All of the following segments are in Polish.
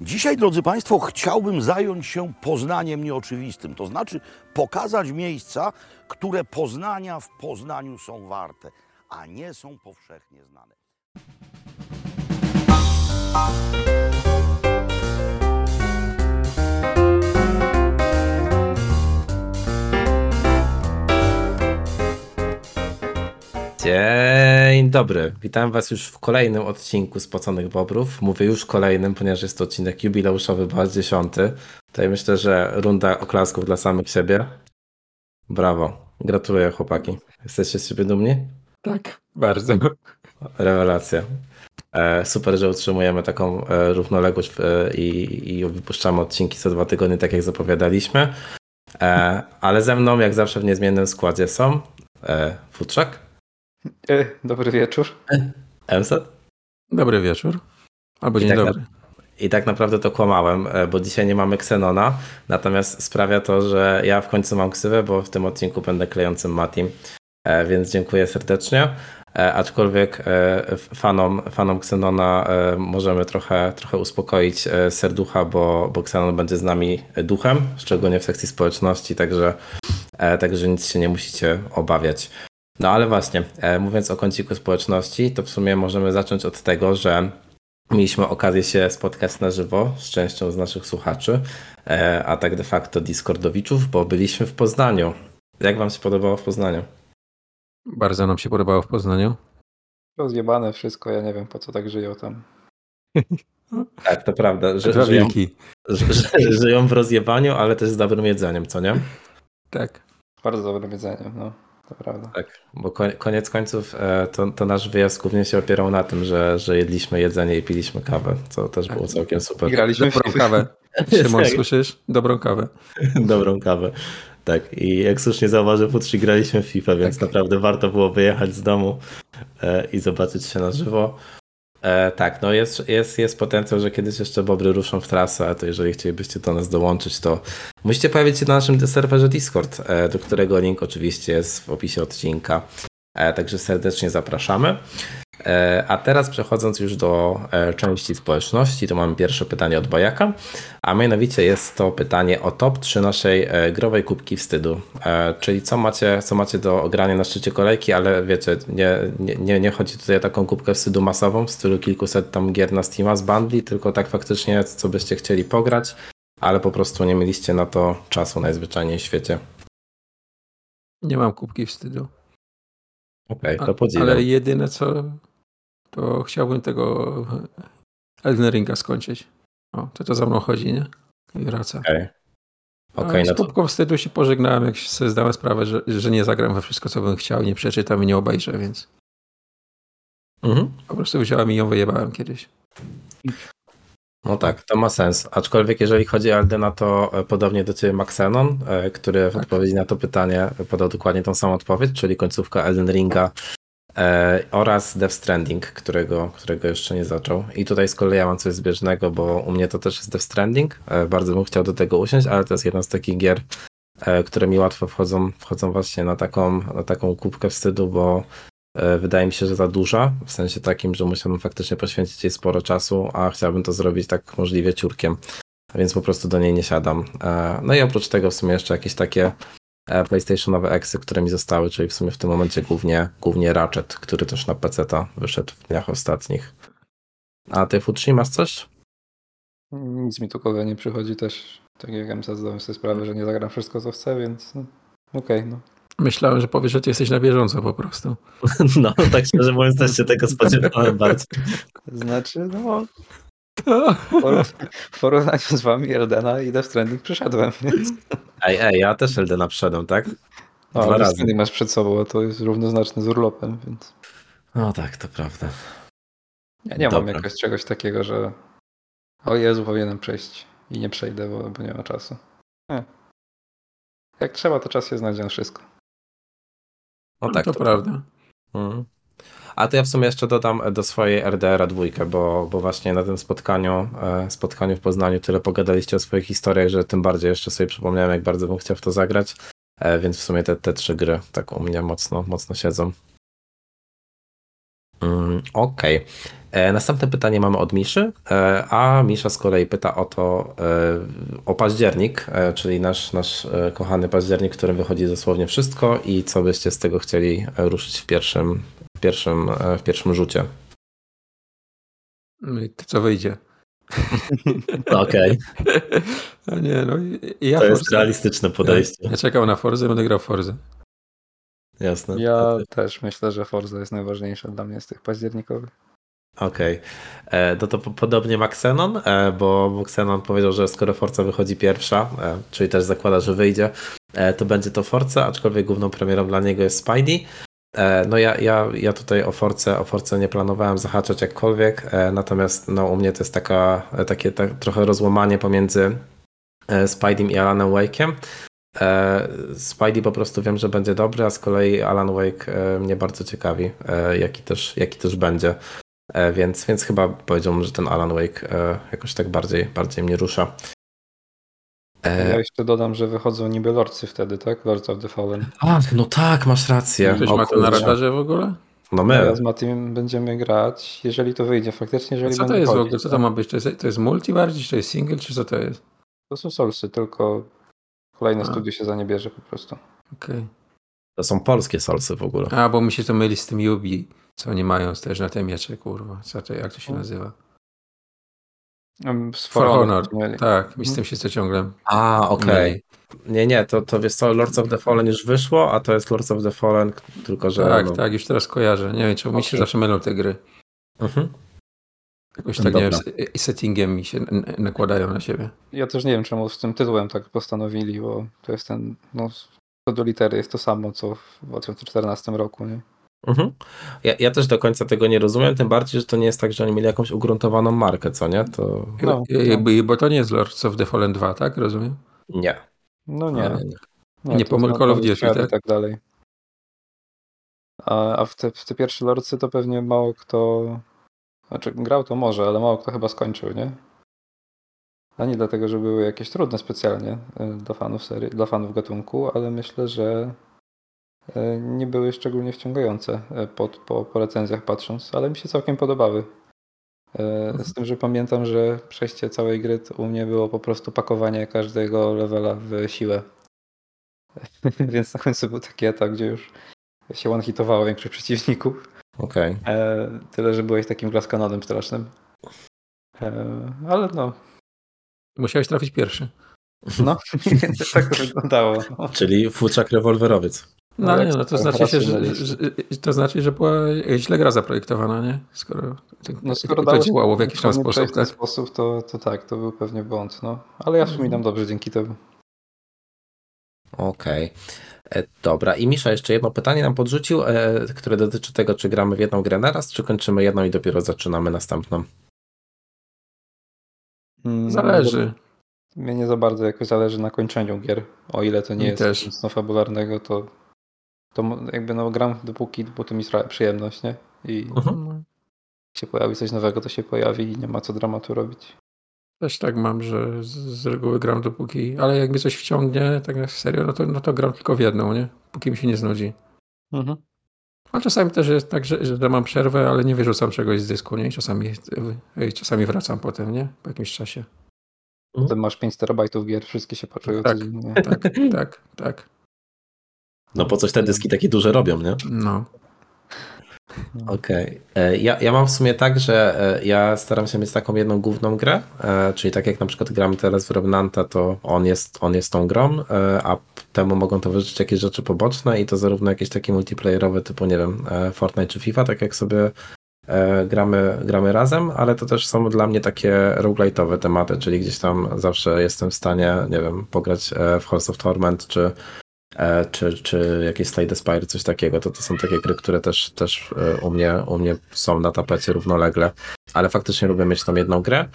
Dzisiaj, drodzy Państwo, chciałbym zająć się poznaniem nieoczywistym, to znaczy pokazać miejsca, które poznania w Poznaniu są warte, a nie są powszechnie znane. Dzień dobry, witam Was już w kolejnym odcinku Spoconych Bobrów. Mówię już kolejnym, ponieważ jest to odcinek jubileuszowy, bo aż dziesiąty. Tutaj myślę, że runda oklasków dla samych siebie. Brawo, gratuluję chłopaki. Jesteście z siebie dumni? Tak, bardzo. Rewelacja. E, super, że utrzymujemy taką e, równoległość e, i, i wypuszczamy odcinki co dwa tygodnie, tak jak zapowiadaliśmy. Ale ze mną, jak zawsze w niezmiennym składzie są Futrzak, dobry wieczór. Emset Dobry wieczór. Albo dzień tak dobry. I tak naprawdę to kłamałem, e, bo dzisiaj nie mamy Xenona, natomiast sprawia to, że ja w końcu mam ksywę, bo w tym odcinku będę klejącym Matim, e, więc dziękuję serdecznie. E, Aczkolwiek e, fanom, fanom Xenona e, możemy trochę, trochę uspokoić e, serducha, bo, bo Xenon będzie z nami duchem, szczególnie w sekcji społeczności, także, e, także nic się nie musicie obawiać. No ale właśnie, e, mówiąc o kąciku społeczności, to w sumie możemy zacząć od tego, że Mieliśmy okazję się spotkać na żywo z częścią z naszych słuchaczy, e, a tak de facto Discordowiczów, bo byliśmy w Poznaniu. Jak Wam się podobało w Poznaniu? Bardzo nam się podobało w Poznaniu. Rozjebane wszystko, ja nie wiem po co tak żyją tam. Tak, to prawda, że Dwa żyją, że żyją w rozjebaniu, ale też z dobrym jedzeniem, co nie? Tak. Bardzo dobrym jedzeniem, no. To prawda. Tak, bo ko- koniec końców e, to, to nasz wyjazd głównie się opierał na tym, że, że jedliśmy jedzenie i piliśmy kawę, co też było całkiem super. I graliśmy Dobrą kawę. Szymon, Tak. słyszysz? Dobrą kawę. Dobrą kawę. Tak, i jak słusznie zauważył Futrzy, graliśmy w FIFA, więc Tak. naprawdę warto było wyjechać z domu e, i zobaczyć się na żywo. E, tak, no jest, jest, jest potencjał, że kiedyś jeszcze Bobry ruszą w trasę, to jeżeli chcielibyście do nas dołączyć, to musicie pojawić się na naszym serwerze Discord, e, do którego link oczywiście jest w opisie odcinka. E, także serdecznie zapraszamy. E, A teraz przechodząc już do e, części społeczności, to mamy pierwsze pytanie od Bajaka, a mianowicie jest to pytanie o top 3 naszej e, growej kubki wstydu. Czyli co macie, co macie do ogrania na szczycie kolejki, ale wiecie, nie, nie, nie, chodzi tutaj o taką kubkę wstydu masową w stylu kilkuset tam gier na Steama z bundli, tylko tak faktycznie co byście chcieli pograć, ale po prostu nie mieliście na to czasu najzwyczajniej w świecie. Nie mam kubki wstydu. Okej, A- to podziwiam. Ale jedyne co, to chciałbym tego Elden Ringa skończyć. O, to to za mną chodzi, nie? I wraca. Okej, Okay, Okej, no z to wstydu się pożegnałem, jak się sobie zdałem sprawę, że, że nie zagram we wszystko, co bym chciał, nie przeczytam i nie obejrzę, więc mhm. po prostu wziąłem i ją wyjebałem kiedyś. No tak, to ma sens. Aczkolwiek jeżeli chodzi o Eldena, to e, podobnie do Ciebie Maxenon, e, który w Tak. odpowiedzi na to pytanie podał dokładnie tą samą odpowiedź, czyli końcówka Elden Ringa oraz Death Stranding, którego, którego jeszcze nie zaczął. I tutaj z kolei ja mam coś zbieżnego, bo u mnie to też jest Death Stranding. E, bardzo bym chciał do tego usiąść, ale to jest jedna z takich gier, e, które mi łatwo wchodzą, wchodzą właśnie na taką, na taką kubkę wstydu, bo e, wydaje mi się, że za duża, w sensie takim, że musiałbym faktycznie poświęcić jej sporo czasu, a chciałbym to zrobić tak możliwie ciurkiem, więc po prostu do niej nie siadam. E, No i oprócz tego w sumie jeszcze jakieś takie e, PlayStationowe eksy, które mi zostały, czyli w sumie w tym momencie głównie, głównie Ratchet, który też na PC-ta wyszedł w dniach ostatnich. A ty Futrzy masz coś? Nic mi tu kogo nie przychodzi też. Tak jak MC zdałem sobie sprawę, że nie zagram wszystko co chcę, więc no, okej, no. Myślałem, że powiesz, że ty jesteś na bieżąco po prostu. No, tak szczerze mówiąc też się tego spodziewałem bardzo. Znaczy, no, w porównaniu z wami Eldena i Death Stranding przyszedłem, więc... Ej, ej, ja też Eldena wszedłem, tak? No, Dwa razy. Stranding masz przed sobą, a to jest równoznaczne z urlopem, więc... No tak, to prawda. Ja nie mam Dobra. jakoś czegoś takiego, że o Jezu, powinienem przejść i nie przejdę, bo, bo nie ma czasu. Nie. Jak trzeba, to czas się znajdzie na wszystko. No tak, to, prawda. Mhm. A to ja w sumie jeszcze dodam do swojej RDR-a dwójkę, bo, bo właśnie na tym spotkaniu, e, spotkaniu w Poznaniu tyle pogadaliście o swoich historiach, że tym bardziej jeszcze sobie przypomniałem, jak bardzo bym chciał w to zagrać, e, więc w sumie te, te trzy gry tak u mnie mocno, mocno siedzą. Mm, Okej. E, Następne pytanie mamy od Miszy, a Misza z kolei pyta o to, o październik, czyli nasz, nasz kochany październik, w którym wychodzi dosłownie wszystko i co byście z tego chcieli ruszyć w pierwszym, w pierwszym, e, w pierwszym rzucie. No i to co wyjdzie. Okej, A nie, no i i ja to jest Forza. realistyczne podejście. Ja czekam na Forzę, będę grał w Forzę. Jasne. Ja też myślę, że Forza jest najważniejsza dla mnie z tych październikowych. Okej. E, No to po- podobnie ma Xenon, e, bo Xenon powiedział, że skoro Forza wychodzi pierwsza, czyli też zakłada, że wyjdzie, to będzie to Forza, aczkolwiek główną premierą dla niego jest Spidey. E, No ja, ja, ja tutaj o Force, o Force nie planowałem zahaczać jakkolwiek, e, natomiast no, u mnie to jest taka, e, takie tak, trochę rozłamanie pomiędzy Spideym i Alanem Wake'iem. E, Spidey po prostu wiem, że będzie dobry, a z kolei Alan Wake mnie bardzo ciekawi, jaki też, jaki też będzie. Więc, więc chyba powiedziałbym, że ten Alan Wake jakoś tak bardziej, bardziej mnie rusza. E, Ja jeszcze dodam, że wychodzą niby lordcy wtedy, tak? Lords of the Fallen. A, no tak, masz rację. Ktoś ma to na radarze w ogóle? No My. Ja my. z Matim będziemy grać, jeżeli to wyjdzie faktycznie, A jeżeli co to jest w ogóle? Co tak? to ma być? To jest, to jest multi bardziej, czy to jest single, czy co to jest? To są solsy, tylko kolejne A. studio się za nie bierze po prostu. Okej. To są polskie solsy w ogóle. A, bo mi się to myli z tym Yubi, co oni mają też na te miecze, kurwa. Co to, jak to się nazywa? For For Honor. Mieli. Tak, mi z Mhm. tym się to ciągle A, okej. myli. Nie, nie, to, to wiesz co, Lords of the Fallen już wyszło, a to jest Lords of the Fallen, tylko że... Tak, no, tak, już teraz kojarzę. Nie wiem, czemu mi się zawsze mylą te gry. Mhm. Jakoś tak, nie wiem, Dobra. z- i settingiem mi się nakładają na siebie. Ja też nie wiem, czemu z tym tytułem tak postanowili, bo to jest ten, no, co do litery jest to samo, co w 2014 roku, nie? Mhm. Ja, ja też do końca tego nie rozumiem, tym bardziej, że to nie jest tak, że oni mieli jakąś ugruntowaną markę, co nie? To No, I- i- Bo to nie jest Lords of the Fallen 2, tak? Rozumiem? nie. No nie. Ale- Nie, Nie to pomyl Call of Duty, tak? i tak dalej. A, a w, te, w te pierwsze lordsy to pewnie mało kto. Znaczy, grał to może, ale mało kto chyba skończył, nie? A nie dlatego, że były jakieś trudne specjalnie y, dla fanów serii, dla fanów gatunku, ale myślę, że nie były szczególnie wciągające y, pod, po, po recenzjach patrząc, ale mi się całkiem podobały. Y, Z tym, że pamiętam, że przejście całej gry to u mnie było po prostu pakowanie każdego levela w siłę. Więc na końcu był taki etap, gdzie już się one-hitowało większość przeciwników. Okej. E, tyle, że byłeś takim glaskanonem strasznym. E, ale no, Musiałeś trafić pierwszy. no tak to wyglądało. Czyli futrzak rewolwerowiec. No No, nie, no to znaczy się, że, że, to znaczy, że była źle gra zaprojektowana, nie? Skoro, tak, No, skoro to działało w jakiś tam sposób, w ten tak? sposób, to, to tak, to był pewnie błąd. No. Ale ja wspominam dobrze dzięki temu. Okej. E, Dobra, i Misza jeszcze jedno pytanie nam podrzucił, e, które dotyczy tego, czy gramy w jedną grę naraz, czy kończymy jedną i dopiero zaczynamy następną. Mm, Zależy. Mnie nie za bardzo jakoś zależy na kończeniu gier. O ile to nie Mi jest też. nic no, fabularnego, to, to jakby no gram dopóki, dopóty mi sprawia przyjemność, nie? I Mhm. No, jak się pojawi coś nowego, to się pojawi i nie ma co dramatu robić. Też tak mam, że z, z reguły gram dopóki, ale jak mnie coś wciągnie, tak na serio, no to, no to gram tylko w jedną, nie? Póki mi się nie znudzi. Mhm. A czasami też jest tak, że, że mam przerwę, ale nie wyrzucam czegoś z dysku, nie? I czasami, czasami wracam potem, nie? Po jakimś czasie. Potem masz 5 terabajtów gier, wszystkie się poczują Tak. Tak, tak, tak. No po coś te dyski takie duże robią, nie? No. Okej. E, Ja, ja mam w sumie tak, że e, ja staram się mieć taką jedną główną grę, e, czyli tak jak na przykład gram teraz w Revenanta, to on jest, on jest tą grą, a temu mogą towarzyszyć jakieś rzeczy poboczne i to zarówno jakieś takie multiplayerowe typu, nie wiem, Fortnite czy FIFA, tak jak sobie gramy, gramy razem, ale to też są dla mnie takie roguelite'owe tematy, czyli gdzieś tam zawsze jestem w stanie, nie wiem, pograć w House of Torment czy czy, czy jakieś Spire, coś takiego, to to są takie gry, które też, też e, u, mnie, u mnie są na tapecie równolegle, ale faktycznie lubię mieć tą jedną grę.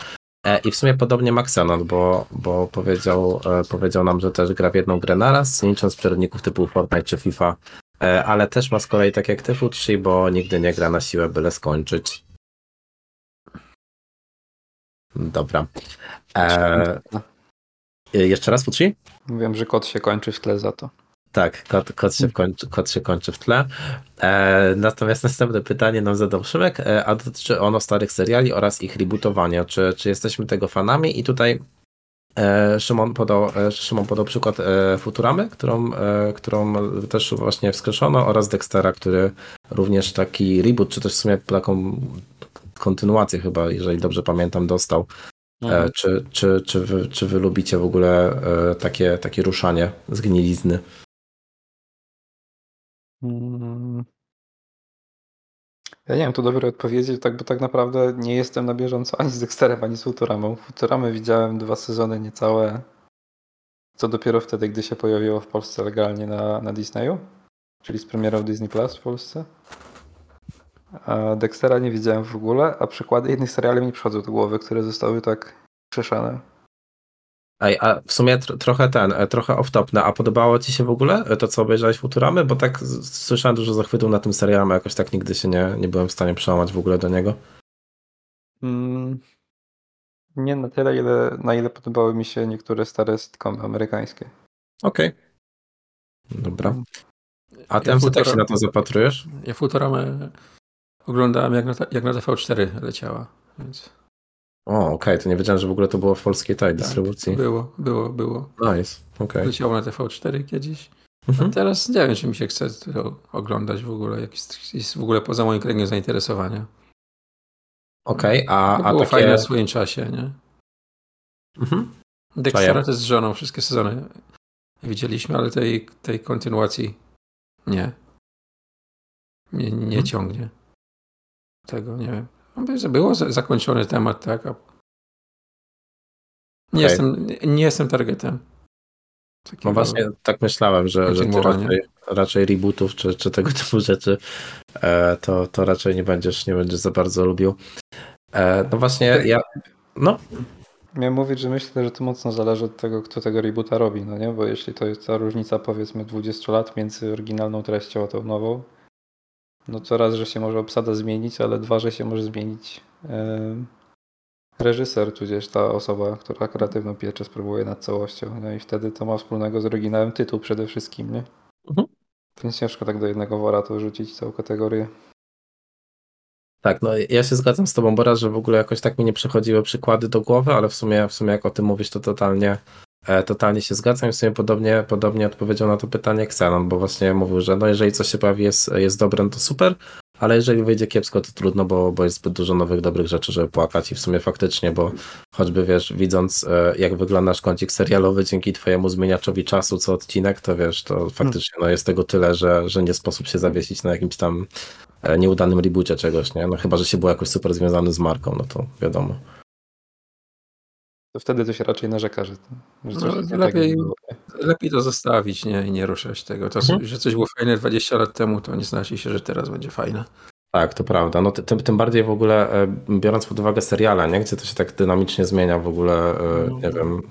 E, I w sumie podobnie Maxenon, bo, bo powiedział, e, powiedział nam, że też gra w jedną grę naraz, nie licząc przerywników typu Fortnite czy FIFA, e, ale też ma z kolei tak jak ty Futsi, bo nigdy nie gra na siłę, byle skończyć. Dobra. E, e, jeszcze raz Futsi? Wiem, że kod się kończy w tle za to. Tak, kot, kot, się, kończy, kot się kończy w tle. E, natomiast następne pytanie nam zadał Szymek, e, a dotyczy ono starych seriali oraz ich rebootowania. Czy, czy jesteśmy tego fanami? I tutaj e, Szymon, podał, e, Szymon podał przykład e, Futuramy, którą, e, którą też właśnie wskrzeszono, oraz Dextera, który również taki reboot, czy też w sumie taką kontynuację chyba, jeżeli dobrze pamiętam, dostał. E, czy, czy, czy, wy, czy wy lubicie w ogóle takie, takie ruszanie z gnilizny? Mm. Ja nie wiem tu dobrej odpowiedzi, tak, bo tak naprawdę nie jestem na bieżąco ani z Dexterem, ani z Futuramą. Futuramy widziałem dwa sezony niecałe, co dopiero wtedy, gdy się pojawiło w Polsce legalnie na, na Disneyu, czyli z premierą Disney Plus w Polsce. A Dextera nie widziałem w ogóle, a przykłady innych seriali mi przychodzą do głowy, które zostały tak krzeszane. Ej, a w sumie tro, trochę ten, e, trochę off-topne, a podobało ci się w ogóle e, to, co obejrzałeś Futuramy? Bo tak słyszałem dużo zachwytów na tym serialem, a jakoś tak nigdy się nie, nie byłem w stanie przełamać w ogóle do niego. Mm, nie na tyle, ile, na ile podobały mi się niektóre stare sitcomy amerykańskie. Okej. Dobra. A Ja ten, jak Futura- się na to zapatrujesz? Ja Futuramę oglądałem jak na, jak na TV4 leciała, więc O, okej, to nie wiedziałem, że w ogóle to było w polskiej tej dystrybucji. było, było, było. Nice, okej. Leciało na TV4 kiedyś. A Mhm. teraz nie wiem, czy mi się chce to oglądać w ogóle, jak jest, jest w ogóle poza moim kręgiem zainteresowania. Okej, a, To a było takie... fajne w swoim czasie, nie? Mhm. Dextera też z żoną wszystkie sezony widzieliśmy, ale tej, tej kontynuacji nie. Nie, nie Mhm. ciągnie. Tego, nie wiem. No, Było za- zakończony temat, tak? A... Nie, Okej. jestem, nie, jestem targetem. Takiego- No właśnie tak myślałem, że, że ty raczej, raczej rebootów czy, czy tego typu rzeczy e, to, to raczej nie będziesz, nie będziesz za bardzo lubił. E, no właśnie ja... No, Miałem mówić, że myślę, że to mocno zależy od tego, kto tego reboota robi, no nie? Bo jeśli to jest ta różnica powiedzmy 20 lat między oryginalną treścią a tą nową, no to raz, że się może obsada zmienić, ale dwa, że się może zmienić reżyser, tudzież ta osoba, która kreatywną pieczę sprawuje nad całością. No i wtedy to ma wspólnego z oryginałem tytuł przede wszystkim, nie? Mhm. Więc ciężko tak do jednego wora to rzucić całą kategorię. Tak, no ja się zgadzam z tobą, bo raz, że w ogóle jakoś tak mi nie przychodziły przykłady do głowy, ale w sumie, w sumie jak o tym mówisz, to totalnie, totalnie się zgadzam i w sumie podobnie, podobnie odpowiedział na to pytanie Xenon, bo właśnie mówił, że no jeżeli coś się pojawi jest, jest dobre, no to super, ale jeżeli wyjdzie kiepsko, to trudno, bo, bo jest zbyt dużo nowych, dobrych rzeczy, żeby płakać i w sumie faktycznie, bo choćby wiesz, widząc e, jak wygląda nasz kącik serialowy dzięki twojemu zmieniaczowi czasu co odcinek, to wiesz, to faktycznie no, jest tego tyle, że, że nie sposób się zawiesić na jakimś tam e, nieudanym reboocie czegoś, nie? No chyba, że się był jakoś super związany z marką, no to wiadomo. To wtedy to się raczej narzeka, że, że coś No, nie lepiej- tak. Lepiej to zostawić nie, i nie ruszać tego. To, Mhm. Że coś było fajne 20 lat temu, to nie znaczy się, że teraz będzie fajne. Tak, to prawda. No ty- tym, tym bardziej w ogóle e, biorąc pod uwagę seriale, nie? Gdzie to się tak dynamicznie zmienia w ogóle, e, No. nie wiem,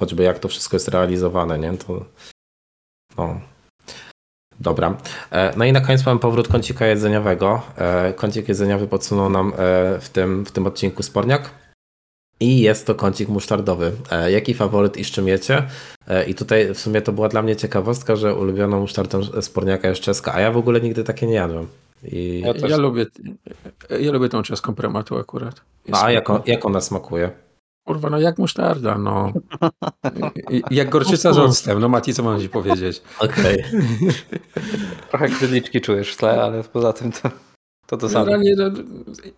choćby jak to wszystko jest realizowane, nie? To no. Dobra. E, No i na koniec mamy powrót kącika jedzeniowego. Kącik jedzeniowy podsunął nam w tym, w tym odcinku Sporniak. I jest to kącik musztardowy. E, Jaki faworyt i z czym jecie? E, I tutaj w sumie to była dla mnie ciekawostka, że ulubioną musztardą Sporniaka jest czeska, a ja w ogóle nigdy takie nie jadłem. I... Ja też- Ja lubię, ja lubię tą czeską prematu akurat. Jest A jak, on, jak ona smakuje? Kurwa, no jak musztarda, no. Jak gorczyca z octem, no Mati, co mam ci powiedzieć? Okej. Trochę kryliczki czujesz w tle, ale poza tym to to, to samo. No,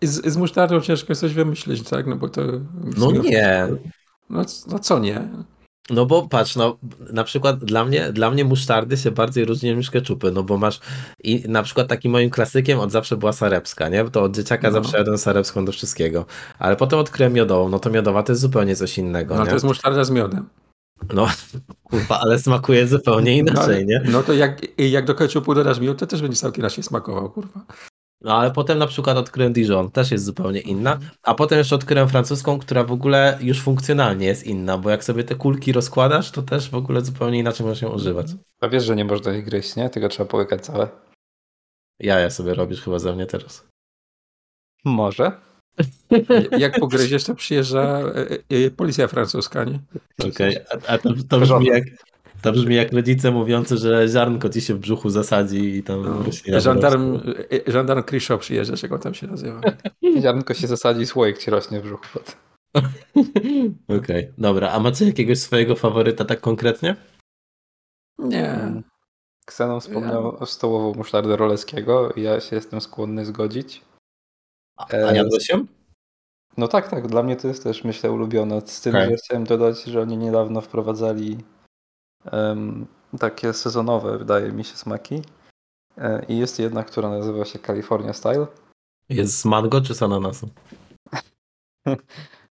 z, z musztardą ciężko jest coś wymyślić, tak? No bo to... No nie. No, no co nie? No bo patrz, no na przykład dla mnie, dla mnie musztardy się bardziej różnią niż keczupy, no bo masz i na przykład takim moim klasykiem od zawsze była sarepska, nie? To od dzieciaka No. zawsze jadłem sarepską do wszystkiego. Ale potem odkryłem miodową, no to miodowa to jest zupełnie coś innego, No nie? to jest musztarda z miodem. No kurwa, ale smakuje zupełnie inaczej, nie? No to jak, jak do ketchupu dodasz miód, to też będzie całkiem inaczej smakował, kurwa. No ale potem na przykład odkryłem Dijon, też jest zupełnie inna, a potem jeszcze odkryłem francuską, która w ogóle już funkcjonalnie jest inna, bo jak sobie te kulki rozkładasz, to też w ogóle zupełnie inaczej możesz ją używać. A wiesz, że nie można ich gryźć, nie? Tylko trzeba połykać całe. Jaja sobie robisz chyba ze mnie teraz. Może. Jak pogryziesz, to przyjeżdża e, e, policja francuska, nie? Okej, a, a to, to brzmi jak, To brzmi jak rodzice mówiący, że ziarnko ci się w brzuchu zasadzi i tam No. rośnie Żandarm, wzrostu. e, żandarm Krisho przyjeżdża, jak on tam się nazywa. Ziarnko się zasadzi, słoik ci rośnie w brzuchu. Okej, dobra. A macie jakiegoś swojego faworyta tak konkretnie? Nie. Ksenon wspomniał o stołową musztardę Roleskiego i ja się jestem skłonny zgodzić. A, E, a jadłeś ją? No tak, tak, dla mnie to jest też myślę ulubione. Z tym, Okej. że chciałem dodać, że oni niedawno wprowadzali takie sezonowe, wydaje mi się, smaki. E, I jest jedna, która nazywa się California Style. Jest z mango czy z ananasu?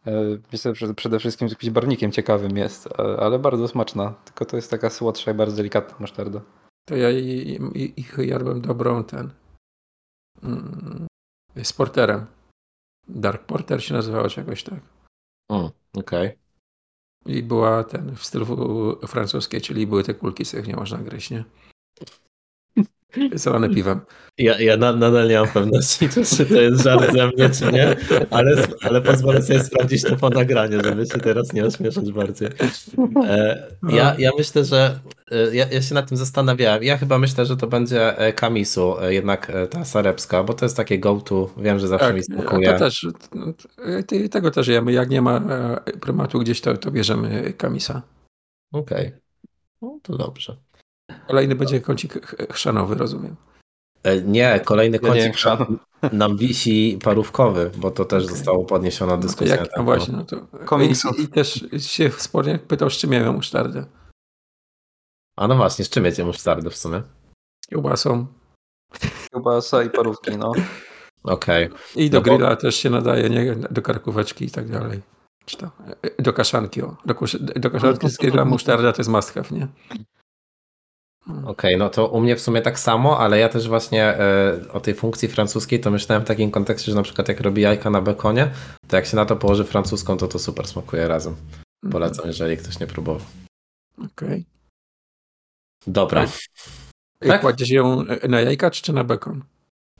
E, Myślę, że przede wszystkim z jakimś barwnikiem ciekawym jest, e, ale bardzo smaczna. Tylko to jest taka słodsza i bardzo delikatna musztarda. To ja ich jadłem dobrą ten. mm, Z porterem. Dark Porter się nazywało czegoś tak. Mm, Okej. I była ten w stylu francuskiej, czyli były te kulki, z których nie można gryźć, nie? Zalane piwem. Ja, ja na, nadal nie mam pewności, czy, to jest żart ze mnie, czy nie, ale, ale pozwolę sobie sprawdzić to po nagraniu, żeby się teraz nie ośmieszać bardziej. E, ja, ja myślę, że e, ja, ja się nad tym zastanawiałem. Ja chyba myślę, że to będzie e, Kamisu, e, jednak e, ta sarepska, bo to jest takie go-to. Wiem, że zawsze mi Tak, a smakuje. to też, tego też jemy. Jak nie ma prymatu gdzieś, to, to bierzemy kamisa. Okej. No to dobrze. Kolejny będzie kącik ch- chrzanowy, rozumiem. Nie, kolejny Ja kącik chrzan. nam wisi parówkowy, bo to też Okej. zostało podniesiona No to dyskusja. jak, tak, no właśnie, no to. I, I też się wspólnie pytał, z czym jemy musztardę. A no właśnie, z czym jecie musztardę w sumie? Kiełbasą. Kiełbasa i parówki, no. Okej. I do No bo- grilla też się nadaje, nie? Do karkóweczki i tak dalej. Czy to, e, do kaszanki, o. Do, kusz- do kaszanki z grilla musztarda to jest must have, nie? Okej, no to u mnie w sumie tak samo, ale ja też właśnie e, o tej funkcji francuskiej to myślałem w takim kontekście, że na przykład jak robi jajka na bekonie, to jak się na to położy francuską, to to super smakuje razem. Polecam, jeżeli ktoś nie próbował. Okej. Dobra. Okay. Tak? Kładziesz ją na jajka czy, na bekon?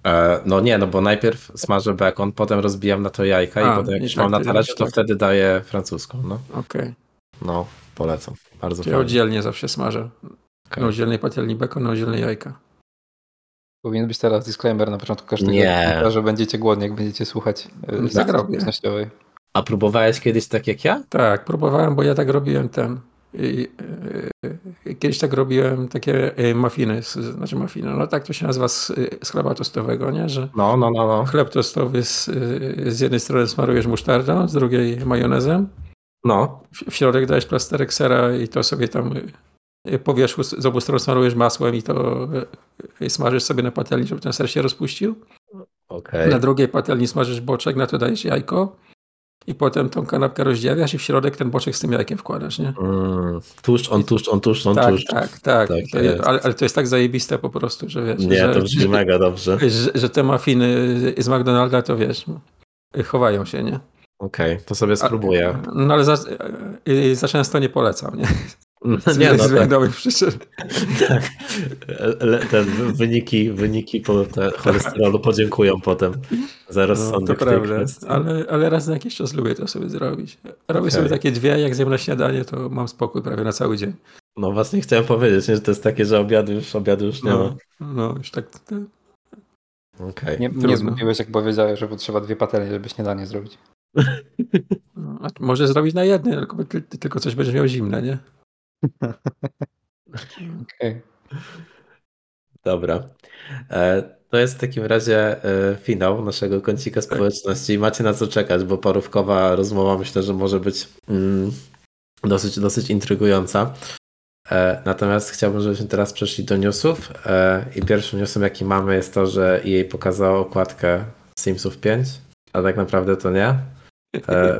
E, no nie, no bo najpierw smażę bekon, potem rozbijam na to jajka A, i potem jak już tak, mam na ty talerzu, to tak. wtedy daję francuską, no. Okej. No, polecam. Bardzo ja fajnie. oddzielnie zawsze smażę. Okej. Na oddzielnej patelni bekon, na oddzielnej jajka. Powinien być teraz disclaimer na początku każdego Nie. że będziecie głodni, jak będziecie słuchać tak robię. społecznościowej. A próbowałeś kiedyś tak jak ja? Tak, próbowałem, bo ja tak robiłem ten. I, e, kiedyś tak robiłem takie e, muffiny, z- znaczy muffiny, no tak to się nazywa z, e, z chleba tostowego, nie? Że No, no, no, no. chleb tostowy z, e, z jednej strony smarujesz musztardą, z drugiej majonezem, No, w, w środek dajesz plasterek sera i to sobie tam e, po wierzchu z obu stron smarujesz masłem i to e, smażysz sobie na patelni, żeby ten ser się rozpuścił. okej. Na drugiej patelni smażysz boczek, na to dajesz jajko i potem tą kanapkę rozdziawiasz i w środek ten boczek z tym jajkiem wkładasz, nie? Mm, tuż, on tuż, on tuż, on tak, tuż. tak, tak, Tak to je, jest. ale, ale to jest tak zajebiste po prostu, że wiesz, Nie, że, to brzmi mega dobrze. że, że te muffiny z McDonalda to wiesz, chowają się, nie? Okej, to sobie A- spróbuję. No ale za, za często nie polecam, nie? Z, Nie, no z tak, przyczyn. tak. Le- Te wyniki, wyniki po te cholesterolu podziękują potem za No, to rozsądek prawda, ale, ale raz na jakiś czas lubię to sobie zrobić. Robię Okej. sobie takie dwie, jak zjem na śniadanie, to mam spokój prawie na cały dzień. No właśnie chciałem powiedzieć, nie, że to jest takie, że obiadu już, obiadu już nie No, no już tak. tak. ma. Okej. Nie, Trudno. nie zgubiłeś, jak powiedziałeś, że potrzeba dwie patelnie, żeby śniadanie zrobić. No, może zrobić na jednej, tylko, ty, ty tylko coś będziesz miał zimne, nie? Dobra. E, To jest w takim razie e, finał naszego kącika społeczności. Macie na co czekać, bo parówkowa rozmowa myślę, że może być mm, dosyć, dosyć intrygująca. E, Natomiast chciałbym, żebyśmy teraz przeszli do newsów. I pierwszym newsem, jaki mamy, jest to, że jej pokazało okładkę Simsów 5, a tak naprawdę to nie,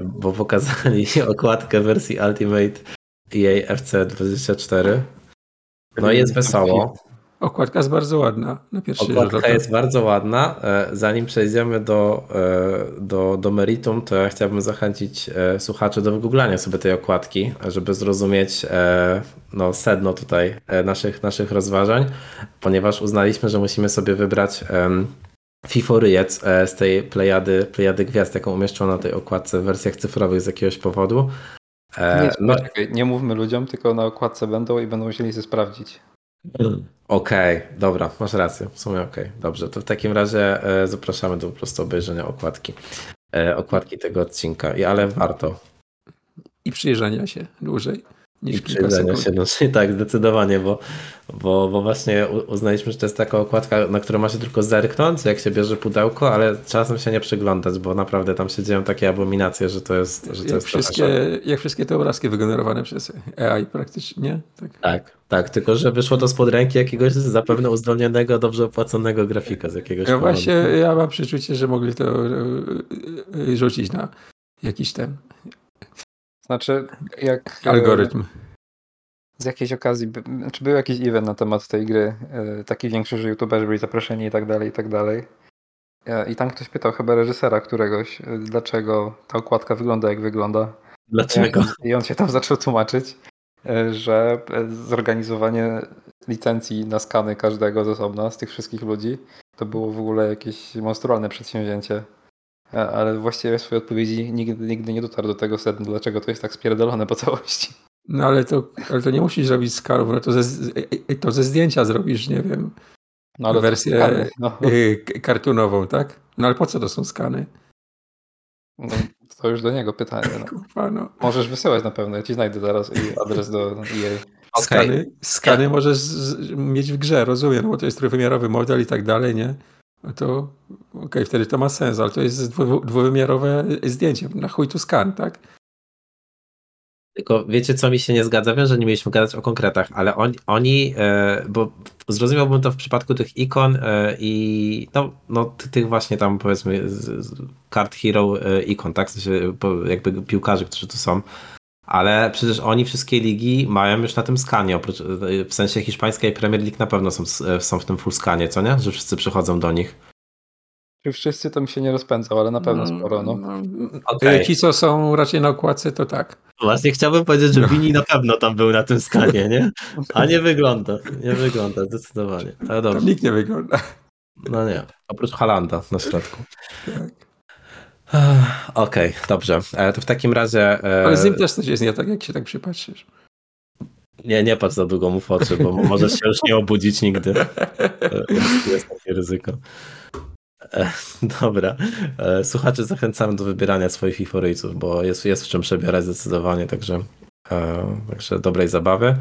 bo pokazali okładkę wersji Ultimate EA FC24. No jest wesoło. Okładka jest bardzo ładna na pierwszy rzut Okładka oka. jest bardzo ładna. E, Zanim przejdziemy do, e, do, do meritum, to ja chciałbym zachęcić e, słuchaczy do wygooglania sobie tej okładki, żeby zrozumieć no, sedno tutaj naszych, naszych rozważań, ponieważ uznaliśmy, że musimy sobie wybrać fiforyjec z tej plejady, plejady gwiazd, jaką umieszczono na tej okładce w wersjach cyfrowych z jakiegoś powodu. E, Nie, no, czekaj, nie mówmy ludziom, tylko na okładce będą i będą musieli się sprawdzić. Okej, dobra, masz rację. W sumie okej, dobrze. To w takim razie e, zapraszamy do po prostu obejrzenia okładki. E, okładki tego odcinka. I, ale warto. I przyjrzenia się dłużej niż I kilka sekund. się, no, tak, zdecydowanie, bo, bo, bo właśnie uznaliśmy, że to jest taka okładka, na którą ma się tylko zerknąć, jak się bierze pudełko, ale czasem się nie przyglądać, bo naprawdę tam się dzieją takie abominacje, że to jest, że to Jak jest wszystkie, jak wszystkie te obrazki wygenerowane przez AI praktycznie, tak? Tak, tak, tylko że wyszło to spod ręki jakiegoś zapewne uzdolnionego, dobrze opłaconego grafika z jakiegoś Ja właśnie ja mam przeczucie, że mogli to e, e, rzucić na jakiś ten Znaczy, jak e, algorytm. z jakiejś okazji, znaczy był jakiś event na temat tej gry, e, taki większy, że youtuberzy byli zaproszeni i tak dalej, i tak dalej. E, I tam ktoś pytał chyba reżysera któregoś, dlaczego ta okładka wygląda jak wygląda. Dlaczego? I on się tam zaczął tłumaczyć, że zorganizowanie licencji na skany każdego z osobna, z tych wszystkich ludzi, to było w ogóle jakieś monstrualne przedsięwzięcie. E, Ale właściwie w swojej odpowiedzi nigdy, nigdy nie dotarł do tego sedna, dlaczego to jest tak spierdolone po całości. No ale to, ale to nie musisz zrobić skalów, no to ze, to ze zdjęcia zrobisz, nie wiem, No Wersję- skany, no, y, k- kartunową, tak? No ale po co to są skany? no, to już do niego pytanie. No. Kurwa, no. Możesz wysyłać na pewno, ja ci znajdę zaraz i adres do jej. Okej. Skany, skany możesz z, mieć w grze, rozumiem, no bo to jest trójwymiarowy model i tak dalej, nie? No to okej, wtedy to ma sens, ale to jest dwu, dwuwymiarowe zdjęcie. Na chuj tu skan, tak? Tylko wiecie, co mi się nie zgadza? Wiem, że nie mieliśmy gadać o konkretach, ale on, oni, e, bo zrozumiałbym to w przypadku tych ikon e, i no, no ty- tych właśnie tam powiedzmy z, z Card Hero e, ikon, tak? W sensie jakby piłkarzy, którzy tu są. Ale przecież oni wszystkie ligi mają już na tym skanie, oprócz, e, w sensie hiszpańska i Premier League na pewno są, e, są w tym full skanie, co nie? Że wszyscy przychodzą do nich. Czy wszyscy to mi się nie rozpędzał, ale na pewno sporo. No. Okej. Ci, co są raczej na okładce, to tak. Właśnie chciałbym powiedzieć, że Vini na pewno tam był na tym skanie, nie? A nie wygląda, nie wygląda, zdecydowanie. Ale Tam dobrze, nikt nie wygląda. no nie. Oprócz Halanda na środku. Tak. Okej, dobrze. E, to w takim razie... e, Ale z nim też coś jest nie tak, jak się tak przypatrzysz. Nie, nie patrz za długo mu w oczy, bo możesz się już nie obudzić nigdy. E, Jest takie ryzyko. Dobra. Słuchacze zachęcamy do wybierania swoich faworytów, bo jest, jest w czym przebierać zdecydowanie, także, także dobrej zabawy.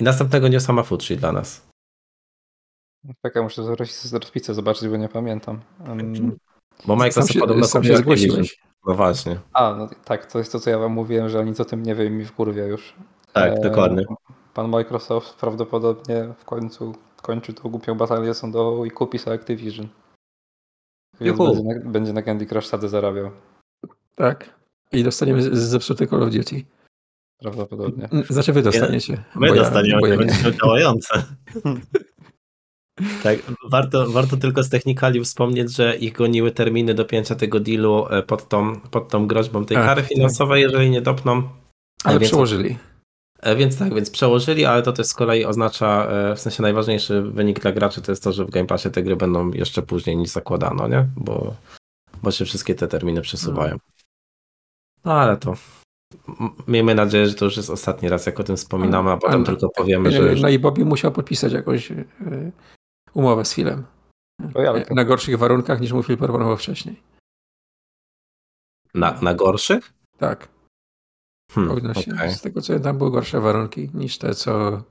I następnego newsa ma Futsi dla nas. Czekaj, muszę zaraz rozpisę zobaczyć, bo nie pamiętam. Um, Bo Microsoft sam się, podobno sam kupił się zgłosiłeś. No właśnie. a, no tak, to jest to, co ja wam mówiłem, że nic o tym nie wie i mi wkurwia już. Tak, E, dokładnie. Pan Microsoft prawdopodobnie w końcu kończy tą głupią batalię sądową i kupi sobie Activision. Więc Juhu. będzie na, będzie na Candy Crush wtedy zarabiał. Tak. I dostaniemy z- zepsute Call of Duty. Prawdopodobnie. Znaczy wy dostaniecie. My bo ja- dostaniemy, bo ja nie. będzie działające. Tak, warto, warto tylko z technikali wspomnieć, że ich goniły terminy dopięcia tego dealu e, pod tą, pod tą groźbą tej kary tak. finansowej, jeżeli nie dopną. Ale więc, przełożyli. e, Więc tak, więc przełożyli, ale to też z kolei oznacza, e, w sensie najważniejszy wynik dla graczy to jest to, że w Game Passie te gry będą jeszcze później niż zakładano, nie? Bo, bo się wszystkie te terminy przesuwają. No ale to miejmy nadzieję, że to już jest ostatni raz, jak o tym wspominamy, a potem Ale- tylko powiemy, że już No i Bobby musiał podpisać jakąś umowę z Filem. Lojalkę. Na gorszych warunkach niż mu Phil proponował wcześniej. na, na gorszych? Tak. Hmm, się, okej. Z tego co ja tam były gorsze warunki niż te, co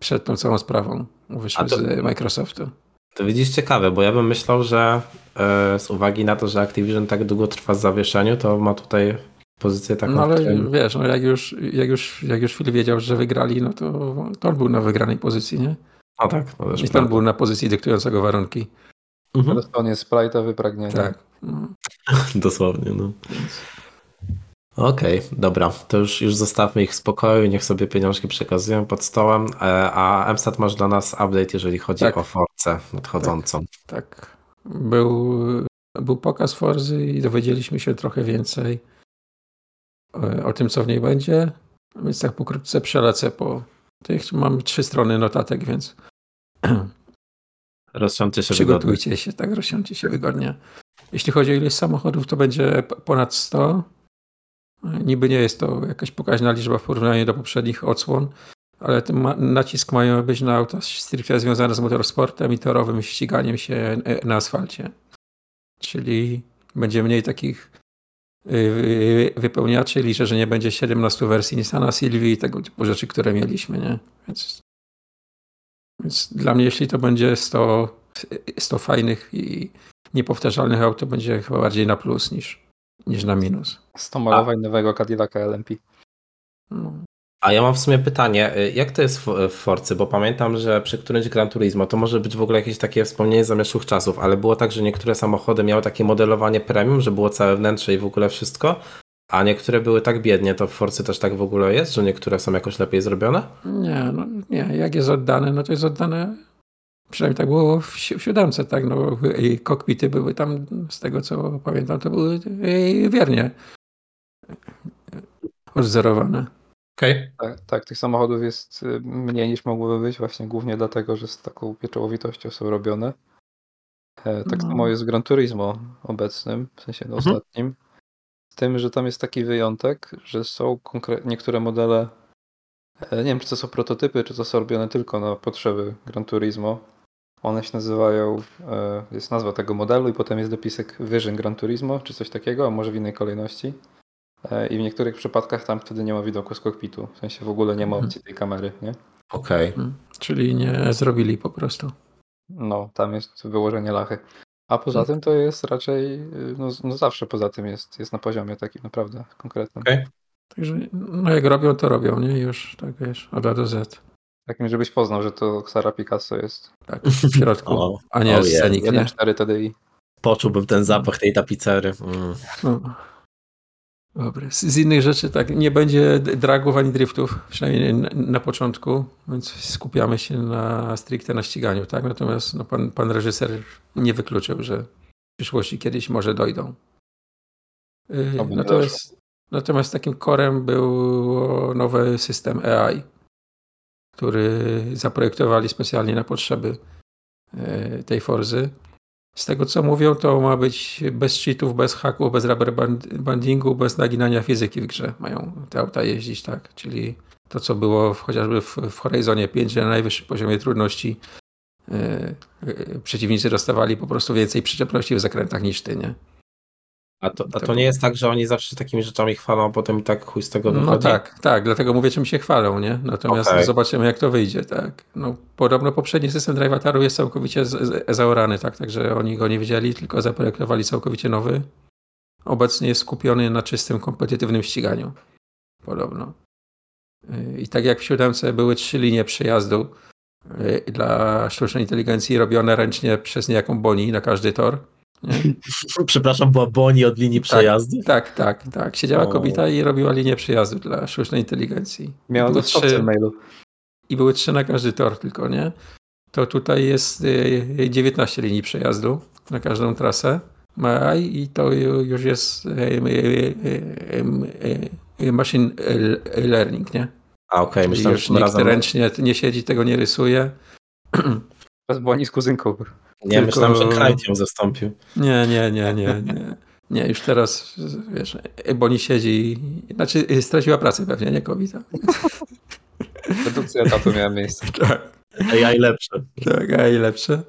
przed tą całą sprawą wyszły to- z Microsoftu. To widzisz ciekawe, bo ja bym myślał, że e, z uwagi na to, że Activision tak długo trwa w zawieszeniu, to ma tutaj pozycję taką, No ale której- wiesz, no jak już, jak już, jak już Phil wiedział, że wygrali, no to, to on był na wygranej pozycji, nie? No tak, no też I to prawda. był na pozycji dyktującego warunki. Mhm. Teraz on jest sprite'a wypragnienia. Tak. Dosłownie, no. Okej, dobra, to już, już zostawmy ich w spokoju, niech sobie pieniążki przekazują pod stołem, e, a MSAT masz dla nas update, jeżeli chodzi Tak. o Force nadchodzącą. Tak. Był, był pokaz Forzy i dowiedzieliśmy się trochę więcej e, o tym, co w niej będzie. Więc tak pokrótce przelecę po tych. Mam trzy strony notatek, więc Rozsiądźcie się wygodnie. przygotujcie się, tak, rozsiądźcie się wygodnie. Jeśli chodzi o ilość samochodów, to będzie ponad 100. Niby nie jest to jakaś pokaźna liczba w porównaniu do poprzednich odsłon, ale ten nacisk mają być na auta stricte związane z motorsportem i torowym ściganiem się na asfalcie. Czyli będzie mniej takich y, wypełniaczy. Liczę, że nie będzie 17 wersji Nissana Sylwii i tego typu rzeczy, które mieliśmy, nie? Więc, więc dla mnie, jeśli to będzie 100, 100 fajnych i niepowtarzalnych aut, to będzie chyba bardziej na plus niż, niż na minus. 100 malowań nowego Cadillaca LMP. No. A ja mam w sumie pytanie, y, jak to jest w Forcy, bo pamiętam, że przy którymś Gran Turismo to może być w ogóle jakieś takie wspomnienie zamieszłych czasów, ale było tak, że niektóre samochody miały takie modelowanie premium, że było całe wnętrze i w ogóle wszystko, a niektóre były tak biednie, to w Forcy też tak w ogóle jest, że niektóre są jakoś lepiej zrobione? Nie, no nie, jak jest oddane, no to jest oddane. Przynajmniej tak było w, si- w siódemce, tak, no i kokpity były tam, z tego co pamiętam, to były e, wiernie odzorowane. Okej. Tak, tak, tych samochodów jest y, mniej niż mogłoby być, właśnie głównie dlatego, że z taką pieczołowitością są robione. E, Tak No. samo jest w Gran Turismo obecnym, w sensie no, Mhm. ostatnim. Tym, że tam jest taki wyjątek, że są konkre- niektóre modele, e, nie wiem czy to są prototypy, czy to są robione tylko na potrzeby Gran Turismo. One się nazywają, e, jest nazwa tego modelu i potem jest dopisek Vision Gran Turismo, czy coś takiego, a może w innej kolejności. E, I w niektórych przypadkach tam wtedy nie ma widoku z kokpitu. W sensie w ogóle nie ma Mhm. opcji tej kamery, nie? Okej. Mm. Czyli nie zrobili po prostu. No, tam jest wyłożenie lachy. A poza tym to jest raczej, y, no, no zawsze poza tym jest, jest na poziomie takim naprawdę konkretnym. Okej. Także no jak robią, to robią, nie? Już tak wiesz, od A do Z. Takim, żebyś poznał, że to Sara Picasso jest Tak, w środku, O, a nie ojej. scenik, nie? 1.4 TDI. Poczułbym ten zapach tej tapicery. Mm. No. Dobra. Z, innych rzeczy tak, nie będzie dragów ani driftów, przynajmniej na, na początku, więc skupiamy się na stricte na ściganiu, tak? Natomiast no, pan, pan reżyser nie wykluczył, że w przyszłości kiedyś może dojdą. Yy, natomiast, natomiast takim korem był nowy system AI, który zaprojektowali specjalnie na potrzeby yy, tej Forzy. Z tego co mówią, to ma być bez cheatów, bez haków, bez rubber band- bandingu, bez naginania fizyki w grze. Mają te auta jeździć, tak? Czyli to, co było w, chociażby w, w Horizonie 5, że na najwyższym poziomie trudności yy, yy, przeciwnicy dostawali po prostu więcej przyczepności w zakrętach niż ty, nie? A, to, a to nie jest tak, że oni zawsze takimi rzeczami chwalą, a potem i tak chuj z tego wychodzi? No tak, tak, dlatego mówię, czym się chwalą, nie? Natomiast Okej. zobaczymy, jak to wyjdzie, tak? No, podobno poprzedni system drive ataru jest całkowicie zaorany, tak? Także oni go nie widzieli, tylko zaprojektowali całkowicie nowy. Obecnie jest skupiony na czystym, kompetytywnym ściganiu. Podobno. I tak jak w siódemce były trzy linie przejazdu yy, dla sztucznej inteligencji robione ręcznie przez niejaką Boni na każdy tor. Nie? Przepraszam, była Boni od linii przejazdu? Tak, tak, tak. Siedziała O. kobieta i robiła linię przejazdu dla sztucznej inteligencji. Miała stopce trzy, mailu. I były trzy na każdy tor tylko, nie? To tutaj jest y, 19 linii przejazdu na każdą trasę. I to ju- już jest y, y, y, y, y, machine y, learning, nie? A okej, Czyli myślałem, już że nikt razem... ręcznie nie siedzi, tego nie rysuje. Teraz była z kuzynką. Nie, tylko- myślałem, że Krajt ją zastąpił. Nie, nie, nie, nie, nie. Nie, już teraz, wiesz, Boni siedzi, znaczy straciła pracę pewnie, nie kobieta. Redukcja etatu miała miejsce. Tak. AI lepsze. Tak, a i lepsze.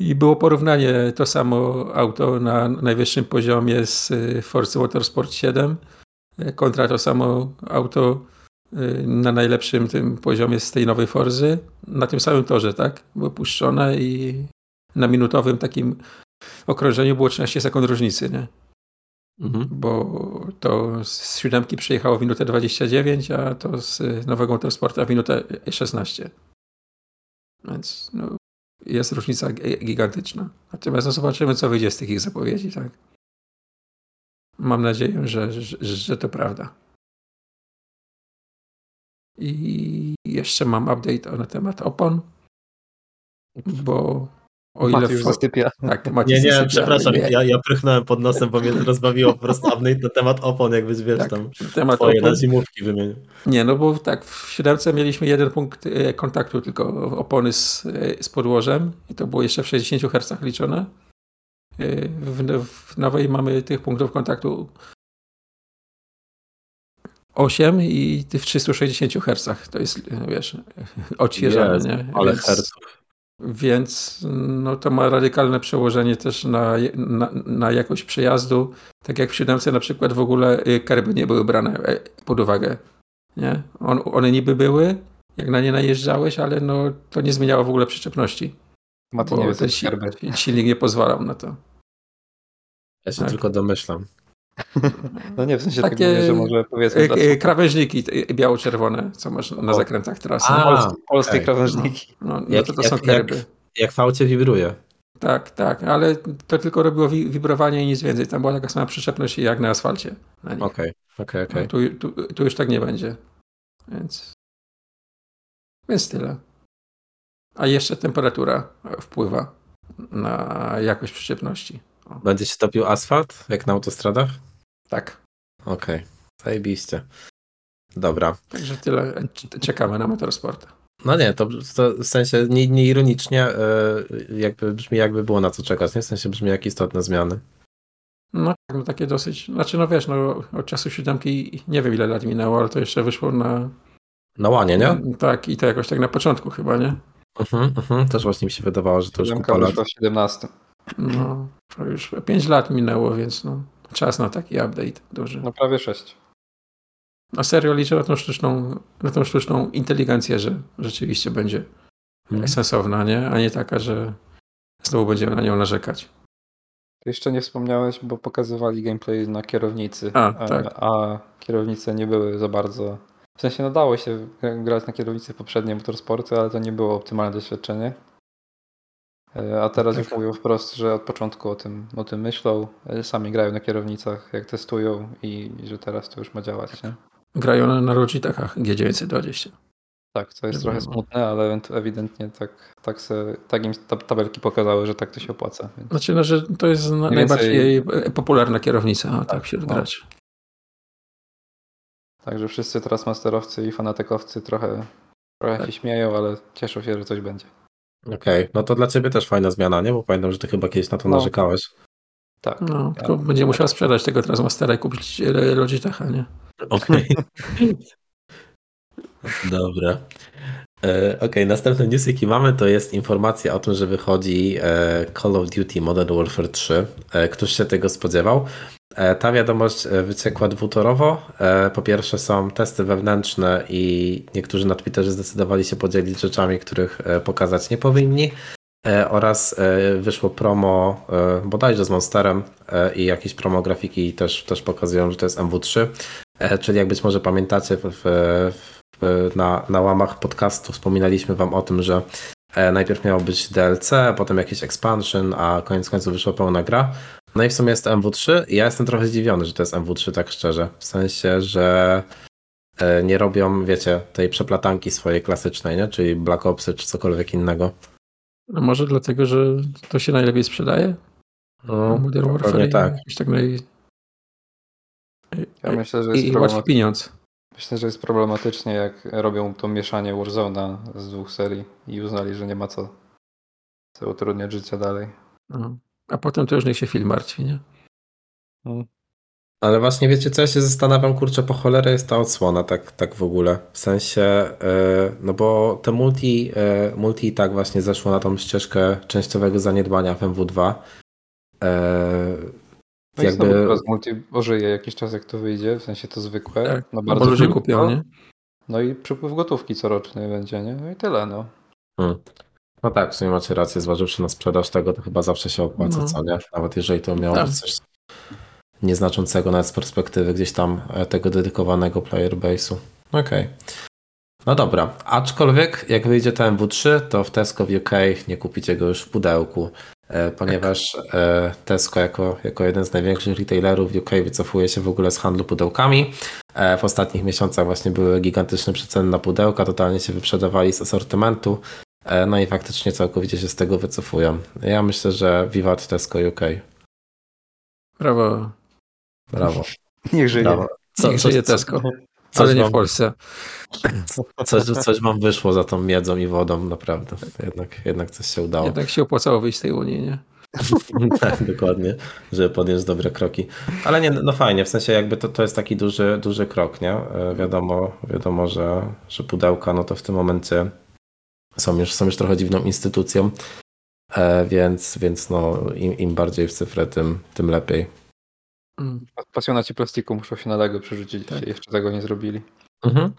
I było porównanie to samo auto na najwyższym poziomie z y, Forza Motorsport 7 y, kontra to samo auto y, na najlepszym tym poziomie z tej nowej Forzy na tym samym torze, tak? Było puszczone i na minutowym takim okrążeniu było 13 sekund różnicy, nie? Mhm. Bo to z siódemki przyjechało w minutę 29, a to z nowego Motorsporta w minutę 16. Więc no, jest różnica gi- gigantyczna. Natomiast no, zobaczymy, co wyjdzie z tych ich zapowiedzi, tak? Mam nadzieję, że, że, że to prawda. I jeszcze mam update na temat opon, bo o ile... Maty już w- zasypia. tak, Maciej Nie, nie, zasypia, przepraszam, nie. ja, ja prychnąłem pod nosem, bo mnie rozbawiło po prostu update na temat opon, jakbyś wiesz Tak, tam temat twoje opon. na zimówki wymienił. Nie, no bo tak, w siódemce mieliśmy jeden punkt e, kontaktu tylko opony z, e, z podłożem i to było jeszcze w 60 Hz liczone. E, W, w nowej mamy tych punktów kontaktu 8 i w 360 Hz. To jest, wiesz, odświeżane, Jezu, nie? Ale Więc- herców. Więc no, to ma radykalne przełożenie też na, na, na jakość przejazdu. Tak jak w siódemce na przykład w ogóle y, karby nie były brane e, pod uwagę. Nie? On, one niby były, jak na nie najeżdżałeś, ale no, to nie zmieniało w ogóle przyczepności. Maty bo nie ten silnik nie pozwalał na to. Ja się Tak. tylko domyślam. No nie, w sensie Takie- tak mówię, że może powiedzmy Y, dla y, Krawężniki y, biało-czerwone, co masz na O. zakrętach trasy. A, polskie, polskie okej. krawężniki. No, no Jak- to, to jak- są jak- karby. Jak w aucie wibruje. Tak, tak, ale to tylko robiło wi- wibrowanie i nic więcej. Tam była taka sama przyczepność jak na asfalcie. Okej, okej, okej. No, tu, tu, tu już tak nie będzie. Więc, więc tyle. A jeszcze temperatura wpływa na jakość przyczepności. O, Będzie się topił asfalt, jak na autostradach? Tak. Okej, zajebiście. Dobra. Także tyle. Czekamy na motorsport. No nie, to, to w sensie nie, nie ironicznie e, jakby brzmi jakby było na co czekać, nie? W sensie brzmi jak istotne zmiany. No, tak, no takie dosyć. Znaczy, no wiesz, no, od czasu siódemki nie wiem ile lat minęło, ale to jeszcze wyszło na. Na łanie, nie? Tak, i to jakoś tak na początku chyba, nie? Mhm, mhm. Też właśnie mi się wydawało, że to już kupa lat. w 17. No, to już 5 lat minęło, więc no, czas na taki update duży. No prawie 6. Na serio liczę na tą sztuczną, na tą sztuczną inteligencję, że rzeczywiście będzie Mhm. sensowna, nie? A nie taka, że znowu będziemy na nią narzekać. Ty jeszcze nie wspomniałeś, bo pokazywali gameplay na kierownicy. A, e, tak. a kierownice nie były za bardzo. W sensie nadało się grać na kierownicy w poprzednie motorsporty, ale to nie było optymalne doświadczenie. E, A teraz Tak. już mówią wprost, że od początku o tym, o tym myślą, e, sami grają na kierownicach, jak testują i, i że teraz to już ma działać. Nie? Grają na, na Logitechach G920. Tak, to jest trochę smutne, ale ewidentnie tak, tak, se, tak im ta- tabelki pokazały, że tak to się opłaca. Więc... Znaczy, no, że to jest na, więcej- najbardziej popularna kierownica, a tak wśród no. graczy. Także wszyscy teraz masterowcy i fanatykowcy trochę, trochę Tak. się śmieją, ale cieszą się, że coś będzie. Okej, no to dla ciebie też fajna zmiana, nie? Bo pamiętam, że ty chyba kiedyś na to No. narzekałeś. Tak. No, tylko będzie musiał sprzedać tego Transmastera i kupić Logitecha, nie? Okej. Dobra. E, Okej, następny news jaki mamy to jest informacja o tym, że wychodzi e, Call of Duty Modern Warfare 3. E, Któż się tego spodziewał? E, Ta wiadomość e, wyciekła dwutorowo. E, Po pierwsze są testy wewnętrzne i niektórzy na Twitterze zdecydowali się podzielić rzeczami, których pokazać nie powinni. Oraz wyszło promo bodajże z Monsterem i jakieś promo grafiki też, też pokazują, że to jest MW3. E, Czyli jak być może pamiętacie, w, w, na, na łamach podcastu wspominaliśmy Wam o tym, że najpierw miało być DLC, potem jakiś expansion, a koniec końców wyszła pełna gra. No i w sumie jest to MW3 i ja jestem trochę zdziwiony, że to jest MW3, tak szczerze. W sensie, że e, nie robią, wiecie, tej przeplatanki swojej klasycznej, nie? czyli Black Opsy czy cokolwiek innego. No może dlatego, że to się najlepiej sprzedaje? No, Modern Warfare tak. jakoś tak naj... Ja myślę, że jest I, łatwy pieniądz. Myślę, że jest problematycznie, jak robią to mieszanie Warzone'a z dwóch serii i uznali, że nie ma co, co utrudniać życia dalej. No. A potem to już niech się film martwi, nie? Ale właśnie wiecie co, ja się zastanawiam, kurczę, po cholerę jest ta odsłona tak, tak w ogóle. W sensie, e, no bo te multi, e, multi i tak właśnie zeszło na tą ścieżkę częściowego zaniedbania w MW2. E, No i jakby, znowu teraz multi ożyje jakiś czas, jak to wyjdzie, w sensie to zwykłe. Tak, no Bo bardzo ludzie kupią, nie? No i przypływ gotówki coroczny będzie, nie? No i tyle, no. hmm. No tak, w sumie macie rację, zważywszy na sprzedaż tego, to chyba zawsze się opłaca, No. co nie? Nawet jeżeli to miało Tak. coś nieznaczącego nawet z perspektywy gdzieś tam e, tego dedykowanego player base'u. Okej. No dobra, aczkolwiek jak wyjdzie to MW3, to w Tesco w UK nie kupicie go już w pudełku, e, ponieważ e, Tesco jako, jako jeden z największych retailerów w UK wycofuje się w ogóle z handlu pudełkami. W ostatnich miesiącach właśnie były gigantyczne przeceny na pudełka, totalnie się wyprzedawali z asortymentu, no i faktycznie całkowicie się z tego wycofują. Ja myślę, że Vivat Tesco UK. Brawo. Brawo. Niech żyje. Brawo. Niech żyje Tesco. coś Ale nie w Polsce. Coś, coś wam wyszło za tą miedzą i wodą, naprawdę. Jednak, jednak coś się udało. Jednak się opłacało wyjść z tej Unii, nie? tak, dokładnie, żeby podjąć dobre kroki. Ale nie, no fajnie, w sensie jakby to, to jest taki duży, duży krok, nie? E, wiadomo, wiadomo że, że pudełka, no to w tym momencie są już, są już trochę dziwną instytucją, e, więc, więc no, im, im bardziej w cyfrę, tym, tym lepiej. Mm. Pasjonaci plastiku muszą się na Lego przerzucić, tak. jeszcze tego nie zrobili. Mhm.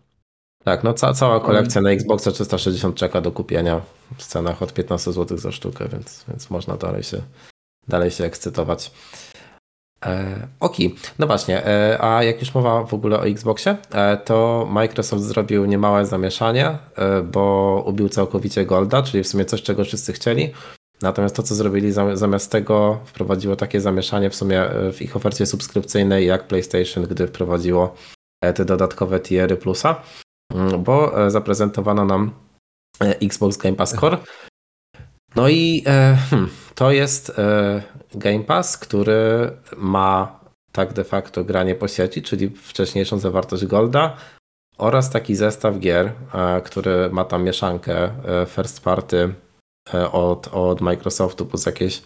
Tak, no ca cała kolekcja na Xboxa 360 czeka do kupienia w cenach od 15 zł za sztukę, więc, więc można dalej się, dalej się ekscytować. E, ok, no właśnie, e, a jak już mowa w ogóle o Xboxie, e, to Microsoft zrobił niemałe zamieszanie, bo ubił całkowicie Golda, czyli w sumie coś, czego wszyscy chcieli. Natomiast to, co zrobili zamiast tego, wprowadziło takie zamieszanie w sumie w ich ofercie subskrypcyjnej, jak PlayStation, gdy wprowadziło te dodatkowe tiery plusa. Mm, bo zaprezentowano nam Xbox Game Pass Core. No i hmm, to jest Game Pass, który ma tak de facto granie po sieci, czyli wcześniejszą zawartość Golda oraz taki zestaw gier, który ma tam mieszankę first party od, od Microsoftu plus jakieś,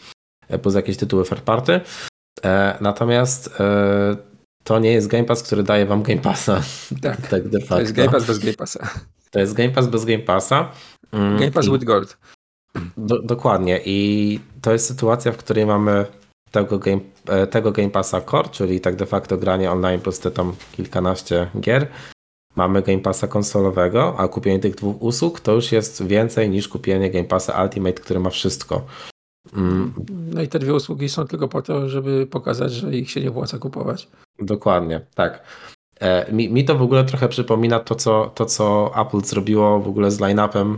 plus jakieś tytuły first party. Natomiast to nie jest Game Pass, który daje wam Game Passa. Tak, tak de facto. To jest Game Pass bez Game Passa. To jest Game Pass bez Game Passa. Mm, Game Pass I, with Gold. Do, dokładnie. I to jest sytuacja, w której mamy tego game, e, tego game Passa Core, czyli tak de facto granie online plus te tam kilkanaście gier. Mamy Game Passa konsolowego, a kupienie tych dwóch usług to już jest więcej niż kupienie Game Passa Ultimate, który ma wszystko. Mm. No i te dwie usługi są tylko po to, żeby pokazać, że ich się nie opłaca kupować. Dokładnie, tak. E, mi, mi to w ogóle trochę przypomina to co, to, co Apple zrobiło w ogóle z line-upem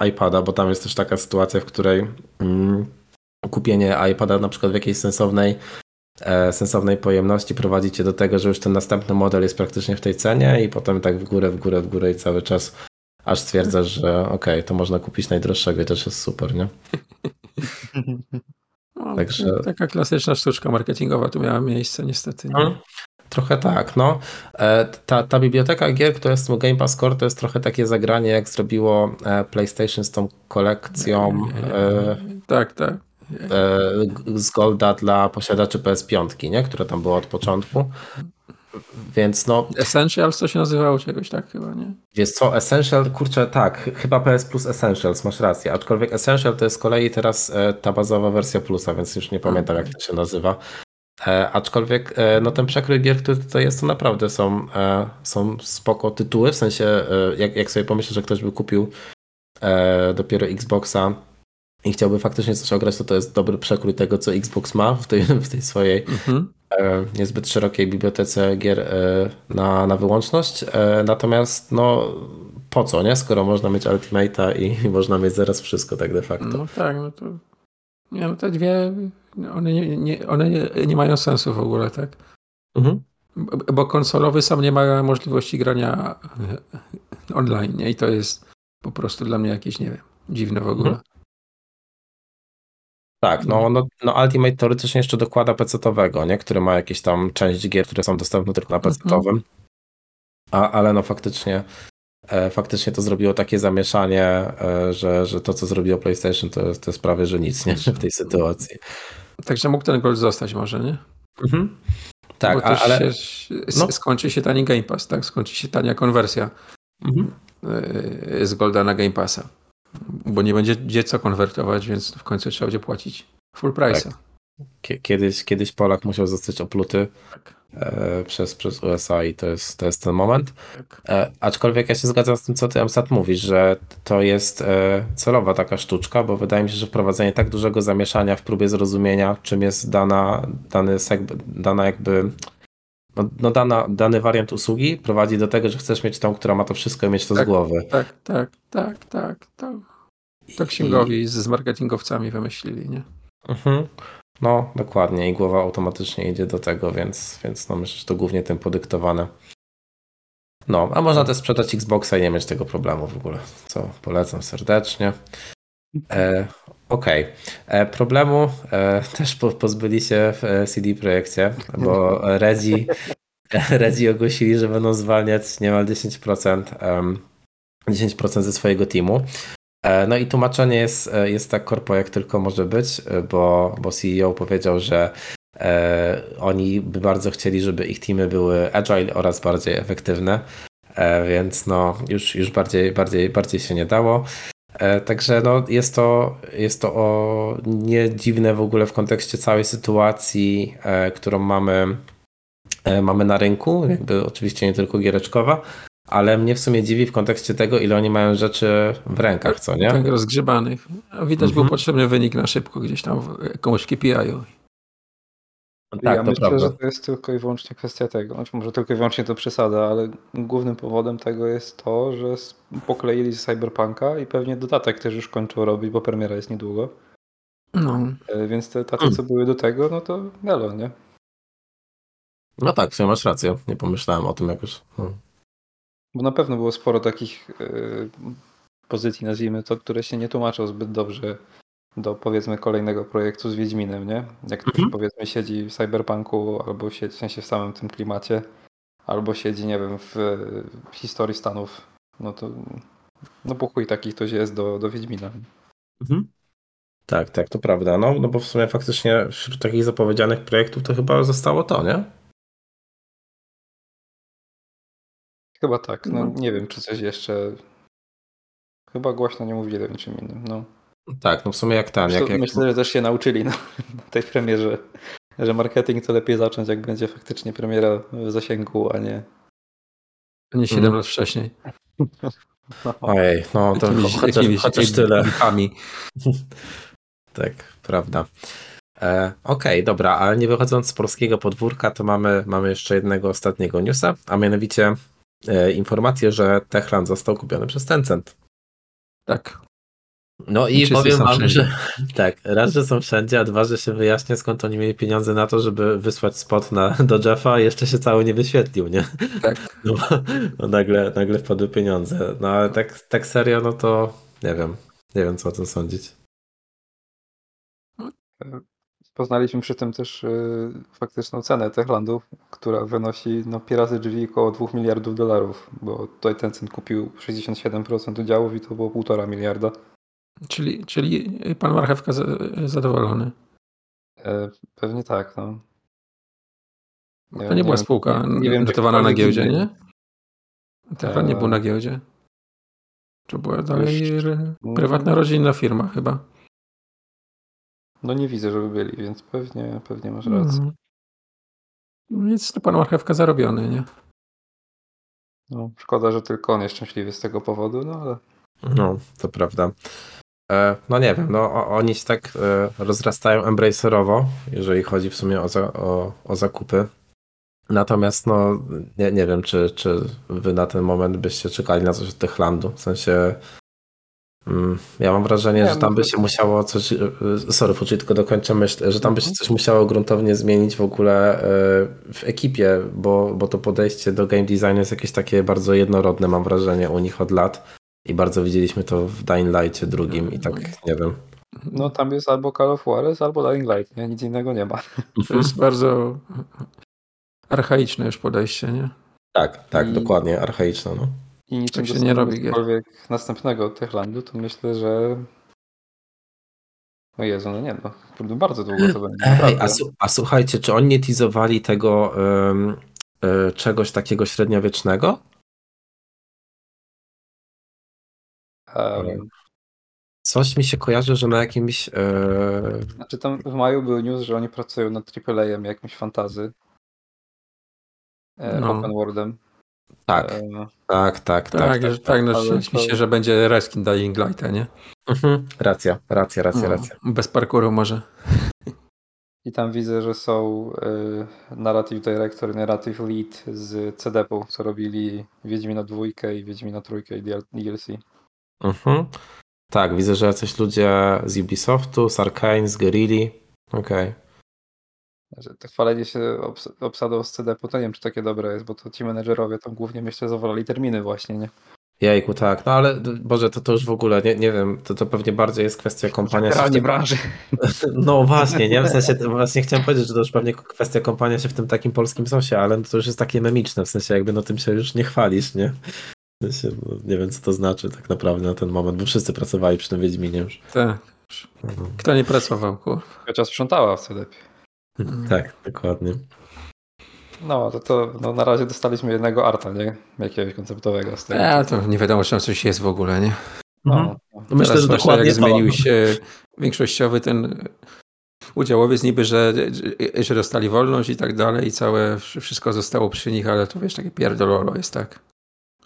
e, iPada, bo tam jest też taka sytuacja, w której mm, kupienie iPada na przykład w jakiejś sensownej, e, sensownej pojemności prowadzi cię do tego, że już ten następny model jest praktycznie w tej cenie i potem tak w górę, w górę, w górę i cały czas aż stwierdzasz, że okej, okay, to można kupić najdroższego i też jest super, nie? No, Także... Taka klasyczna sztuczka marketingowa tu miała miejsce niestety. No, trochę tak, no. E, ta, ta biblioteka gier, która jest Game Pass Core, to jest trochę takie zagranie, jak zrobiło e, PlayStation z tą kolekcją. Tak, tak. Z Golda dla posiadaczy PS5, nie? która tam była od początku. Więc no. Essentials to się nazywało czegoś tak chyba, nie? Wiesz co, Essential, kurczę, tak, chyba PS Plus Essentials, masz rację. Aczkolwiek Essential to jest z kolei teraz e, ta bazowa wersja Plusa, więc już nie pamiętam jak to się nazywa. E, aczkolwiek e, no ten przekrój gier, który tutaj jest, to naprawdę są, e, są spoko tytuły, w sensie e, jak, jak sobie pomyślę, że ktoś by kupił e, dopiero Xboxa i chciałby faktycznie coś ograć, to to jest dobry przekrój tego, co Xbox ma w tej, w tej swojej mhm. E, niezbyt szerokiej bibliotece gier e, na, na wyłączność. E, natomiast no po co, nie? Skoro można mieć Ultimate'a i, i można mieć zaraz wszystko tak de facto. No tak, no to nie, no te dwie, one nie, nie, one nie, nie mają sensu w ogóle, tak? Mhm. Bo konsolowy sam nie ma możliwości grania online, nie? I to jest po prostu dla mnie jakieś, nie wiem, dziwne w ogóle. Mhm. Tak, no, no, no Ultimate teoretycznie jeszcze dokłada PC-owego, nie? który ma jakieś tam część gier, które są dostępne tylko na mhm. PC-owym. A, ale no faktycznie e, faktycznie to zrobiło takie zamieszanie, e, że, że to, co zrobiło PlayStation, to, to jest prawie, że nic nie? w tej sytuacji. Także mógł ten gold zostać może, nie? Mhm. Tak, Bo ale... Się, no. Skończy się tani Game Pass, tak? Skończy się tania konwersja mhm. E, z Golda na Game Passa bo nie będzie gdzie co konwertować, więc w końcu trzeba będzie płacić full price. Tak. Kiedyś, kiedyś Polak musiał zostać opluty tak. e, przez, przez USA i to jest, to jest ten moment. Tak. E, aczkolwiek ja się zgadzam z tym, co ty Amsat mówisz, że to jest e, celowa taka sztuczka, bo wydaje mi się, że wprowadzenie tak dużego zamieszania w próbie zrozumienia, czym jest dana, dany dana jakby no, no dana, dany wariant usługi prowadzi do tego, że chcesz mieć tą, która ma to wszystko i mieć to tak, z głowy. Tak, tak, tak, tak. To, to księgowi I... z marketingowcami wymyślili, nie? Mhm. No, dokładnie. I głowa automatycznie idzie do tego, więc, więc no myślę, że to głównie tym podyktowane. No, a można też sprzedać Xboxa i nie mieć tego problemu w ogóle, co polecam serdecznie. E, Okej. Okay. E, problemu e, też po, pozbyli się w e, CD Projekcie, bo Redzi, Redzi ogłosili, że będą zwalniać niemal 10%, um, 10% ze swojego teamu. E, No i tłumaczenie jest, e, jest tak korpo, jak tylko może być, bo, bo CEO powiedział, że e, oni by bardzo chcieli, żeby ich teamy były agile oraz bardziej efektywne, więc no już, już bardziej, bardziej, bardziej się nie dało. E, Także no, jest to, jest to o, nie dziwne w ogóle w kontekście całej sytuacji, e, którą mamy, e, mamy na rynku, jakby oczywiście nie tylko giereczkowa, ale mnie w sumie dziwi w kontekście tego, ile oni mają rzeczy w rękach, co nie? Tak rozgrzebanych. Widać był Mhm. potrzebny wynik na szybko gdzieś tam w jakąś KPI-u. Tak, ja to myślę, prawda. że to jest tylko i wyłącznie kwestia tego. Znaczy, może tylko i wyłącznie to przesada, ale głównym powodem tego jest to, że pokleili Cyberpunka i pewnie dodatek też już kończą robić, bo premiera jest niedługo. No. E, Więc te taty, Hmm. co były do tego, no to galo, nie? No tak, w sumie masz rację. Nie pomyślałem o tym jakoś. Hmm. Bo na pewno było sporo takich e, pozycji, nazwijmy to, które się nie tłumaczą zbyt dobrze do powiedzmy kolejnego projektu z Wiedźminem, nie? Jak ktoś Mhm. powiedzmy siedzi w Cyberpunku albo siedzi w sensie w samym tym klimacie, albo siedzi, nie wiem, w, w historii Stanów, no to no po chuj taki ktoś jest do, do Wiedźmina. Mhm. Tak, tak, to prawda. No, no bo w sumie faktycznie wśród takich zapowiedzianych projektów to chyba zostało to, nie? Chyba tak, no No. nie wiem, czy coś jeszcze chyba głośno nie mówili o niczym innym, no. Tak, no w sumie jak ten. Jak, jak... myślę, że też się nauczyli na, na tej premierze, że marketing to lepiej zacząć, jak będzie faktycznie premiera w zasięgu, a nie. A nie 7 Mm. lat wcześniej. No, Ojej, no to Jakimiś- chociaż, jakimiś chociaż tyle. Tak, prawda. E, Okej, dobra, ale nie wychodząc z polskiego podwórka, to mamy, mamy jeszcze jednego ostatniego newsa, a mianowicie e, informację, że Techland został kupiony przez Tencent. Tak. No i Wszyscy powiem są wam, wszędzie. że tak, raz, że są wszędzie, a dwa, że się wyjaśnia, skąd oni mieli pieniądze na to, żeby wysłać spot na, do Jeffa, a jeszcze się cały nie wyświetlił, nie? Tak. No, no nagle, nagle wpadły pieniądze. No ale tak, tak serio, no to nie wiem. Nie wiem, co o tym sądzić. Poznaliśmy przy tym też y, faktyczną cenę Techlandu, która wynosi no, razy drzwi około 2 miliardów dolarów, bo tutaj Tencent kupił 67% udziałów i to było 1,5 miliarda. Czyli, czyli pan Marchewka za- zadowolony. E, pewnie tak, no. Nie, To nie była wiem- spółka nie- nie wiem, czy notowana na giełdzie, nie? Nie Eee. był na giełdzie. To była dalej r- prywatna, rodzinna firma chyba. No nie widzę, żeby byli, więc pewnie, pewnie masz rację. Mhm. Więc to pan Marchewka zarobiony, nie? No, szkoda, że tylko on jest szczęśliwy z tego powodu, no ale No, to prawda. E, no nie wiem, no oni się tak e, rozrastają embracerowo, jeżeli chodzi w sumie o, za, o, o zakupy. Natomiast no nie, nie wiem, czy, czy wy na ten moment byście czekali na coś od Techlandu. W sensie mm, ja mam wrażenie, Nie, że tam by może- się musiało coś, e, sorry, Fuczy, tylko dokończę myśl, że tam by się Mhm. coś musiało gruntownie zmienić w ogóle w ekipie, bo, bo to podejście do game designu jest jakieś takie bardzo jednorodne, mam wrażenie, u nich od lat. I bardzo widzieliśmy to w Dying Lightie drugim i tak, nie wiem. no tam jest albo Call of Juarez, albo Dying Light, nie? Nic innego nie ma. To jest bardzo archaiczne już podejście, nie? Tak, tak, I- dokładnie, archaiczne. No. I niczym Tak się nie robi gier. cokolwiek następnego od Techlandu, to myślę, że o Jezu, no nie no, bardzo długo to będzie. Ej, a, a słuchajcie, czy oni nie teasowali tego em, e, czegoś takiego średniowiecznego? Em, Coś mi się kojarzy, że na jakimś. E, Znaczy tam w maju był news, że oni pracują nad AAA-em jakimś fantazy. E, No. Open Worldem. tak, E, tak, tak, tak. Tak, tak, że- tak, no ale śnić mi to- się, że będzie reskin Dying Lighta, nie? Mhm, racja, racja, racja, No, racja. Bez parkouru może. I tam widzę, że są y, Narrative Director i Narrative Lead z CDP-u, co robili Wiedźmina dwójkę i Wiedźmina trójkę i DLC. Mhm. Tak, widzę, że jacyś ludzie z Ubisoftu, z Arkane, z Guerrilli. Okej. Że to chwalenie się obs- obsadą z CDP-u, to nie wiem, czy takie dobre jest, bo to ci menedżerowie tam głównie myślę zawolali terminy właśnie, nie? Jejku, tak. No ale Boże, to, to już w ogóle nie, nie wiem, to, to pewnie bardziej jest kwestia kompania się w tym... branży. No właśnie, nie? W sensie właśnie chciałem powiedzieć, że to już pewnie kwestia kompania się w tym takim polskim sosie, ale to już jest takie memiczne, w sensie jakby no tym się już nie chwalisz, nie? No, nie wiem, co to znaczy tak naprawdę na ten moment, bo wszyscy pracowali przy tym Wiedźminie już. Tak. Kto nie pracował, kurwa. Chociaż sprzątała wtedy lepiej. Tak, dokładnie. No, to, to no, na razie dostaliśmy jednego arta, nie? Jakiegoś konceptowego z tego. Ja to nie wiadomo, czy tam coś jest w ogóle, nie? No, Mhm. no. Myślę, że dokładnie jak to. zmienił się większościowy ten udziałowiec niby, że, że dostali wolność i tak dalej i całe wszystko zostało przy nich, ale to wiesz, takie pierdololo jest tak.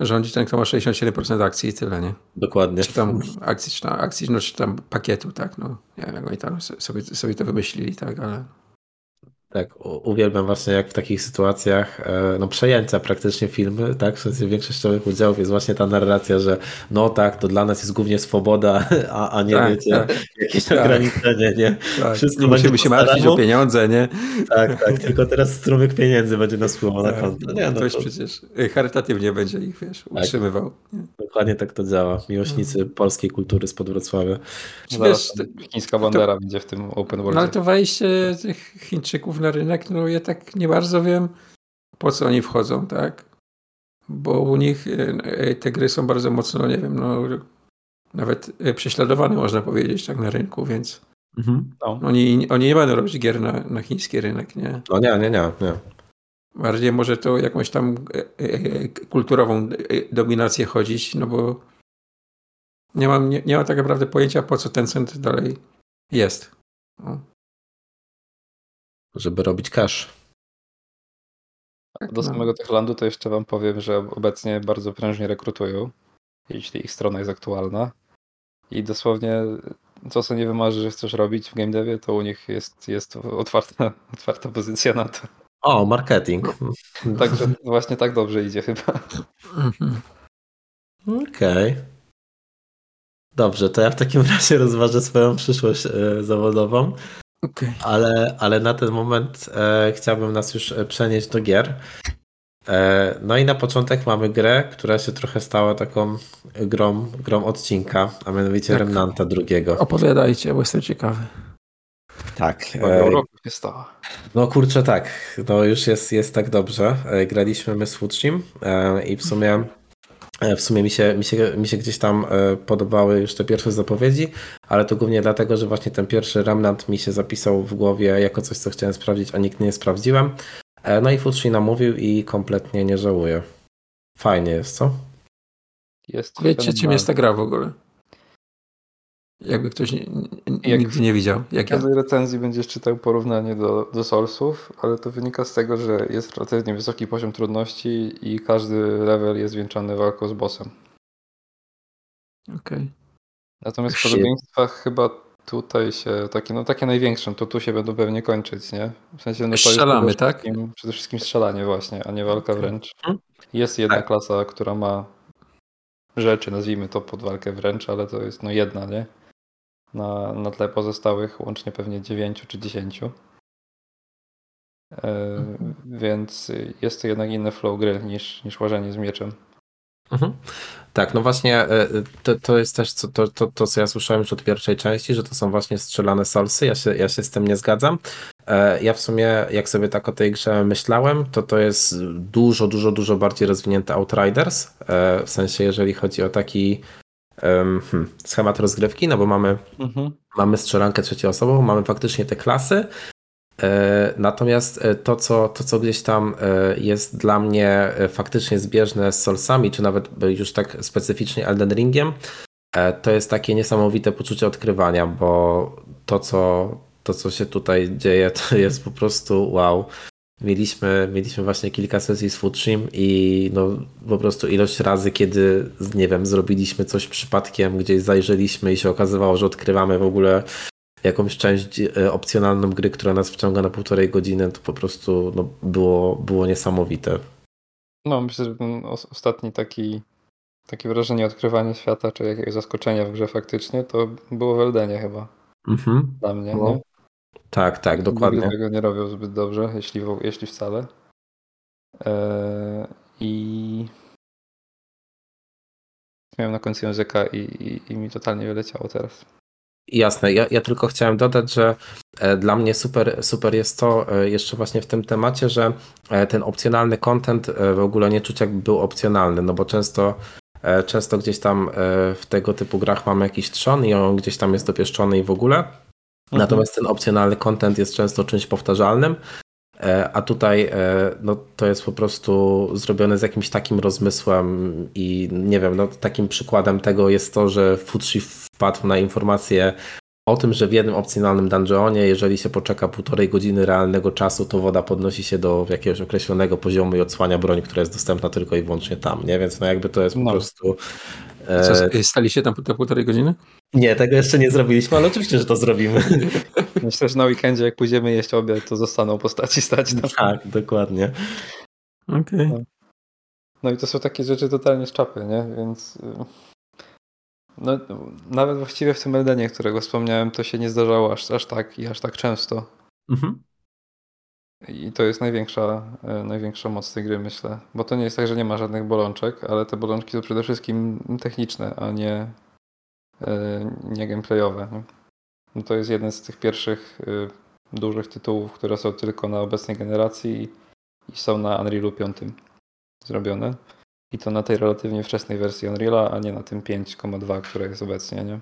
Rządzi ten, kto ma 67% akcji i tyle, nie? Dokładnie. Czy tam akcji, czy tam, akcji, no, czy tam pakietu, tak, no. Nie wiem, jak oni tam sobie, sobie to wymyślili, tak, ale... Tak, uwielbiam właśnie jak w takich sytuacjach, e, no przejęcia praktycznie filmy, tak, w sensie większościowych udziałów jest właśnie ta narracja, że no tak, to dla nas jest głównie swoboda, a, a nie Tak, wiecie, tak. jakieś Tak. ograniczenie, nie? Tak, Wszystko musimy się martwić o pieniądze, nie? Tak, tak, tylko teraz strumyk pieniędzy będzie nas wpływał na Tak, konto. Nie, no Ktoś to, przecież y, charytatywnie będzie ich, wiesz, utrzymywał. Nie? dokładnie tak to działa. Miłośnicy polskiej kultury spod Wrocławia. Wiesz, chińska bandera będzie w tym open No world. ale to wejście tych Chińczyków na rynek, no ja tak nie bardzo wiem, po co oni wchodzą, tak? Bo u nich e, te gry są bardzo mocno, nie wiem, no nawet e, prześladowane można powiedzieć tak na rynku, więc No. oni, oni nie będą robić gier na, na chiński rynek, nie? No nie, nie, nie, nie. Bardziej może to jakąś tam e, e, kulturową e, dominację chodzić, no bo nie mam, nie, nie mam tak naprawdę pojęcia, po co ten cent dalej jest. No. Żeby robić cash. Tak, Do no. samego Techlandu to jeszcze wam powiem, że obecnie bardzo prężnie rekrutują, jeśli ich strona jest aktualna. I dosłownie co sobie nie wymarzy, że chcesz robić w game devie, to u nich jest, jest otwarta, otwarta pozycja na to. O, marketing. Także właśnie tak dobrze idzie chyba. Mhm. Okej. Dobrze, to ja w takim razie rozważę swoją przyszłość e, zawodową, Okej. ale, ale na ten moment e, chciałbym nas już e, przenieść do gier. E, no i na początek mamy grę, która się trochę stała taką grą, grą odcinka, a mianowicie Tak. Remnanta drugiego. Opowiadajcie, bo jestem ciekawy. Tak. E, się stała. No kurczę, tak. No już jest, jest tak dobrze. E, Graliśmy my z Futrzim e, i w sumie e, w sumie mi się, mi, się, mi się gdzieś tam e, podobały już te pierwsze zapowiedzi, ale to głównie dlatego, że właśnie ten pierwszy Remnant mi się zapisał w głowie jako coś, co chciałem sprawdzić, a nikt nie sprawdziłem. E, No i Futrzy namówił i kompletnie nie żałuję. Fajnie jest, co? Jest Wiecie, czym jest ta gra w ogóle? Jakby ktoś nie, Jak- nigdy nie widział. Jak W ja. każdej recenzji będziesz czytał porównanie do, do Soulsów, ale to wynika z tego, że jest relatywnie wysoki poziom trudności i każdy level jest wieńczony walką z bossem. Okej. Natomiast w podobieństwach chyba tutaj się, takie, no takie największe, to tu się będą pewnie kończyć, nie? W sensie, no to Strzelamy, jest przede tak? wszystkim, przede wszystkim strzelanie właśnie, a nie walka wręcz. Mhm. Jest jedna Tak. klasa, która ma rzeczy, nazwijmy to pod walkę wręcz, ale to jest no jedna, nie? Na, na tle pozostałych łącznie pewnie dziewięciu czy dziesięciu. E, Mhm. Więc jest to jednak inny flow gry niż, niż łażenie z mieczem. Mhm. Tak, no właśnie e, to, to jest też co, to, to, to, co ja słyszałem już od pierwszej części, że to są właśnie strzelane solsy. Ja się, ja się z tym nie zgadzam. E, Ja w sumie, jak sobie tak o tej grze myślałem, to to jest dużo, dużo, dużo bardziej rozwinięty Outriders. e, W sensie, jeżeli chodzi o taki hmm, schemat rozgrywki, no bo mamy mamy strzelankę trzecioosobową, mamy faktycznie te klasy. E, Natomiast e, to co, to, co gdzieś tam e, jest dla mnie faktycznie zbieżne z Soulsami, czy nawet już tak specyficznie Elden Ringiem, to jest takie niesamowite poczucie odkrywania, bo to co, to, co się tutaj dzieje, to jest po prostu wow. Mieliśmy, mieliśmy właśnie kilka sesji z Futshim i no, po prostu ilość razy, kiedy, nie wiem, zrobiliśmy coś przypadkiem, gdzieś zajrzeliśmy i się okazywało, że odkrywamy w ogóle jakąś część e, opcjonalną gry, która nas wciąga na półtorej godziny, to po prostu no, było, było niesamowite. No, myślę, że ten os- ostatni taki, takie wrażenie odkrywania świata, czy jakiegoś zaskoczenia w grze faktycznie, to było w Eldenie chyba Mhm. dla mnie, No, nie? Tak, tak, dokładnie. Nigdy tego nie robią zbyt dobrze, jeśli, jeśli wcale. Eee, I miałem na końcu języka i, i, i mi totalnie wyleciało teraz. Jasne, ja, ja tylko chciałem dodać, że e, dla mnie super, super jest to e, jeszcze właśnie w tym temacie, że e, ten opcjonalny content e, w ogóle nie czuć jakby był opcjonalny, no bo często E, często gdzieś tam e, w tego typu grach mamy jakiś trzon i on gdzieś tam jest dopieszczony i w ogóle. Natomiast ten opcjonalny content jest często czymś powtarzalnym, e, a tutaj no, to jest po prostu zrobione z jakimś takim rozmysłem i nie wiem, no, takim przykładem tego jest to, że Futsi wpadł na informację o tym, że w jednym opcjonalnym dungeonie, jeżeli się poczeka półtorej godziny realnego czasu, to woda podnosi się do jakiegoś określonego poziomu i odsłania broń, która jest dostępna tylko i wyłącznie tam, nie? Więc no jakby to jest po No. prostu... Co, E, staliście tam po te półtorej godziny? nie, tego jeszcze nie zrobiliśmy, ale oczywiście, że to zrobimy. Myślę, że na weekendzie, jak pójdziemy jeść obiad, to zostaną postaci stać tam. tak, dokładnie. Okej. No i to są takie rzeczy totalnie z czapy, nie? Więc y, no, nawet właściwie w tym Eldenie, którego wspomniałem, to się nie zdarzało aż, aż tak i aż tak często. Mhm. I to jest największa, e, największa moc tej gry, myślę. Bo to nie jest tak, że nie ma żadnych bolączek, ale te bolączki są przede wszystkim techniczne, a nie, e, nie gameplayowe. Nie? No to jest jeden z tych pierwszych y, dużych tytułów, które są tylko na obecnej generacji i są na Unrealu 5 zrobione. I to na tej relatywnie wczesnej wersji Unreala, a nie na tym 5,2, które jest obecnie, nie?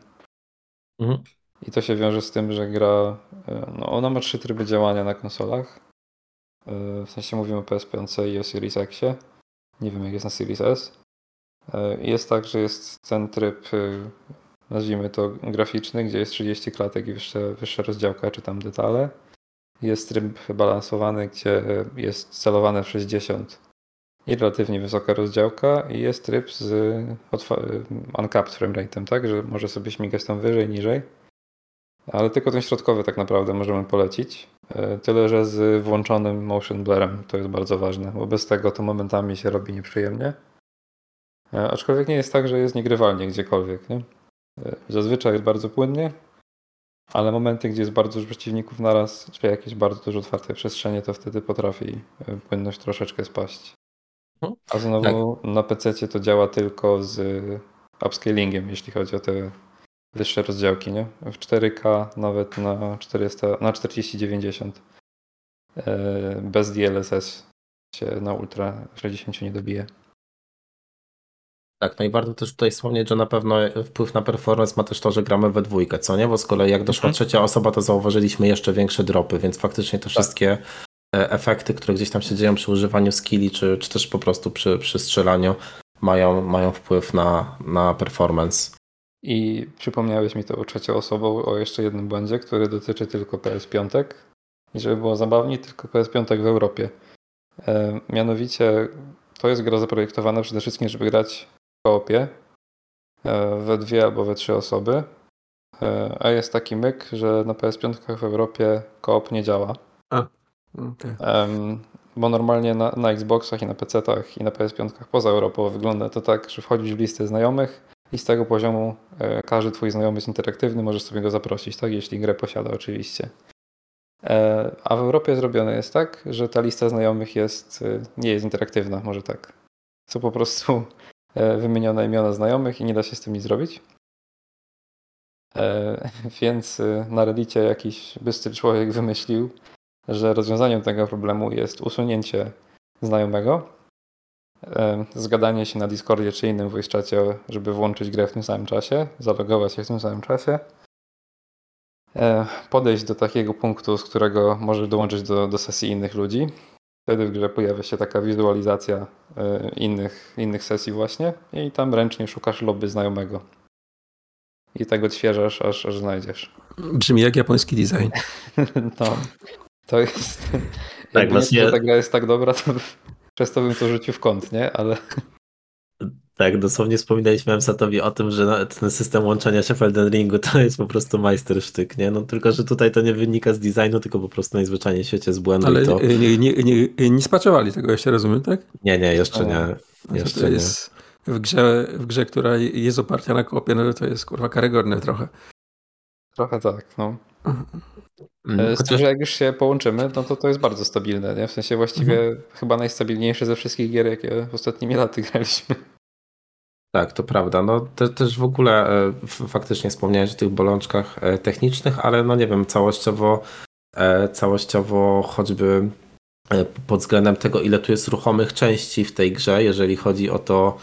Mhm. I to się wiąże z tym, że gra, e, no ona ma trzy tryby działania na konsolach. E, W sensie mówimy o PS5 i o Series X. Nie wiem jak jest na Series S. E, Jest tak, że jest ten tryb, nazwijmy to graficzny, gdzie jest 30 klatek i wyższa, wyższa rozdziałka czy tam detale. Jest tryb balansowany, gdzie jest celowane w 60 i relatywnie wysoka rozdziałka i jest tryb z otwa- uncapped framerate'em, tak, że może sobie śmigać tam wyżej, niżej. Ale tylko ten środkowy tak naprawdę możemy polecić. E, Tyle, że z włączonym motion blurem to jest bardzo ważne, bo bez tego to momentami się robi nieprzyjemnie. E, Aczkolwiek nie jest tak, że jest niegrywalnie gdziekolwiek. Nie? Zazwyczaj jest bardzo płynnie, ale momenty, gdzie jest bardzo dużo przeciwników naraz, czy jakieś bardzo dużo otwarte przestrzenie, to wtedy potrafi płynność troszeczkę spaść. Mhm. A znowu na PC to działa tylko z upscalingiem, jeśli chodzi o te wyższe rozdziałki, nie? W 4K nawet na 400, na 4090 e, bez DLSS się na Ultra 60 nie dobije. Tak, no i warto też tutaj wspomnieć, że na pewno wpływ na performance ma też to, że gramy we dwójkę, co nie? Bo z kolei jak doszła Mhm. trzecia osoba, to zauważyliśmy jeszcze większe dropy, więc faktycznie te wszystkie e, efekty, które gdzieś tam się dzieją przy używaniu skilli, czy, czy też po prostu przy, przy strzelaniu, mają, mają wpływ na, na performance. I przypomniałeś mi to trzecią osobą o jeszcze jednym błędzie, który dotyczy tylko PS5. I żeby było zabawniej, tylko PS5 w Europie. E, mianowicie to jest gra zaprojektowana przede wszystkim, żeby grać w koopie e, we dwie albo we trzy osoby. E, a jest taki myk, że na PS5 w Europie koop nie działa. Em, bo normalnie na, na Xboxach i na PC-tach i na PS5 poza Europą wygląda to tak, że wchodzisz w listę znajomych i z tego poziomu e, każdy twój znajomy jest interaktywny, możesz sobie go zaprosić, tak? Jeśli grę posiada oczywiście. E, a w Europie zrobione jest tak, że ta lista znajomych jest, e, nie jest interaktywna, może tak. Są po prostu wymienione imiona znajomych i nie da się z tym nic zrobić. Więc na Reddicie jakiś bystry człowiek wymyślił, że rozwiązaniem tego problemu jest usunięcie znajomego, zgadanie się na Discordzie czy innym voice czacie, żeby włączyć grę w tym samym czasie, zalogować się w tym samym czasie, e, podejść do takiego punktu, z którego możesz dołączyć do, do sesji innych ludzi. Wtedy w grze pojawia się taka wizualizacja e, innych, innych sesji właśnie i tam ręcznie szukasz lobby znajomego. I tak odświeżasz, aż, aż znajdziesz. Brzmi jak japoński design. No, to jest. Tak, nie, właśnie- to ta gra jest tak dobra, to przez to bym to rzucił w kąt, nie? Ale Tak, dosłownie wspominaliśmy Emsatowi o tym, że ten system łączenia się w Elden Ringu to jest po prostu majstersztyk, nie? No tylko, że tutaj to nie wynika z designu, tylko po prostu najzwyczajniej w świecie z błędu Ale i to... nie, nie, nie, nie, nie spaczowali tego, jeszcze rozumiem, tak? Nie, nie, jeszcze nie. Znaczy, Jeszcze to nie. jest w grze, w grze, która jest oparta na kopie, no to jest kurwa karygodne trochę. trochę tak, no. Mm, Z tym, że jak już się połączymy, no to to jest bardzo stabilne, nie? W sensie właściwie chyba najstabilniejsze ze wszystkich gier, jakie ostatnimi laty graliśmy. tak, to prawda. No te, też w ogóle e, faktycznie wspomniałeś o tych bolączkach e, technicznych, ale no nie wiem, całościowo e, całościowo choćby e, pod względem tego, ile tu jest ruchomych części w tej grze, jeżeli chodzi o to,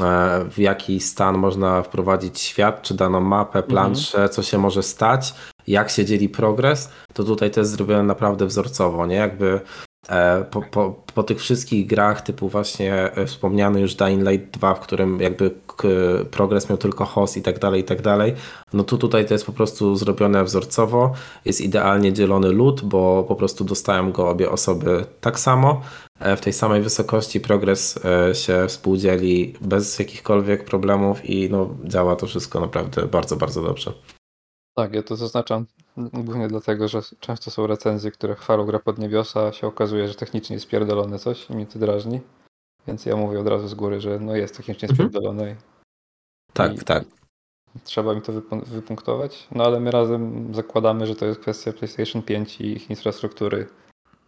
e, w jaki stan można wprowadzić świat, czy daną mapę, planszę, co się może stać, jak się dzieli progres, to tutaj to jest zrobione naprawdę wzorcowo, nie? Jakby e, po, po, po tych wszystkich grach typu właśnie e, wspomniany już Dying Light 2, w którym jakby progres miał tylko host i tak dalej, i tak dalej, no to tutaj to jest po prostu zrobione wzorcowo, jest idealnie dzielony lód, bo po prostu dostają go obie osoby tak samo, e, w tej samej wysokości progres się współdzieli bez jakichkolwiek problemów i no działa to wszystko naprawdę bardzo, bardzo dobrze. Tak, ja to zaznaczam głównie dlatego, że często są recenzje, które chwalą gra pod niebiosa, a się okazuje, że technicznie jest pierdolone coś i mnie to drażni. Więc ja mówię od razu z góry, że no jest technicznie Mhm. spierdolone i Tak, I- tak. trzeba mi to wypu- wypunktować. No ale my razem zakładamy, że to jest kwestia PlayStation 5 i ich infrastruktury,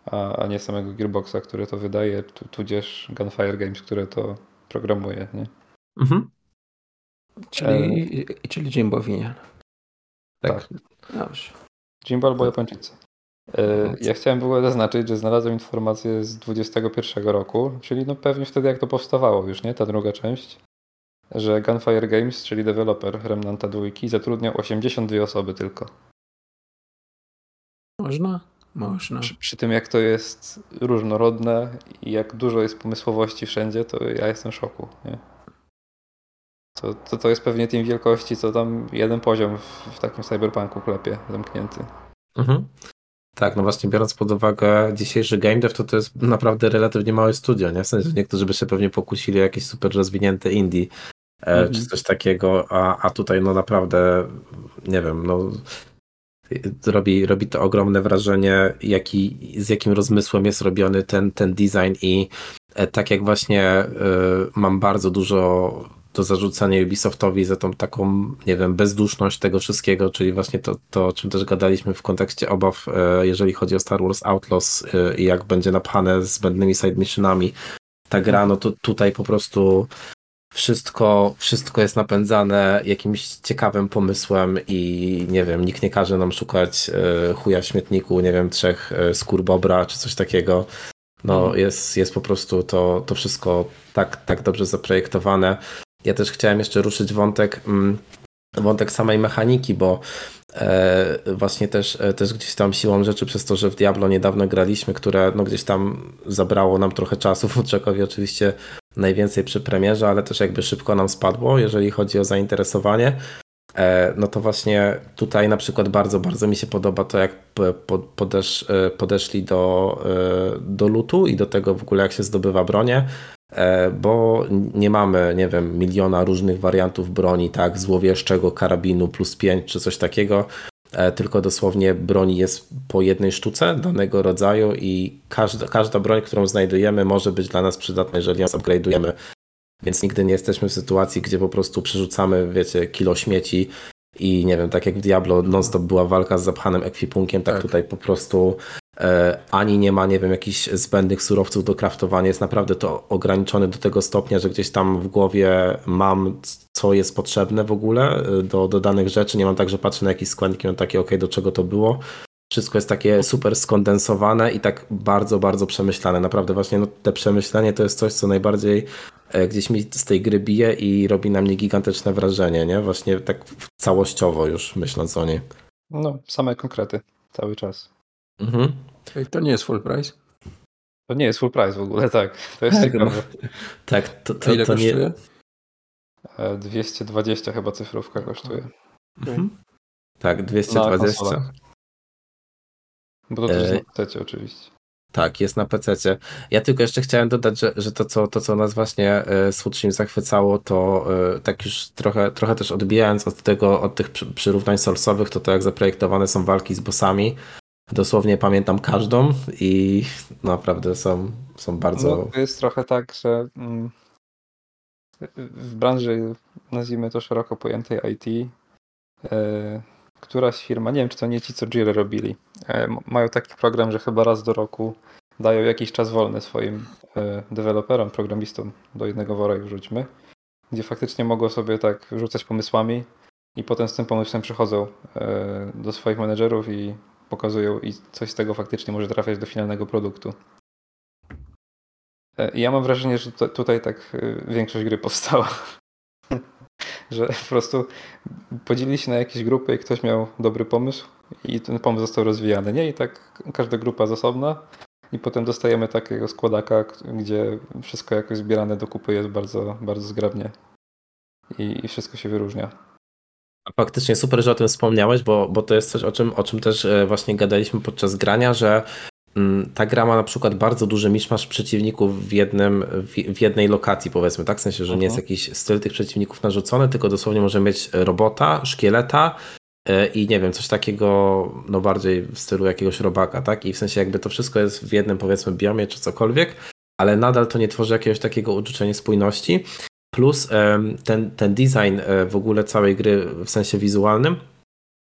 a, a nie samego Gearboxa, który to wydaje, tu, tudzież Gunfire Games, które to programuje. Nie? Mhm. Czyli, czyli Jimbo winien. Tak. Jimbo albo Japończycy. E, Ja chciałem w ogóle zaznaczyć, że znalazłem informację z 21 roku, czyli no pewnie wtedy jak to powstawało już, nie? Ta druga część. Że Gunfire Games, czyli deweloper Remnanta 2, zatrudniał 82 osoby tylko. Można? Można. Przy, przy tym jak to jest różnorodne i jak dużo jest pomysłowości wszędzie, to ja jestem w szoku. Nie? To, to, to jest pewnie team wielkości, co tam jeden poziom w, w takim cyberpunku klepie zamknięty. Mhm. Tak, no właśnie biorąc pod uwagę dzisiejszy game dev, to to jest naprawdę relatywnie małe studio, nie? W sensie, że niektórzy by się pewnie pokusili o jakieś super rozwinięte indie e, Mhm. czy coś takiego, a, a tutaj no naprawdę, nie wiem, no robi, robi to ogromne wrażenie, jaki, z jakim rozmysłem jest robiony ten, ten design i e, tak jak właśnie e, mam bardzo dużo do zarzucania Ubisoftowi za tą taką, nie wiem, bezduszność tego wszystkiego, czyli właśnie to, to o czym też gadaliśmy w kontekście obaw, e, jeżeli chodzi o Star Wars Outlaws e, i jak będzie napchane zbędnymi side missionami ta gra, no to tutaj po prostu wszystko, wszystko jest napędzane jakimś ciekawym pomysłem i nie wiem, nikt nie każe nam szukać e, chuja w śmietniku, nie wiem, trzech skór bobra czy coś takiego. No jest, jest po prostu to, to wszystko tak, tak dobrze zaprojektowane. Ja też chciałem jeszcze ruszyć wątek, mm, wątek samej mechaniki, bo e, właśnie też, e, też gdzieś tam siłą rzeczy przez to, że w Diablo niedawno graliśmy, które no gdzieś tam zabrało nam trochę czasu, Włodczakowi oczywiście najwięcej przy premierze, ale też jakby szybko nam spadło, jeżeli chodzi o zainteresowanie. E, No to właśnie tutaj na przykład bardzo, bardzo mi się podoba to, jak podesz, podeszli do, do lutu i do tego w ogóle, jak się zdobywa bronię, e, bo nie mamy, nie wiem, miliona różnych wariantów broni, tak, złowieszczego karabinu plus 5 czy coś takiego, e, tylko dosłownie broni jest po jednej sztuce danego rodzaju i każda, każda broń, którą znajdujemy może być dla nas przydatna, jeżeli ją upgrade'ujemy. Więc nigdy nie jesteśmy w sytuacji, gdzie po prostu przerzucamy, wiecie, kilo śmieci i nie wiem, tak jak w Diablo non-stop była walka z zapchanym ekwipunkiem, tak, Tak. tutaj po prostu e, ani nie ma, nie wiem, jakichś zbędnych surowców do kraftowania. Jest naprawdę to ograniczone do tego stopnia, że gdzieś tam w głowie mam, co jest potrzebne w ogóle e, do, do danych rzeczy. Nie mam tak, że patrzę na jakieś składniki, mam takie, ok, do czego to było. Wszystko jest takie super skondensowane i tak bardzo, bardzo przemyślane. Naprawdę właśnie no, te przemyślenie to jest coś, co najbardziej e, gdzieś mi z tej gry bije i robi na mnie gigantyczne wrażenie, nie? Właśnie tak całościowo już myśląc o niej. No, same konkrety cały czas. Mhm. Ej, To nie jest full price. To nie jest full price w ogóle, tak. To jest Tak, ciekawe. Tak, to, To ile to nie... kosztuje? E, 220 chyba cyfrówka kosztuje. Mhm. Tak, Na 220. konsolach. Bo to też E, jest na PC oczywiście. Tak, jest na PC. Ja tylko jeszcze chciałem dodać, że, że to, co, to, co nas właśnie e, z Futrzym zachwycało, to e, tak już trochę, trochę też odbijając od tego, od tych przy- przyrównań solsowych, to to jak zaprojektowane są walki z bossami. Dosłownie pamiętam każdą i naprawdę są, są bardzo. No, to jest trochę tak, że mm, w branży, nazwijmy to szeroko pojętej IT, e, któraś firma, nie wiem czy to nie ci, co Jira robili, e, mają taki program, że chyba raz do roku dają jakiś czas wolny swoim e, deweloperom, programistom do jednego wora ich wrzućmy, gdzie faktycznie mogą sobie tak rzucać pomysłami i potem z tym pomysłem przychodzą do swoich menedżerów i pokazują i coś z tego faktycznie może trafiać do finalnego produktu. E, ja mam wrażenie, że to, tutaj tak e, większość gry powstała. że po prostu podzielili się na jakieś grupy i ktoś miał dobry pomysł i ten pomysł został rozwijany, nie? I tak każda grupa z osobna i potem dostajemy takiego składaka, gdzie wszystko jakoś zbierane do kupy jest bardzo, bardzo zgrabnie i, i wszystko się wyróżnia. Faktycznie super, że o tym wspomniałeś, bo, bo to jest coś, o czym, o czym też e, właśnie gadaliśmy podczas grania, że mm, ta gra ma na przykład bardzo duży miszmasz przeciwników w, jednym, w, jednej lokacji, powiedzmy, tak? W sensie, że nie jest Mhm. jakiś styl tych przeciwników narzucony, tylko dosłownie może mieć robota, szkieleta e, i nie wiem, coś takiego no bardziej w stylu jakiegoś robaka, tak? I w sensie jakby to wszystko jest w jednym powiedzmy biomie czy cokolwiek, ale nadal to nie tworzy jakiegoś takiego uczucia niespójności. Plus ten, ten design e, w ogóle całej gry w sensie wizualnym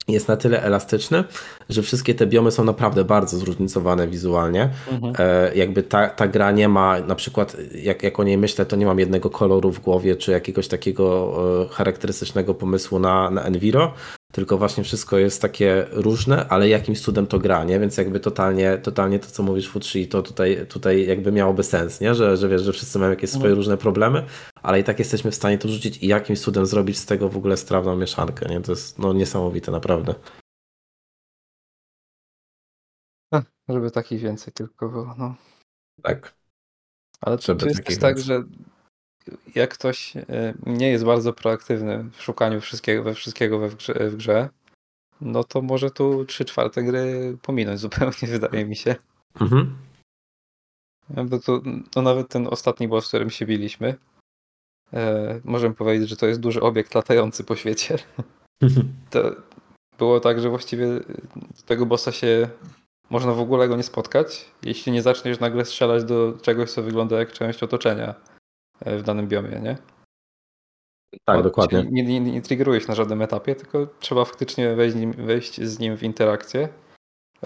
jest na tyle elastyczny, że wszystkie te biomy są naprawdę bardzo zróżnicowane wizualnie. E, jakby ta, ta gra nie ma, na przykład jak, jak o niej myślę, to nie mam jednego koloru w głowie, czy jakiegoś takiego e, charakterystycznego pomysłu na, na Enviro, tylko właśnie wszystko jest takie różne, ale jakimś cudem to gra, nie? Więc jakby totalnie, totalnie to, co mówisz Futrzy, to tutaj, tutaj jakby miałoby sens, nie? Że, że wiesz, że wszyscy mają jakieś swoje różne problemy, ale i tak jesteśmy w stanie to rzucić i jakimś cudem zrobić z tego w ogóle strawną mieszankę, nie? To jest no, niesamowite, naprawdę. Żeby takich więcej tylko było, no. Tak. Ale to, Żeby to jest też tak, że jak ktoś e, nie jest bardzo proaktywny w szukaniu wszystkiego we wszystkiego we w grze, w grze no to może tu trzy czwarte gry pominąć zupełnie, wydaje mi się. Mhm. Bo to, no nawet ten ostatni boss, z którym się biliśmy, e, możemy powiedzieć, że to jest duży obiekt latający po świecie. To było tak, że właściwie tego bossa się można w ogóle go nie spotkać, jeśli nie zaczniesz nagle strzelać do czegoś, co wygląda jak część otoczenia w danym biomie, nie? Tak, No, dokładnie. Nie, nie, nie triggerujesz na żadnym etapie, tylko trzeba faktycznie wejść, z nim- wejść z nim w interakcję,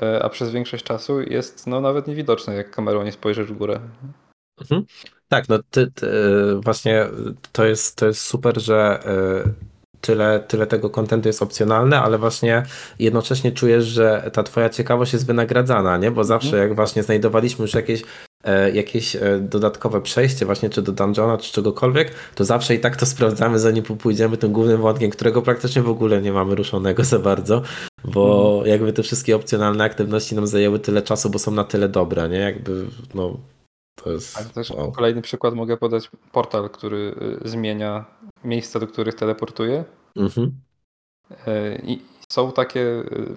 e, a przez większość czasu jest no nawet niewidoczne, jak kamerą nie spojrzysz w górę. Mhm. Tak, no ty, ty, właśnie to jest, to jest super, że y, tyle, tyle tego kontentu jest opcjonalne, ale właśnie jednocześnie czujesz, że ta twoja ciekawość jest wynagradzana, nie? Bo zawsze jak właśnie znajdowaliśmy już jakieś e, jakieś e, dodatkowe przejście właśnie czy do dungeona, czy czegokolwiek, to zawsze i tak to sprawdzamy, zanim pójdziemy tym głównym wątkiem, którego praktycznie w ogóle nie mamy ruszonego za bardzo, bo jakby te wszystkie opcjonalne aktywności nam zajęły tyle czasu, bo są na tyle dobre, nie? Jakby, no, to jest... Ale też wow. kolejny przykład mogę podać portal, który y, zmienia miejsca, do których teleportuje. Mhm. E, I są takie y,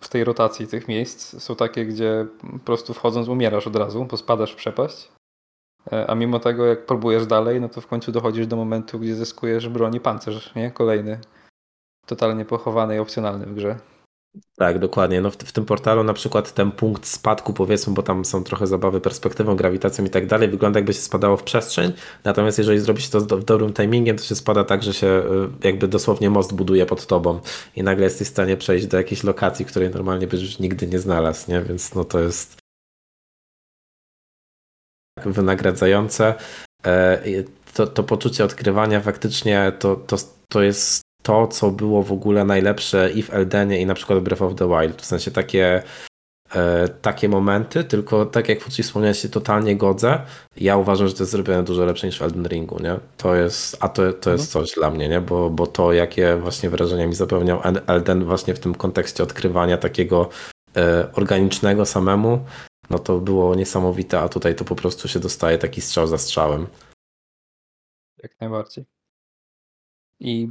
w tej rotacji tych miejsc, są takie, gdzie po prostu wchodząc umierasz od razu, bo spadasz w przepaść. E, A mimo tego, jak próbujesz dalej, no to w końcu dochodzisz do momentu, gdzie zyskujesz broń i pancerz, nie? Kolejny. Totalnie pochowany i opcjonalny w grze. Tak, dokładnie. No w, w tym portalu na przykład ten punkt spadku, powiedzmy, bo tam są trochę zabawy perspektywą, grawitacją i tak dalej, wygląda jakby się spadało w przestrzeń. Natomiast jeżeli zrobisz to z do, dobrym timingiem, to się spada tak, że się y, jakby dosłownie most buduje pod tobą i nagle jesteś w stanie przejść do jakiejś lokacji, której normalnie byś już nigdy nie znalazł, nie? Więc no to jest tak wynagradzające. E, To, to poczucie odkrywania faktycznie to, to, to jest to, co było w ogóle najlepsze i w Eldenie, i na przykład w Breath of the Wild. W sensie takie, e, takie momenty, tylko tak jak Fuci wspomniałeś, się totalnie godzę. Ja uważam, że to jest zrobione dużo lepsze niż w Elden Ringu, nie? To jest, a to, to jest coś dla mnie, nie? Bo, bo to, jakie właśnie wrażenia mi zapewniał El- Elden właśnie w tym kontekście odkrywania takiego e, organicznego samemu, no to było niesamowite, a tutaj to po prostu się dostaje taki strzał za strzałem. Jak najbardziej. I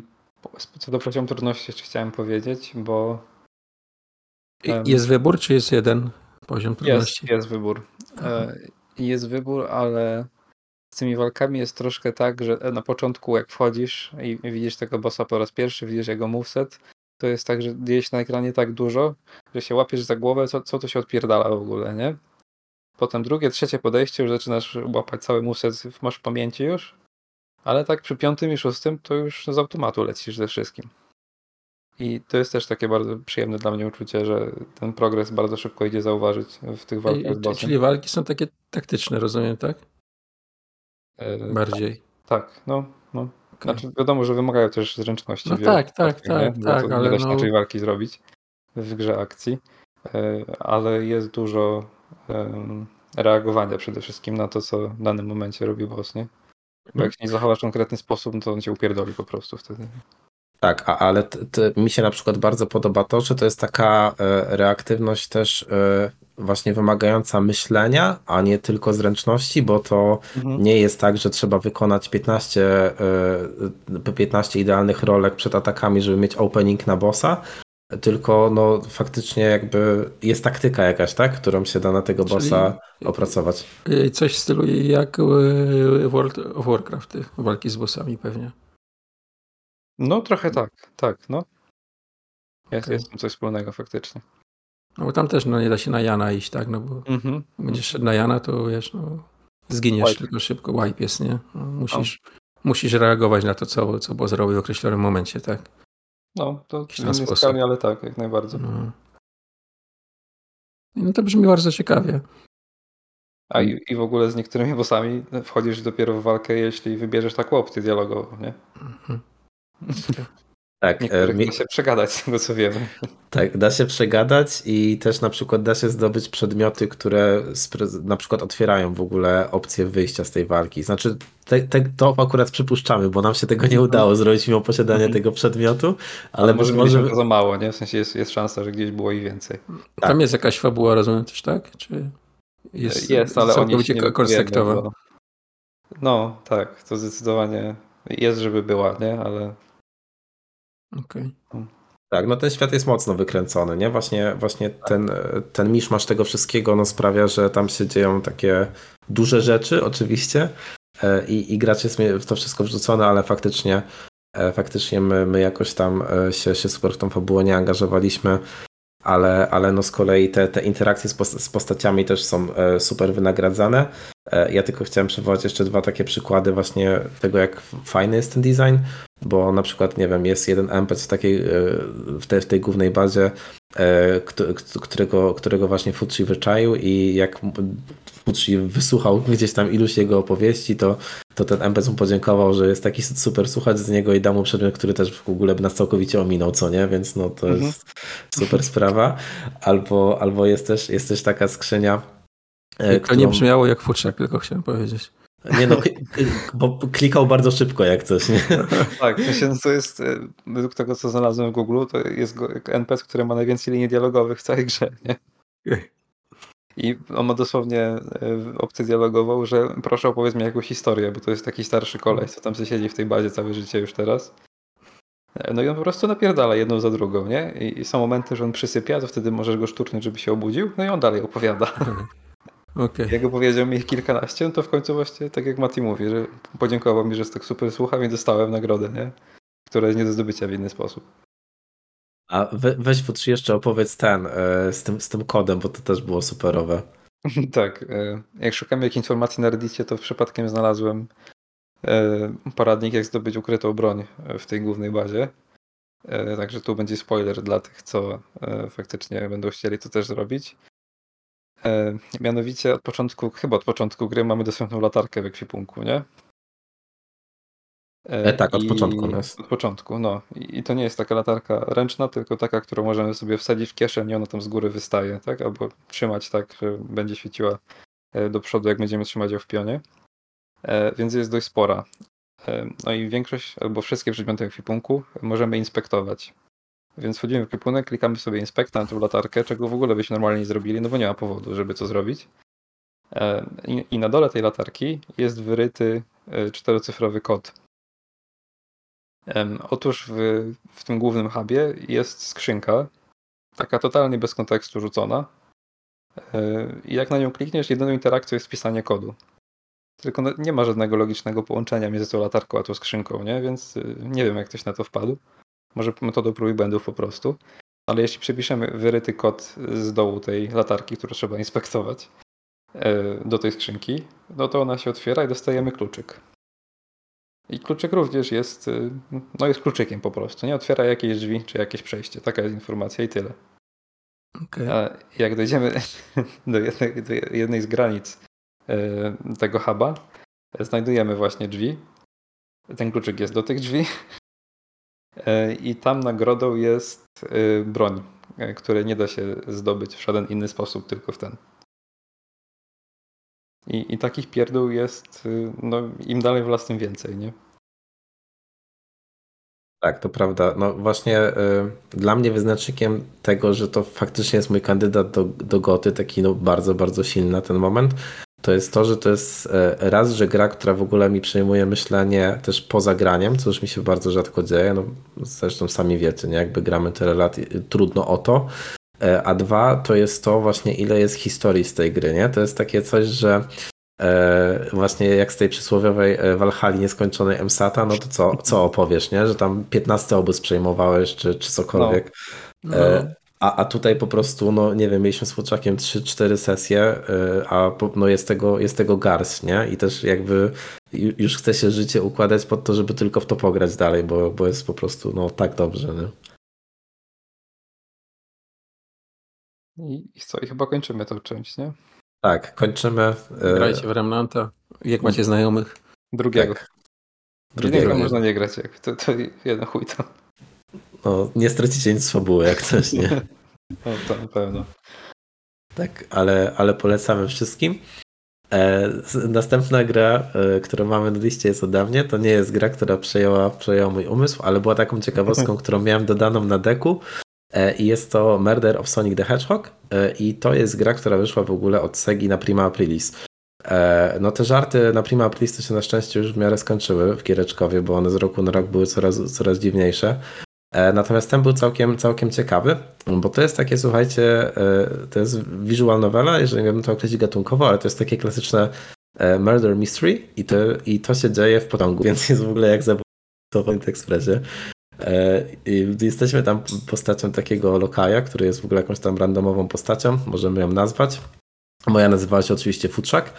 co do poziomu trudności jeszcze chciałem powiedzieć, bo. Jest wybór, czy jest jeden poziom jest, trudności? jest wybór. E, Jest wybór, ale z tymi walkami jest troszkę tak, że na początku jak wchodzisz i widzisz tego bossa po raz pierwszy, widzisz jego moveset, to jest tak, że dzieje się na ekranie tak dużo, że się łapiesz za głowę, co, co to się odpierdala w ogóle, nie? Potem drugie, trzecie podejście już zaczynasz łapać cały moveset, masz w pamięci już, ale tak przy piątym i szóstym to już z automatu lecisz ze wszystkim. I to jest też takie bardzo przyjemne dla mnie uczucie, że ten progres bardzo szybko idzie zauważyć w tych walkach z I- bossem. Czyli walki są takie taktyczne, rozumiem, tak? E, Bardziej. Tak, no, no. Okej. Znaczy wiadomo, że wymagają też zręczności. No tak, tak, tak, nie? Tak, to nie da się no- inaczej walki zrobić w grze akcji, E, ale jest dużo reagowania przede wszystkim na to, co w danym momencie robi boss, nie? Bo jak nie zachowasz w konkretny sposób, no to on cię upierdoli po prostu wtedy. Tak, a, ale t, t, mi się na przykład bardzo podoba to, że to jest taka e, reaktywność też e, właśnie wymagająca myślenia, a nie tylko zręczności, bo to Mhm. nie jest tak, że trzeba wykonać 15, e, 15 idealnych rolek przed atakami, żeby mieć opening na bossa, tylko no faktycznie jakby jest taktyka jakaś, tak, którą się da na tego Czyli- bossa opracować. Y, Coś w stylu jak y, World of Warcraft, y, walki z bossami pewnie. No trochę tak, tak, no. Jest, Okej. jest tam coś wspólnego faktycznie. No bo tam też no, nie da się na Jana iść, tak? No bo Mhm. jak będziesz szedł na Jana, to wiesz, no, zginiesz Wipe. tylko szybko, wipe jest, nie? No, musisz, musisz reagować na to, co, co boss robi w określonym momencie, tak? No, to w innej sposób. skali, ale tak, jak najbardziej. No. No to brzmi bardzo ciekawie. A i, i w ogóle z niektórymi bossami wchodzisz dopiero w walkę, jeśli wybierzesz taką opcję dialogową, nie? Mhm. Tak, e, Niektórych mi- da się przegadać z tego, co wiemy. Tak, da się przegadać i też na przykład da się zdobyć przedmioty, które spre- na przykład otwierają w ogóle opcję wyjścia z tej walki. Znaczy, te, te, to akurat przypuszczamy, bo nam się tego nie udało zrobić mimo posiadania Mhm. tego przedmiotu, ale, może może... to za mało, nie? W sensie jest, jest szansa, że gdzieś było i więcej. Tak. Tam jest jakaś fabuła, rozumiem też, tak? Czy jest, Jest, ale oni się nie bo- No, tak, to zdecydowanie jest, żeby była, nie? Ale Okej. Tak, no ten świat jest mocno wykręcony, nie? Właśnie, właśnie ten, ten miszmasz tego wszystkiego no, sprawia, że tam się dzieją takie duże rzeczy oczywiście e, i, i gracz jest w to wszystko wrzucony, ale faktycznie e, faktycznie my, my jakoś tam e, się, się super w tą fabułę nie angażowaliśmy, ale, ale no z kolei te, te interakcje z, post- z postaciami też są super wynagradzane. Ja tylko chciałem przywołać jeszcze dwa takie przykłady właśnie tego, jak fajny jest ten design, bo na przykład, nie wiem, jest jeden NPC w takiej, e, w tej, w tej głównej bazie, e, któ- któ- którego, którego właśnie Futsi wyczaił i jak Futsi wysłuchał gdzieś tam iluś jego opowieści, to, to ten NPC mu podziękował, że jest taki super słuchacz z niego i dał mu przedmiot, który też w ogóle by nas całkowicie ominął, co nie? Więc no to Mhm. jest super sprawa. Albo, albo jest, też, jest też taka skrzynia, e, To nie brzmiało jak futrzak, tylko chciałem powiedzieć. Nie no, bo klikał bardzo szybko jak coś, nie? tak, no to jest, e, według tego, co znalazłem w Google, to jest NPC, który ma najwięcej linii dialogowych w całej grze, nie? I on ma dosłownie e, opcję dialogową, że proszę opowiedz mi jakąś historię, bo to jest taki starszy koleś, co tam sobie siedzi w tej bazie całe życie już teraz. E, No i on po prostu napierdala jedną za drugą, nie? I, i są momenty, że on przysypia, to wtedy możesz go szturchnąć, żeby się obudził, no i on dalej opowiada. Okej. Jak opowiedział mi ich kilkanaście, no to w końcu właśnie, tak jak Mati mówi, że podziękował mi, że jest tak super słucham i dostałem nagrodę, nie? Która jest nie do zdobycia w inny sposób. A we, weź Futrzy jeszcze opowiedz ten e, z tym, z tym kodem, bo to też było superowe. tak, e, jak szukam jakiejś informacji na Reddicie, to przypadkiem znalazłem e, poradnik, jak zdobyć ukrytą broń w tej głównej bazie. Także tu będzie spoiler dla tych, co faktycznie będą chcieli to też zrobić. E, Mianowicie od początku, chyba od początku gry mamy dostępną latarkę w ekwipunku, nie? E, tak, od początku jest. Od początku, no. I, I to nie jest taka latarka ręczna, tylko taka, którą możemy sobie wsadzić w kieszeń i ona tam z góry wystaje, tak? Albo trzymać tak, że będzie świeciła e, do przodu, jak będziemy trzymać ją w pionie. E, Więc jest dość spora. E, No i większość, albo wszystkie przedmioty w ekwipunku możemy inspektować. Więc wchodzimy w ekwipunek, klikamy sobie inspekt na tą latarkę, czego w ogóle byśmy normalnie nie zrobili, no bo nie ma powodu, żeby to zrobić. E, I, i na dole tej latarki jest wyryty e, czterocyfrowy kod. Otóż w, w tym głównym hubie jest skrzynka, taka totalnie bez kontekstu rzucona. E, I jak na nią klikniesz, jedyną interakcją jest pisanie kodu. Tylko no, nie ma żadnego logicznego połączenia między tą latarką a tą skrzynką, nie? Więc nie wiem, jak ktoś na to wpadł. Może metodą prób i błędów po prostu. Ale jeśli przepiszemy wyryty kod z dołu tej latarki, którą trzeba inspektować, e, do tej skrzynki, no to ona się otwiera i dostajemy kluczyk. I kluczyk również jest, y, no jest kluczykiem po prostu, nie? Otwiera jakieś drzwi czy jakieś przejście. Taka jest informacja i tyle. Okej. A jak dojdziemy do jednej, do jednej z granic e, tego huba, znajdujemy właśnie drzwi. Ten kluczyk jest do tych drzwi. E, I tam nagrodą jest e, broń, e, której nie da się zdobyć w żaden inny sposób, tylko w ten. I, I takich pierdół jest, no im dalej w las, tym więcej, nie? Tak, to prawda. No właśnie y, dla mnie wyznacznikiem tego, że to faktycznie jest mój kandydat do, do goty, taki no bardzo, bardzo silny na ten moment, to jest to, że to jest e, raz, że gra, która w ogóle mi przejmuje myślenie też poza graniem, co już mi się bardzo rzadko dzieje, no zresztą sami wiecie, nie? jakby gramy tyle lat, trudno o to, E, a dwa to jest to właśnie ile jest historii z tej gry, nie? To jest takie coś, że e, właśnie jak z tej przysłowiowej e, Walhali nieskończonej MSATA, no to co, co opowiesz, nie? Że tam 15 obóz przejmowałeś, czy, czy cokolwiek. No. E, a, a tutaj po prostu, no nie wiem, mieliśmy z Futrzakiem 3-4 sesje, e, a po- no jest tego, jest tego garść, nie? I też jakby ju- już chce się życie układać pod to, żeby tylko w to pograć dalej, bo, bo jest po prostu no tak dobrze, nie? I, i co? I chyba kończymy tą część, nie? Tak, kończymy. e, Grajcie w Remnanta. Jak macie znajomych? Drugiego. Tak. Drugiego Drugiego. można nie grać, jak to, to jeden chuj to. No, nie stracicie nic z fabuły, jak coś, nie? No, to na pewno. Tak, ale, ale polecamy wszystkim. E, następna gra, e, którą mamy na liście jest ode mnie. To nie jest gra, która przejęła, przejęła mój umysł, ale była taką ciekawostką, którą miałem dodaną na deku. E, I jest to Murder of Sonic the Hedgehog. E, I to jest gra, która wyszła w ogóle od Segi na Prima Aprilis. E, No te żarty na Prima Aprilis to się na szczęście już w miarę skończyły w Giereczkowie, bo one z roku na rok były coraz, coraz dziwniejsze. E, Natomiast ten był całkiem, całkiem ciekawy, bo to jest takie, słuchajcie, e, to jest visual novela, jeżeli miałbym to określić gatunkowo, ale to jest takie klasyczne e, murder mystery i to, i to się dzieje w pociągu, więc jest w ogóle jak zabójstwo w. E, i Jesteśmy tam postacią takiego lokaja, który jest w ogóle jakąś tam randomową postacią, możemy ją nazwać. Moja nazywała się oczywiście Futrzak,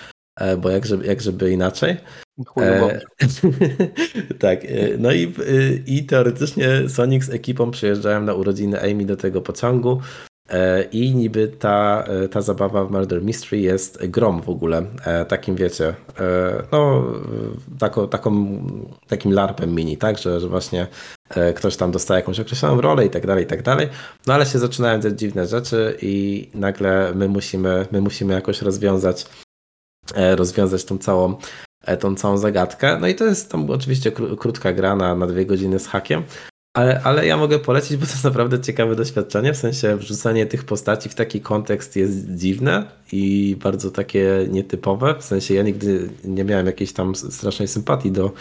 bo jak żeby, jak żeby inaczej. E, tak, e, no i, e, i teoretycznie Sonic z ekipą przyjeżdżają na urodziny Amy do tego pociągu. E, i niby ta, e, ta zabawa w Murder Mystery jest grom w ogóle, e, takim wiecie, e, no e, taką, taką, takim larpem mini, tak, że, że właśnie e, ktoś tam dostaje jakąś określoną rolę i tak dalej, i tak dalej, no ale się zaczynają dziać dziwne rzeczy i nagle my musimy, my musimy jakoś rozwiązać e, rozwiązać tą całą e, tą całą zagadkę. No i to jest tam oczywiście kró- krótka gra na, na dwie godziny z hakiem, ale, ale ja mogę polecić, bo to jest naprawdę ciekawe doświadczenie, w sensie wrzucanie tych postaci w taki kontekst jest dziwne i bardzo takie nietypowe, w sensie ja nigdy nie miałem jakiejś tam strasznej sympatii do,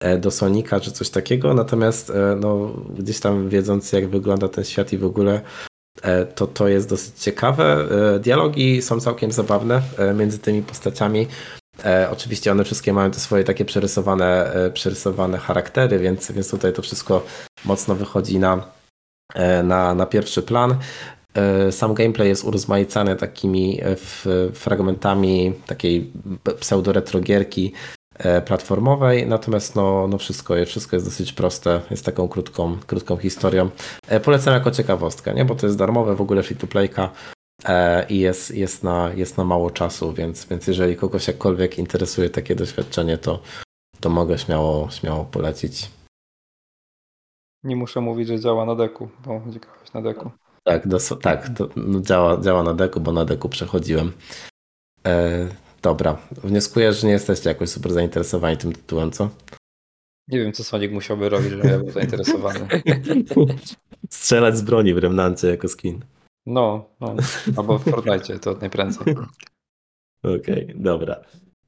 e, do Sonika czy coś takiego, natomiast e, no, gdzieś tam wiedząc jak wygląda ten świat i w ogóle e, to to jest dosyć ciekawe. E, Dialogi są całkiem zabawne e, między tymi postaciami. E, oczywiście one wszystkie mają te swoje takie przerysowane, e, przerysowane charaktery, więc, więc tutaj to wszystko mocno wychodzi na, e, na, na pierwszy plan. E, Sam gameplay jest urozmaicany takimi e, fragmentami takiej pseudo-retrogierki e, platformowej, natomiast no, no wszystko, jest- wszystko jest dosyć proste, jest taką krótką, krótką historią. E, Polecam jako ciekawostkę, nie? bo to jest darmowe w ogóle free to playka e, i jest, jest, na, jest na mało czasu, więc, więc jeżeli kogoś jakkolwiek interesuje takie doświadczenie, to, to mogę śmiało, śmiało polecić. nie muszę mówić, że działa na deku, bo grałeś na deku. Tak, dos- tak to, no, działa, działa na deku, bo na deku przechodziłem. E, dobra, wnioskuję, że nie jesteście jakoś super zainteresowani tym tytułem, co? Nie wiem, co Sonic musiałby robić, żebym ja był zainteresowany. Strzelać z broni w Remnancie jako skin. No, no. Albo w Fortnite to najprędzej. Okej, dobra.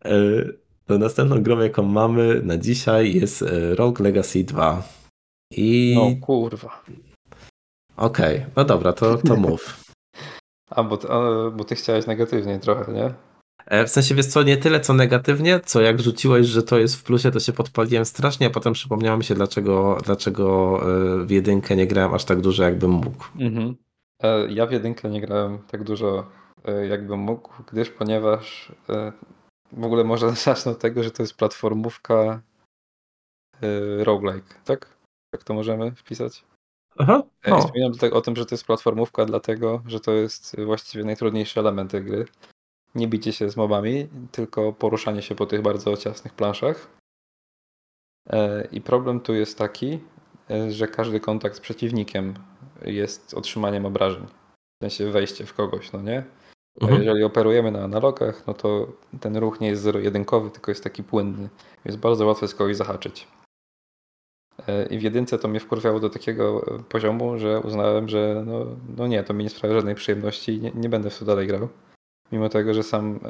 E, to następną grą, jaką mamy na dzisiaj jest e, Rogue Legacy 2. I No kurwa. okej, no dobra, to, to mów. A bo, ty- a, bo ty chciałeś negatywnie trochę, nie? E, W sensie, wiesz co, nie tyle co negatywnie, co jak rzuciłeś, że to jest w plusie, to się podpaliłem strasznie, a potem przypomniało mi się, dlaczego, dlaczego e, w jedynkę nie grałem aż tak dużo, jakbym mógł. Mhm. E, Ja w jedynkę nie grałem tak dużo, jakbym mógł, gdyż ponieważ w ogóle może zacznę od tego, że to jest platformówka roguelike, tak? Jak to możemy wpisać? Aha, no. Wspominam tutaj o tym, że to jest platformówka, dlatego że to jest właściwie najtrudniejszy element tej gry. Nie bicie się z mobami, tylko poruszanie się po tych bardzo ciasnych planszach. E, I problem tu jest taki, e, że każdy kontakt z przeciwnikiem jest otrzymaniem obrażeń. W sensie wejście w kogoś, no nie? Mhm. jeżeli operujemy na analogach, no to ten ruch nie jest zero-jedynkowy, tylko jest taki płynny. Jest bardzo łatwo z kogoś zahaczyć. E, I w jedynce to mnie wkurwiało do takiego poziomu, że uznałem, że no, no nie, to mi nie sprawia żadnej przyjemności i nie, nie będę w to dalej grał. Mimo tego, że sam,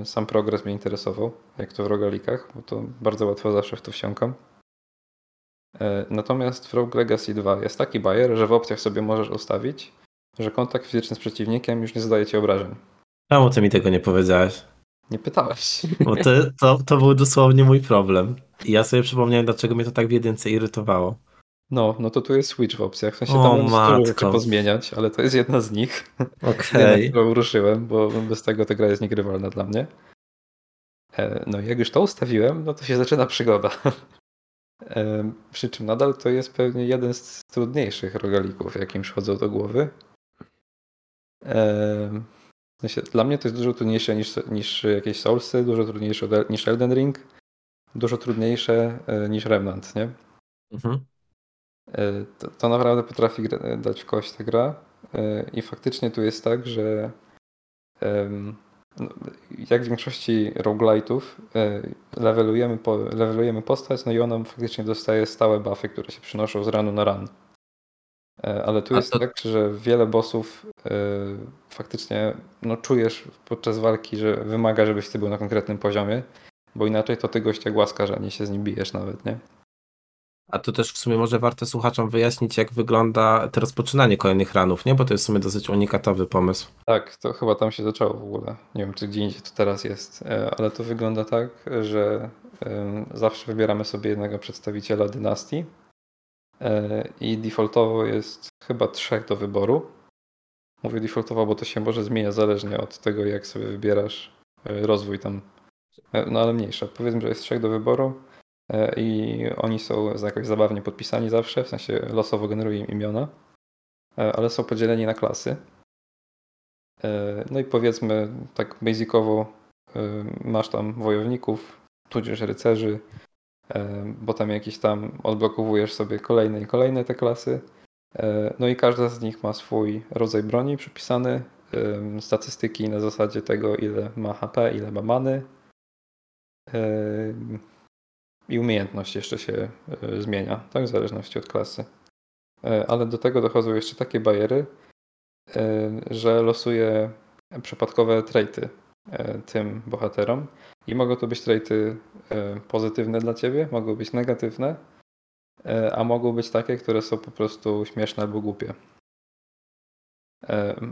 e, sam progres mnie interesował, jak to w rogalikach, bo to bardzo łatwo zawsze w to wsiąkam. E, Natomiast w Rogue Legacy 2 jest taki bajer, że w opcjach sobie możesz ustawić, że kontakt fizyczny z przeciwnikiem już nie zadaje ci obrażeń. Czemu ty mi tego nie powiedziałeś? Nie pytałeś. Bo ty, to, to był dosłownie mój problem. I ja sobie przypomniałem, dlaczego mnie to tak w jedynce irytowało. No, no to tu jest switch w opcjach. W sensie O, tam matko. pozmieniać, ale to jest jedna z nich. Okej. Okay. którą ruszyłem, bo bez tego ta gra jest niegrywalna dla mnie. E, No i jak już to ustawiłem, no to się zaczyna przygoda. E, Przy czym nadal to jest pewnie jeden z trudniejszych rogalików, jakie mi przychodzą do głowy. E, W sensie, dla mnie to jest dużo trudniejsze niż, niż jakieś Soulsy, dużo trudniejsze niż Elden Ring, dużo trudniejsze niż Remnant, nie? Mhm. E, To, to naprawdę potrafi dać w kość ta gra. E, I faktycznie tu jest tak, że no, jak w większości roguelite'ów e, levelujemy, po, levelujemy postać, no i ona faktycznie dostaje stałe buffy, które się przynoszą z ranu na ran. Ale tu A jest to- tak, że wiele bossów faktycznie no, czujesz podczas walki, że wymaga, żebyś ty był na konkretnym poziomie, bo inaczej to ty gościa głaskasz, a nie się z nim bijesz nawet, nie? A to też w sumie może warto słuchaczom wyjaśnić, jak wygląda to rozpoczynanie kolejnych ranów, nie? Bo to jest w sumie dosyć unikatowy pomysł. Tak, to chyba tam się zaczęło w ogóle. Nie wiem, czy gdzie indziej to teraz jest, e, ale to wygląda tak, że zawsze wybieramy sobie jednego przedstawiciela dynastii e, i defaultowo jest chyba trzech do wyboru. Mówię defaultowo, bo to się może zmienia zależnie od tego, jak sobie wybierasz e, rozwój tam. No ale mniejsza. Powiedzmy, że jest trzech do wyboru i oni są jakoś zabawnie podpisani zawsze, w sensie losowo generują im imiona, e, ale są podzieleni na klasy. E, No i powiedzmy tak basicowo e, masz tam wojowników, tudzież rycerzy, e, bo tam jakieś tam odblokowujesz sobie kolejne i kolejne te klasy. E, No i każda z nich ma swój rodzaj broni przypisany, statystyki na zasadzie tego ile ma HP, ile ma many i umiejętność jeszcze się e, zmienia, tak w zależności od klasy. E, Ale do tego dochodzą jeszcze takie bariery, e, że losuje przypadkowe traity tym bohaterom i mogą to być traity pozytywne dla ciebie, mogą być negatywne, a mogą być takie, które są po prostu śmieszne albo głupie.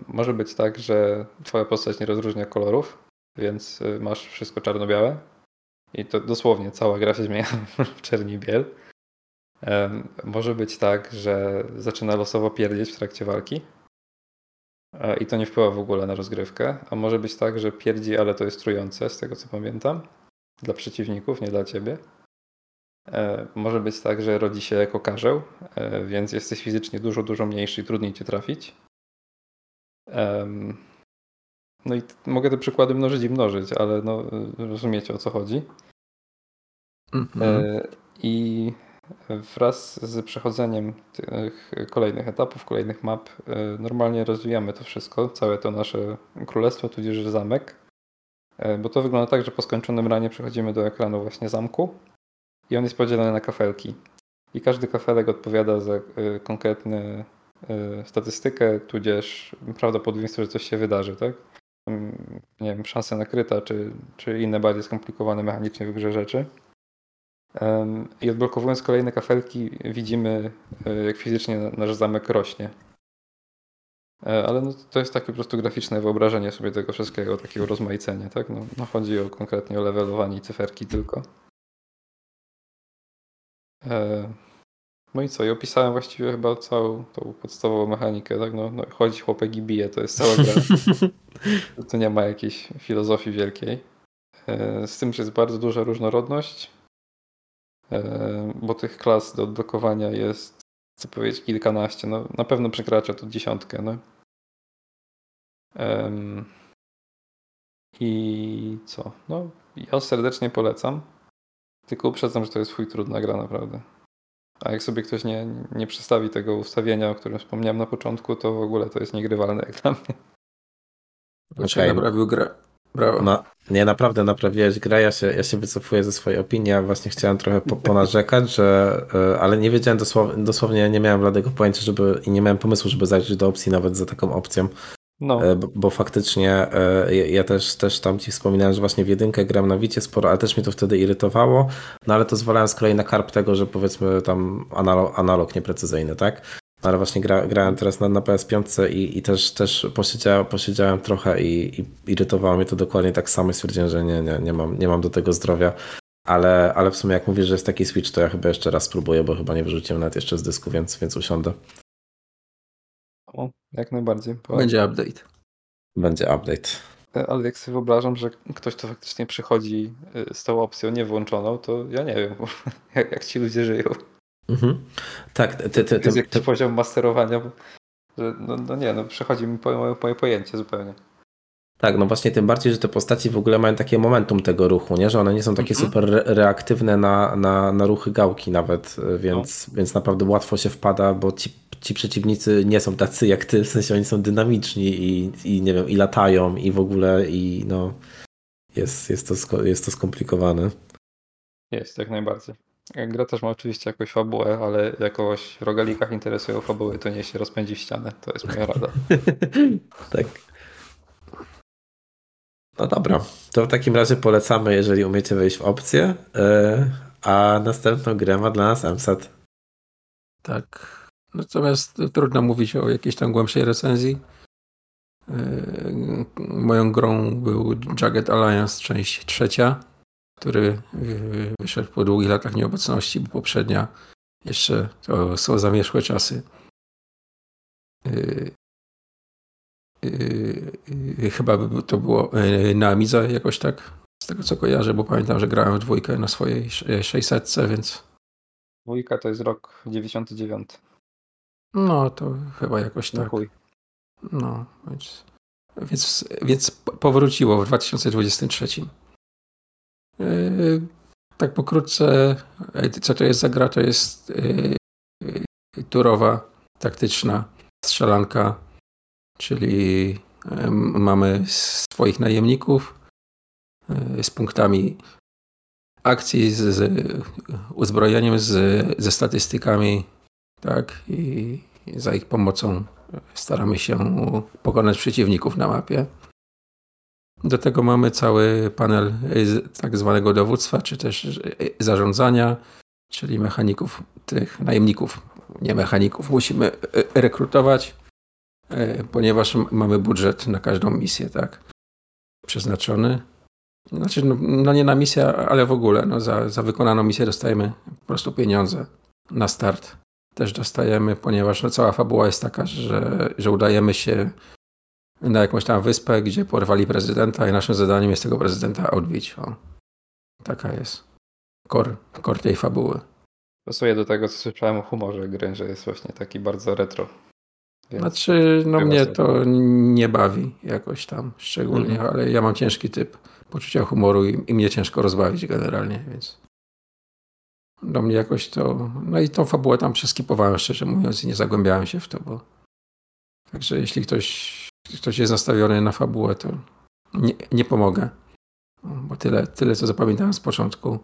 Może być tak, że twoja postać nie rozróżnia kolorów, więc masz wszystko czarno-białe i to dosłownie cała gra się zmienia w czerni biel. Może być tak, że zaczyna losowo pierdzieć w trakcie walki, I to nie wpływa w ogóle na rozgrywkę. A może być tak, że pierdzi, ale to jest trujące, z tego co pamiętam. Dla przeciwników, nie dla ciebie. E, Może być tak, że rodzi się jako karzeł, e, więc jesteś fizycznie dużo, dużo mniejszy i trudniej cię trafić. No i mogę te przykłady mnożyć i mnożyć, ale no, e, rozumiecie o co chodzi. Mhm. E, I wraz z przechodzeniem tych kolejnych etapów, kolejnych map, e, normalnie rozwijamy to wszystko, całe to nasze królestwo, tudzież zamek. E, Bo to wygląda tak, że po skończonym ranie przechodzimy do ekranu właśnie zamku i on jest podzielony na kafelki. I każdy kafelek odpowiada za konkretny e, statystykę, tudzież prawdopodobieństwo, że coś się wydarzy, tak? Nie wiem, szansa nakryta, czy, czy inne bardziej skomplikowane mechanicznie w grze rzeczy. I odblokowując kolejne kafelki, widzimy, e, jak fizycznie na- nasz zamek rośnie. E, Ale no, to jest takie po prostu graficzne wyobrażenie sobie tego wszystkiego, takiego rozmaicenia, tak? No, no chodzi o konkretnie o levelowanie i cyferki tylko. No i co? I opisałem właściwie chyba całą tą podstawową mechanikę, tak? No, no chodzi chłopek i bije, to jest cała gra. Tu nie ma jakiejś filozofii wielkiej. E, Z tym, że jest bardzo duża różnorodność, e, bo tych klas do odblokowania jest, chcę powiedzieć, kilkanaście. No, na pewno przekracza to dziesiątkę. No. I co? No, ja serdecznie polecam. Tylko uprzedzam, że to jest chuj trudna gra naprawdę. A jak sobie ktoś nie, nie przestawi tego ustawienia, o którym wspomniałem na początku, to w ogóle to jest niegrywalne jak dla mnie. Znaczy Okej. naprawił grę. Brawo. No, nie, naprawdę naprawiłeś grę, ja się, ja się wycofuję ze swojej opinii, ja właśnie chciałem trochę po, ponarzekać, że, e, ale nie wiedziałem dosłownie, dosłownie nie miałem bladego pojęcia, żeby, i nie miałem pomysłu, żeby zajrzeć do opcji nawet za taką opcją, No, e, bo, faktycznie e, ja, ja też, też tam ci wspominałem, że właśnie w jedynkę gram na Wicie sporo, ale też mnie to wtedy irytowało, no ale to zwalałem z kolei na karp tego, że powiedzmy tam analog, analog nieprecyzyjny, tak? Ale właśnie gra, grałem teraz na, na PS5 i, i też, też posiedziałem, posiedziałem trochę i, i irytowało mnie to dokładnie tak samo i stwierdziłem, że nie, nie, nie, mam, nie mam do tego zdrowia. Ale, ale w sumie jak mówisz, że jest taki Switch, to ja chyba jeszcze raz spróbuję, bo chyba nie wyrzuciłem nawet jeszcze z dysku, więc, więc usiądę. o, jak najbardziej. Bo- Będzie update. Będzie update. E, Ale jak sobie wyobrażam, że ktoś to faktycznie przychodzi y, z tą opcją niewłączoną, to ja nie wiem, jak, jak ci ludzie żyją. Mhm. Tak, ty, ty, ty, jest ty, jakiś poziom masterowania, że no, no nie, no przechodzi mi po- moje, moje pojęcie zupełnie. Tak, no właśnie tym bardziej, że te postaci w ogóle mają takie momentum tego ruchu, nie? że one nie są takie Mhm. super re- reaktywne na, na, na ruchy gałki nawet, y, więc, No. więc naprawdę łatwo się wpada, bo ci, ci przeciwnicy nie są tacy jak ty, w sensie oni są dynamiczni i, i nie wiem, i latają i w ogóle i no jest, jest, to, jest to skomplikowane. Jest, jak najbardziej. Gra też ma oczywiście jakąś fabułę, ale jakoś w rogalikach interesują fabuły, to nie się rozpędzi w ścianę. To jest moja rada. tak. No dobra, to w takim razie polecamy, jeżeli umiecie wejść w opcję, y, a następną grę ma dla nas MSAT. Tak. Natomiast trudno mówić o jakiejś tam głębszej recenzji. Yy, Moją grą był Jagged Alliance, część trzecia, który yy, wyszedł po długich latach nieobecności, bo poprzednia jeszcze to są zamierzchłe czasy. Yy, Chyba to było na Amidze jakoś tak, z tego co kojarzę, bo pamiętam, że grałem w dwójkę na swojej sz- 600, więc Dwójka to jest rok 99. no to chyba jakoś tak. chuj. No, więc, więc, więc powróciło w 2023. Yy, tak pokrótce, yy, co to jest za gra? To jest yy, turowa, taktyczna strzelanka, czyli yy, mamy swoich najemników yy, z punktami akcji, z, z uzbrojeniem, z, ze statystykami, tak, i za ich pomocą staramy się pokonać przeciwników na mapie. Do tego mamy cały panel y, tak zwanego dowództwa, czy też y, zarządzania, czyli mechaników, tych najemników, nie mechaników, musimy y, rekrutować, ponieważ mamy budżet na każdą misję, tak, przeznaczony. Znaczy, no, no nie na misję, ale w ogóle, no za, za wykonaną misję dostajemy po prostu pieniądze na start też dostajemy, ponieważ no, cała fabuła jest taka, że, że udajemy się na jakąś tam wyspę, gdzie porwali prezydenta i naszym zadaniem jest tego prezydenta odbić. O. Taka jest kor, kor tej fabuły. Pasuje do tego, co słyszałem o humorze gry, że jest właśnie taki bardzo retro. Więc Znaczy, no mnie sobie. to nie bawi jakoś tam szczególnie, Mhm. ale ja mam ciężki typ poczucia humoru i, i mnie ciężko rozbawić generalnie, więc do mnie jakoś to... No i tą fabułę tam przeskipowałem, szczerze mówiąc, i nie zagłębiałem się w to, bo... Także jeśli ktoś, ktoś jest nastawiony na fabułę, to nie, nie pomogę, bo tyle, tyle, co zapamiętałem z początku.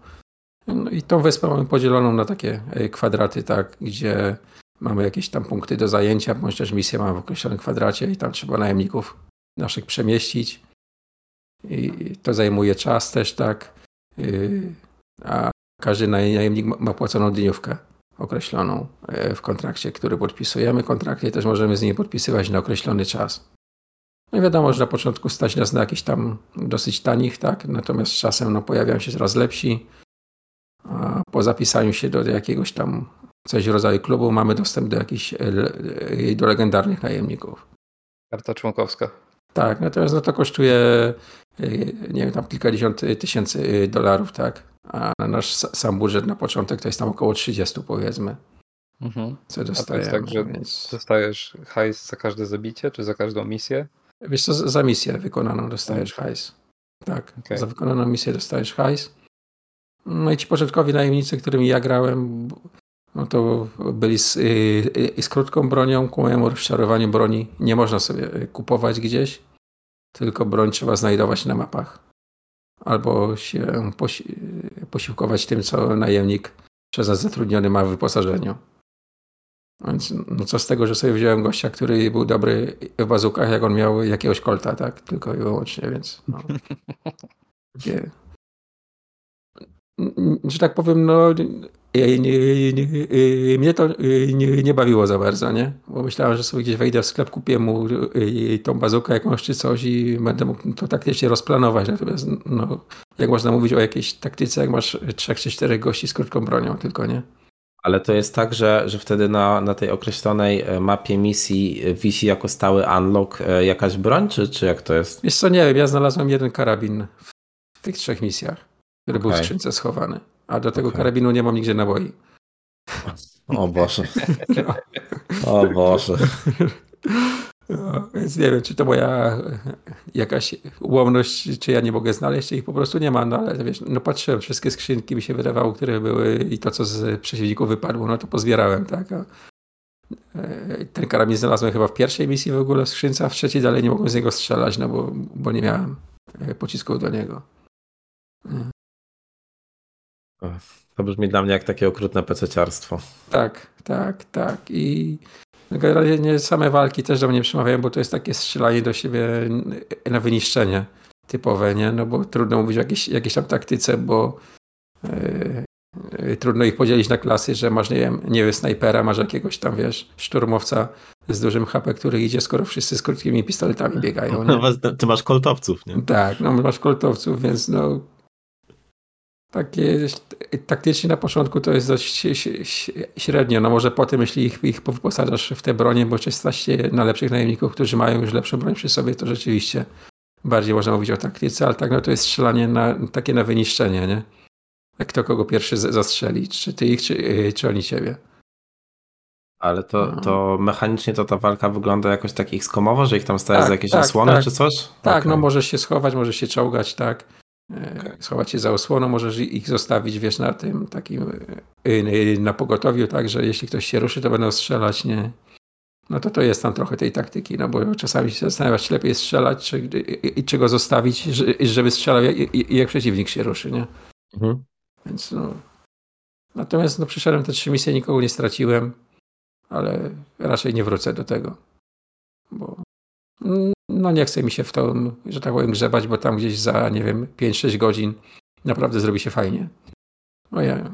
No i tą wyspę mamy podzieloną na takie e, kwadraty, tak, gdzie mamy jakieś tam punkty do zajęcia, bądź też misję mamy w określonym kwadracie i tam trzeba najemników naszych przemieścić. I to zajmuje czas też, tak. Yy, A każdy naj- najemnik ma- płaconą dniówkę określoną e, w kontrakcie, który podpisujemy. Kontrakty też możemy z nimi podpisywać na określony czas. No wiadomo, że na początku stać nas na jakichś tam dosyć tanich, tak? Natomiast z czasem no, pojawiają się coraz lepsi. A po zapisaniu się do jakiegoś tam coś w rodzaju klubu mamy dostęp do jakichś e, e, do legendarnych najemników. Karta członkowska. Tak, natomiast no to kosztuje nie wiem, tam kilkadziesiąt tysięcy dolarów, tak? A nasz sa- sam budżet na początek to jest tam około 30 powiedzmy, Mhm. co A to dostajemy. jest tak, że więc... dostajesz hajs za każde zabicie, czy za każdą misję? Wiesz co, za misję wykonaną dostajesz hajs. Tak, Okej. za wykonaną misję dostajesz hajs. No i ci początkowi najemnicy, którymi ja grałem, no to byli z, y, y, z krótką bronią, ku mojemu rozczarowaniu broni nie można sobie y, kupować gdzieś. tylko broń trzeba znajdować na mapach. Albo się posi posiłkować tym, co najemnik przez nas zatrudniony ma w wyposażeniu. Więc no co z tego, że sobie wziąłem gościa, który był dobry w bazukach, jak on miał jakiegoś kolta, tak? Tylko i wyłącznie, więc no. Takie... Że tak powiem, no nie, nie, nie, mnie to nie, nie, bawiło za bardzo, nie? Bo myślałem, że sobie gdzieś wejdę w sklep, kupię mu tą bazukę jakąś czy coś i będę mógł to taktycznie rozplanować. Natomiast no, jak można mówić o jakiejś taktyce, jak masz trzech czy czterech gości z krótką bronią tylko, nie? Ale to jest tak, że, że wtedy na, na tej określonej mapie misji wisi jako stały unlock jakaś broń, czy, czy jak to jest? Wiesz co, nie wiem, ja znalazłem jeden karabin w tych trzech misjach, który okay. był w skrzynce schowany. A do tego okay. karabinu nie mam nigdzie naboi. O Boże. No. O Boże. No, więc nie wiem, czy to moja jakaś ułomność, czy ja nie mogę znaleźć, czy ich po prostu nie ma, no ale wiesz, no patrzyłem, wszystkie skrzynki mi się wydawało, które były i to, co z przeciwników wypadło, no to pozbierałem, tak. A e, ten karabin znalazłem chyba w pierwszej misji w ogóle w skrzynce, a w trzeciej dalej nie mogłem z niego strzelać, no bo, bo nie miałem e, pocisków do niego. To brzmi dla mnie jak takie okrutne pececiarstwo. Tak, tak, tak. I generalnie same walki też do mnie przemawiają, bo to jest takie strzelanie do siebie na wyniszczenie typowe, nie? No bo trudno mówić o jakiejś, jakiejś tam taktyce, bo yy, trudno ich podzielić na klasy, że masz, nie wiem, nie wiem, snajpera, masz jakiegoś tam, wiesz, szturmowca z dużym HP, który idzie, skoro wszyscy z krótkimi pistoletami biegają. Nie? No, ty masz koltowców, nie? Tak, no masz koltowców, więc no takie taktycznie na początku to jest dość średnio. No może potem, jeśli ich, ich wyposażasz w te bronie, bo stać się na lepszych najemników, którzy mają już lepszą broń przy sobie, to rzeczywiście bardziej można mówić o taktyce, ale tak no to jest strzelanie na, takie na wyniszczenie, nie? Jak kto kogo pierwszy zastrzeli, czy ty ich, czy, y, czy oni ciebie. Ale to, no. to mechanicznie to ta walka wygląda jakoś tak x-komowo, że ich tam staje tak, za jakieś tak, osłony tak. czy coś? Tak, okay. no możesz się schować, możesz się czołgać, tak. Okay. Schować się za osłoną, możesz ich zostawić, wiesz, na tym takim y, na pogotowiu, tak, że jeśli ktoś się ruszy, to będą strzelać, nie? No to to jest tam trochę tej taktyki, no bo czasami się zastanawiać, czy lepiej strzelać, czy, y, czy go zostawić, żeby strzelał, jak przeciwnik się ruszy, nie? Mhm. Więc no. Natomiast no, przyszedłem te trzy misje, nikogo nie straciłem, ale raczej nie wrócę do tego, no nie chce mi się w to, że tak powiem, grzebać, bo tam gdzieś za, nie wiem, 5-6 godzin naprawdę zrobi się fajnie. No ja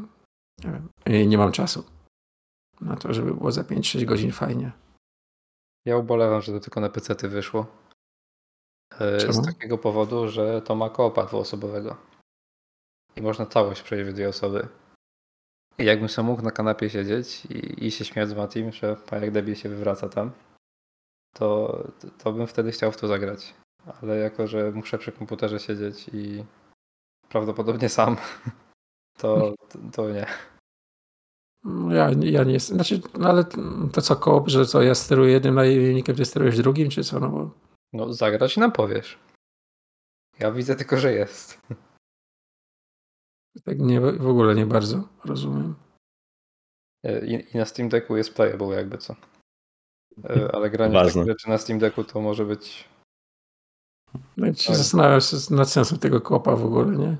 nie, nie mam czasu na to, żeby było za 5-6 godzin fajnie. Ja ubolewam, że to tylko na PC wyszło. E, Czemu? Z takiego powodu, że to ma koopa dwuosobowego. I można całość przejść w dwie osoby. I jakbym sobie mógł na kanapie siedzieć i, i się śmiać z Matim, że jak debil się wywraca tam, to, to bym wtedy chciał w to zagrać. Ale jako, że muszę przy komputerze siedzieć i prawdopodobnie sam, to, to nie. Ja, ja nie jestem. Znaczy, no ale to co koop, że co, ja steruję jednym najemnikiem, ty sterujesz drugim, czy co? No, bo... no zagrać nam powiesz. Ja widzę tylko, że jest. Tak nie, w ogóle nie bardzo rozumiem. I, I, na Steam Decku jest playable jakby co. E, ale granie takich rzeczy na Steam Decku to może być... No i się zastanawiam się nad sensem tego kopa w ogóle, nie?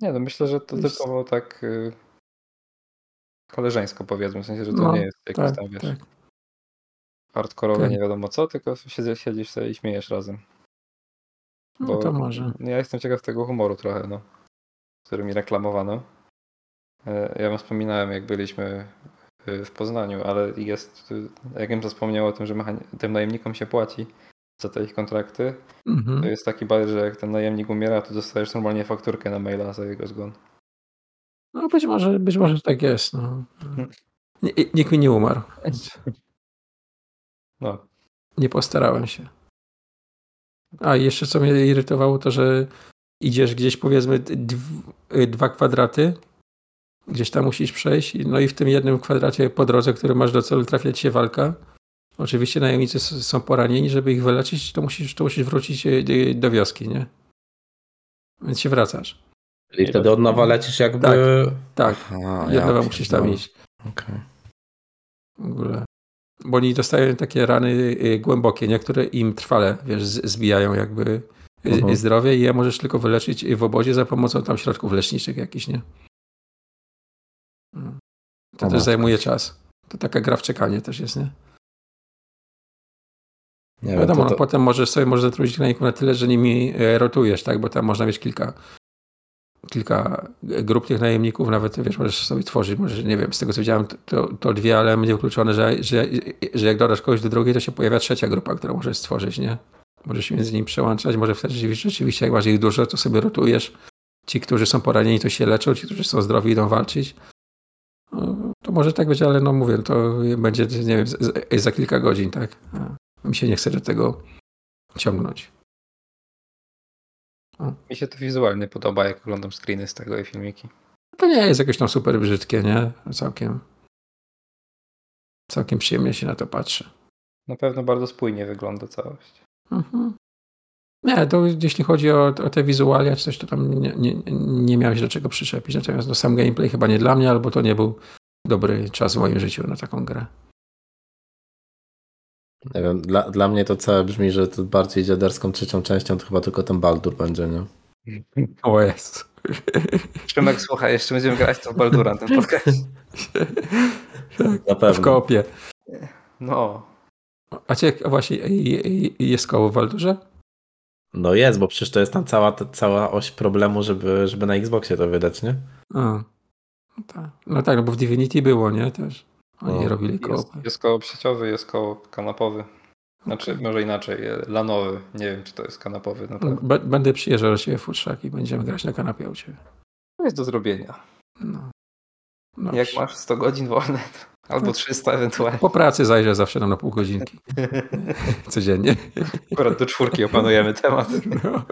Nie, no myślę, że to jest... typowo tak y, koleżeńsko powiedzmy, w sensie, że to no, nie jest jakiś tak, tam, wiesz, tak. hardkorowe tak. nie wiadomo co, tylko siedzisz, siedzisz sobie i śmiejesz razem. Bo no to może. Ja jestem ciekaw tego humoru trochę, no, który mi reklamowano. E, ja wam wspominałem, jak byliśmy w Poznaniu, ale jest, y, jakbym zapomniał o tym, że tym najemnikom się płaci za te ich kontrakty, mhm. to jest taki baj, że jak ten najemnik umiera, to dostajesz normalnie fakturkę na maila za jego zgon. No być może, być może tak jest. No. Nikt mi nie umarł. No. Nie postarałem się. A jeszcze co mnie irytowało, to że idziesz gdzieś powiedzmy dwa kwadraty gdzieś tam musisz przejść. No i w tym jednym kwadracie po drodze, który masz do celu, trafia ci się walka. Oczywiście najemnicy są poranieni, żeby ich wyleczyć, to musisz, to musisz wrócić e, do wioski, nie? Więc się wracasz. I wtedy od nowa lecisz jakby... Tak, tak. Aha, od nowa ja musisz tam iść. Okay. W ogóle. bo oni dostają takie rany y, głębokie, niektóre im trwale, wiesz, zbijają jakby y, Mhm. zdrowie i je możesz tylko wyleczyć w obozie za pomocą tam środków leczniczych jakichś, nie? To O też zajmuje czas. To taka gra w czekanie też jest, nie? Nie wiem, Wiadomo, to, no, to, potem możesz sobie możesz zatrudnić graników na tyle, że nimi e, rotujesz, tak? Bo tam można mieć kilka kilka grup tych najemników, nawet wiesz, możesz sobie tworzyć, możesz, nie wiem, z tego co widziałem, to, to dwie, ale będzie wykluczone, że, że, że jak dodasz kogoś do drugiej, to się pojawia trzecia grupa, którą możesz stworzyć, nie? Możesz się między nimi przełączać, może wtedy rzeczywiście, rzeczywiście jak masz ich dużo, to sobie rotujesz. Ci, którzy są poranieni, to się leczą, ci, którzy są zdrowi, idą walczyć. No, to może tak być, ale no mówię, to będzie, nie wiem, za kilka godzin, tak? A mi się nie chce do tego ciągnąć. Mi się to wizualnie podoba, jak oglądam screeny z tego i filmiki. To nie jest jakieś tam super brzydkie, nie? Całkiem. Całkiem przyjemnie się na to patrzy. Na pewno bardzo spójnie wygląda całość. Mhm. Nie, to jeśli chodzi o, o te wizualia czy coś, to tam nie, nie, nie miałem się do czego przyczepić. Natomiast no, sam gameplay chyba nie dla mnie, albo to nie był dobry czas w moim życiu na taką grę. nie wiem, dla, dla mnie to całe brzmi, że to bardziej dziaderską trzecią częścią to chyba tylko ten Baldur będzie, nie? O jest. Szymek, słuchaj, jeszcze będziemy grać to w Baldura na tym podcast. Na W pewno. koopie. No, A cię a właśnie jest koło w Waldurze? No jest, bo przecież to jest tam cała, ta, cała oś problemu, żeby, żeby na Xboxie to wydać, nie? A. No tak. no tak, no bo w Divinity było, nie? Też. Oni No. robili jest, koopy. jest koło sieciowy, jest koło kanapowy. Znaczy, może inaczej, e, lanowy. Nie wiem, czy to jest kanapowy. Na pewno. B- będę przyjeżdżał do ciebie w futrzak i będziemy grać na kanapie u ciebie. To jest do zrobienia. No. No, Jak masz 100 godzin wolne, to, albo 300 ewentualnie. Po pracy zajrzę zawsze tam na pół godzinki. Codziennie. Akurat do czwórki opanujemy temat. No.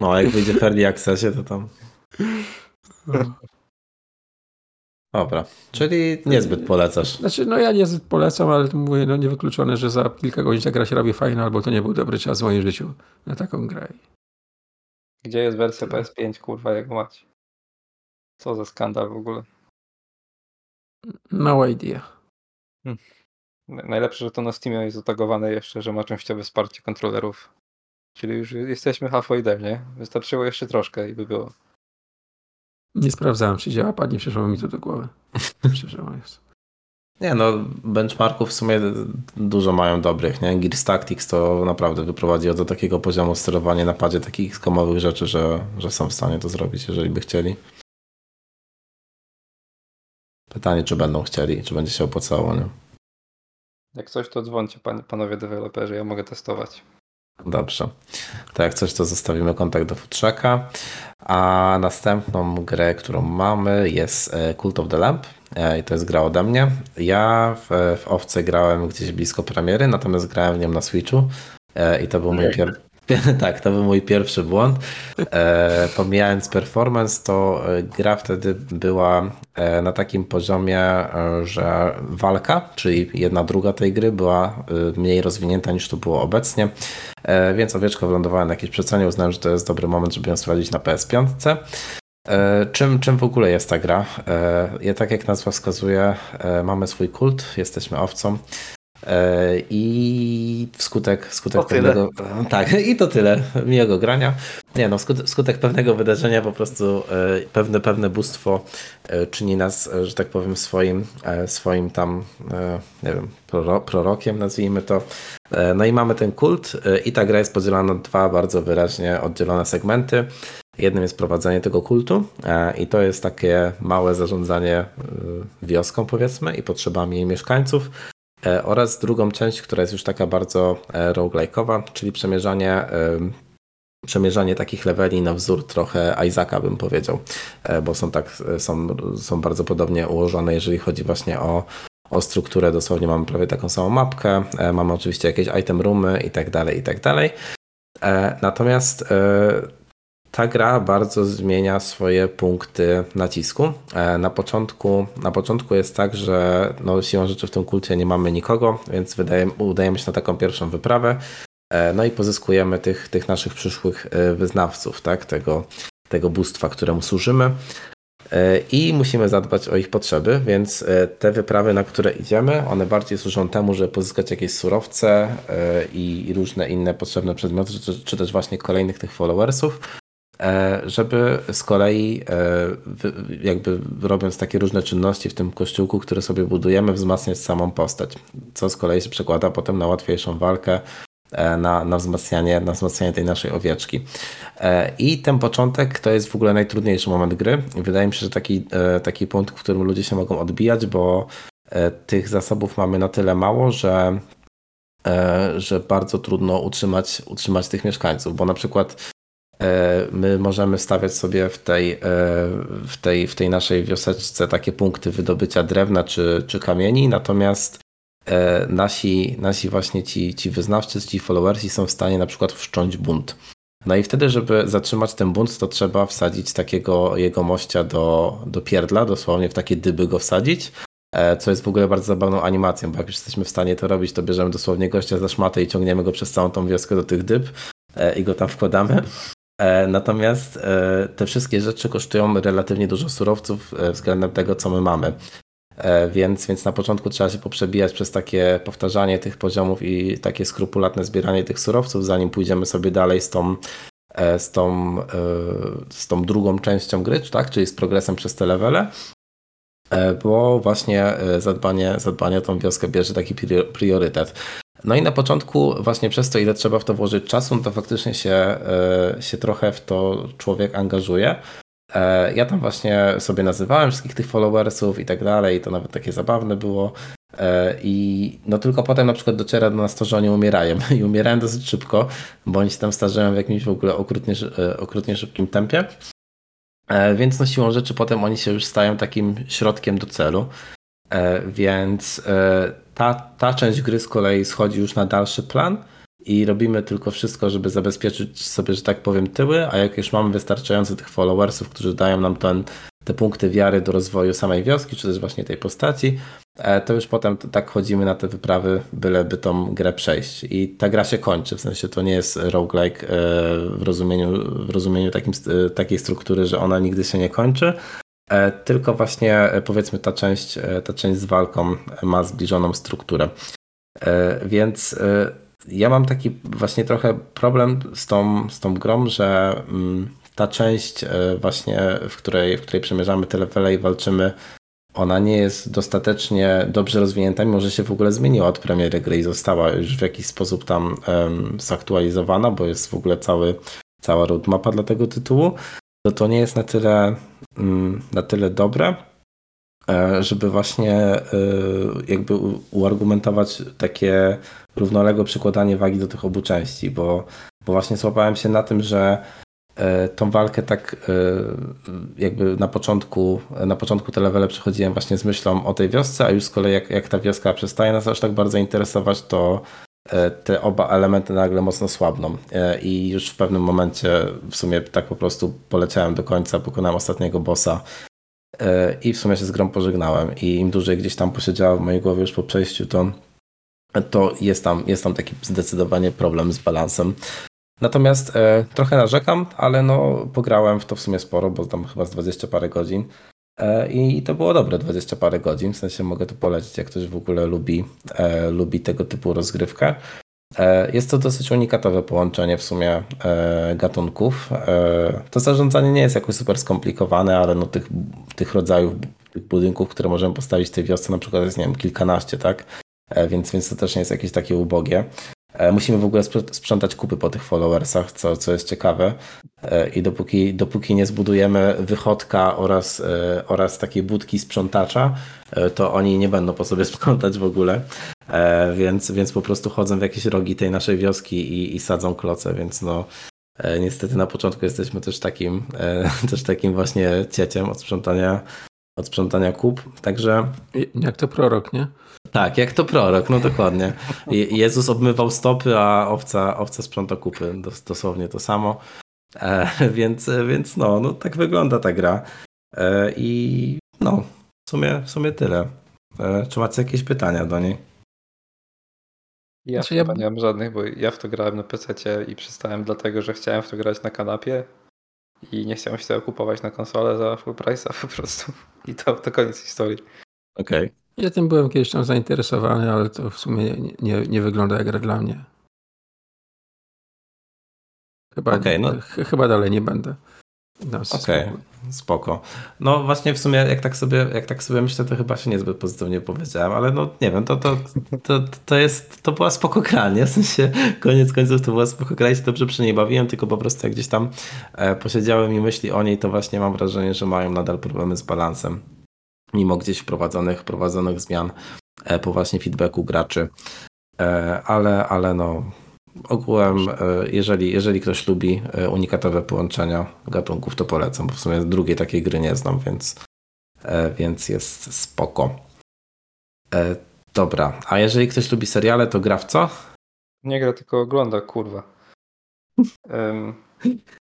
No, a jak wyjdzie w Early Accessie, to tam... Dobra, czyli niezbyt polecasz. Znaczy, no ja nie polecam, ale to mówię, no niewykluczone, że za kilka godzin ta gra się robi fajna, albo to nie był dobry czas w moim życiu na taką grę. Gdzie jest wersja PS5, kurwa, jak macie? Co za skandal w ogóle. No idea. Najlepsze, że to na Steamie jest zatagowane jeszcze, że ma częściowe wsparcie kontrolerów. Czyli już jesteśmy halfway there, nie? Wystarczyło jeszcze troszkę i by było. Nie sprawdzałem, czy działa pad, nie przyszło mi to do głowy. Szczerze mówiąc. Nie no, benchmarków w sumie dużo mają dobrych, nie? Gears Tactics to naprawdę wyprowadziło do takiego poziomu sterowania na padzie takich skomowych rzeczy, że, że są w stanie to zrobić, jeżeli by chcieli. Pytanie, czy będą chcieli, czy będzie się opłacało, nie? Jak coś, to dzwońcie, pan, panowie deweloperzy, ja mogę testować. Dobrze. To jak coś, to zostawimy kontakt do Futrzaka. A następną grę, którą mamy jest e, Cult of the Lamp. E, I to jest gra ode mnie. Ja w, w Owce grałem gdzieś blisko premiery, natomiast grałem w nią na Switchu. E, I to był mój pierwszy. Tak, to był mój pierwszy błąd. E, pomijając performance, to e, gra wtedy była e, na takim poziomie, e, że walka, czyli jedna druga tej gry była mniej rozwinięta niż to było obecnie. E, więc owieczko wylądowała na jakiejś przecenie. Uznałem, że to jest dobry moment, żeby ją sprawdzić na PS5. E, Czym, czym w ogóle jest ta gra? Ja, tak jak nazwa wskazuje, mamy swój kult, jesteśmy owcą. E, I wskutek, skutek To tyle. pewnego. Tak, i to tyle. Miłego grania. Nie no, skutek, skutek pewnego wydarzenia po prostu e, pewne, pewne bóstwo e, czyni nas, że tak powiem, swoim, swoim tam, nie wiem, proro, prorokiem, nazwijmy to. No i mamy ten kult i ta gra jest podzielona na dwa bardzo wyraźnie oddzielone segmenty. Jednym jest prowadzenie tego kultu i to jest takie małe zarządzanie wioską powiedzmy i potrzebami jej mieszkańców. E, Oraz drugą część, która jest już taka bardzo e, roguelike'owa, czyli przemierzanie, przemierzanie takich leveli na wzór trochę Isaaca bym powiedział, E, bo są tak, są, są bardzo podobnie ułożone, jeżeli chodzi właśnie o, o strukturę. Dosłownie mamy prawie taką samą mapkę, mamy oczywiście jakieś item roomy i tak dalej, i tak dalej. Natomiast ta gra bardzo zmienia swoje punkty nacisku. E, Na początku, na początku jest tak, że no, siłą rzeczy w tym kulcie nie mamy nikogo, więc udajemy się na taką pierwszą wyprawę. E, No i pozyskujemy tych, tych naszych przyszłych e, wyznawców, tak? tego, tego bóstwa, któremu służymy. I musimy zadbać o ich potrzeby, więc te wyprawy, na które idziemy, one bardziej służą temu, żeby pozyskać jakieś surowce i różne inne potrzebne przedmioty, czy też właśnie kolejnych tych followersów, żeby z kolei jakby robiąc takie różne czynności w tym kościółku, które sobie budujemy, wzmacniać samą postać, co z kolei się przekłada potem na łatwiejszą walkę, E, na, na, wzmacnianie, na wzmacnianie tej naszej owieczki. E, I ten początek to jest w ogóle najtrudniejszy moment gry. Wydaje mi się, że taki, e, taki punkt, w którym ludzie się mogą odbijać, bo tych zasobów mamy na tyle mało, że, że bardzo trudno utrzymać, utrzymać tych mieszkańców, bo na przykład my możemy stawiać sobie w tej, w tej, w tej naszej wioseczce takie punkty wydobycia drewna czy, czy kamieni, natomiast E, nasi, nasi właśnie ci, ci wyznawcy, ci followersi są w stanie na przykład wszcząć bunt. No i wtedy, żeby zatrzymać ten bunt, to trzeba wsadzić takiego jego mościa do, do pierdla, dosłownie w takie dyby go wsadzić, e, co jest w ogóle bardzo zabawną animacją, bo jak już jesteśmy w stanie to robić, to bierzemy dosłownie gościa za szmatę i ciągniemy go przez całą tą wioskę do tych dyb e, i go tam wkładamy. Natomiast te wszystkie rzeczy kosztują relatywnie dużo surowców względem tego, co my mamy. E, więc, więc na początku trzeba się poprzebijać przez takie powtarzanie tych poziomów i takie skrupulatne zbieranie tych surowców, zanim pójdziemy sobie dalej z tą, e, z tą, e, z tą drugą częścią gry, tak? czyli z progresem przez te levele. Bo właśnie zadbanie, zadbanie o tą wioskę bierze taki priorytet. No i na początku właśnie przez to, ile trzeba w to włożyć czasu, no to faktycznie się, się trochę w to człowiek angażuje. E, ja tam właśnie sobie nazywałem wszystkich tych followersów i tak dalej, to nawet takie zabawne było. E, I no tylko potem na przykład dociera do nas to, że oni umierają. I umierają dosyć szybko, bo oni się tam starzeją w jakimś w ogóle okrutnie, e, okrutnie szybkim tempie. Więc no siłą rzeczy potem oni się już stają takim środkiem do celu. Więc ta, ta część gry z kolei schodzi już na dalszy plan i robimy tylko wszystko, żeby zabezpieczyć sobie, że tak powiem, tyły, a jak już mamy wystarczająco tych followersów, którzy dają nam ten, te punkty wiary do rozwoju samej wioski, czy też właśnie tej postaci, e, to już potem tak chodzimy na te wyprawy, byleby tą grę przejść. I ta gra się kończy, w sensie to nie jest roguelike e, w rozumieniu, w rozumieniu takim, e, takiej struktury, że ona nigdy się nie kończy, tylko właśnie powiedzmy ta część, ta część z walką ma zbliżoną strukturę. Więc ja mam taki właśnie trochę problem z tą, z tą grą, że mm, ta część e, właśnie, w której, w której przemierzamy te levele i walczymy, ona nie jest dostatecznie dobrze rozwinięta, mimo że się w ogóle zmieniła od premiery gry i została już w jakiś sposób tam um, zaktualizowana, bo jest w ogóle cały, cała roadmapa dla tego tytułu, to to nie jest na tyle, um, na tyle dobre, e, żeby właśnie e, jakby uargumentować takie równoległe przykładanie wagi do tych obu części, bo, bo właśnie złapałem się na tym, że e, tą walkę tak jakby na początku, na początku te levele przechodziłem właśnie z myślą o tej wiosce, a już z kolei jak, jak ta wioska przestaje nas aż tak bardzo interesować, to te oba elementy nagle mocno słabną i już w pewnym momencie w sumie tak po prostu poleciałem do końca, pokonałem ostatniego bossa i w sumie się z grą pożegnałem i im dłużej gdzieś tam posiedziała w mojej głowie już po przejściu, to to jest tam, jest tam taki zdecydowanie problem z balansem. Natomiast e, trochę narzekam, ale no pograłem w to w sumie sporo, bo tam chyba z 20 parę godzin. E, I to było dobre 20 parę godzin, w sensie mogę to polecić, jak ktoś w ogóle lubi, e, lubi tego typu rozgrywkę. E, jest to dosyć unikatowe połączenie w sumie gatunków. To zarządzanie nie jest jakoś super skomplikowane, ale no tych, tych rodzajów tych budynków, które możemy postawić w tej wiosce na przykład jest nie wiem, kilkanaście, tak? Więc, więc to też nie jest jakieś takie ubogie. E, musimy w ogóle sprzątać kupy po tych followersach, co, co jest ciekawe. E, I dopóki, dopóki nie zbudujemy wychodka oraz, oraz takiej budki sprzątacza, to oni nie będą po sobie sprzątać w ogóle. Więc, więc po prostu chodzą w jakieś rogi tej naszej wioski i, i sadzą kloce, więc no. Niestety na początku jesteśmy też takim, też takim właśnie cieciem od sprzątania, od sprzątania kup. Także. Jak to prorok, nie? Tak, jak to prorok, no dokładnie. Jezus obmywał stopy, a owca, owca sprząta kupy. Dosłownie to samo. E, więc, więc no, no, tak wygląda ta gra. E, I no, w sumie, w sumie tyle. E, czy macie jakieś pytania do niej? Ja znaczy, ja... nie mam żadnych, bo ja w to grałem na PC i przestałem dlatego, że chciałem w to grać na kanapie. i nie chciałem się tego kupować na konsolę za full price'a po prostu. I to, to koniec historii. Okej. Ja tym byłem kiedyś tam zainteresowany, ale to w sumie nie, nie, nie wygląda jak gra dla mnie. Chyba, Okej, no. ch- chyba dalej nie będę. Sobie Okej, spokój. spoko. No właśnie w sumie jak tak sobie, jak tak sobie myślę, to chyba się niezbyt pozytywnie powiedziałem, ale no nie wiem, to, to, to, to jest, to była spoko gra, nie? W sensie koniec końców to była spoko gra i się dobrze przy niej bawiłem, tylko po prostu jak gdzieś tam e, posiedziałem i myśli o niej, to właśnie mam wrażenie, że mają nadal problemy z balansem. Mimo gdzieś wprowadzonych, wprowadzonych zmian e, po właśnie feedbacku graczy. E, ale, ale no ogółem, e, jeżeli, jeżeli ktoś lubi unikatowe połączenia gatunków, to polecam, bo w sumie drugiej takiej gry nie znam, więc, więc jest spoko. Dobra, a jeżeli ktoś lubi seriale, to gra w co? Nie gra, tylko ogląda, kurwa.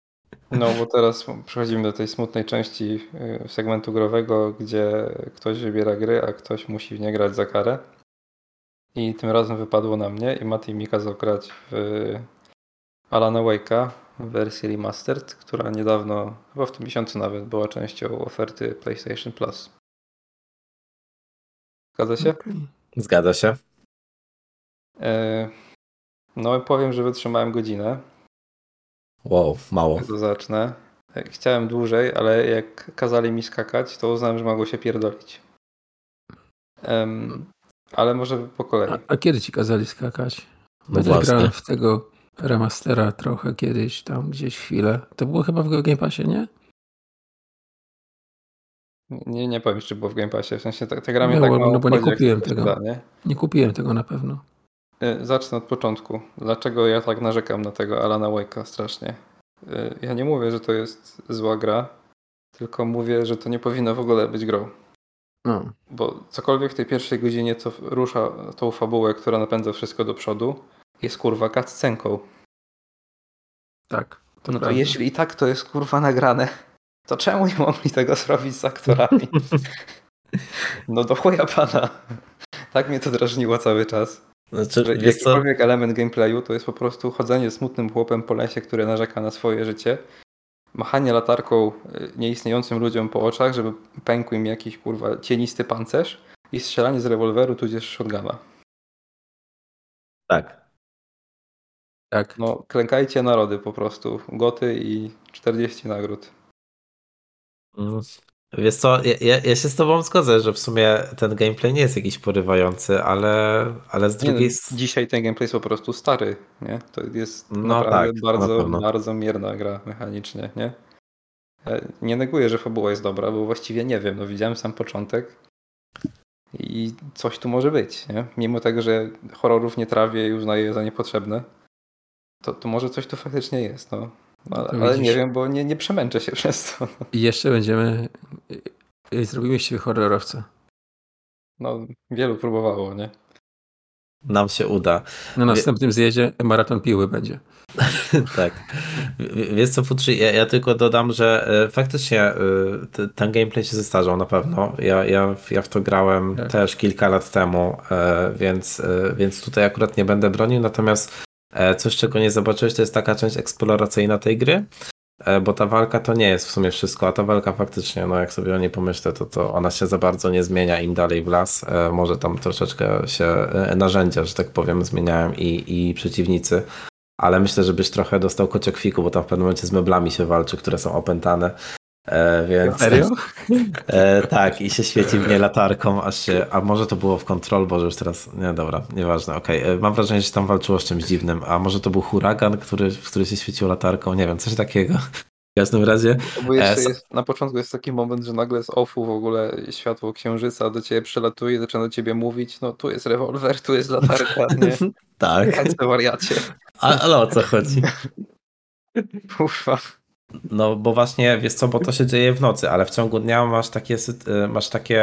no bo teraz przechodzimy do tej smutnej części y, segmentu growego, gdzie ktoś wybiera gry, a ktoś musi w nie grać za karę. I tym razem wypadło na mnie i Mati mi kazał grać w Alana Wake'a w wersji remastered, która niedawno, chyba w tym miesiącu nawet, była częścią oferty PlayStation Plus. Zgadza się? Zgadza się. E, No powiem, że wytrzymałem godzinę. Wow, mało. To zacznę. Chciałem dłużej, ale jak kazali mi skakać, to uznałem, że mogło się pierdolić. Em, ale może po kolei. A, a kiedy ci kazali skakać? No grałem w tego remastera trochę kiedyś, tam gdzieś chwilę. To było chyba w Game Passie, nie? Nie, nie powiem, czy było w Game Passie. W sensie ta, ta gra mnie Nie, tak mało no bo nie kupiłem tego. Da, nie? Nie kupiłem tego na pewno. E, Zacznę od początku. Dlaczego ja tak narzekam na tego Alana Wake'a strasznie? E, Ja nie mówię, że to jest zła gra, tylko mówię, że to nie powinno w ogóle być grą. No. Bo cokolwiek w tej pierwszej godzinie, co rusza tą fabułę, która napędza wszystko do przodu, jest kurwa cutscenką. Tak. To No to prawda. jeśli i tak to jest kurwa nagrane, to czemu nie mogli tego zrobić z aktorami? No do chuja pana. Tak mnie to drażniło cały czas. Znaczy, Że wiesz co? jakikolwiek element gameplayu to jest po prostu chodzenie smutnym chłopem po lesie, który narzeka na swoje życie, machanie latarką y, nieistniejącym ludziom po oczach, żeby pękł im jakiś kurwa cienisty pancerz i strzelanie z rewolweru tudzież shotguna. Tak. Tak. No klękajcie narody po prostu. Goty i 40 nagród. Wiesz co, ja, ja, się z tobą zgodzę, że w sumie ten gameplay nie jest jakiś porywający, ale, ale z drugiej strony... dzisiaj ten gameplay jest po prostu stary, nie? To jest No naprawdę tak, na bardzo, pewno. bardzo mierna gra mechanicznie, nie? Ja Nie neguję, że fabuła jest dobra, bo właściwie nie wiem, no widziałem sam początek i coś tu może być, nie? Mimo tego, że horrorów nie trawię i uznaję je za niepotrzebne, to, to może coś tu faktycznie jest, no. No, ale, nie wiem, bo nie, nie przemęczę się przez to. I jeszcze będziemy. i- i Zrobimy się horrorowca. No, wielu próbowało, nie? Nam się uda. Na następnym zjeździe maraton piły będzie. tak. W- Wiesz co, Futrzy, ja, ja tylko dodam, że e, faktycznie e, te- ten gameplay się zestarzał na pewno. Ja, ja, ja w to grałem Tak. też kilka lat temu, e, więc, więc tutaj akurat nie będę bronił. Natomiast coś, czego nie zobaczyłeś, to jest taka część eksploracyjna tej gry, e, bo ta walka to nie jest w sumie wszystko, a ta walka faktycznie, no jak sobie o niej pomyślę, to, to ona się za bardzo nie zmienia im dalej w las. E, Może tam troszeczkę się e, narzędzia, że tak powiem, zmieniają i, i przeciwnicy ale myślę, że byś trochę dostał kociokwiku, bo tam w pewnym momencie z meblami się walczy, które są opętane. E, więc, Serio? E, tak, i się świeci w nie latarką, aż się, a może to było w Control, bo już teraz, nie dobra, nieważne, okej. E, Mam wrażenie, że się tam walczyło z czymś dziwnym, a może to był huragan, który, w który się świecił latarką, nie wiem, coś takiego. W każdym razie, Bo jeszcze E, jest, na początku jest taki moment, że nagle z offu w ogóle światło księżyca do ciebie przylatuje i zaczyna do ciebie mówić, no tu jest rewolwer, tu jest latarka, nie? tak, Tańce wariacie. a, ale o co chodzi? Kurwa. No bo właśnie, wiesz co, bo to się dzieje w nocy, ale w ciągu dnia masz takie, e, masz takie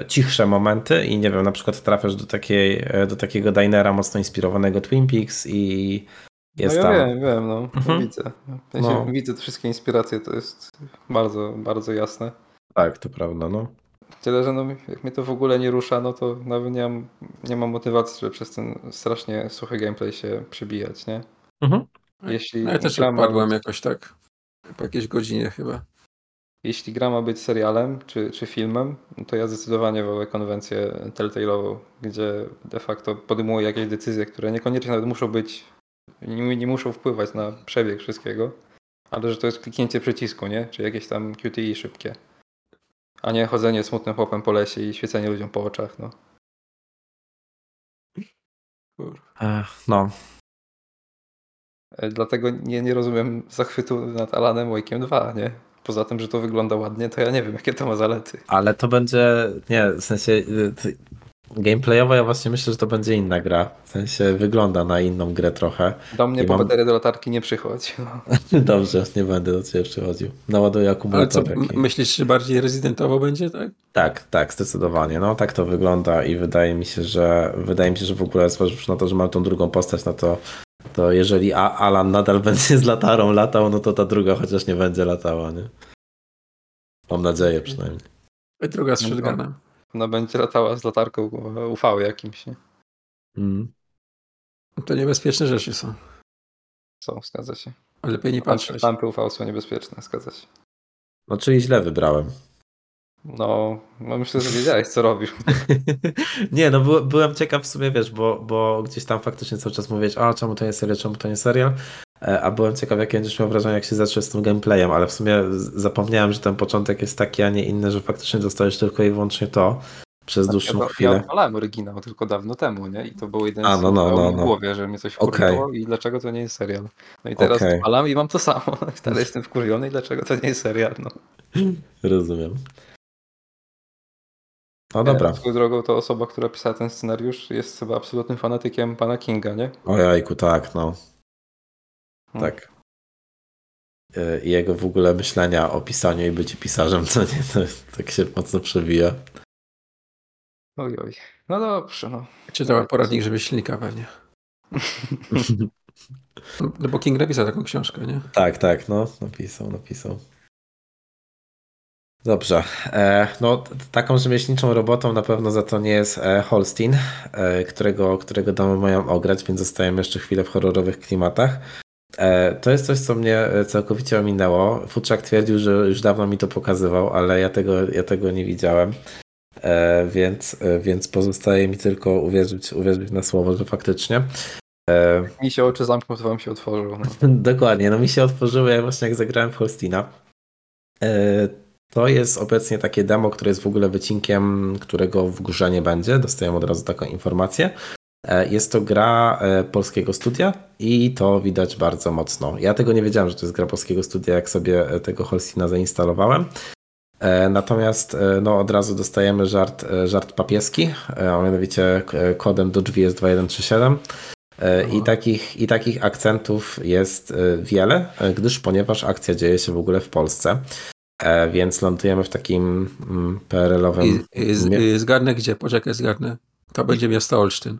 e, cichsze momenty i nie wiem, na przykład trafiasz do, takiej, e, do takiego dinera mocno inspirowanego Twin Peaks i jest no ja tam... wiem, wiem, no. Mhm. Widzę. W sensie, No. Widzę te wszystkie inspiracje, to jest bardzo, bardzo jasne. Tak, to prawda, no. Tyle, że no, jak mnie to w ogóle nie rusza, no to nawet nie mam, nie mam motywacji, żeby przez ten strasznie suchy gameplay się przebijać, nie? Mhm. Jeśli No ja też gra ma odpadłem być- jakoś tak. Po jakiejś godzinie chyba. Jeśli gra ma być serialem czy, czy filmem, to ja zdecydowanie wolę konwencję Telltale'ową, gdzie de facto podejmuję jakieś decyzje, które niekoniecznie nawet muszą być, nie, nie muszą wpływać na przebieg wszystkiego, ale że to jest kliknięcie przycisku, nie? Czy jakieś tam QTE szybkie. A nie chodzenie smutnym chłopem po lesie i świecenie ludziom po oczach, no. Ech, no, Dlatego nie, nie rozumiem zachwytu nad Alanem Wake'iem 2, nie? Poza tym, że to wygląda ładnie, to ja nie wiem, jakie to ma zalety. ale to będzie, nie, w sensie y, gameplayowo ja właśnie myślę, że to będzie inna gra. W sensie wygląda na inną grę trochę. Do mnie I po mam- baterię do latarki nie przychodź. No. Dobrze, nie będę do ciebie przychodził. Naładuję Ale co, akumulator. m- taki. myślisz, że bardziej rezydentowo będzie, tak? Tak, tak, zdecydowanie. No tak to wygląda i wydaje mi się, że wydaje mi się, że w ogóle zważywszy na to, że mam tą drugą postać, no to, to jeżeli A- Alan nadal będzie z latarą latał, no to ta druga chociaż nie będzie latała, nie? Mam nadzieję przynajmniej. I druga z No, shotgunem. Ona będzie latała z latarką UV jakimś, nie? Mm. To niebezpieczne rzeczy są. Są, zgadza się. Lepiej nie Lampy- patrzeć. Lampy UV są niebezpieczne, zgadza się. No czyli źle wybrałem. No, no myślę, że wiedziałeś, co robisz. nie, no by, byłem ciekaw w sumie, wiesz, bo, bo gdzieś tam faktycznie cały czas mówisz, a czemu to nie serial, czemu to nie serial, E, a byłem ciekaw, jakie będziesz miał wrażenie, jak się zacznie z tym gameplayem, ale w sumie zapomniałem, że ten początek jest taki, a nie inny, że faktycznie dostajesz tylko i wyłącznie to przez dłuższą ja, Ja chwilę. odpalałem oryginał tylko dawno temu, nie? I to był jeden A, no, no, no, no, w no. głowie, że mnie coś Okej. wkurzało i dlaczego to nie jest serial. No i teraz Okej. odpalam i mam to samo. Dalej jestem wkurwiony i dlaczego to nie jest serial. No. Rozumiem. No dobra. Ja, swoją drogą to osoba, która pisała ten scenariusz jest chyba absolutnym fanatykiem pana Kinga, nie? Ojajku, tak, no. Hmm. Tak. E, I jego w ogóle myślenia o pisaniu i byciu pisarzem, to nie, to tak się mocno przewija. Oj, oj. No dobrze, no. Czytała poradnik rzemieślnika pewnie. No bo King napisał taką książkę, nie? Tak, tak, no, napisał, napisał. Dobrze. E, no, taką rzemieślniczą robotą na pewno za to nie jest e, Holstein, e, którego, którego domy mają ograć, więc zostajemy jeszcze chwilę w horrorowych klimatach. To jest coś, co mnie całkowicie ominęło. Futrzak twierdził, że już dawno mi to pokazywał, ale ja tego, ja tego nie widziałem. Więc, więc pozostaje mi tylko uwierzyć, uwierzyć na słowo, że faktycznie. Mi się oczy zamkną, to wam się otworzą. No. Dokładnie, no mi się otworzyły ja właśnie jak zagrałem w Holstina. To jest obecnie takie demo, które jest w ogóle wycinkiem, którego w grze nie będzie. Dostajemy od razu taką informację. E, Jest to gra e, polskiego studia i to widać bardzo mocno. Ja tego nie wiedziałem, że to jest gra polskiego studia, jak sobie e, tego Holstina zainstalowałem. Natomiast no, od razu dostajemy żart, żart papieski, a mianowicie kodem do drzwi jest 2137. E, I takich, I takich akcentów jest wiele, gdyż ponieważ akcja dzieje się w ogóle w Polsce, E, więc lądujemy w takim mm, PRL-owym. I, gdzie, poczekaj, zgadnę. To będzie miasto Olsztyn.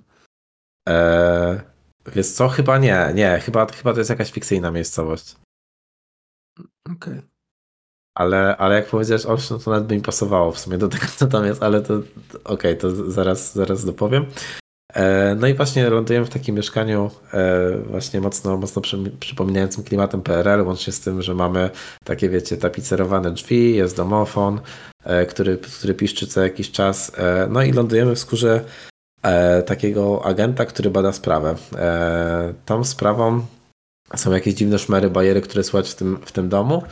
E, Wiesz co, chyba nie, nie, chyba, chyba to jest jakaś fikcyjna miejscowość. Okej. Ale, ale jak powiedziałeś Olsztyn, to nawet by mi pasowało w sumie do tego, co tam jest, ale to okej, to zaraz, zaraz dopowiem. E, No i właśnie lądujemy w takim mieszkaniu e, właśnie mocno, mocno przy, przypominającym klimatem PRL, łącznie z tym, że mamy takie, wiecie, tapicerowane drzwi, jest domofon, e, który, który piszczy co jakiś czas. No i lądujemy w skórze takiego agenta, który bada sprawę. Tą sprawą są jakieś dziwne szmery, bajery, które słychać w tym, w tym domu.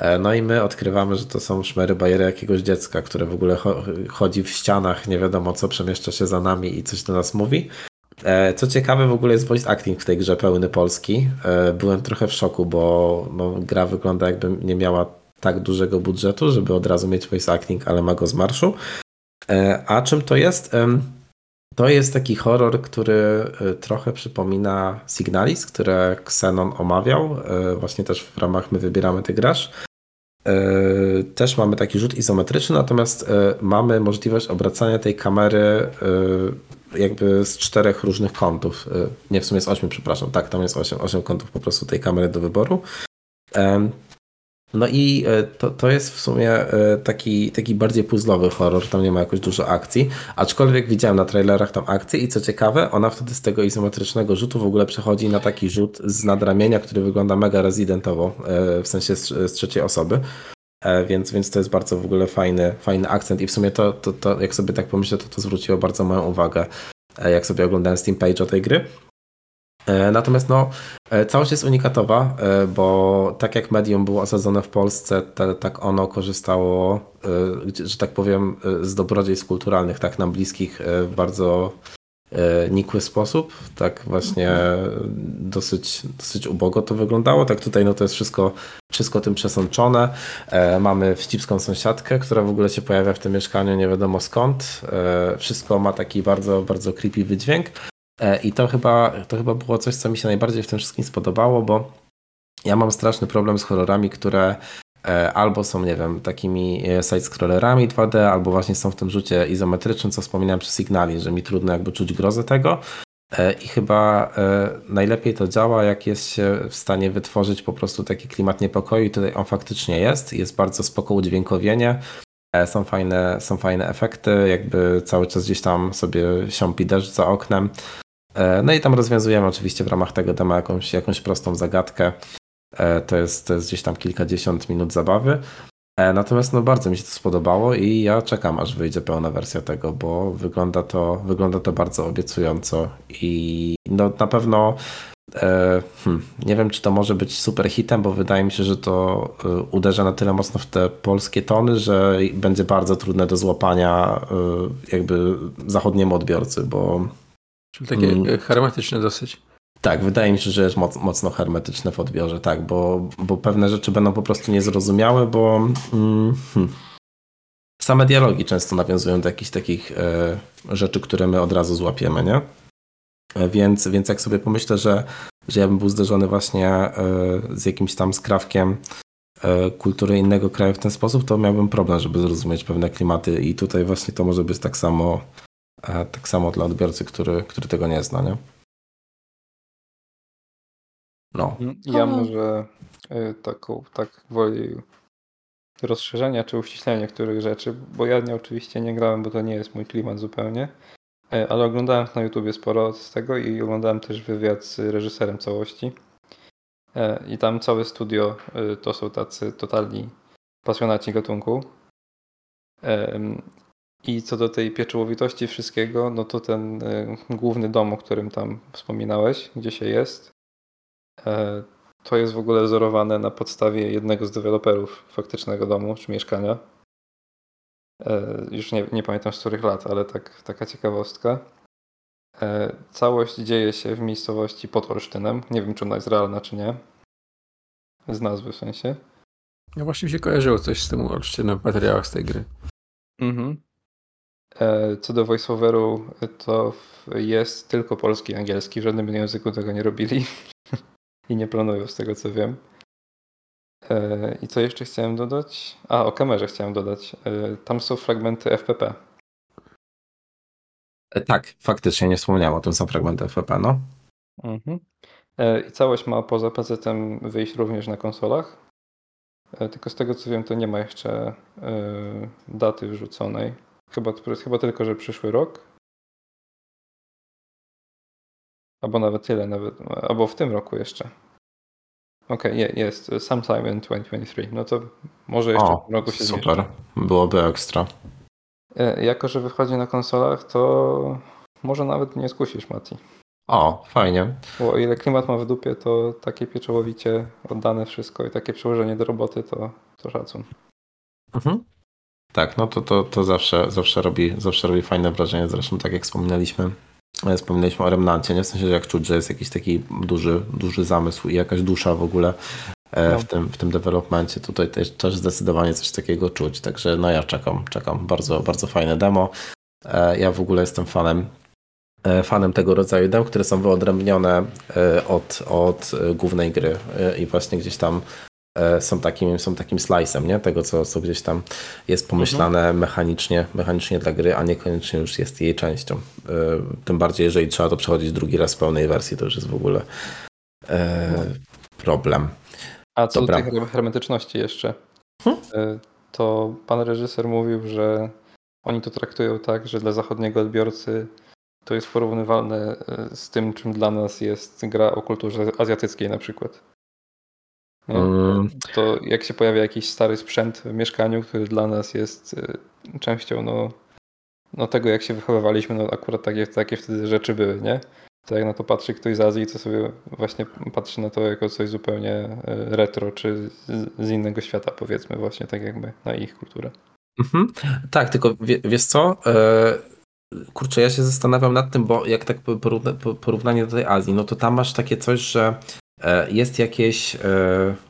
E, No i my odkrywamy, że to są szmery bajery jakiegoś dziecka, które w ogóle cho- chodzi w ścianach, nie wiadomo co, przemieszcza się za nami i coś do nas mówi. E, Co ciekawe, w ogóle jest voice acting w tej grze pełny polski. E, Byłem trochę w szoku, bo no, gra wygląda jakby nie miała tak dużego budżetu, żeby od razu mieć voice acting, ale ma go z marszu. A czym to jest? To jest taki horror, który e, trochę przypomina Signalis, które Xenon omawiał, e, właśnie też w ramach My Wybieramy Ty Grasz. E, Też mamy taki rzut izometryczny, natomiast mamy możliwość obracania tej kamery jakby z czterech różnych kątów. Nie, w sumie z ośmiu, przepraszam. Tak, tam jest osiem, osiem kątów po prostu tej kamery do wyboru. No i e, to, to jest w sumie e, taki, taki bardziej puzzlowy horror, tam nie ma jakoś dużo akcji, aczkolwiek widziałem na trailerach tam akcję i co ciekawe, ona wtedy z tego izometrycznego rzutu w ogóle przechodzi na taki rzut z nadramienia, który wygląda mega rezydentowo, e, w sensie z, z trzeciej osoby. Więc, więc to jest bardzo w ogóle fajny, fajny akcent i w sumie to, to, to jak sobie tak pomyślę, to to zwróciło bardzo moją uwagę, jak sobie oglądałem Steam Page o tej gry. E, natomiast no, e, całość jest unikatowa, e, bo tak jak medium było osadzone w Polsce, te, tak ono korzystało, że tak powiem, z dobrodziejstw kulturalnych, tak nam bliskich w bardzo nikły sposób. Tak właśnie dosyć, dosyć ubogo to wyglądało. Tak tutaj no to jest wszystko, wszystko tym przesączone. Mamy wścibską sąsiadkę, która w ogóle się pojawia w tym mieszkaniu nie wiadomo skąd. Wszystko ma taki bardzo, bardzo creepy wydźwięk. E, I to chyba, to chyba było coś, co mi się najbardziej w tym wszystkim spodobało, bo ja mam straszny problem z horrorami, które e, albo są, nie wiem, takimi e, side-scrollerami 2D, albo właśnie są w tym rzucie izometrycznym, co wspominałem przy Signali, że mi trudno jakby czuć grozę tego. I chyba najlepiej to działa, jak jest się w stanie wytworzyć po prostu taki klimat niepokoju i tutaj on faktycznie jest. Jest bardzo spoko udźwiękowienie, są fajne, są fajne efekty, jakby cały czas gdzieś tam sobie siąpi deszcz za oknem. E, no i tam rozwiązujemy oczywiście w ramach tego demo jakąś, jakąś prostą zagadkę. E, to jest, to jest gdzieś tam kilkadziesiąt minut zabawy. E, natomiast no bardzo mi się to spodobało i ja czekam aż wyjdzie pełna wersja tego, bo wygląda to, wygląda to bardzo obiecująco i no na pewno hmm, nie wiem czy to może być super hitem, bo wydaje mi się, że to uderza na tyle mocno w te polskie tony, że będzie bardzo trudne do złapania jakby zachodniemu odbiorcy, bo Czyli takie mm. hermetyczne dosyć. Tak, wydaje mi się, że jest moc, mocno hermetyczne w odbiorze, tak, bo, bo pewne rzeczy będą po prostu niezrozumiałe, bo mm, hmm, same dialogi często nawiązują do jakichś takich e, rzeczy, które my od razu złapiemy, nie? E, więc, więc jak sobie pomyślę, że, że ja bym był zderzony właśnie e, z jakimś tam skrawkiem e, kultury innego kraju w ten sposób, to miałbym problem, żeby zrozumieć pewne klimaty i tutaj właśnie to może być tak samo tak samo dla odbiorcy, który, który tego nie zna, nie? No. Mm, ja może y, taką, tak woli rozszerzenia czy uściślenia niektórych rzeczy, bo ja nie oczywiście nie grałem, bo to nie jest mój klimat zupełnie, e, ale oglądałem na YouTubie sporo z tego i oglądałem też wywiad z reżyserem całości. E, I tam całe studio y, to są tacy totalni pasjonaci gatunku. I co do tej pieczołowitości wszystkiego, no to ten y, główny dom, o którym tam wspominałeś, gdzie się jest, e, to jest w ogóle wzorowane na podstawie jednego z deweloperów faktycznego domu czy mieszkania. E, już nie, nie pamiętam z których lat, ale tak, taka ciekawostka. E, całość dzieje się w miejscowości pod Olsztynem. Nie wiem, czy ona jest realna, czy nie. Z nazwy w sensie. No właśnie mi się kojarzyło coś z tym Olsztynem w materiałach z tej gry. Mhm. E, co do voiceoveru, to jest tylko polski i angielski. W żadnym innym języku tego nie robili. I nie planują, z tego co wiem. E, I co jeszcze chciałem dodać? A, o kamerze chciałem dodać. E, tam są fragmenty FPP. Tak, faktycznie nie wspomniałem o tym, są fragmenty FPP, no. Mhm. I całość ma poza PC-tem wyjść również na konsolach. Tylko z tego co wiem, to nie ma jeszcze daty wrzuconej. Chyba, chyba tylko, że przyszły rok. Albo nawet tyle, nawet, albo w tym roku jeszcze. Okej, okay, jest. Sometime in 2023. No to może jeszcze o, w tym roku się Super, byłoby ekstra. E, jako, że wychodzi na konsolach, to może nawet nie skusisz, Mati. O, fajnie. Bo o ile klimat ma w dupie, to takie pieczołowicie oddane wszystko i takie przełożenie do roboty, to, to szacun. Mhm. Tak, no to, to, to zawsze, zawsze, robi, zawsze robi fajne wrażenie. Zresztą tak jak wspominaliśmy, e, wspominaliśmy o Remnancie, nie? W sensie, że jak czuć, że jest jakiś taki duży, duży zamysł i jakaś dusza w ogóle e, no. w, tym, w tym developmencie. Tutaj też, też zdecydowanie coś takiego czuć. Także no ja czekam, czekam. Bardzo, bardzo fajne demo. E, ja w ogóle jestem fanem fanem tego rodzaju dem, które są wyodrębnione od, od głównej gry i właśnie gdzieś tam są takim, są takim slice'em, nie? Tego, co, co gdzieś tam jest pomyślane mhm. mechanicznie, mechanicznie dla gry, a niekoniecznie już jest jej częścią. E, tym bardziej, jeżeli trzeba to przechodzić drugi raz w pełnej wersji, to już jest w ogóle e, problem. A co Dobra. do tej her- hermetyczności jeszcze, Hmm? to pan reżyser mówił, że oni to traktują tak, że dla zachodniego odbiorcy to jest porównywalne z tym, czym dla nas jest gra o kulturze azjatyckiej na przykład. Mm, To jak się pojawia jakiś stary sprzęt w mieszkaniu, który dla nas jest y, częścią no, no tego, jak się wychowywaliśmy, no akurat takie, takie wtedy rzeczy były, nie? To jak na to patrzy ktoś z Azji, to sobie właśnie patrzy na to jako coś zupełnie y, retro, czy z, innego świata, powiedzmy, właśnie tak jakby na ich kulturę. Mhm. Tak, tylko wie, wiesz co? E, kurczę, ja się zastanawiam nad tym, bo jak tak porówna, po- porównanie do tej Azji, no to tam masz takie coś, że jest jakieś e,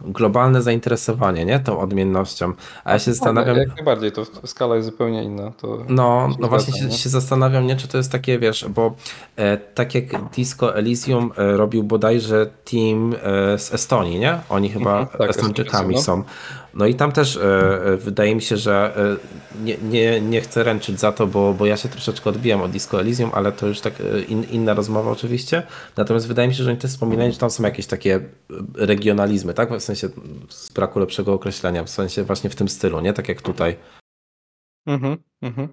globalne zainteresowanie, nie? Tą odmiennością. A ja się zastanawiam. Jak najbardziej, to skala jest zupełnie inna. To No, no właśnie się, się zastanawiam, nie, czy to jest takie, wiesz, bo e, tak jak Disco Elysium e, robił bodajże team e, z Estonii, nie? Oni chyba Mhm, tak, Estończykami Estończycy, są. No i tam też e, e, wydaje mi się, że e, nie, nie, nie chcę ręczyć za to, bo, bo ja się troszeczkę odbijam od Disco Elysium, ale to już tak e, in, inna rozmowa oczywiście. Natomiast wydaje mi się, że oni też wspominali, że tam są jakieś takie e, regionalizmy, tak? W sensie z braku lepszego określenia, w sensie właśnie w tym stylu, nie? Tak jak tutaj. Mhm, mhm.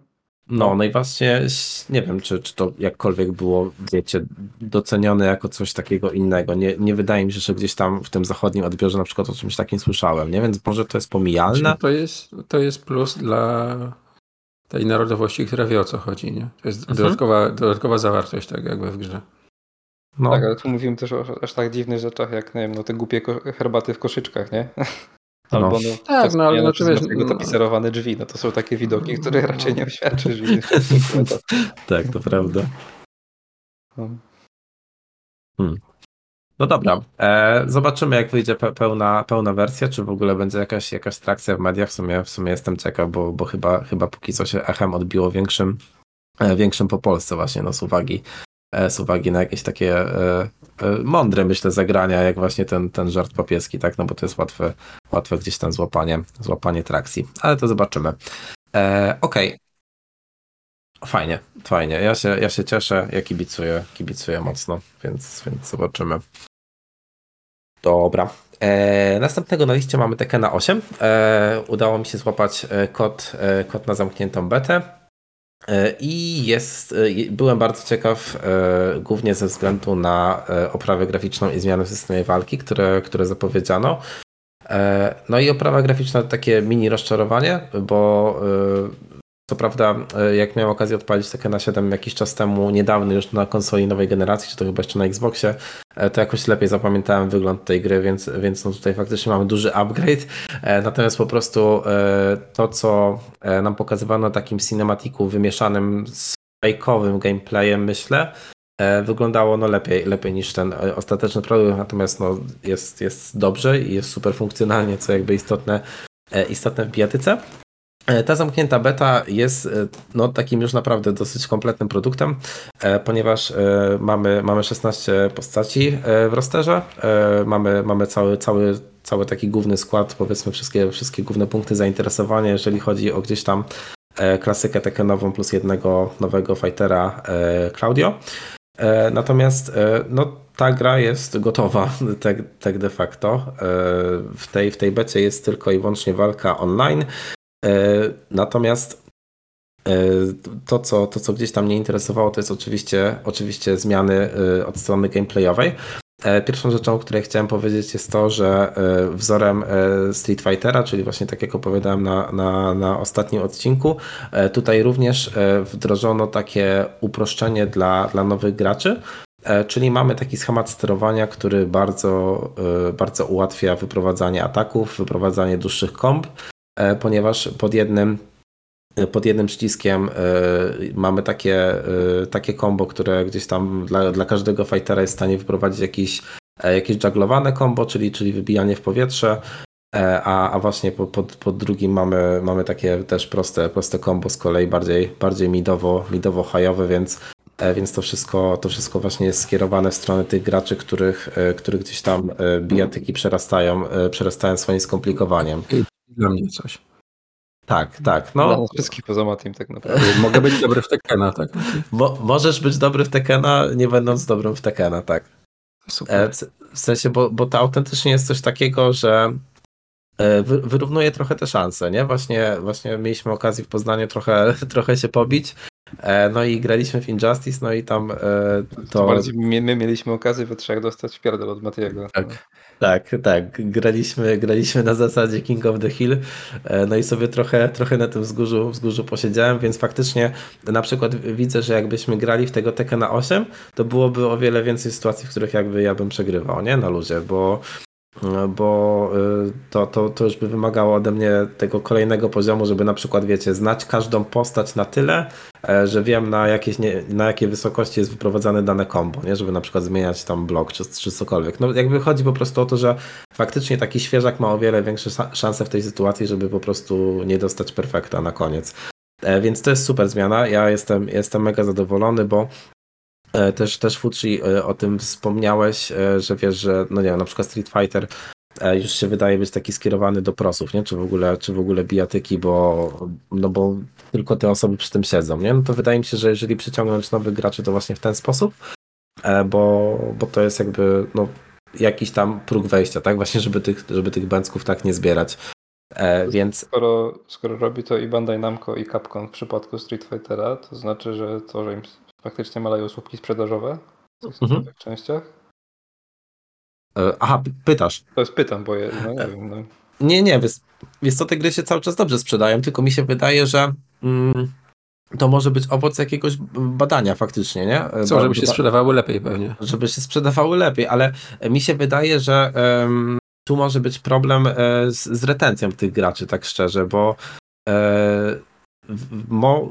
No, no i właśnie nie wiem, czy, czy to jakkolwiek było, wiecie, docenione jako coś takiego innego. Nie, nie wydaje mi się, że gdzieś tam w tym zachodnim odbiorze na przykład o czymś takim słyszałem, nie? Więc może to jest pomijalne. To jest, to jest plus dla tej narodowości, która wie o co chodzi. Nie? To jest Mhm. dodatkowa, dodatkowa zawartość, tak jakby w grze. No, Tak, ale tu mówimy też o aż tak dziwnych rzeczach, jak nie wiem, no te głupie herbaty w koszyczkach, nie? Albo no, Tak, no, ale wspomniane no, wiesz, Maciego no- tapicerowane drzwi, no to są takie widoki, które raczej nie oświadczysz tak, to prawda. No. No dobra, e, zobaczymy jak wyjdzie pe pełna, pełna wersja, czy w ogóle będzie jakaś, jakaś trakcja w mediach. W sumie, w sumie jestem ciekaw, bo, bo chyba, chyba póki co się echem odbiło większym, e, większym po Polsce właśnie, no z uwagi, z uwagi na jakieś takie e, e, mądre, myślę, zagrania, jak właśnie ten, ten żart papieski, tak, no bo to jest łatwe, łatwe gdzieś tam złapanie, złapanie trakcji, ale to zobaczymy. E, Okej. Fajnie, fajnie. Ja się, ja się cieszę, ja kibicuję, kibicuję mocno, więc, więc zobaczymy. Dobra. E, następnego na liście mamy Tekena 8. E, udało mi się złapać e, kod, kod na zamkniętą betę. E, I jest, e, byłem bardzo ciekaw, e, głównie ze względu na oprawę graficzną i zmiany w systemie walki, które, które zapowiedziano. No i oprawa graficzna to takie mini rozczarowanie, bo co prawda, e, jak miałem okazję odpalić Tekena 7 jakiś czas temu, niedawno już na konsoli nowej generacji, czy to chyba jeszcze na Xboxie, e, to jakoś lepiej zapamiętałem wygląd tej gry, więc, więc no tutaj faktycznie mamy duży upgrade. E, Natomiast po prostu to, co nam pokazywano takim cinematiku wymieszanym z fejkowym gameplayem, myślę, wyglądało no lepiej, lepiej niż ten ostateczny produkt, natomiast no jest, jest dobrze i jest super funkcjonalnie, co jakby istotne, istotne w bijatyce. E, Ta zamknięta beta jest e, no, takim już naprawdę dosyć kompletnym produktem, e, ponieważ mamy, mamy 16 postaci w rosterze, mamy, mamy cały, cały, cały taki główny skład, powiedzmy wszystkie, wszystkie główne punkty zainteresowania, jeżeli chodzi o gdzieś tam klasykę Tekkenową plus jednego nowego fightera Claudio. Natomiast no, ta gra jest gotowa, tak, tak de facto. W tej, w tej becie jest tylko i wyłącznie walka online. E, Natomiast e, to co, to, co gdzieś tam mnie interesowało, to jest oczywiście, oczywiście zmiany e, od strony gameplayowej. Pierwszą rzeczą, o której chciałem powiedzieć, jest to, że wzorem Street Fightera, czyli właśnie tak jak opowiadałem na, na, na ostatnim odcinku, tutaj również wdrożono takie uproszczenie dla, dla nowych graczy. Czyli mamy taki schemat sterowania, który bardzo, bardzo ułatwia wyprowadzanie ataków, wyprowadzanie dłuższych komb, ponieważ pod jednym pod jednym przyciskiem e, mamy takie, e, takie combo, które gdzieś tam dla, dla każdego fightera jest w stanie wyprowadzić jakiś, e, jakieś jugglowane combo, czyli, czyli wybijanie w powietrze, e, a, a właśnie po, pod, pod drugim mamy, mamy takie też proste, proste combo z kolei bardziej, bardziej midowo, midowo hajowe, więc e, więc to wszystko, to wszystko właśnie jest skierowane w stronę tych graczy, których, e, których gdzieś tam e, bijatyki przerastają, e, przerastają swoim skomplikowaniem. Dla mnie coś. Tak, tak. Dla No, nas wszystkich poza Matim tak naprawdę. Mogę być dobry w Tekkena, tak? Mo możesz być dobry w Tekena, nie będąc dobrym w Tekena, tak. Super. E, w, sensie, bo, bo to autentycznie jest coś takiego, że e, wy, wyrównuje trochę te szanse, nie? Właśnie, właśnie mieliśmy okazję w Poznaniu trochę, trochę się pobić. E, no i graliśmy w Injustice, no i tam To to. bardziej my, my mieliśmy okazję we trzech dostać pierdol od Matiego. Tak. Tak, tak. Graliśmy, graliśmy na zasadzie King of the Hill, e, no i sobie trochę, trochę na tym wzgórzu, wzgórzu posiedziałem, więc faktycznie na przykład widzę, że jakbyśmy grali w tego Tekken na 8, to byłoby o wiele więcej sytuacji, w których jakby ja bym przegrywał, nie? Na luzie, bo bo y, to, to, to już by wymagało ode mnie tego kolejnego poziomu, żeby na przykład, wiecie, znać każdą postać na tyle, e, że wiem na, jakieś, nie, na jakiej wysokości jest wyprowadzane dane combo, nie? żeby na przykład zmieniać tam blok czy, czy cokolwiek. No jakby chodzi po prostu o to, że faktycznie taki świeżak ma o wiele większe szanse w tej sytuacji, żeby po prostu nie dostać perfekta na koniec. E, więc to jest super zmiana. Ja jestem, jestem mega zadowolony, bo też, też Fuji e, o tym wspomniałeś, e, że wiesz, że no nie na przykład Street Fighter już się wydaje być taki skierowany do prosów, nie? Czy w ogóle, czy w ogóle bijatyki, bo, no bo tylko te osoby przy tym siedzą, nie? No to wydaje mi się, że jeżeli przyciągnąć nowych graczy, to właśnie w ten sposób, bo, bo to jest jakby no, jakiś tam próg wejścia, tak? Właśnie, żeby tych, żeby tych bęcków tak nie zbierać. E, więc... Skoro, skoro robi to i Bandai Namco i Capcom w przypadku Street Fightera, to znaczy, że to, że im faktycznie maleją słupki sprzedażowe w tych mhm. częściach? E, aha, pytasz. To jest pytam, bo je, no nie wiem. No. Nie, nie, wiesz, wiesz co, te gry się cały czas dobrze sprzedają, tylko mi się wydaje, że mm, to może być owoc jakiegoś badania faktycznie, nie? Co, żeby się sprzedawały lepiej pewnie. Żeby się sprzedawały lepiej, ale mi się wydaje, że um, tu może być problem e, z, z retencją tych graczy, tak szczerze, bo e, mo,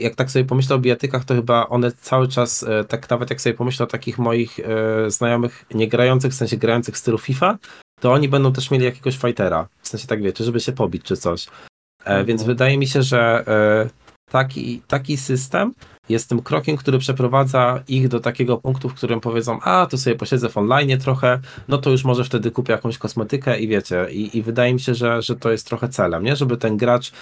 jak tak sobie pomyślę o bijatykach, to chyba one cały czas, e, tak nawet jak sobie pomyślę o takich moich e, znajomych nie grających, w sensie grających w stylu FIFA, to oni będą też mieli jakiegoś fightera, w sensie tak wiecie, żeby się pobić czy coś. E, mhm. Więc wydaje mi się, że taki, taki system jest tym krokiem, który przeprowadza ich do takiego punktu, w którym powiedzą, a to sobie posiedzę w online trochę, no to już może wtedy kupię jakąś kosmetykę i wiecie, i, i wydaje mi się, że, że to jest trochę celem, nie? Żeby ten gracz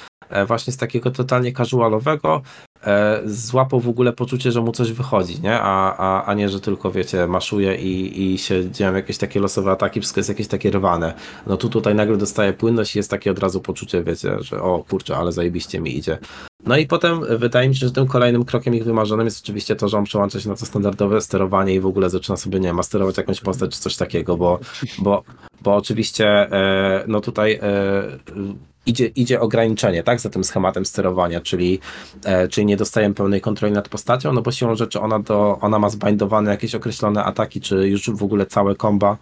właśnie z takiego totalnie casualowego e, złapał w ogóle poczucie, że mu coś wychodzi, nie? A, a, a nie, że tylko, wiecie, maszuje i, i się dzieją jakieś takie losowe ataki, wszystko jest jakieś takie rwane. No tu tutaj nagle dostaje płynność i jest takie od razu poczucie, wiecie, że o kurczę, ale zajebiście mi idzie. No i potem wydaje mi się, że tym kolejnym krokiem ich wymarzonym jest oczywiście to, że on przełącza się na to standardowe sterowanie i w ogóle zaczyna sobie, nie wiem, masterować jakąś postać czy coś takiego, bo, bo, bo oczywiście e, no tutaj e, idzie, idzie ograniczenie, tak, za tym schematem sterowania, czyli, e, czyli nie dostajemy pełnej kontroli nad postacią, no bo siłą rzeczy ona, do, ona ma zbindowane jakieś określone ataki, czy już w ogóle całe komba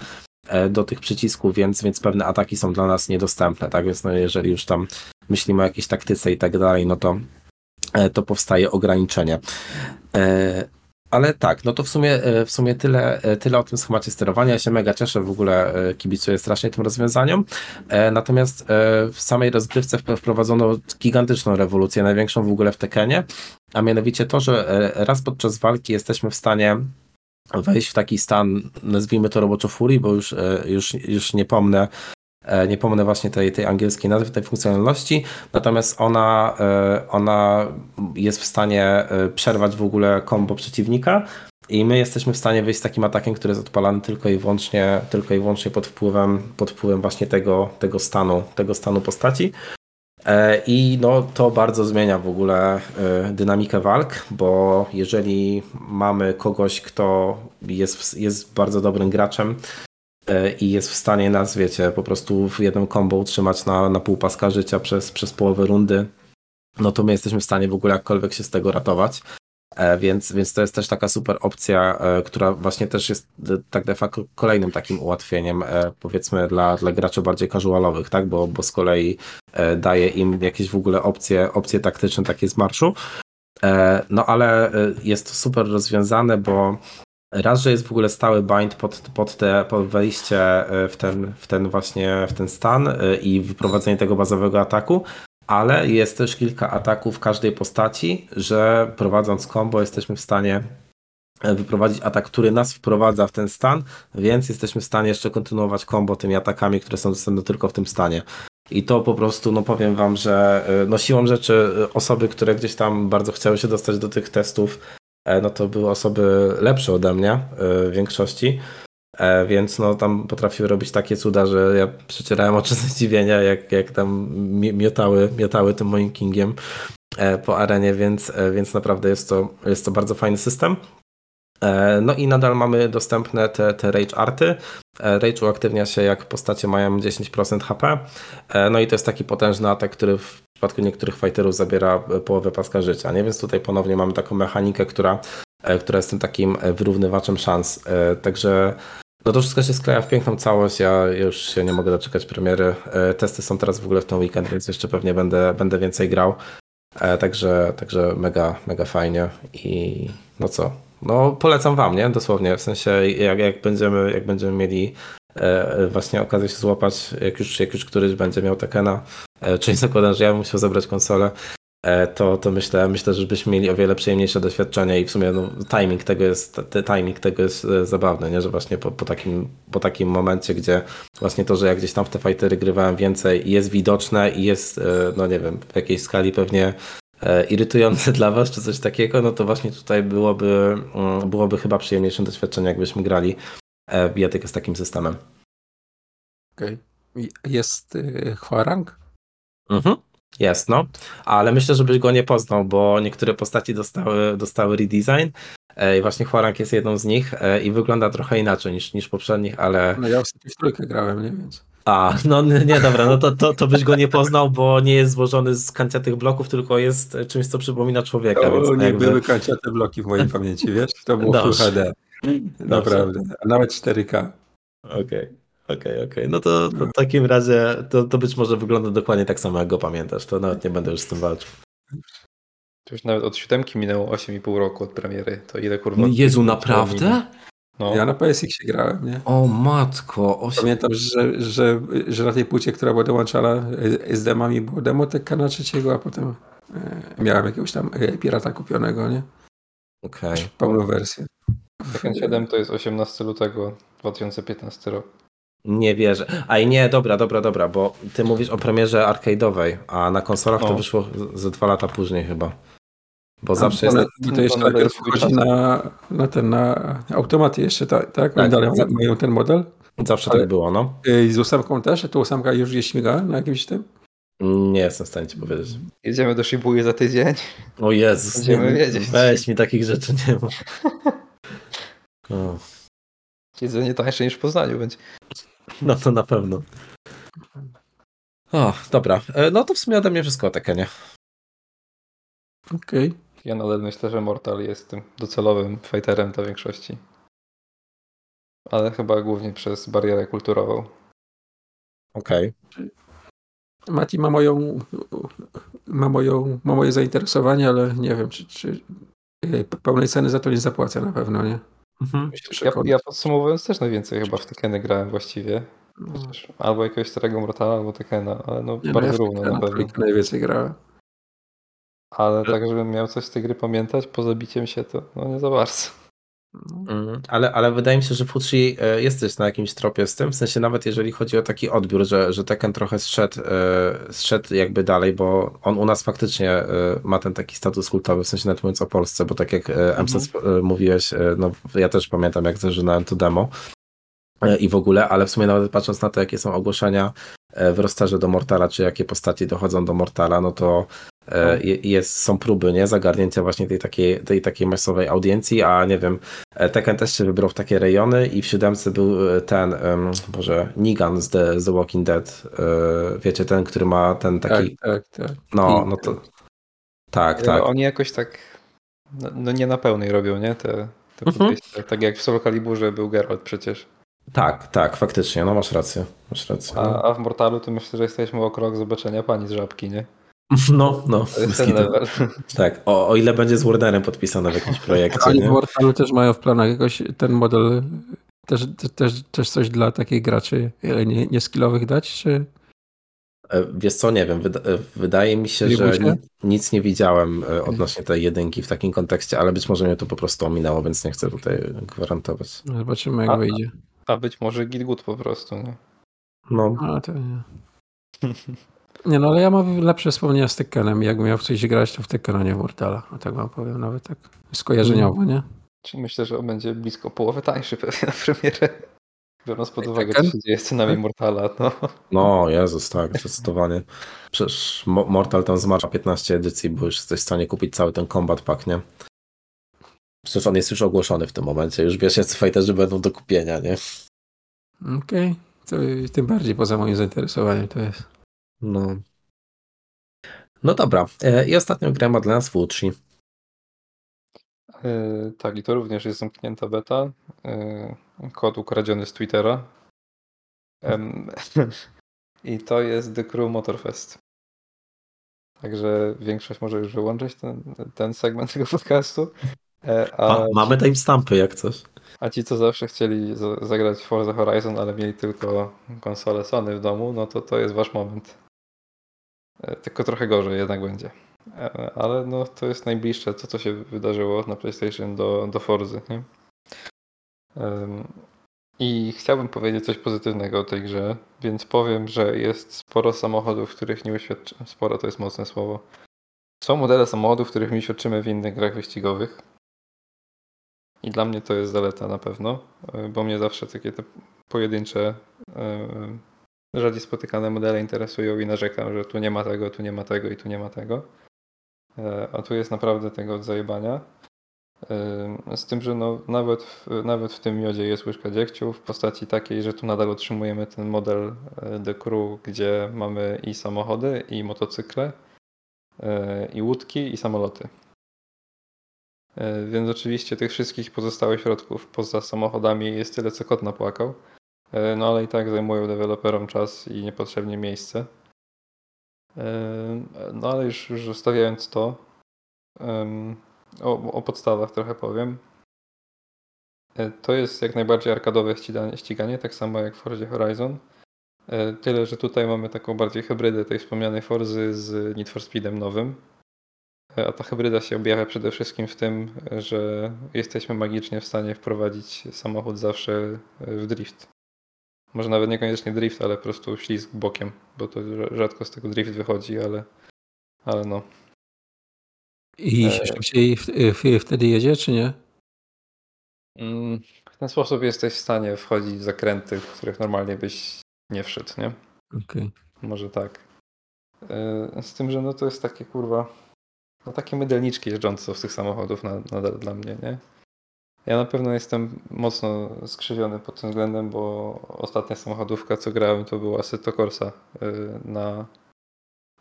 e, do tych przycisków, więc, więc pewne ataki są dla nas niedostępne, tak, więc no jeżeli już tam myślimy o jakiejś taktyce i tak dalej, no to e, to powstaje ograniczenie. Ale tak, no to w sumie, e, w sumie tyle, e, tyle o tym schemacie sterowania. Ja się mega cieszę, w ogóle e, kibicuję strasznie tym rozwiązaniom. Natomiast w samej rozgrywce wprowadzono gigantyczną rewolucję, największą w ogóle w Tekenie, a mianowicie to, że raz podczas walki jesteśmy w stanie wejść w taki stan, nazwijmy to roboczo furii, bo już, już, już nie pomnę, nie pomnę właśnie tej, tej angielskiej nazwy, tej funkcjonalności, natomiast ona, e, ona jest w stanie e, przerwać w ogóle kombo przeciwnika i my jesteśmy w stanie wyjść z takim atakiem, który jest odpalany tylko i wyłącznie, tylko i wyłącznie pod wpływem, pod wpływem właśnie tego, tego stanu, tego stanu postaci. I no, to bardzo zmienia w ogóle dynamikę walk, bo jeżeli mamy kogoś, kto jest, jest bardzo dobrym graczem, E, i jest w stanie nas, wiecie, po prostu w jednym combo utrzymać na, na pół paska życia przez, przez połowę rundy, no to my jesteśmy w stanie w ogóle jakkolwiek się z tego ratować. E, więc, więc to jest też taka super opcja, e, która właśnie też jest tak de facto kolejnym takim ułatwieniem, powiedzmy, dla, dla graczy bardziej casualowych, tak? Bo, bo z kolei daje im jakieś w ogóle opcje, opcje taktyczne takie z marszu. No ale jest to super rozwiązane, bo Raz, że jest w ogóle stały bind pod, pod, te, pod wejście e, w ten, w ten właśnie w ten stan e, i wyprowadzenie tego bazowego ataku, ale jest też kilka ataków każdej postaci, że prowadząc combo jesteśmy w stanie e, wyprowadzić atak, który nas wprowadza w ten stan, więc jesteśmy w stanie jeszcze kontynuować combo tymi atakami, które są dostępne tylko w tym stanie. I to po prostu, no powiem wam, że no siłą rzeczy osoby, które gdzieś tam bardzo chciały się dostać do tych testów, no to były osoby lepsze ode mnie e, w większości. E, Więc no tam potrafiły robić takie cuda, że ja przecierałem oczy ze zdziwienia, jak, jak tam mi- miotały, miotały tym moim kingiem e, po arenie, więc, e, więc naprawdę jest to, jest to bardzo fajny system. E, No i nadal mamy dostępne te, te Rage Arty. E, Rage uaktywnia się jak postacie mają 10% HP. E, No i to jest taki potężny atak, który w przypadku niektórych fighterów zabiera połowę paska życia. Nie? Więc tutaj ponownie mamy taką mechanikę, która, która jest tym takim wyrównywaczem szans. Także no to wszystko się skleja w piękną całość. Ja już się nie mogę doczekać premiery. Testy są teraz w ogóle w ten weekend, więc jeszcze pewnie będę, będę więcej grał. Także, także mega, mega fajnie i no co? No polecam wam, nie? Dosłownie. W sensie jak, jak, będziemy, jak będziemy mieli e, właśnie okazję się złapać, jak już, jak już któryś będzie miał Tekena, e, czyli zakładam, że ja bym musiał zabrać konsolę, e, to, to myślę, myślę, że byśmy mieli o wiele przyjemniejsze doświadczenie i w sumie no, timing tego jest, t- timing tego jest e, zabawny, nie? że właśnie po, po, takim, po takim momencie, gdzie właśnie to, że jak gdzieś tam w te fightery grywałem więcej jest widoczne i jest, e, no nie wiem, w jakiejś skali pewnie irytujące dla was, czy coś takiego, no to właśnie tutaj byłoby, mm, byłoby chyba przyjemniejszym doświadczeniem, jakbyśmy grali e, w z takim systemem. Okej. I Jest y, Hwarang? Mhm. Jest, no. Ale myślę, żebyś go nie poznał, bo niektóre postaci dostały, dostały redesign e, i właśnie Huarang jest jedną z nich e, i wygląda trochę inaczej niż, niż poprzednich, ale... No ja ostatnio w trójkę grałem, nie? Więc... A, no nie, dobra, no to, to, to byś go nie poznał, bo nie jest złożony z kanciatych bloków, tylko jest czymś, co przypomina człowieka, więc To nie jakby... były kanciate bloki w mojej pamięci, wiesz? To było Full Dobrze. HD. Naprawdę. A nawet 4K. Okej, okej, okej. No to, to w takim razie to, to być może wygląda dokładnie tak samo, jak go pamiętasz. To nawet nie będę już z tym walczył. To już nawet od siódemki minęło 8,5 roku od premiery. To ile kurwa... No Jezu, naprawdę? No, Ja na PSX grałem, nie? O matko, osiem... Pamiętam, że, że, że na tej płycie, która była dołączana z demami, było demo Tekkena trzeciego, a potem y, miałem jakiegoś tam y, pirata kupionego, nie? Okej. Pełną wersję. Tekken 7 to jest 18 lutego 2015 rok. Nie wierzę. A i nie, dobra, dobra, dobra, bo ty mówisz o premierze arcade'owej, a na konsolach to No. wyszło ze dwa lata później chyba. Bo zawsze jest... bo to jeszcze najpierw wchodzi na, na ten, na automaty jeszcze, tak? tak? Tak. dalej mają ten model. Zawsze ale- tak było, no. Y, Z ósemką też? To ósemka już jest śmiga na jakimś tym? Nie jestem w stanie ci powiedzieć. Jedziemy do Shibuya za tydzień. O Jezus, Będziemy nie, wiedzieć. weź mi takich rzeczy nie. O, Jedzenie tańsze niż w Poznaniu będzie. no to na pewno. O, dobra. E, No to w sumie ode mnie wszystko o Tekkenie. Okej. Ja nadal myślę, że Mortal jest tym docelowym fighterem dla większości. Ale chyba głównie przez barierę kulturową. Okej. Mati ma moją, ma moją, ma moje zainteresowanie, ale nie wiem, czy, czy y, pełnej ceny za to nie zapłacę na pewno, nie? Mhm. Ja, ja podsumowując też najwięcej chyba w Tekeny grałem właściwie. No. Chociaż Albo jakiegoś starego Mortala, albo Tekena, ale no Nie, no, bardzo ja równo na pewno. najwięcej grałem. Ale tak, żebym miał coś z tej gry pamiętać poza biciem się, to no nie za bardzo. Mm, Ale, ale wydaje mi się, że Fuji e, jesteś na jakimś tropie z tym, w sensie nawet jeżeli chodzi o taki odbiór, że, że Tekken trochę zszedł, e, zszedł jakby dalej, bo on u nas faktycznie e, ma ten taki status kultowy, w sensie nawet mówiąc o Polsce, bo tak jak e, MC e, mówiłeś, e, no ja też pamiętam jak zażynałem to demo. e, i w ogóle, ale w sumie nawet patrząc na to, jakie są ogłoszenia e, w rosterze do Mortala, czy jakie postaci dochodzą do Mortala, no to e, je- jest, są próby, nie, zagarnięcia właśnie tej takiej, tej takiej masowej audiencji, a nie wiem, E, Tekken też się wybrał w takie rejony i w siódemce był e, ten, em, boże, Negan z The, z The Walking Dead. e, Wiecie, ten, który ma ten Tak, taki, tak, tak. no, I- no to, tak, tak. Oni jakoś tak no, no nie na pełnej robią, nie? Te, te Mhm. Tak jak w Soul Caliburze był Geralt przecież. Tak, tak, faktycznie, no masz rację, masz rację. A, a w Mortalu to myślę, że jesteśmy o krok zobaczenia pani z żabki, nie? No, no, ten level. tak, o, o ile będzie z Warnerem podpisane w jakimś projekcie, Oni w? Mortalu też mają w planach jakoś ten model, też, też, też coś dla takich graczy e, nie, nie skillowych dać, czy E, Wiesz co, nie wiem, wyda e, wydaje mi się, że nic nie widziałem odnośnie tej jedynki w takim kontekście, ale być może mnie to po prostu ominęło, więc nie chcę tutaj gwarantować. no, zobaczymy jak A- wyjdzie. A być może Gilgood po prostu, nie? No, A, to nie. Nie no, ale ja mam lepsze wspomnienia z Tekkenem. Jakbym miał w coś grać, to w Tekkena, nie w Mortala. A tak wam powiem nawet tak skojarzeniowo, nie? Czyli myślę, że on będzie blisko połowy tańszy pewnie na premierę. Biorąc pod uwagę, co się dzieje z cenami Mortala, no. No, Jezus, tak, zdecydowanie. Przecież Mo- Mortal tam zmarza 15 edycji, bo już jesteś w stanie kupić cały ten combat pack, nie? Przecież on jest już ogłoszony w tym momencie, już wiesz, jacy fighterzy będą do kupienia, nie? Okej. To tym bardziej poza moim zainteresowaniem to jest. No. No dobra. E, I ostatnio grałem Advance Fuji. Yy, tak, i to również jest zamknięta beta. Yy, kod ukradziony z Twittera. I to jest The Crew Motorfest. Także większość może już wyłączyć ten, ten segment tego podcastu. E, A, mamy timestampy jak coś. a ci, co zawsze chcieli za- zagrać w Forza Horizon, ale mieli tylko konsolę Sony w domu, no to to jest wasz moment. E, Tylko trochę gorzej jednak będzie. E, Ale no to jest najbliższe to, co się wydarzyło na PlayStation do, do Forzy. Nie? I chciałbym powiedzieć coś pozytywnego o tej grze, więc powiem, że jest sporo samochodów, których nie uświadczymy. Sporo to jest mocne słowo. Są modele samochodów, których nie uświadczymy w innych grach wyścigowych. I dla mnie to jest zaleta na pewno, e, bo mnie zawsze takie te pojedyncze, e, rzadziej spotykane modele interesują i narzekam, że tu nie ma tego, tu nie ma tego i tu nie ma tego. E, A tu jest naprawdę tego od zajebania. E, Z tym, że no, nawet, w, nawet w tym miodzie jest łyżka dziegciu w postaci takiej, że tu nadal utrzymujemy ten model e, The Crew, gdzie mamy i samochody, i motocykle, e, i łódki, i samoloty. E, Więc oczywiście tych wszystkich pozostałych środków poza samochodami jest tyle, co kot napłakał. E, No ale i tak zajmują deweloperom czas i niepotrzebnie miejsce. E, No ale już, już zostawiając to, o, o podstawach trochę powiem. To jest jak najbardziej arkadowe ściganie, tak samo jak w Forzie Horizon. Tyle, że tutaj mamy taką bardziej hybrydę tej wspomnianej Forzy z Need for Speedem nowym. E, A ta hybryda się objawia przede wszystkim w tym, że jesteśmy magicznie w stanie wprowadzić samochód zawsze w drift. Może nawet niekoniecznie drift, ale po prostu ślizg bokiem, bo to rza- rzadko z tego drift wychodzi, ale, ale no. I E. się szybciej wtedy jedzie, czy nie? Mm, W ten sposób jesteś w stanie wchodzić w zakręty, w których normalnie byś nie wszedł, nie? Okej. Może tak. E, Z tym, że no to jest takie kurwa, no takie mydelniczki jeżdżące z tych samochodów na- nadal dla mnie, nie? Ja na pewno jestem mocno skrzywiony pod tym względem, bo ostatnia samochodówka, co grałem, to była Assetto Corsa e, na,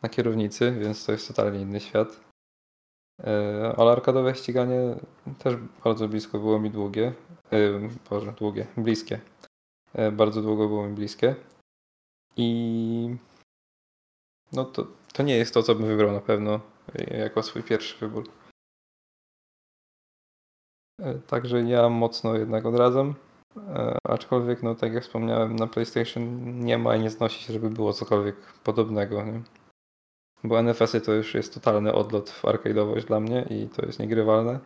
na kierownicy, więc to jest totalnie inny świat. E, Ale arkadowe ściganie też bardzo blisko było mi długie. E, Boże, długie, bliskie. Bardzo długo było mi bliskie. I no to, to nie jest to, co bym wybrał na pewno jako swój pierwszy wybór. E, Także ja mocno jednak odradzam. E, Aczkolwiek, no tak jak wspomniałem, na PlayStation nie ma i nie znosi się, żeby było cokolwiek podobnego. Nie? Bo NFS-y to już jest totalny odlot w arcade'owość dla mnie i to jest niegrywalne.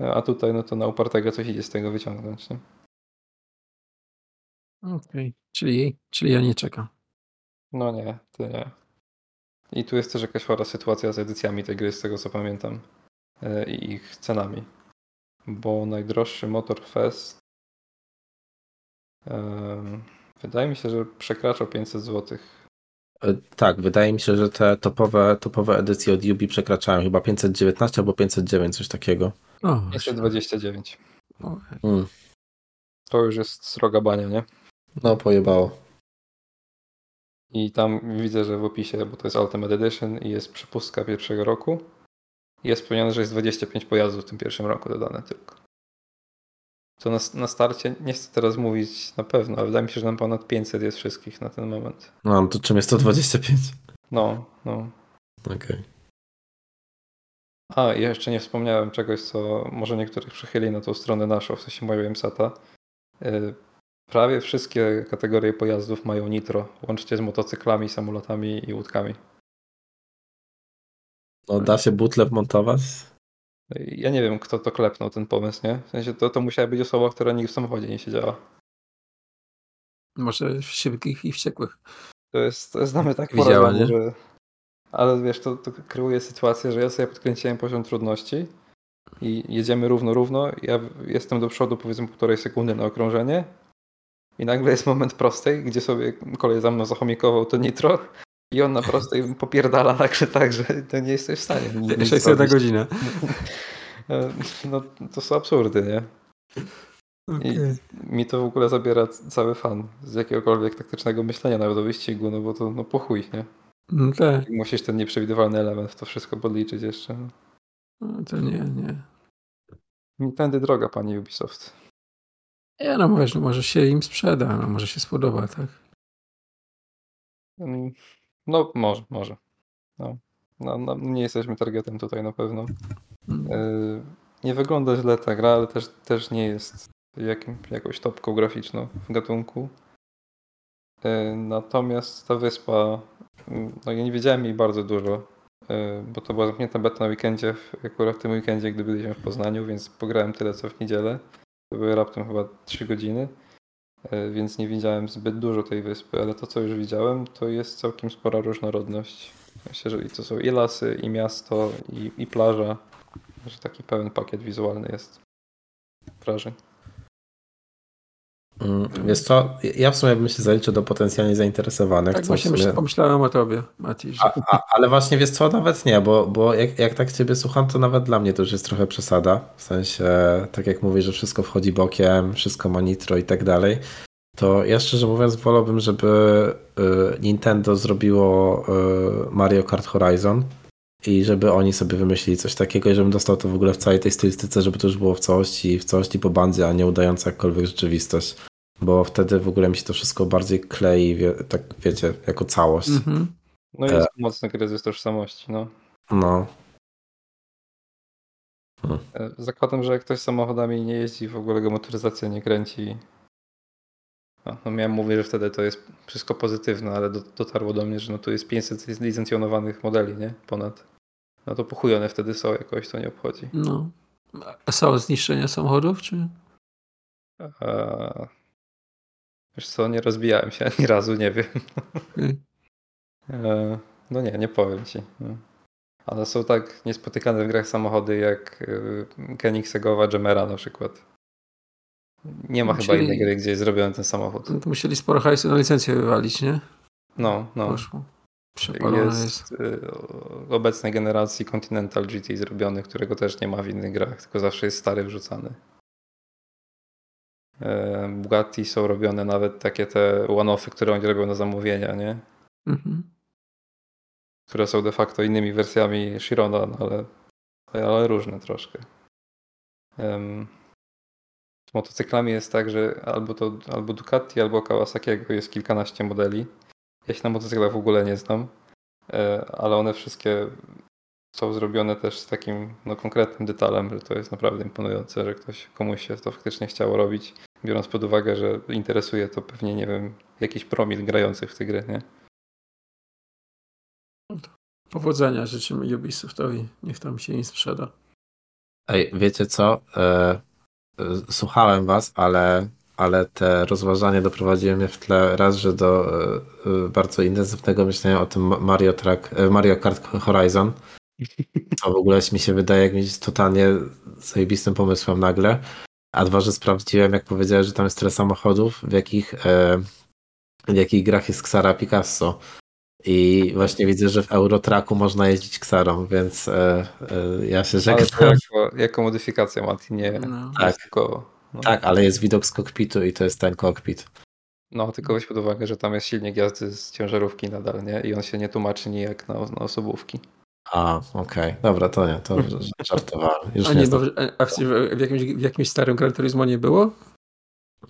E, A tutaj no to na upartego coś idzie z tego wyciągnąć. Nie? Okej. Czyli, czyli ja nie czekam. No nie, ty nie. I tu jest też jakaś chora sytuacja z edycjami tej gry, z tego co pamiętam. e, I ich cenami. Bo najdroższy Motor Fest em, wydaje mi się, że przekraczał 500 zł. E, Tak, wydaje mi się, że te topowe, topowe edycje od Ubi przekraczają chyba 519 albo 509, coś takiego. O, właśnie. 529. O, Mm. To już jest sroga bania, nie? No, pojebało. I tam widzę, że w opisie, bo to jest Ultimate Edition i jest przepustka pierwszego roku. Jest wspomniane, że jest 25 pojazdów w tym pierwszym roku dodane tylko. To na, na starcie, nie chcę teraz mówić na pewno, ale wydaje mi się, że nam ponad 500 jest wszystkich na ten moment. No, to czym jest 125? No, no. Okej. A, i jeszcze nie wspomniałem czegoś, co może niektórych przychyli na tą stronę naszą, w sensie moją MSATA. Prawie wszystkie kategorie pojazdów mają nitro, łącznie z motocyklami, samolotami i łódkami. No, da się butle wmontować? Ja nie wiem, kto to klepnął, ten pomysł, nie? W sensie to, to musiała być osoba, która nigdy w samochodzie nie siedziała. może w szybkich i wściekłych. To jest, to mnie tak Widziała, nie? że... Ale wiesz, to, to kreuje sytuację, że ja sobie podkręciłem poziom trudności i jedziemy równo, równo. Ja jestem do przodu powiedzmy półtorej sekundy na okrążenie i nagle jest moment prostej, gdzie sobie kolej za mną zachomikował to nitro i on na prostej popierdala nagle tak, że to nie jesteś w stanie. nic 600 na godzinę. No to są absurdy, nie? I mi to w ogóle zabiera cały fan z jakiegokolwiek taktycznego myślenia nawet o wyścigu, no bo to no po chuj, nie? No tak, Musisz ten nieprzewidywalny element w to wszystko podliczyć jeszcze. no. no to nie, nie. I Tędy droga, pani Ubisoft. Ja no wiesz, no może się im sprzeda, no może się spodoba, tak? Mm, No może, może. No. No, no, nie jesteśmy targetem tutaj na pewno. Mm. Yy, Nie wygląda źle ta gra, ale też, też nie jest jakim, jakąś topką graficzną w gatunku. Yy, Natomiast ta wyspa, yy, no ja nie wiedziałem jej bardzo dużo, yy, bo to była zamknięta beta na weekendzie, akurat w tym weekendzie, gdy byliśmy w Poznaniu, więc pograłem tyle co w niedzielę. To były raptem chyba 3 godziny, yy, więc nie widziałem zbyt dużo tej wyspy, ale to co już widziałem, to jest całkiem spora różnorodność. Myślę, że to są i lasy, i miasto, i, i plaża że taki pełen pakiet wizualny jest wrażeń. Mm, Wiesz co, ja w sumie bym się zaliczył do potencjalnie zainteresowanych. Tak właśnie sumie... myśl, pomyślałem o tobie, Mati, że a, a, ale właśnie wiesz co, nawet nie, bo, bo jak, jak tak ciebie słucham, to nawet dla mnie to już jest trochę przesada. W sensie, tak jak mówisz, że wszystko wchodzi bokiem, wszystko ma nitro i tak dalej. To ja szczerze mówiąc wolałbym, żeby y, Nintendo zrobiło y, Mario Kart Horizon i żeby oni sobie wymyślili coś takiego i żebym dostał to w ogóle w całej tej stylistyce, żeby to już było w całości, w całości po bandzie, a nie udające jakkolwiek rzeczywistość. Bo wtedy w ogóle mi się to wszystko bardziej klei, wie, tak wiecie, jako całość. mhm. No E. jest mocny kryzys tożsamości. No. No, E, Zakładam, że jak ktoś samochodami nie jeździ, w ogóle go motoryzacja nie kręci. A, no miałem mówić, że wtedy to jest wszystko pozytywne, ale do, dotarło do mnie, że no tu jest 500 licencjonowanych modeli, nie? Ponad. No to po chuj one wtedy są, jakoś to nie obchodzi. no. A są zniszczenia samochodów, czy? A... Wiesz co, nie rozbijałem się ani razu, nie wiem. Okej. E, No nie, nie powiem ci. Ale są tak niespotykane w grach samochody jak y, Koenigsegowa Gemera na przykład. Nie ma chyba Czyli- innej gry, gdzie jest zrobiony ten samochód. No musieli sporo hajsu na licencję wywalić, nie? No, no. Poszło. Przepalone jest. Jest y, obecnej generacji Continental GT zrobiony, którego też nie ma w innych grach, tylko zawsze jest stary wrzucany. E, Bugatti są robione nawet takie te one-offy, które oni robią na zamówienia, nie? Mhm. które są de facto innymi wersjami Chirona, no ale, ale różne troszkę. Em, z motocyklami jest tak, że albo to albo Ducati, albo Kawasakiego jest kilkanaście modeli. Ja się na motocyklach w ogóle nie znam, e, ale one wszystkie są zrobione też z takim no, konkretnym detalem, że to jest naprawdę imponujące, że ktoś komuś się to faktycznie chciało robić, biorąc pod uwagę, że interesuje to pewnie, nie wiem, jakiś promil grających w te gry, nie? Powodzenia życzymy Ubisoftowi. Niech tam się im sprzeda. Ej, wiecie co? E, e, słuchałem was, ale, ale te rozważania doprowadziły mnie w tle raz, że do e, bardzo intensywnego myślenia o tym Mario, Track, Mario Kart Horizon. To w ogóle mi się wydaje jakimś totalnie zajebistym pomysłem nagle. A dwa, że sprawdziłem, jak powiedziałeś, że tam jest tyle samochodów, w jakich, e, w jakich grach jest Xara Picasso. I właśnie widzę, że w Eurotracku można jeździć Xarą, więc e, e, ja się Ale żegnam. jako, jako modyfikacja Mati, nie, No. Tak. tylko. No. Tak, ale jest widok z kokpitu i to jest ten kokpit. No, tylko weź pod uwagę, że tam jest silnik jazdy z ciężarówki nadal, nie? I on się nie tłumaczy nijak na, na osobówki. A, okej. Dobra, to nie, to żartowałem. Już A nie nie, bo, a w, w, jakimś, w jakimś starym Gran Turismo nie było?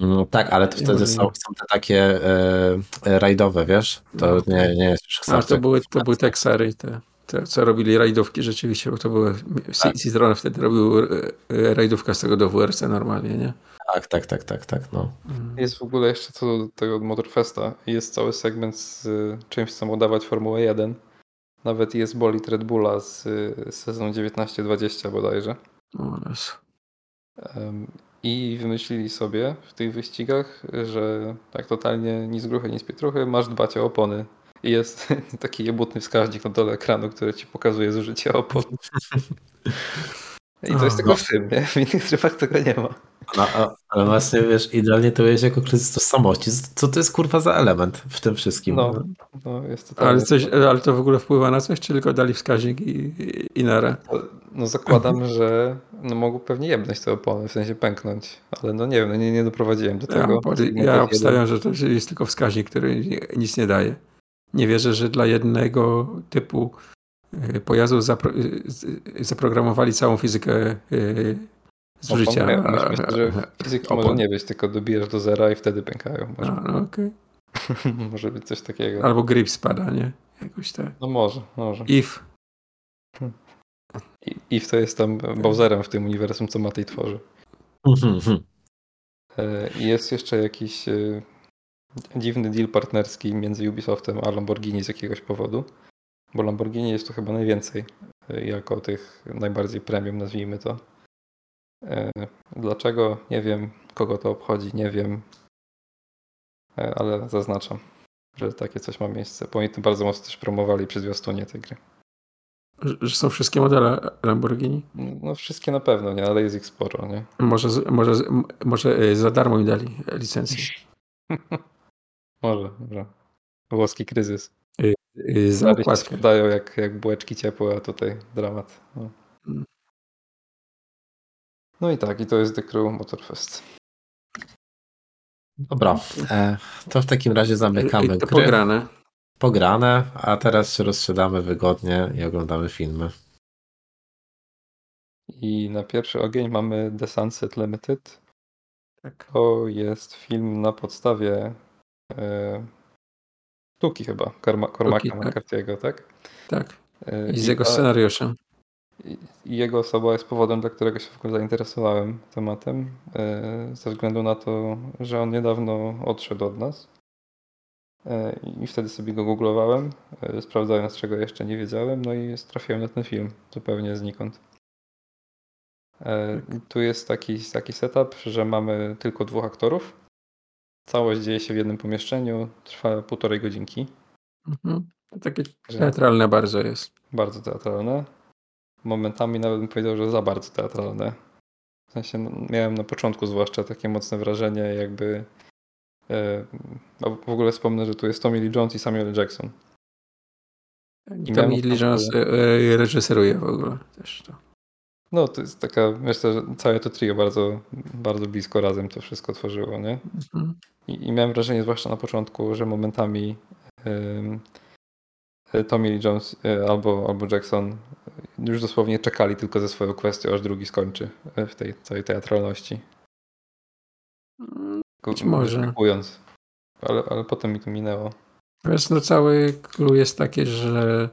Mm, Tak, ale to wtedy są, są te takie e, e, rajdowe, wiesz? To No. nie, nie jest już A ksarczyk. to były, to były te Xary, te, te, co robili rajdówki rzeczywiście, bo to były, Tak. Citroen wtedy robił e, e, rajdówkę z tego do WRC normalnie, nie? Tak, tak, tak, tak, tak, no. Mm. Jest w ogóle jeszcze co do tego Motorfesta. Jest cały segment z czymś, co ma dawać Formułę 1. Nawet jest bolid Red Bulla z, y, z sezonu 19-20 bodajże. I wymyślili sobie w tych wyścigach, że tak totalnie nic gruchy, nic pietruchy, masz dbać o opony. I jest taki jebutny wskaźnik na dole ekranu, który ci pokazuje zużycie opon. I to jest tylko w tym, nie? W innych trybach tego nie ma. No, ale właśnie wiesz, idealnie to jest jako kryzys tożsamości. Co to jest kurwa za element w tym wszystkim? No, no jest to Ale, coś, ale to w ogóle wpływa na coś, czy tylko dali wskaźnik i, i, i nara? No zakładam, że no mogą pewnie jebnąć te opony, w sensie pęknąć, ale no nie wiem, no nie, nie doprowadziłem do tego. Ja, ja obstawiam, że to jest tylko wskaźnik, który nic nie daje. Nie wierzę, że dla jednego typu y, pojazdu zapro y, zaprogramowali całą fizykę y, zużycia. Myślę, że fizyki opon. może nie być, tylko dobijasz do zera i wtedy pękają. Może, A, no, okay. może być coś takiego. Albo grip spada, nie? Jakoś tak. No może, może. If. If to jest tam Bowserem w tym uniwersum, co Matej tworzy. E, jest jeszcze jakiś dziwny deal partnerski między Ubisoftem a Lamborghini z jakiegoś powodu, bo Lamborghini jest tu chyba najwięcej e, jako tych najbardziej premium, nazwijmy to. E, dlaczego? Nie wiem. Kogo to obchodzi? Nie wiem. E, ale zaznaczam, że takie coś ma miejsce. Bo oni to bardzo mocno też promowali przy zwiastunie tej gry. Że są wszystkie modele Lamborghini? No wszystkie na pewno, nie, ale jest ich sporo, nie? Może, może, może za darmo mi dali licencję. Może, może. Włoski kryzys. Za okładkę. Dają jak, jak bułeczki ciepłe, a tutaj dramat. No. Hmm. no i tak, i to jest The Crew Motorfest. Dobra, e, to w takim razie zamykamy I to gry. pograne. Pograne, a teraz się rozsiadamy wygodnie i oglądamy filmy. I na pierwszy ogień mamy The Sunset Limited. Tak. To jest film na podstawie e, sztuki chyba, Cormaca McCarthy'ego, tak? Tak. E, I z jego scenariuszem. I jego osoba jest powodem, dla którego się w ogóle zainteresowałem tematem, e, ze względu na to, że on niedawno odszedł od nas. I wtedy sobie go googlowałem, sprawdzając czego jeszcze nie wiedziałem, no i trafiłem na ten film zupełnie znikąd. Tak. Tu jest taki, taki setup, że mamy tylko dwóch aktorów, Całość dzieje się w jednym pomieszczeniu, trwa półtorej godzinki. Mhm. To takie teatralne bardzo jest. Bardzo teatralne. Momentami nawet bym powiedział, że za bardzo teatralne. W sensie no, miałem na początku zwłaszcza takie mocne wrażenie, jakby. E, w ogóle wspomnę, że tu jest Tommy Lee Jones i Samuel Jackson. I Tommy Lee Jones e, reżyseruje w ogóle też to. No, to jest taka, myślę, że całe to trio bardzo, bardzo blisko razem to wszystko tworzyło, nie? Mhm. I, I, miałem wrażenie, zwłaszcza na początku, że momentami um, Tommy Lee Jones e, albo, albo Jackson już dosłownie czekali tylko ze swoją kwestią, aż drugi skończy e, w tej całej teatralności. Być może. Ale, ale potem mi to minęło. Wiesz, no cały clue jest takie, że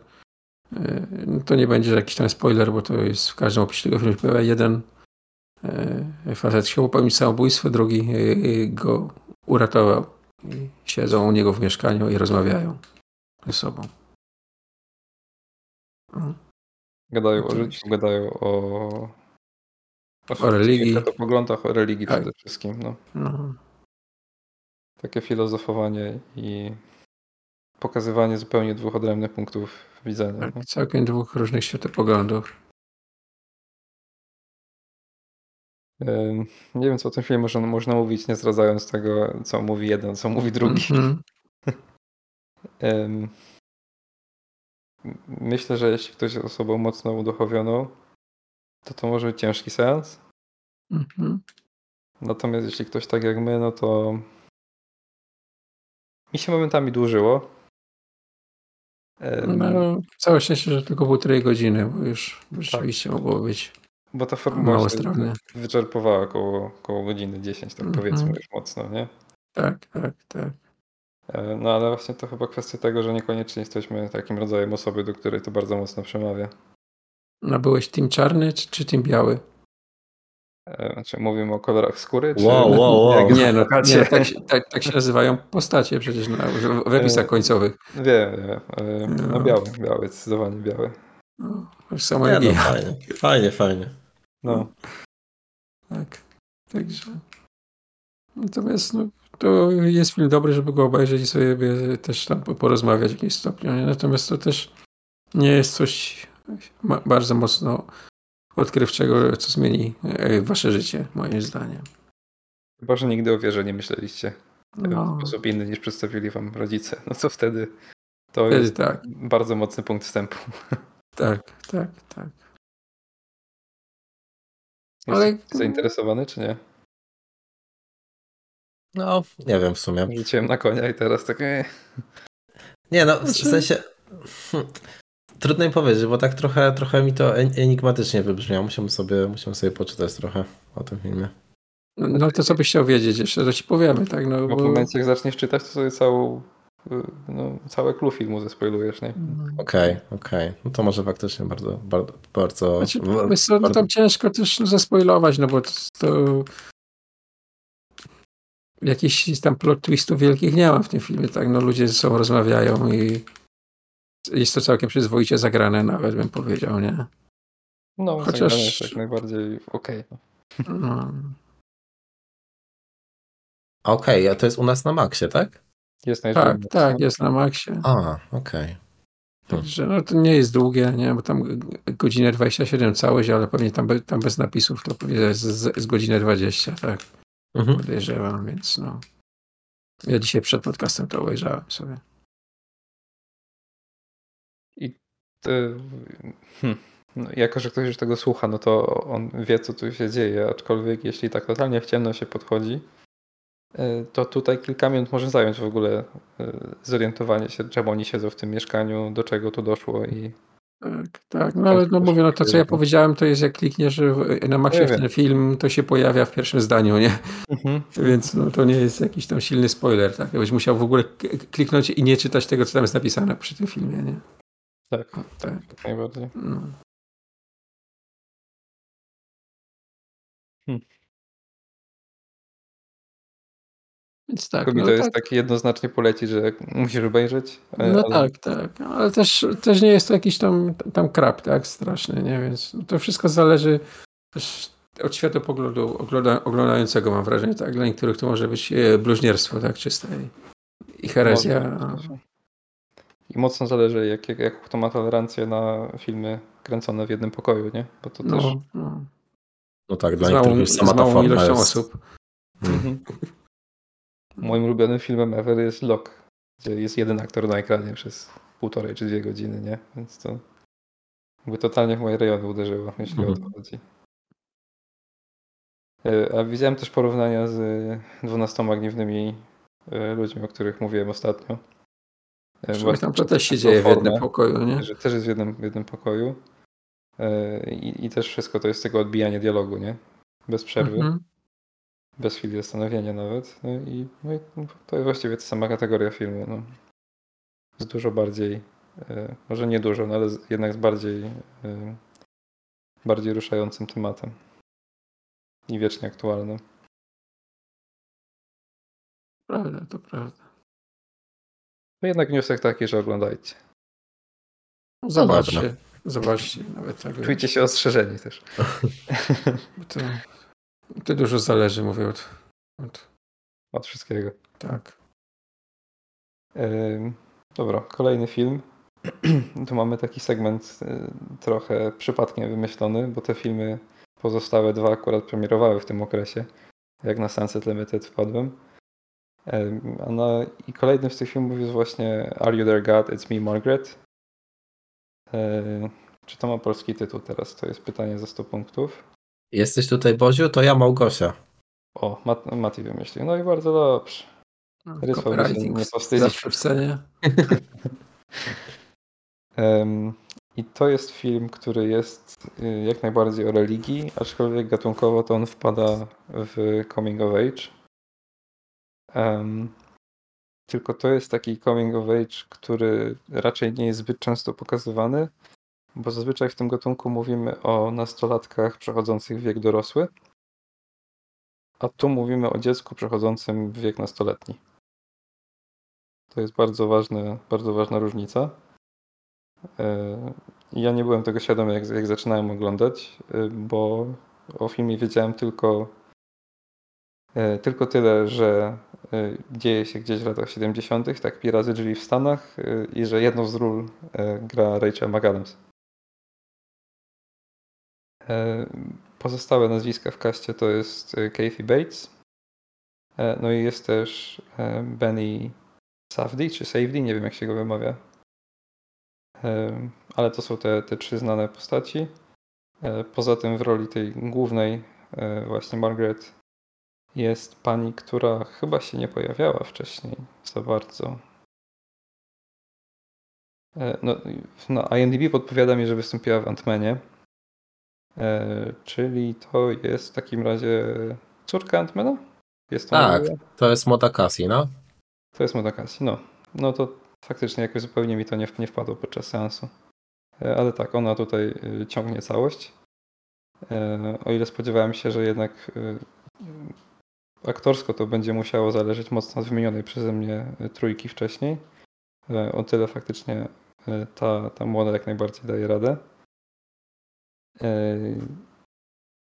to nie będzie jakiś tam spoiler, bo to jest w każdym opisie tego filmu pojawia jeden e, facet chciał popełnić samobójstwo, drugi e, go uratował. I siedzą u niego w mieszkaniu i rozmawiają ze sobą. No. Gadają o życiu, gadają o, o, o religii. O poglądach o religii tak. przede wszystkim. No. no. Takie filozofowanie i pokazywanie zupełnie dwóch odrębnych punktów widzenia. Tak, całkiem dwóch różnych światopoglądów. Nie wiem, co o tym filmie można, można mówić, nie zdradzając tego, co mówi jeden, co mówi drugi. Mm -hmm. Myślę, że jeśli ktoś jest osobą mocno uduchowioną, to to może być ciężki seans. Mm -hmm. Natomiast jeśli ktoś tak jak my, no to mi się momentami dłużyło. No, całe szczęście, że tylko półtorej godziny, bo już rzeczywiście tak. mogło być Bo ta formuła się wyczerpowała około, około godziny 10, tak mm -hmm. powiedzmy już mocno, nie? Tak, tak, tak. E, no ale właśnie to chyba kwestia tego, że niekoniecznie jesteśmy takim rodzajem osoby, do której to bardzo mocno przemawia. No byłeś team czarny czy, czy team biały? E, znaczy mówimy o kolorach skóry? Czy... Wow, wow, wow. Nie, no, nie tak, tak, tak, się nazywają postacie przecież na, w episach końcowych. Wiem, wiem. No, no biały, biały, zdecydowanie biały. No, samo nie, no, fajnie, fajnie, fajnie. No. Tak. Także. Natomiast no, to jest film dobry, żeby go obejrzeć i sobie też tam porozmawiać w jakimś stopniu. Natomiast to też nie jest coś bardzo mocno odkrywczego, co zmieni e, wasze życie, moim zdaniem. Chyba, że nigdy o wierze nie myśleliście No. w sposób inny niż przedstawili wam rodzice. No to wtedy to Wtedy jest tak. bardzo mocny punkt wstępu. Tak, tak, tak. Ale... Jesteś zainteresowany, czy nie? No, nie wiem w sumie. Rzuciłem na konia i teraz tak... eh. Nie no, w Znaczy- sensie... Trudno mi powiedzieć, bo tak trochę, trochę mi to en- enigmatycznie wybrzmiało. Musiałem sobie, musiałem sobie poczytać trochę o tym filmie. No to co byś chciał wiedzieć jeszcze, to ci powiemy, tak? No, Bo w momencie, jak zaczniesz czytać, to sobie całą, y, no, całe clue filmu zespoilujesz, nie? Okej, okej. No to może faktycznie bardzo, bardzo, bardzo... Znaczy, wiesz co, no tam ciężko też zaspoilować, no bo to, to jakichś tam plot twistów wielkich nie ma w tym filmie, tak? No ludzie ze sobą rozmawiają i jest to całkiem przyzwoicie zagrane nawet, bym powiedział, nie? No, Chociaż- jest jak najbardziej okej. no. No. Okej, a to jest u nas na maksie, tak? Jest Tak, najlepszy. tak, jest na maksie. A, okej. Także no to nie jest długie, nie? Bo tam godzinę 27 całość, ale pewnie tam, be, tam bez napisów to pewnie jest z, z godzinę 20, tak? Mhm. Podejrzewam, więc no. Ja dzisiaj przed podcastem to obejrzałem sobie. Hmm, no, jako, że ktoś już tego słucha, no to on wie, co tu się dzieje, aczkolwiek jeśli tak totalnie w ciemno się podchodzi, y, to tutaj kilka minut może zająć w ogóle y, zorientowanie się, czemu oni siedzą w tym mieszkaniu, do czego tu doszło i Tak, tak. No ale no mówię, no to co ja powiedziałem, to jest jak klikniesz w- na Ja w ten film, to się pojawia w pierwszym zdaniu, nie? Więc no, to nie jest jakiś tam silny spoiler, tak? Jakbyś musiał w ogóle kliknąć i nie czytać tego, co tam jest napisane przy tym filmie, nie? Tak, Tak. tak, jak najbardziej. No. Więc tak, mi no, to jest tak. tak jednoznacznie polecić, że musisz obejrzeć. e, No ale tak, tak. Ale też, też nie jest to jakiś tam, tam krap, tak? Straszny, nie? Więc to wszystko zależy też od światopoglądu ogląda, oglądającego, mam wrażenie, tak? Dla niektórych to może być e, bluźnierstwo, tak? Czyste i, i herezja. I mocno zależy, jak, jak, jak kto ma tolerancję na filmy kręcone w jednym pokoju, nie? Bo to też. No, no. No tak, dla niektórych już sama ta forma ilością jest... osób. Mhm. Moim ulubionym filmem ever jest Lock, gdzie jest jeden aktor na ekranie przez półtorej czy dwie godziny, nie? Więc to jakby totalnie w moje rejony uderzyło, jeśli o to Mhm. chodzi. E, A widziałem też porównania z dwunastoma gniewnymi e, ludźmi, o których mówiłem ostatnio. E, właśnie tam to też się tą dzieje w jednym formę, pokoju, nie? Że też jest w jednym, w jednym pokoju. E, I, I też wszystko to jest tego odbijanie dialogu, nie? Bez przerwy Mhm. bez chwili zastanowienia nawet. No i, no i to jest właściwie ta sama kategoria filmu. No. Z dużo bardziej, e, może nie dużo, no ale jednak z bardziej, bardziej ruszającym tematem. I wiecznie aktualnym. Prawda, to prawda. No jednak wniosek taki, że oglądajcie. Zobaczcie. dobra. Zobaczcie nawet tak. Czujcie się ostrzeżeni też. Bo To, to dużo zależy, mówię od, od Od wszystkiego. tak. Ym, Dobra, kolejny film. tu mamy taki segment y, trochę przypadkiem wymyślony, bo te filmy pozostałe dwa akurat premierowały w tym okresie. Jak na Sunset Limited wpadłem. Na, I kolejnym z tych filmów jest właśnie Are You There God? It's Me Margaret. Yy, Czy to ma polski tytuł teraz? To jest pytanie za 100 punktów. Jesteś tutaj, Boziu? To ja Małgosia. O, Mat Mati wymyślił. No i bardzo dobrze. Ryswał by się nie powstydzić. I to jest film, który jest y, jak najbardziej o religii, aczkolwiek gatunkowo to on wpada w coming of age. Em, Tylko to jest taki coming of age, który raczej nie jest zbyt często pokazywany, bo zazwyczaj w tym gatunku mówimy o nastolatkach przechodzących w wiek dorosły, a tu mówimy o dziecku przechodzącym w wiek nastoletni. To jest bardzo, ważne, bardzo ważna różnica. E, Ja nie byłem tego świadomy, jak, jak zaczynałem oglądać, e, bo o filmie wiedziałem tylko Tylko tyle, że e, dzieje się gdzieś w latach 70., tak pi razy drzwi w Stanach e, i że jedną z ról e, gra Rachel McAdams. E, Pozostałe nazwiska w kaście to jest e, Kathy Bates, e, no i jest też e, Benny Safdie, czy Safdie, nie wiem jak się go wymawia. E, Ale to są te, te trzy znane postaci. E, Poza tym w roli tej głównej, e, właśnie Margaret, jest pani, która chyba się nie pojawiała wcześniej za bardzo. E, No, na IMDb podpowiada mi, że wystąpiła w Antmanie. E, czyli to jest w takim razie córka Antmana? Jest to Tak. To jest Moda Cassie, no. To jest Modakasi. No. no to faktycznie jakoś zupełnie mi to nie, nie wpadło podczas seansu. E, Ale tak, ona tutaj ciągnie całość. O ile spodziewałem się, że jednak aktorsko to będzie musiało zależeć mocno od wymienionej przeze mnie e, trójki wcześniej. E, O tyle faktycznie e, ta, ta młoda jak najbardziej daje radę.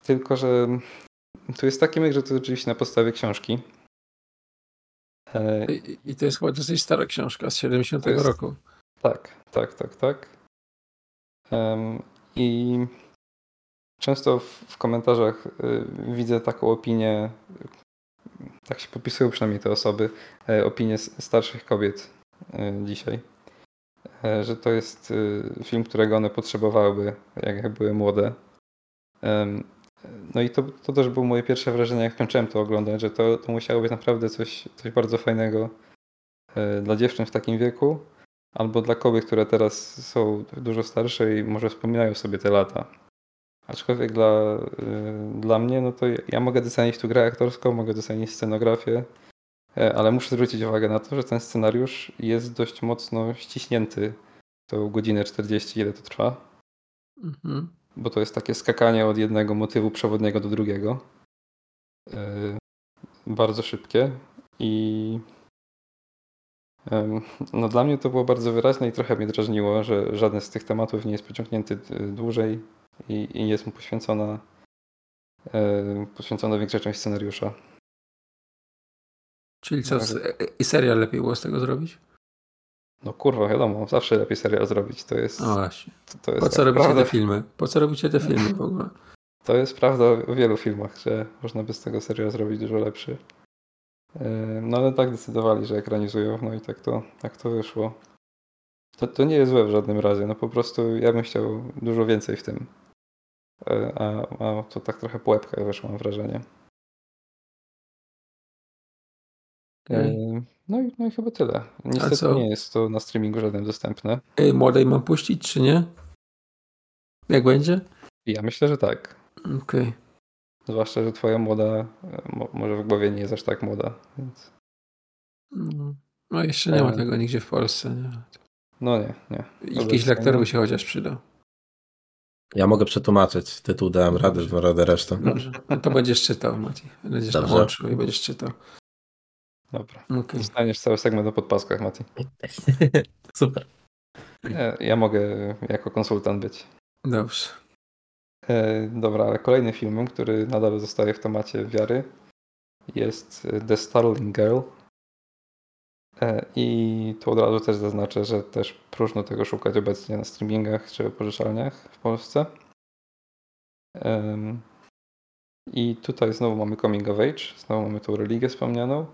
Tylko, że tu jest taki myk, że to oczywiście na podstawie książki. I, I to jest chyba dosyć stara książka z 70 To jest- roku. Tak, tak, tak, tak. I często w, w komentarzach y, widzę taką opinię, tak się podpisują przynajmniej te osoby, e, opinie starszych kobiet y, dzisiaj, e, że to jest film, którego one potrzebowałyby, jak, były młode. No i to, to też było moje pierwsze wrażenie, jak kończyłem to oglądać, że to, to musiało być naprawdę coś, coś bardzo fajnego e, dla dziewczyn w takim wieku, albo dla kobiet, które teraz są dużo starsze i może wspominają sobie te lata. Aczkolwiek dla, y, dla mnie, no to ja mogę docenić tu grę aktorską, mogę docenić scenografię, e, ale muszę zwrócić uwagę na to, że ten scenariusz jest dość mocno ściśnięty tą godzinę 40, ile to trwa, Mhm. bo to jest takie skakanie od jednego motywu przewodniego do drugiego. E, Bardzo szybkie i No dla mnie to było bardzo wyraźne i trochę mnie drażniło, że żaden z tych tematów nie jest pociągnięty y, dłużej i, i jest mu poświęcona, e, poświęcona większa część scenariusza. Czyli co, s- i serial lepiej było z tego zrobić? No kurwa, wiadomo, zawsze lepiej serial zrobić. To jest, No właśnie. to, to jest Po co tak robicie prawda, te filmy? Po co robicie te filmy w ogóle? To jest prawda w wielu filmach, że można by z tego serial zrobić dużo lepszy. E, No ale tak decydowali, że ekranizują, no i tak to, tak to wyszło. To, to nie jest złe w żadnym razie, no po prostu ja bym chciał dużo więcej w tym. A, a to tak trochę po łebkach wyszło, mam wrażenie. No i, no i chyba tyle. Niestety co? nie jest to na streamingu żadnym dostępne. Ej, młodej mam puścić, czy nie? Jak będzie? Ja myślę, że tak. Okej. Zwłaszcza, że twoja młoda, e, mo- może w głowie nie jest aż tak młoda, więc No. No jeszcze nie ma E. tego nigdzie w Polsce. Nie? no nie, nie. Jakiś lektor by się chociaż przydał. Ja mogę przetłumaczyć. Tytuł dałem radę, radę resztę. Dobrze. No to będziesz czytał, Mati. Będziesz Dobrze. łączył i będziesz czytał. Dobra. Okej. Dostaniesz cały segment o podpaskach, Mati. Super. Ja, ja mogę jako konsultant być. Dobrze. E, dobra, ale kolejnym filmem, który nadal zostaje w temacie wiary, jest e, The Starling Girl. E, I tu od razu też zaznaczę, że też próżno tego szukać obecnie na streamingach czy pożyczalniach w Polsce. I tutaj znowu mamy coming of age, znowu mamy tą religię wspomnianą.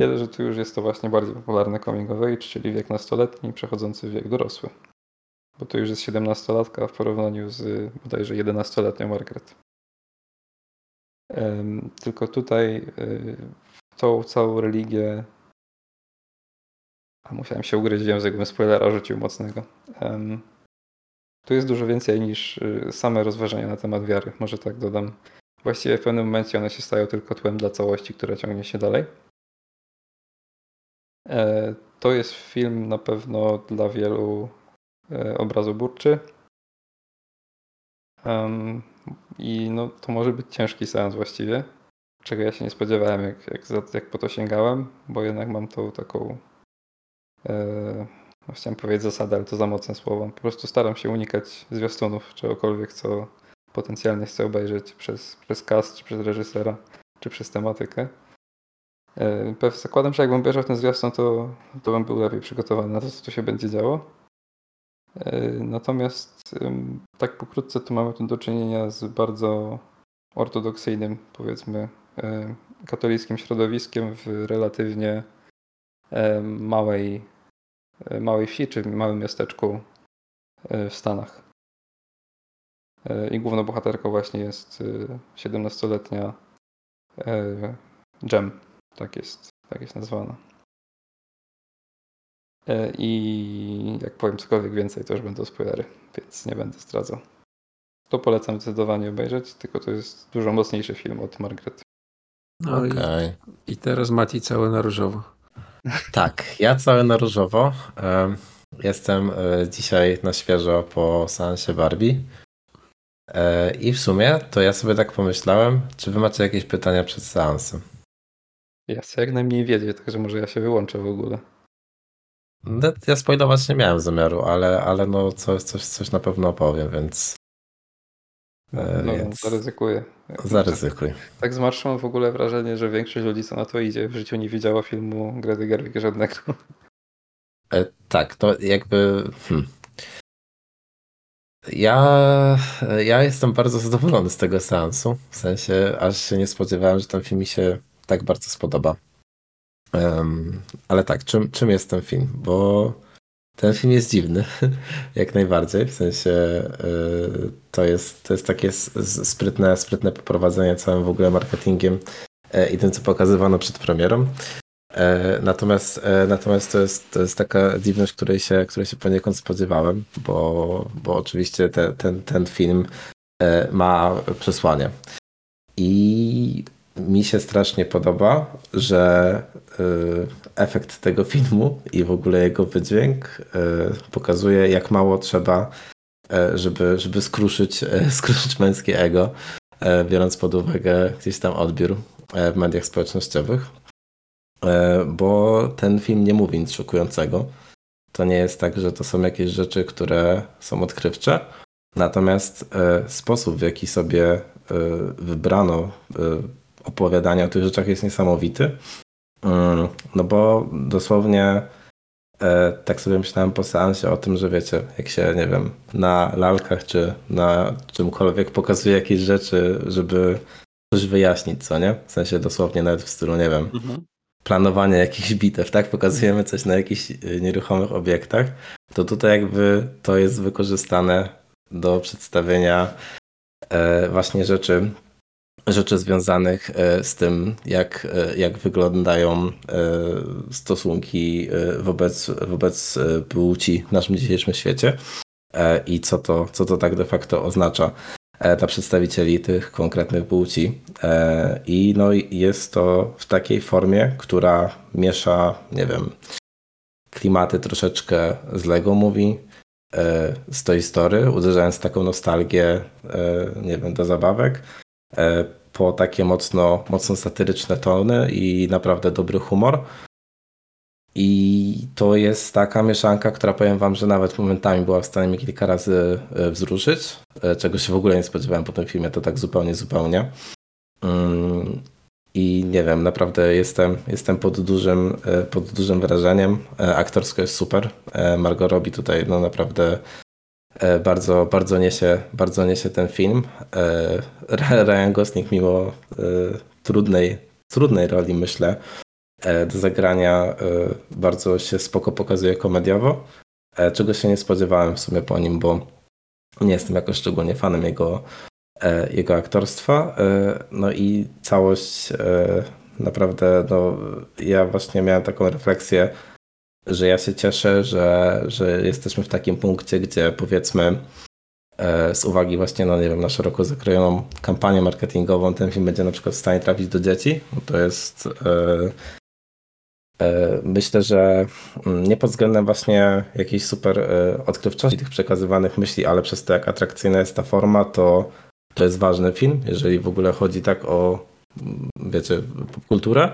Tyle, że tu już jest to właśnie bardziej popularne coming of age, czyli wiek nastoletni przechodzący w wiek dorosły. Bo to już jest 17-latka w porównaniu z bodajże 11-letnią Margaret. Tylko tutaj y, tą całą religię musiałem się ugryźć w język, bym spoilera rzucił mocnego. Em, Tu jest dużo więcej niż y, same rozważania na temat wiary, może tak dodam. Właściwie w pewnym momencie one się stają tylko tłem dla całości, która ciągnie się dalej. E, To jest film na pewno dla wielu e, obrazoburczy. Em, I no, to może być ciężki seans właściwie, czego ja się nie spodziewałem, jak, jak, jak po to sięgałem, bo jednak mam tą taką, no chciałem powiedzieć zasadę, ale to za mocne słowo. Po prostu staram się unikać zwiastunów, czegokolwiek, co potencjalnie chcę obejrzeć przez, przez cast czy przez reżysera. czy przez tematykę. E, Pewnie zakładam, że jakbym obejrzał ten zwiastun, to, to bym był lepiej przygotowany na to, co tu się będzie działo. E, Natomiast tak pokrótce tu mamy tu do czynienia z bardzo ortodoksyjnym, powiedzmy, e, katolickim środowiskiem w relatywnie e, małej, e, małej wsi czy małym miasteczku e, w Stanach. E, I główną bohaterką właśnie jest e, 17-letnia e, Jem. Tak jest, tak jest nazwana. E, I jak powiem cokolwiek więcej, to już będą spoilery, więc nie będę zdradzał. To polecam zdecydowanie obejrzeć, tylko to jest dużo mocniejszy film od Margaret. No Okej. i, i teraz Mati całe na różowo. Tak, ja cały na różowo. Em, Jestem e, dzisiaj na świeżo po seansie Barbie. E, I w sumie to ja sobie tak pomyślałem, czy wy macie jakieś pytania przed seansem? Ja chcę jak najmniej wiedzieć, także może ja się wyłączę w ogóle. No, Ja spoilować nie miałem zamiaru, ale, ale no coś, coś, coś na pewno opowiem, więc No, więc- zaryzykuję. zaryzykuj. Tak z marszu mam w ogóle wrażenie, że większość ludzi, co na to idzie, w życiu nie widziała filmu Grety Gerwig żadnego. E, Tak, to jakby. Hmm. Ja, ja jestem bardzo zadowolony z tego seansu. W sensie, aż się nie spodziewałem, że ten film mi się tak bardzo spodoba. Em, ale tak, czym, czym jest ten film? Bo ten film jest dziwny, jak najbardziej. W sensie, y, to jest, to jest takie sprytne, sprytne poprowadzenie całym w ogóle marketingiem e, i tym, co pokazywano przed premierą. E, Natomiast, e, natomiast to, jest, to jest taka dziwność, której się, której się poniekąd spodziewałem, bo, bo oczywiście te, ten, ten film e, ma przesłanie. I mi się strasznie podoba, że e, efekt tego filmu i w ogóle jego wydźwięk e, pokazuje, jak mało trzeba, e, żeby, żeby skruszyć, skruszyć męskie ego, biorąc pod uwagę gdzieś tam odbiór w mediach społecznościowych. Bo ten film nie mówi nic szokującego. To nie jest tak, że to są jakieś rzeczy, które są odkrywcze. Natomiast sposób, w jaki sobie wybrano opowiadania o tych rzeczach jest niesamowity. Mm, No bo dosłownie e, tak sobie myślałem po seansie o tym, że wiecie, jak się, nie wiem, na lalkach czy na czymkolwiek pokazuje jakieś rzeczy, żeby coś wyjaśnić, co nie? W sensie dosłownie nawet w stylu, nie wiem, planowanie jakichś bitew, tak? Pokazujemy coś na jakichś y, nieruchomych obiektach, to tutaj jakby to jest wykorzystane do przedstawienia e, właśnie rzeczy, rzeczy związanych e, z tym, jak, e, jak wyglądają e, stosunki wobec, wobec płci w naszym dzisiejszym świecie i co to, co to tak de facto oznacza dla przedstawicieli tych konkretnych płci. I no, jest to w takiej formie, która miesza, nie wiem, klimaty troszeczkę z Lego e, z Toy Story, uderzając w taką nostalgię, nie wiem, do zabawek, po takie mocno, mocno satyryczne tony i naprawdę dobry humor. I to jest taka mieszanka, która powiem wam, że nawet momentami była w stanie mnie kilka razy e, wzruszyć, e, czego się w ogóle nie spodziewałem po tym filmie, to tak zupełnie, zupełnie. Mm, I nie wiem, naprawdę jestem, jestem pod, dużym, e, pod dużym wrażeniem. E, Aktorsko jest super. E, Margot robi tutaj no naprawdę e, bardzo, bardzo, niesie, bardzo niesie ten film. E, Ryan Gosling mimo e, trudnej, trudnej roli myślę e, do zagrania e, bardzo się spoko pokazuje komediowo, e, czego się nie spodziewałem w sumie po nim, bo nie jestem jakoś szczególnie fanem jego, e, jego aktorstwa. E, No i całość e, naprawdę, no, ja właśnie miałem taką refleksję, że ja się cieszę, że, że jesteśmy w takim punkcie, gdzie powiedzmy e, z uwagi właśnie no nie wiem, na szeroko zakrojoną kampanię marketingową ten film będzie na przykład w stanie trafić do dzieci. To jest e, e, myślę, że mm, nie pod względem właśnie jakiejś super odkrywczości tych przekazywanych myśli, ale przez to jak atrakcyjna jest ta forma, to to jest ważny film, jeżeli w ogóle chodzi tak o mm, wiecie, popkulturę.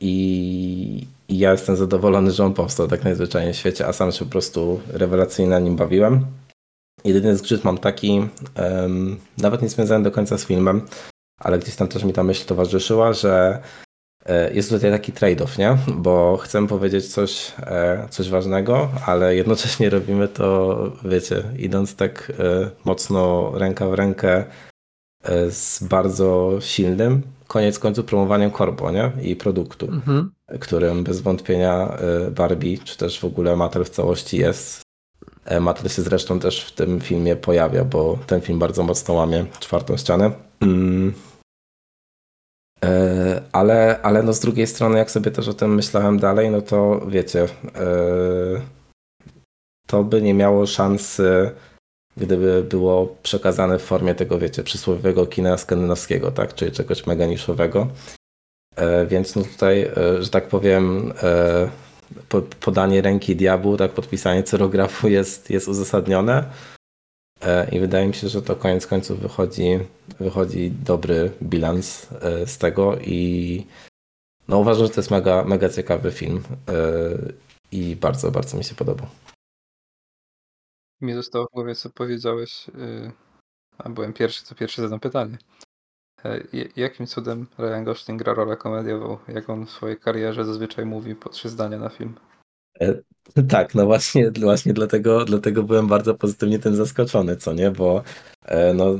I, I ja jestem zadowolony, że on powstał tak najzwyczajniej w świecie, a sam się po prostu rewelacyjnie na nim bawiłem. Jedyny zgrzyt mam taki, em, nawet nie związany do końca z filmem, ale gdzieś tam też mi ta myśl towarzyszyła, że e, jest tutaj taki trade-off, nie? Bo chcę powiedzieć coś, e, coś ważnego, ale jednocześnie robimy to, wiecie, idąc tak e, mocno ręka w rękę z bardzo silnym, koniec końców promowaniem korpo, nie? I produktu Mhm. którym bez wątpienia y, Barbie, czy też w ogóle Mattel w całości jest. E, Mattel się zresztą też w tym filmie pojawia, bo ten film bardzo mocno łamie czwartą ścianę. Mm. E, Ale, ale no z drugiej strony, jak sobie też o tym myślałem dalej, no to wiecie, e, to by nie miało szansy, gdyby było przekazane w formie tego, wiecie, przysłowiowego kina skandynawskiego, tak, czyli czegoś mega niszowego. E, Więc no tutaj, e, że tak powiem, e, po- podanie ręki diabłu, tak podpisanie cerografu jest, jest uzasadnione. I wydaje mi się, że to koniec końców wychodzi, wychodzi dobry bilans z tego i no uważam, że to jest mega, mega ciekawy film i bardzo, bardzo mi się podobał. Mi zostało w głowie, co powiedziałeś, yy, a byłem pierwszy, co pierwszy zadam pytanie. E, Jakim cudem Ryan Gosling gra rolę komediową, jak on w swojej karierze zazwyczaj mówi po trzy zdania na film? Tak, no właśnie, właśnie dlatego, dlatego byłem bardzo pozytywnie tym zaskoczony, co nie, bo e, no,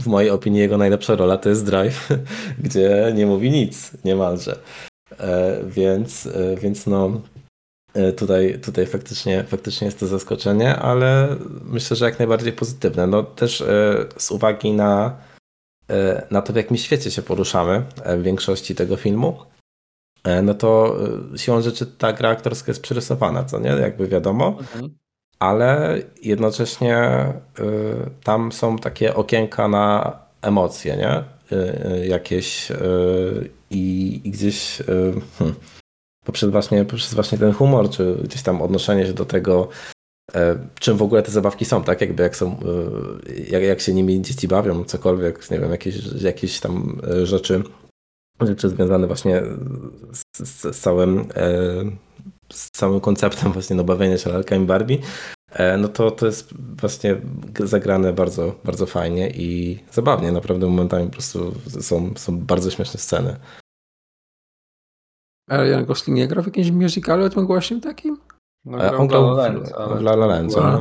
w mojej opinii jego najlepsza rola to jest Drive, gdzie nie mówi nic, niemalże. E, Więc, e, więc no e, tutaj, tutaj faktycznie, faktycznie jest to zaskoczenie, ale myślę, że jak najbardziej pozytywne. No też e, z uwagi na, e, na to, w jakim świecie się poruszamy e, w większości tego filmu, e, no to e, siłą rzeczy ta gra aktorska jest przerysowana, co nie? Jakby wiadomo, ale jednocześnie tam są takie okienka na emocje, nie? Jakieś i, i gdzieś hmm, poprzez, właśnie, poprzez właśnie ten humor, czy gdzieś tam odnoszenie się do tego, e, czym w ogóle te zabawki są, tak? Jakby jak są, y, jak, jak się nimi dzieci bawią, cokolwiek, nie wiem, jakieś, jakieś tam e, rzeczy, rzeczy związane właśnie z, z, z całym e, z całym konceptem właśnie no, bawienia się lalkami Barbie, e, no to to jest właśnie zagrane bardzo, bardzo fajnie i zabawnie. Naprawdę momentami po prostu są, są bardzo śmieszne sceny. Ryan Gosling nie gra w jakimś musicalu tym głośnym takim? No, E, grał On w La La grał Land, ale La La to Land, była- no.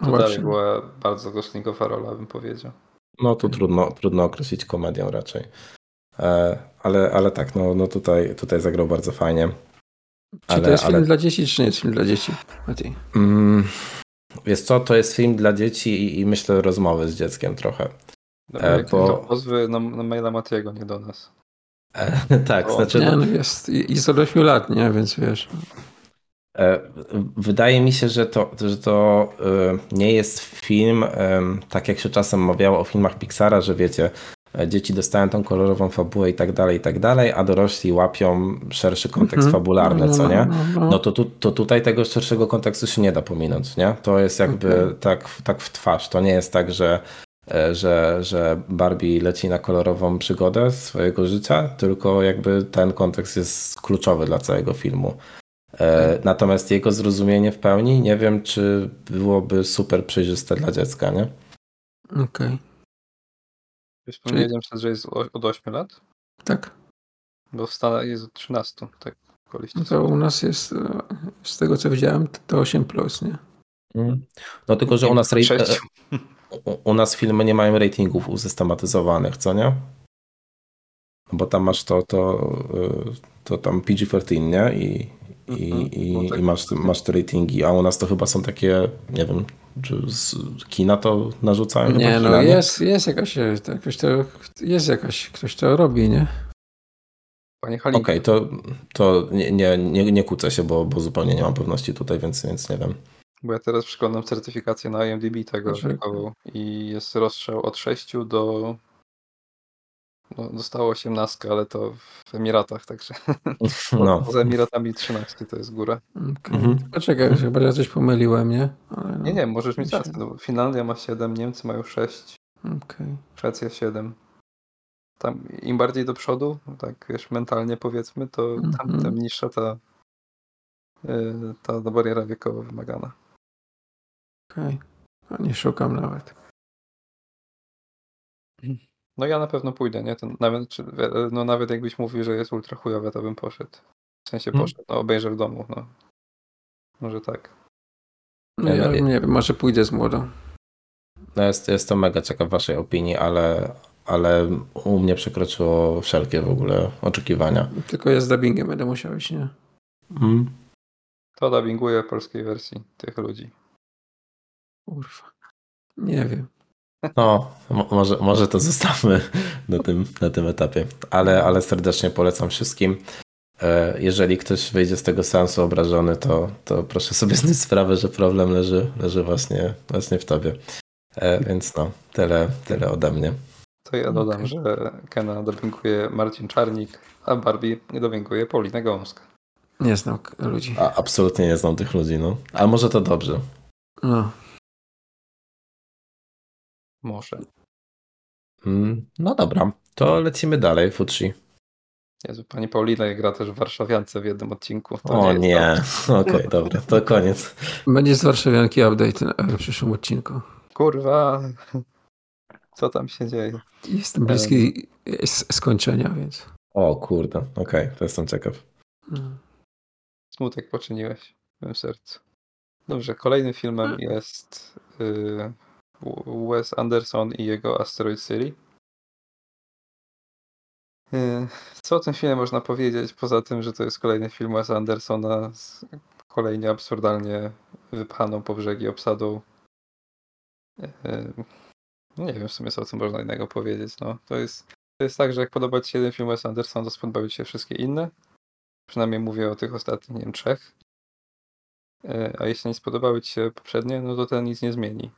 No To dalej właśnie. była bardzo goslingowa rola, bym powiedział. no to trudno, trudno określić komedią raczej. E, Ale, ale tak, no, no tutaj, tutaj zagrał bardzo fajnie. Czy Ale- to jest film ale- dla dzieci, czy nie jest film dla dzieci? Mati? Mm, Wiesz co, to jest film dla dzieci i, i myślę rozmowy z dzieckiem trochę. Dobra, E, bo- to pozwy na, na maila Matiego, nie do nas. E, tak, O, znaczy... Nie, no- no jest, jest od 8 lat, nie? Więc wiesz. E, Wydaje mi się, że to, że to e, nie jest film, em, tak jak się czasem mawiało o filmach Pixara, że wiecie, e, dzieci dostają tą kolorową fabułę i tak dalej, i tak dalej, a dorośli łapią szerszy kontekst Mhm. fabularny, co no, nie? no, no. To, tu, to tutaj tego szerszego kontekstu się nie da pominąć, nie? To jest jakby Okej. tak, tak w twarz. To nie jest tak, że, e, że, że Barbie leci na kolorową przygodę swojego życia, tylko jakby ten kontekst jest kluczowy dla całego filmu. E, Natomiast jego zrozumienie w pełni nie wiem, czy byłoby super przejrzyste dla dziecka, nie? Okej. Wspomniałem, że jest od 8 lat, Tak. bo w Stanach jest od 13. Tak, koliście No to u nas jest, e, z tego co widziałem, to- to 8 plus, nie? No tylko, że u nas, Sześciu. u- u nas filmy nie mają ratingów usystematyzowanych, co nie? No Bo tam masz to, to, y, to tam PG-13, nie? I, i, Mhm. i, No tak. i masz, masz te ratingi, a u nas to chyba są takie, nie wiem, czy z kina to narzucają? Chyba Nie, no jest, jest jakaś, jakoś to, jest jakaś, ktoś to robi, nie? Panie Okej, to, to nie, nie, nie, nie kłócę się, bo, bo zupełnie nie mam pewności tutaj, więc, więc nie wiem. Bo ja teraz przeglądam certyfikację na IMDb tego Proszę. i jest rozstrzał od 6 do no, zostało 18, ale to w Emiratach, także No. poza Emiratami 13 to jest góra. Okay. Mhm. Poczekaj, chyba ja coś pomyliłem, nie? No, Nie, nie, możesz mieć rację. No, Finlandia ma 7, Niemcy mają 6, Okej. Szwecja 7. Tam im bardziej do przodu, tak wiesz, mentalnie powiedzmy, to tam Mhm. tym niższa ta, yy, ta bariera wiekowa wymagana. Okej. A nie szukam nawet. No ja na pewno pójdę, nie? To nawet, czy, no nawet jakbyś mówił, że jest ultra chujowe, to bym poszedł. W sensie Hmm. poszedł, no obejrzę w domu, no. Może tak. No, ja Ja- nie wiem, może pójdę z młodą. No jest, jest to mega ciekaw waszej opinii, ale, ale u mnie przekroczyło wszelkie w ogóle oczekiwania. Tylko ja z dubbingiem będę musiał iść, nie? Mm. To dubbinguje polskiej wersji tych ludzi. Kurwa. Nie wiem. No, mo- może, może to zostawmy na tym, na tym etapie, ale, ale serdecznie polecam wszystkim. E, Jeżeli ktoś wyjdzie z tego seansu obrażony, to, to proszę sobie zdać sprawę, że problem leży, leży właśnie, właśnie w tobie. E, Więc no, tyle, tyle ode mnie. To ja dodam, Okej. że Kena dubbinguje Marcin Czarnik, a Barbie dubbinguje Paulina Gąska. Nie znam ludzi. A, absolutnie nie znam tych ludzi, no. A może to dobrze. No. Może. Mm, No dobra, to lecimy dalej, Futsi. Jezu, pani Paulina gra też w Warszawiance w jednym odcinku. To O jest nie, okej, dobra, to koniec. Będzie z Warszawianki update na- w przyszłym odcinku. Kurwa. Co tam się dzieje? Jestem bliski s- skończenia, więc. O kurde, okej, to jestem ciekaw. No. Smutek poczyniłeś w moim sercu. Dobrze, kolejnym filmem jest y, Wes Anderson i jego Asteroid City. Y, Co o tym filmie można powiedzieć, poza tym, że to jest kolejny film Wes Andersona z kolejnie absurdalnie wypchaną po brzegi obsadą. No nie wiem w sumie, co o tym można innego powiedzieć. No, to, jest, to jest tak, że jak podoba Ci się jeden film Wes Andersona, to spodobają Ci się wszystkie inne. Przynajmniej mówię o tych ostatnich, nie wiem, trzech. E, A jeśli nie spodobały Ci się poprzednie, no to ten nic nie zmieni.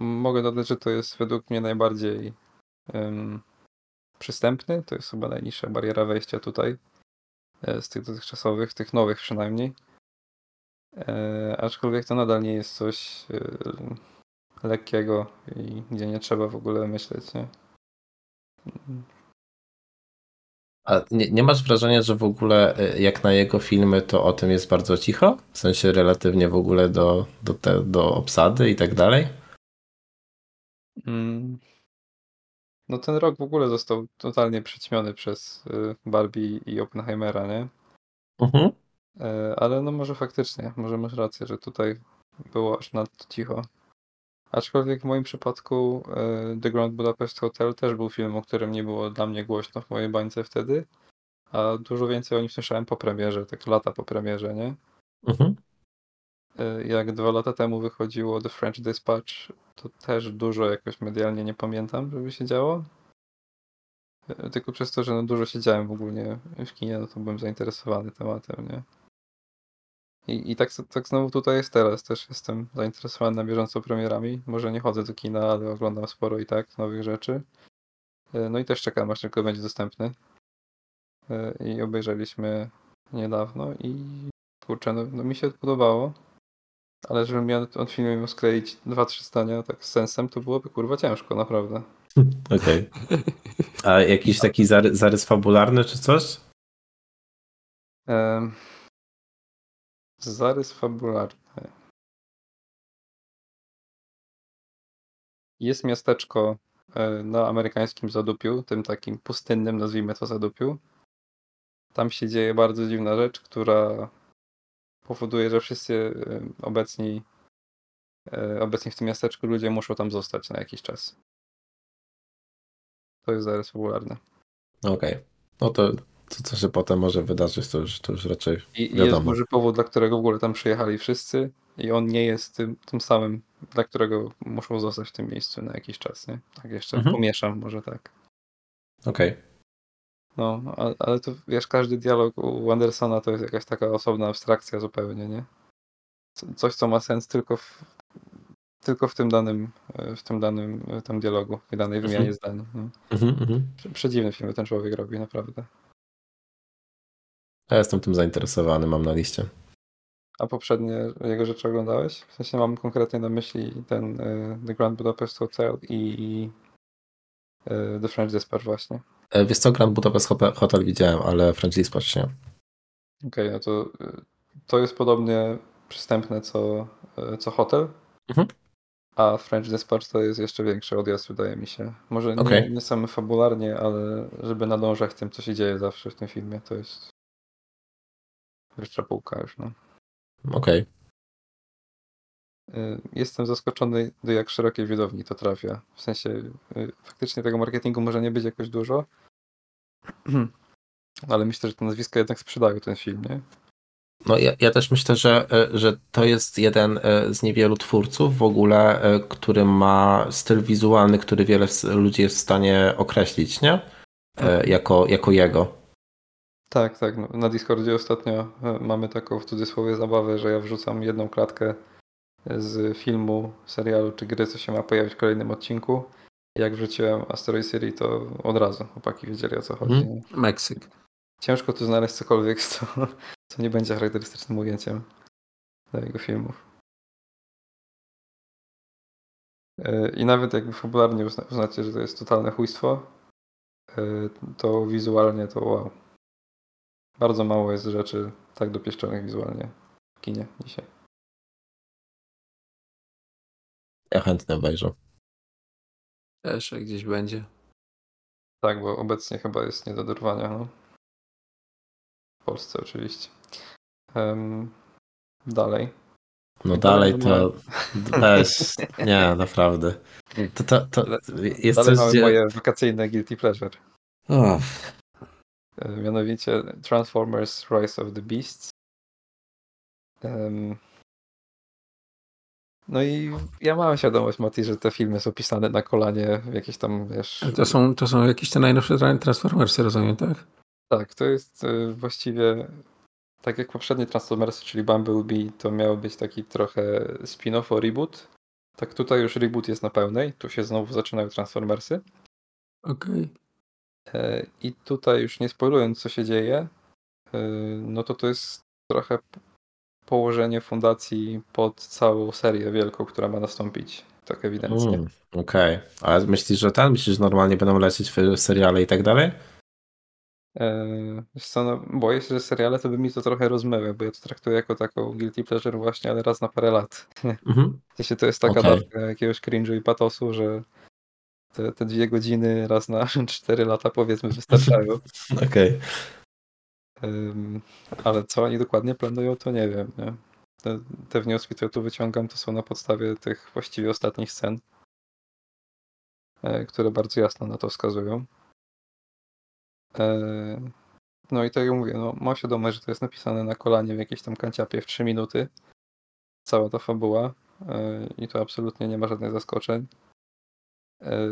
Mogę dodać, że to jest według mnie najbardziej em, przystępny. To jest chyba najniższa bariera wejścia tutaj. e, Z tych dotychczasowych, tych nowych przynajmniej. E, aczkolwiek to nadal nie jest coś e, lekkiego i gdzie nie trzeba w ogóle myśleć, nie? A nie, nie masz wrażenia, że w ogóle y, jak na jego filmy, to o tym jest bardzo cicho? W sensie relatywnie w ogóle do, do, te, do obsady i tak dalej? Mm. No ten rok w ogóle został totalnie przyćmiony przez y, Barbie i Oppenheimera, nie? Mhm. E, Ale no może faktycznie, może masz rację, że tutaj było aż nadto cicho. Aczkolwiek w moim przypadku e, The Grand Budapest Hotel też był film, o którym nie było dla mnie głośno w mojej bańce wtedy, a dużo więcej o nim słyszałem po premierze, tak lata po premierze, nie? Mhm. E, Jak dwa lata temu wychodziło The French Dispatch, to też dużo jakoś medialnie nie pamiętam, żeby się działo. E, Tylko przez to, że no dużo siedziałem ogólnie w kinie, no to byłem zainteresowany tematem, nie? I, i tak, tak znowu tutaj jest teraz. Też jestem zainteresowany na bieżąco premierami. Może nie chodzę do kina, ale oglądam sporo i tak nowych rzeczy. E, No i też czekam, aż tylko będzie dostępny. I obejrzeliśmy niedawno i kurczę, no, no mi się podobało. Ale żebym miał od filmu miał skleić dwa, trzy zdania tak z sensem, to byłoby kurwa ciężko, naprawdę. Okej. A jakiś taki zary, zarys fabularny czy coś? Em, Zarys fabularny. Jest miasteczko e, na amerykańskim Zadupiu, tym takim pustynnym, nazwijmy to Zadupiu. Tam się dzieje bardzo dziwna rzecz, która powoduje, że wszyscy e, obecni, e, obecni w tym miasteczku ludzie muszą tam zostać na jakiś czas. To jest zarys fabularny. Okej. No to, to co się potem może wydarzyć, to już, to już raczej I, i jest wiadomo. duży powód, dla którego w ogóle tam przyjechali wszyscy i on nie jest tym, tym samym, dla którego muszą zostać w tym miejscu na jakiś czas, nie? Tak jeszcze Mhm. pomieszam, może tak. Okej. No, ale to wiesz, każdy dialog u Andersona to jest jakaś taka osobna abstrakcja zupełnie, nie? Co- Coś, co ma sens tylko w, tylko w tym danym, e, w tym danym e, tam dialogu, w danej wymianie Mhm. zdań. Nie? Mhm, mhm. Prze- Przedziwne filmy ten człowiek robi, naprawdę. Ja jestem tym zainteresowany, mam na liście. A poprzednie jego rzeczy oglądałeś? W sensie mam konkretnie na myśli ten e, The Grand Budapest Hotel i The French Dispatch właśnie. E, Wiesz co, Grand Budapest Hotel, widziałem, ale French Dispatch nie. Okej, no to e, to jest podobnie przystępne co, e, co Hotel. Mhm. A French Dispatch to jest jeszcze większy odjazd, wydaje mi się. Może nie, Okej. nie sam fabularnie, ale żeby nadążać tym, co się dzieje zawsze w tym filmie, to jest wyższa półka już, no. Okej. Y, Jestem zaskoczony, do jak szerokiej widowni to trafia. W sensie y, faktycznie tego marketingu może nie być jakoś dużo, ale myślę, że te nazwiska jednak sprzedają ten film, nie? No ja, ja też myślę, że, e, że to jest jeden z niewielu twórców w ogóle, który ma styl wizualny, który wiele ludzi jest w stanie określić, nie? E, Jako, jako jego. Tak, tak. No, na Discordzie ostatnio mamy taką w cudzysłowie zabawę, że ja wrzucam jedną klatkę z filmu, serialu czy gry, co się ma pojawić w kolejnym odcinku. Jak wrzuciłem Asteroid City, to od razu chłopaki wiedzieli o co chodzi. Nie? Meksyk. Ciężko tu znaleźć cokolwiek, co, co nie będzie charakterystycznym ujęciem dla jego filmów. E, I nawet jakby fabularnie uzna, uznacie, że to jest totalne chujstwo, e, to wizualnie to wow. Bardzo mało jest rzeczy tak dopieszczonych wizualnie w kinie dzisiaj. Ja chętnie obejrzę. Też jak gdzieś będzie. Tak, bo obecnie chyba jest nie do dorwania. No. W Polsce oczywiście. Em, dalej. No dalej dalej to weź, nie, naprawdę. To, to, to jest dalej coś, mamy gdzie... moje wakacyjne guilty pleasure. O, E, Mianowicie Transformers Rise of the Beasts. Em, No i ja mam świadomość, Mati, że te filmy są pisane na kolanie w jakieś tam, wiesz... To są, to są jakieś te najnowsze tra- Transformersy, rozumiem, tak? Tak, to jest y, właściwie tak jak poprzednie Transformersy, czyli Bumblebee, to miał być taki trochę spin-off o reboot. Tak tutaj już reboot jest na pełnej, tu się znowu zaczynają Transformersy. Okej. E, I tutaj już nie spoilując co się dzieje, e, no to to jest trochę położenie fundacji pod całą serię wielką, która ma nastąpić. Tak ewidentnie. mm, okej. Ale myślisz, że ten? Myślisz, że normalnie będą lecieć w- seriale i tak dalej? Eee, wiesz co, no, boję się, że seriale to by mi to trochę rozmyły, bo ja to traktuję jako taką guilty pleasure właśnie, ale raz na parę lat. Mhm. Sensie to jest taka Okej. dawka jakiegoś cringe'u i patosu, że te, te dwie godziny raz na cztery lata powiedzmy wystarczają. Okej. Ym, ale co oni dokładnie planują, to nie wiem. Nie? Te, te wnioski, które tu wyciągam, to są na podstawie tych właściwie ostatnich scen, e, które bardzo jasno na to wskazują. E, No i tak jak mówię, no, mam świadomość, że to jest napisane na kolanie w jakiejś tam kanciapie w 3 minuty. Cała ta fabuła. e, I to absolutnie nie ma żadnych zaskoczeń.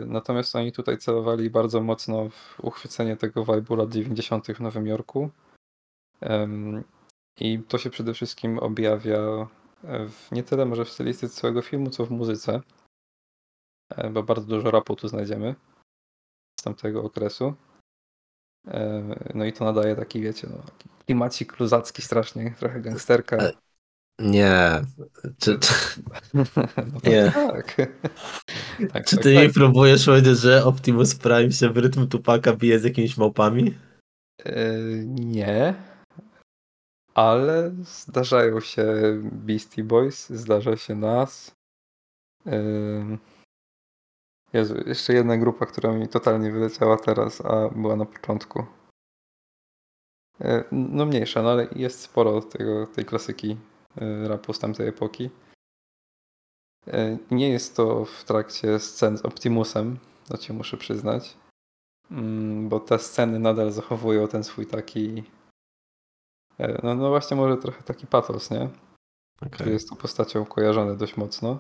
Natomiast oni tutaj celowali bardzo mocno w uchwycenie tego vibe'u lat 90. w Nowym Jorku. I to się przede wszystkim objawia w, nie tyle może w stylistyce całego filmu, co w muzyce. E, Bo bardzo dużo rapu tu znajdziemy z tamtego okresu. E, No i to nadaje taki, wiecie, no, klimacik luzacki strasznie, trochę gangsterka. E, Nie. Czy, czy, No nie. tak. tak, czy tak, ty tak. mi próbujesz powiedzieć, że Optimus Prime się w rytm Tupaka bije z jakimiś małpami? E, Nie. Ale zdarzają się Beastie Boys, zdarza się nas. Jezu, jeszcze jedna grupa, która mi totalnie wyleciała teraz, a była na początku. E, No mniejsza, no ale jest sporo tego, tej klasyki e, rapu z tamtej epoki. E, Nie jest to w trakcie scen z Optimusem, to ci muszę przyznać. Mm, Bo te sceny nadal zachowują ten swój taki. E, No, no właśnie, może trochę taki patos, nie? Okej. który jest tu postacią kojarzony dość mocno.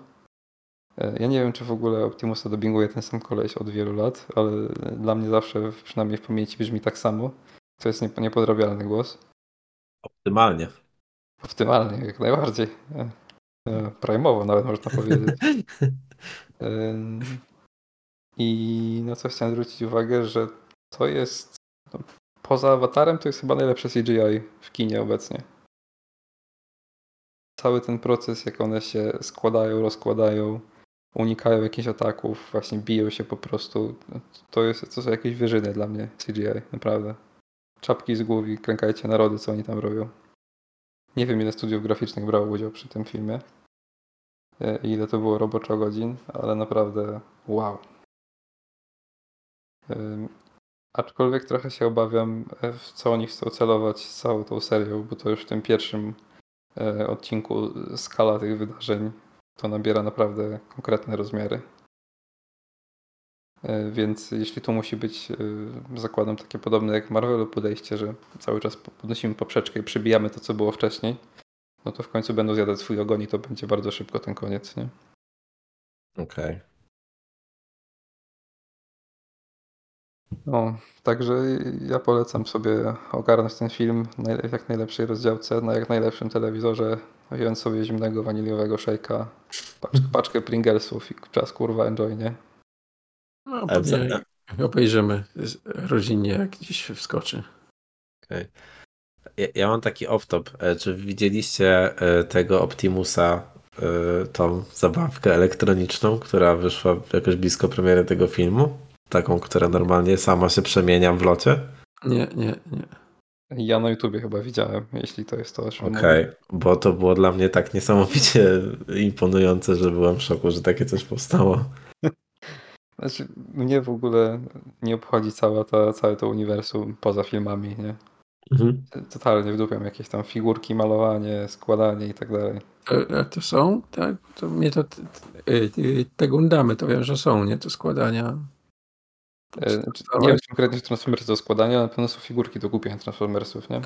E, Ja nie wiem, czy w ogóle Optimusa dubbinguje ten sam koleś od wielu lat, ale dla mnie zawsze, przynajmniej w pamięci, brzmi tak samo. To jest niepo- niepodrabialny głos. Optymalnie. Optymalnie, jak najbardziej. E, Prime'owo nawet można powiedzieć. I na co chciałem zwrócić uwagę, że to jest no, poza awatarem to jest chyba najlepsze CGI w kinie obecnie. Cały ten proces, jak one się składają, rozkładają, unikają jakichś ataków, właśnie biją się po prostu. To, jest, to są jakieś wyżyny dla mnie CGI, naprawdę. Czapki z głów i klękajcie narody, co oni tam robią. Nie wiem, ile studiów graficznych brało udział przy tym filmie. e, ile to było roboczo godzin, ale naprawdę wow. Aczkolwiek trochę się obawiam, e, w co oni chcą celować z całą tą serią, bo to już w tym pierwszym e, odcinku skala tych wydarzeń to nabiera naprawdę konkretne rozmiary. E, Więc jeśli tu musi być zakładam takie podobne jak Marvelu podejście, że cały czas podnosimy poprzeczkę i przybijamy to, co było wcześniej, no to w końcu będą zjadać swój ogon i to będzie bardzo szybko ten koniec, nie? Okej. No, także ja polecam sobie ogarnąć ten film w jak najlepszej rozdziałce, na jak najlepszym telewizorze, wziąć sobie zimnego waniliowego szejka, paczkę, paczkę Pringlesów i czas kurwa enjoy, nie? No, pewnie obejrzymy rodzinnie, jak gdzieś wskoczy. Ja, ja mam taki off-top. E, Czy widzieliście e, tego Optimusa, e, tą zabawkę elektroniczną, która wyszła jakoś blisko premiery tego filmu? Taką, która normalnie sama się przemienia w locie? Nie, nie, nie. Ja na YouTubie chyba widziałem, jeśli to jest to, o czym Okej, mówię. bo to było dla mnie tak niesamowicie imponujące, że byłem w szoku, że takie coś powstało. Znaczy, mnie w ogóle nie obchodzi cała ta, całe to uniwersum poza filmami, nie? Mhm. Totalnie wdupiam jakieś tam figurki, malowanie, składanie i tak dalej. A to są, tak? To mnie to. y, y, Te gundamy to wiem, że są, nie? To składania. E, Nie wiem czy konkretnie Transformersy do składania, ale na pewno są figurki do kupienia Transformersów, nie?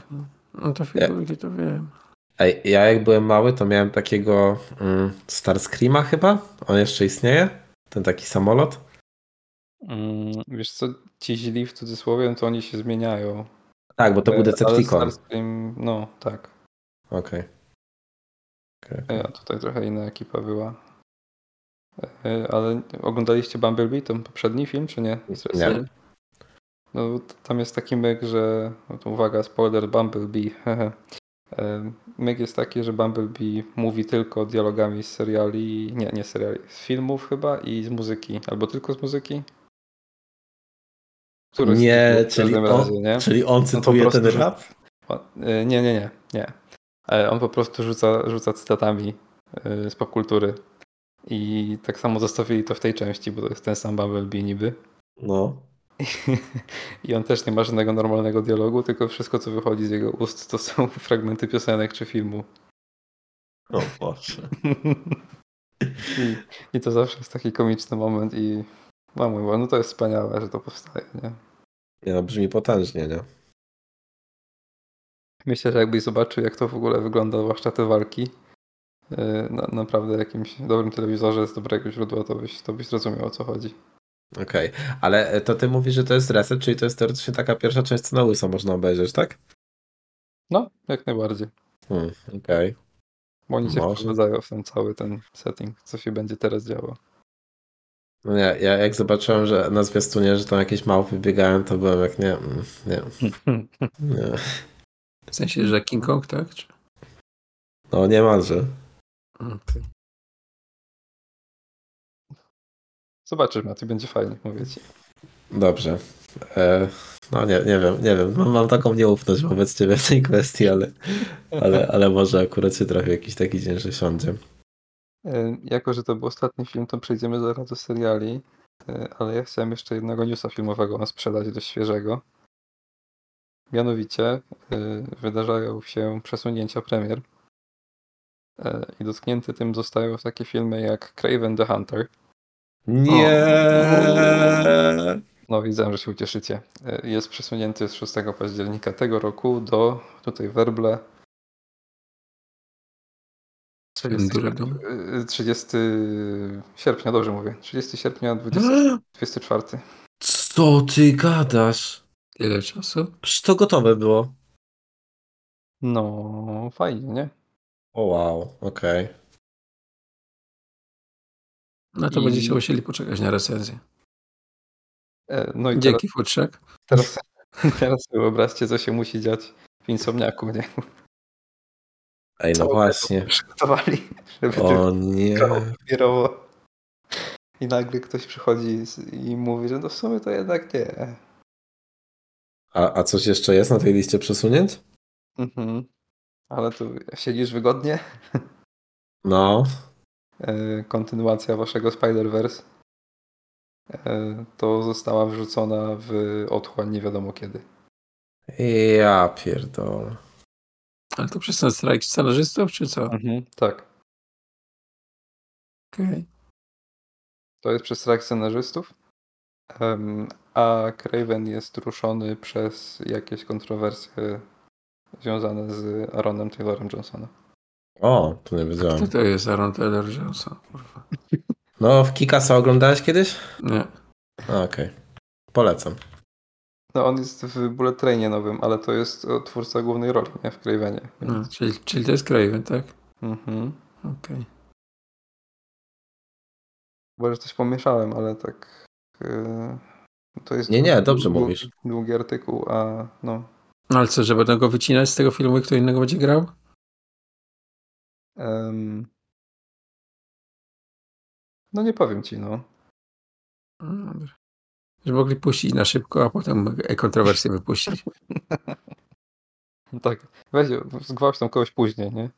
No to figurki to wiem. Ej, ja jak byłem mały, to miałem takiego mm, Starscreama chyba. On jeszcze istnieje? Ten taki samolot? Mm, wiesz co, ci źli w cudzysłowie, no to oni się zmieniają. Tak, bo to był E, Ale Decepticon. Starscream, no tak. Okej. Okej, okej. E, A tutaj trochę inna ekipa była. E, Ale oglądaliście Bumblebee, ten poprzedni film, czy nie? Nie. No, tam jest taki myk, że. No uwaga, spoiler Bumblebee. E, myk jest taki, że Bumblebee mówi tylko dialogami z seriali. Nie, nie seriali, z filmów chyba i z muzyki. Albo tylko z muzyki. Któryś z Nie, czyli on, razie, nie? czyli on No cytuje prostu, ten rap? E, Nie, nie, nie, nie. On po prostu rzuca, rzuca cytatami z popkultury. I tak samo zostawili to w tej części, bo to jest ten sam Bumblebee niby. No. I on też nie ma żadnego normalnego dialogu, tylko wszystko co wychodzi z jego ust to są fragmenty piosenek czy filmu. O Boże. I, I to zawsze jest taki komiczny moment i mam mówię, no to jest wspaniałe, że to powstaje, nie? Nie no, brzmi potężnie, nie? Myślę, że jakbyś zobaczył jak to w ogóle wygląda, zwłaszcza te walki, na, naprawdę jakimś dobrym telewizorze z dobrego źródła, to byś, to byś zrozumiał o co chodzi. Okej, ale e, to ty mówisz, że to jest reset, czyli to jest teoretycznie taka pierwsza część, co na łyso można obejrzeć, tak? No, jak najbardziej. Hmm, okej. Bo oni cię Może. wprowadzają w ten cały ten setting, co się będzie teraz działo. No nie, ja jak zobaczyłem, że na zwiastunie, że tam jakieś małpy biegają, to byłem jak nie, mm, nie, nie. W sensie, że King Kong, tak? Czy... No niemalże. Zobaczysz, Mati, będzie fajnie, mówię ci. Dobrze. E, no nie, nie wiem, nie wiem. Mam, mam taką nieufność wobec ciebie w tej kwestii, ale, ale, ale może akurat się trafi jakiś taki dzień, że siądzie. E, Jako, że to był ostatni film, to przejdziemy zaraz do seriali, e, ale ja chciałem jeszcze jednego newsa filmowego wam sprzedać, dość świeżego. Mianowicie e, wydarzają się przesunięcia premier i dotknięte tym zostają takie filmy jak Craven the Hunter. Nie! No widzę, że się ucieszycie. E, Jest przesunięty z 6 października tego roku do tutaj werble 30, Durego. e, 30 sierpnia, dobrze mówię. 30 sierpnia 2024. Co ty gadasz? Tyle czasu? Już to gotowe było. No, fajnie, nie? O wow, okej. No to I- będziecie musieli poczekać na recenzję. E, No i teraz, Dzięki, Futrzak. teraz, teraz sobie wyobraźcie, co się musi dziać w Insomniaku, nie? Ej, no Całe właśnie. to Przygotowali, żeby O tylko nie. papierowo. I nagle ktoś przychodzi z- i mówi, że no w sumie to jednak nie. A, a coś jeszcze jest na tej liście przesunięć? Mhm. Ale tu siedzisz wygodnie? No. e, kontynuacja waszego Spider-Verse, e, to została wrzucona w otchłań nie wiadomo kiedy. Ja pierdolę. Ale to przez ten strajk scenarzystów, czy co? Mhm, tak. Okej. To jest przez strajk scenarzystów, a Craven jest ruszony przez jakieś kontrowersje związane z Aaronem Taylorem Johnsonem. O, to nie Kto wiedziałem. to jest Aaron Taylor Johnson? Kurwa. No, w Kikasa oglądałeś kiedyś? Nie. Okej. Polecam. No on jest w Bullet Trainie nowym, ale to jest o, twórca głównej roli, nie? W Cravenie. No, czyli, czyli to jest Craven, tak? Mhm. Okej. Bo że coś pomieszałem, ale tak. Yy, to jest. Nie, nie, dobrze dłu- mówisz. Długi artykuł, a no. No ale co, że będą go wycinać z tego filmu i kto innego będzie grał? em, no nie powiem ci, no. No, dobrze. Że mogli puścić na szybko, a potem kontrowersje wypuścić. Tak. Weź, zgwałć tam kogoś później, nie?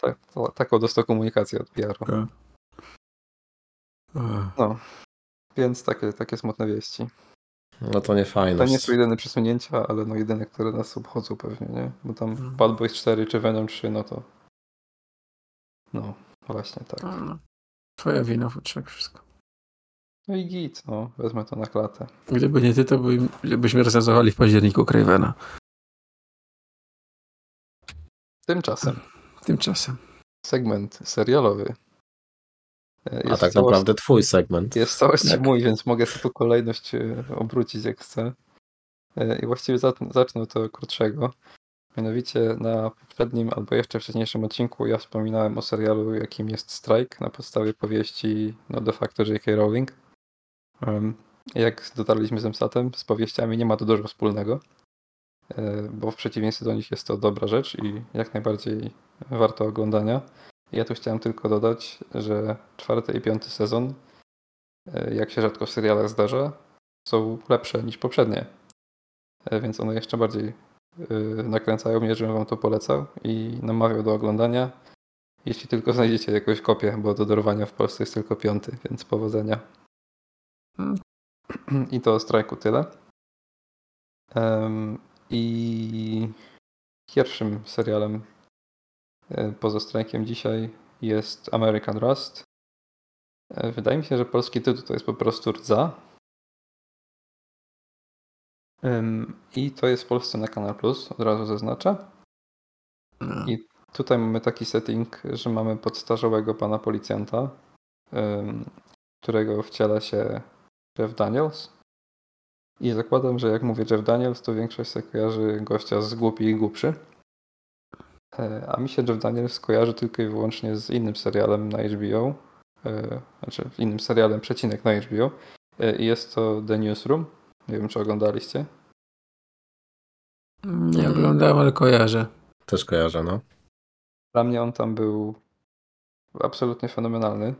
Tak, to, taką dostał komunikację od PR-u. Tak. Ach. Więc takie, takie smutne wieści. No to nie fajne. To nie są jedyne przesunięcia, ale no jedyne, które nas obchodzą pewnie, nie? Bo tam Mhm. Bad Boys 4 czy Venom 3, no to. No, właśnie tak. No. Twoja wina, futrzak, wszystko. No i git, no, wezmę to na klatę. Gdyby nie ty, to by, byśmy recenzowali w październiku Cravena. Tymczasem Tymczasem. segment serialowy. E, A Jest tak w całości- naprawdę twój segment. Jest w całości Tak. mój, więc mogę sobie tu kolejność e, obrócić jak chcę. E, I właściwie zacznę, tego krótszego. Mianowicie na poprzednim albo jeszcze wcześniejszym odcinku ja wspominałem o serialu, jakim jest Strike na podstawie powieści no de facto J.K. Rowling. Jak dotarliśmy z Emsatem, z powieściami nie ma to dużo wspólnego, bo w przeciwieństwie do nich jest to dobra rzecz i jak najbardziej warto oglądania. Ja tu chciałem tylko dodać, że czwarty i piąty sezon, e, jak się rzadko w serialach zdarza, są lepsze niż poprzednie. E, Więc one jeszcze bardziej e, nakręcają mnie, żebym wam to polecał i namawiał do oglądania. Jeśli tylko znajdziecie jakąś kopię, bo do dorwania w Polsce jest tylko piąty, więc powodzenia. I to o strajku tyle. Em, I pierwszym serialem poza strajkiem dzisiaj jest American Rust. E, Wydaje mi się, że polski tytuł to jest po prostu Rdza. I to jest w Polsce na Kanal Plus, od razu zaznaczę. I tutaj mamy taki setting, że mamy podstarzałego pana policjanta, którego wciela się Jeff Daniels. I zakładam, że jak mówię Jeff Daniels, to większość sobie kojarzy gościa z głupi i głupszy. E, A mi się Jeff Daniels kojarzy tylko i wyłącznie z innym serialem na HBO. e, Znaczy innym serialem przecinek na HBO. E, I jest to The Newsroom. Nie wiem, czy oglądaliście. Nie oglądałem, ale kojarzę. Też kojarzę, no. Dla mnie on tam był absolutnie fenomenalny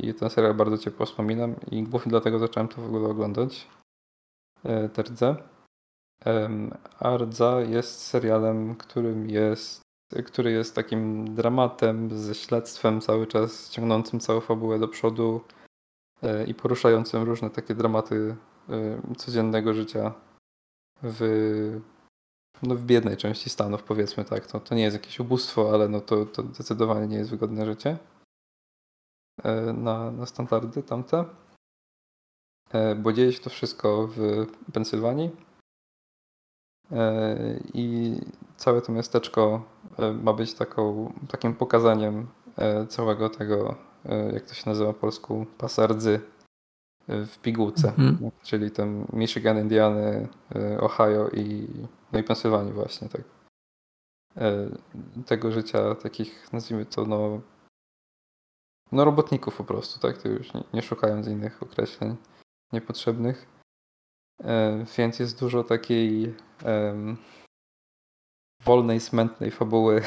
i, ten serial bardzo ciepło wspominam i głównie dlatego zacząłem to w ogóle oglądać. e, tę Rdzę. Em, A Rdza jest serialem, którym jest, który jest takim dramatem ze śledztwem cały czas, ciągnącym całą fabułę do przodu e, i poruszającym różne takie dramaty e, codziennego życia w no w biednej części Stanów, powiedzmy tak. To, to nie jest jakieś ubóstwo, ale no to, to zdecydowanie nie jest wygodne życie e, na, na standardy tamte. Bo dzieje się to wszystko w Pensylwanii. I całe to miasteczko e, ma być taką, takim pokazaniem e, całego tego, e, jak to się nazywa po polsku, pasa rdzy e, w pigułce Mhm. czyli tam Michigan, Indiany, Ohio i, no i Pensylwanii właśnie, tak. Tego życia takich, nazwijmy to, no, no robotników po prostu, tak, to już nie, nie szukając innych określeń niepotrzebnych. Więc jest dużo takiej wolnej, smętnej fabuły,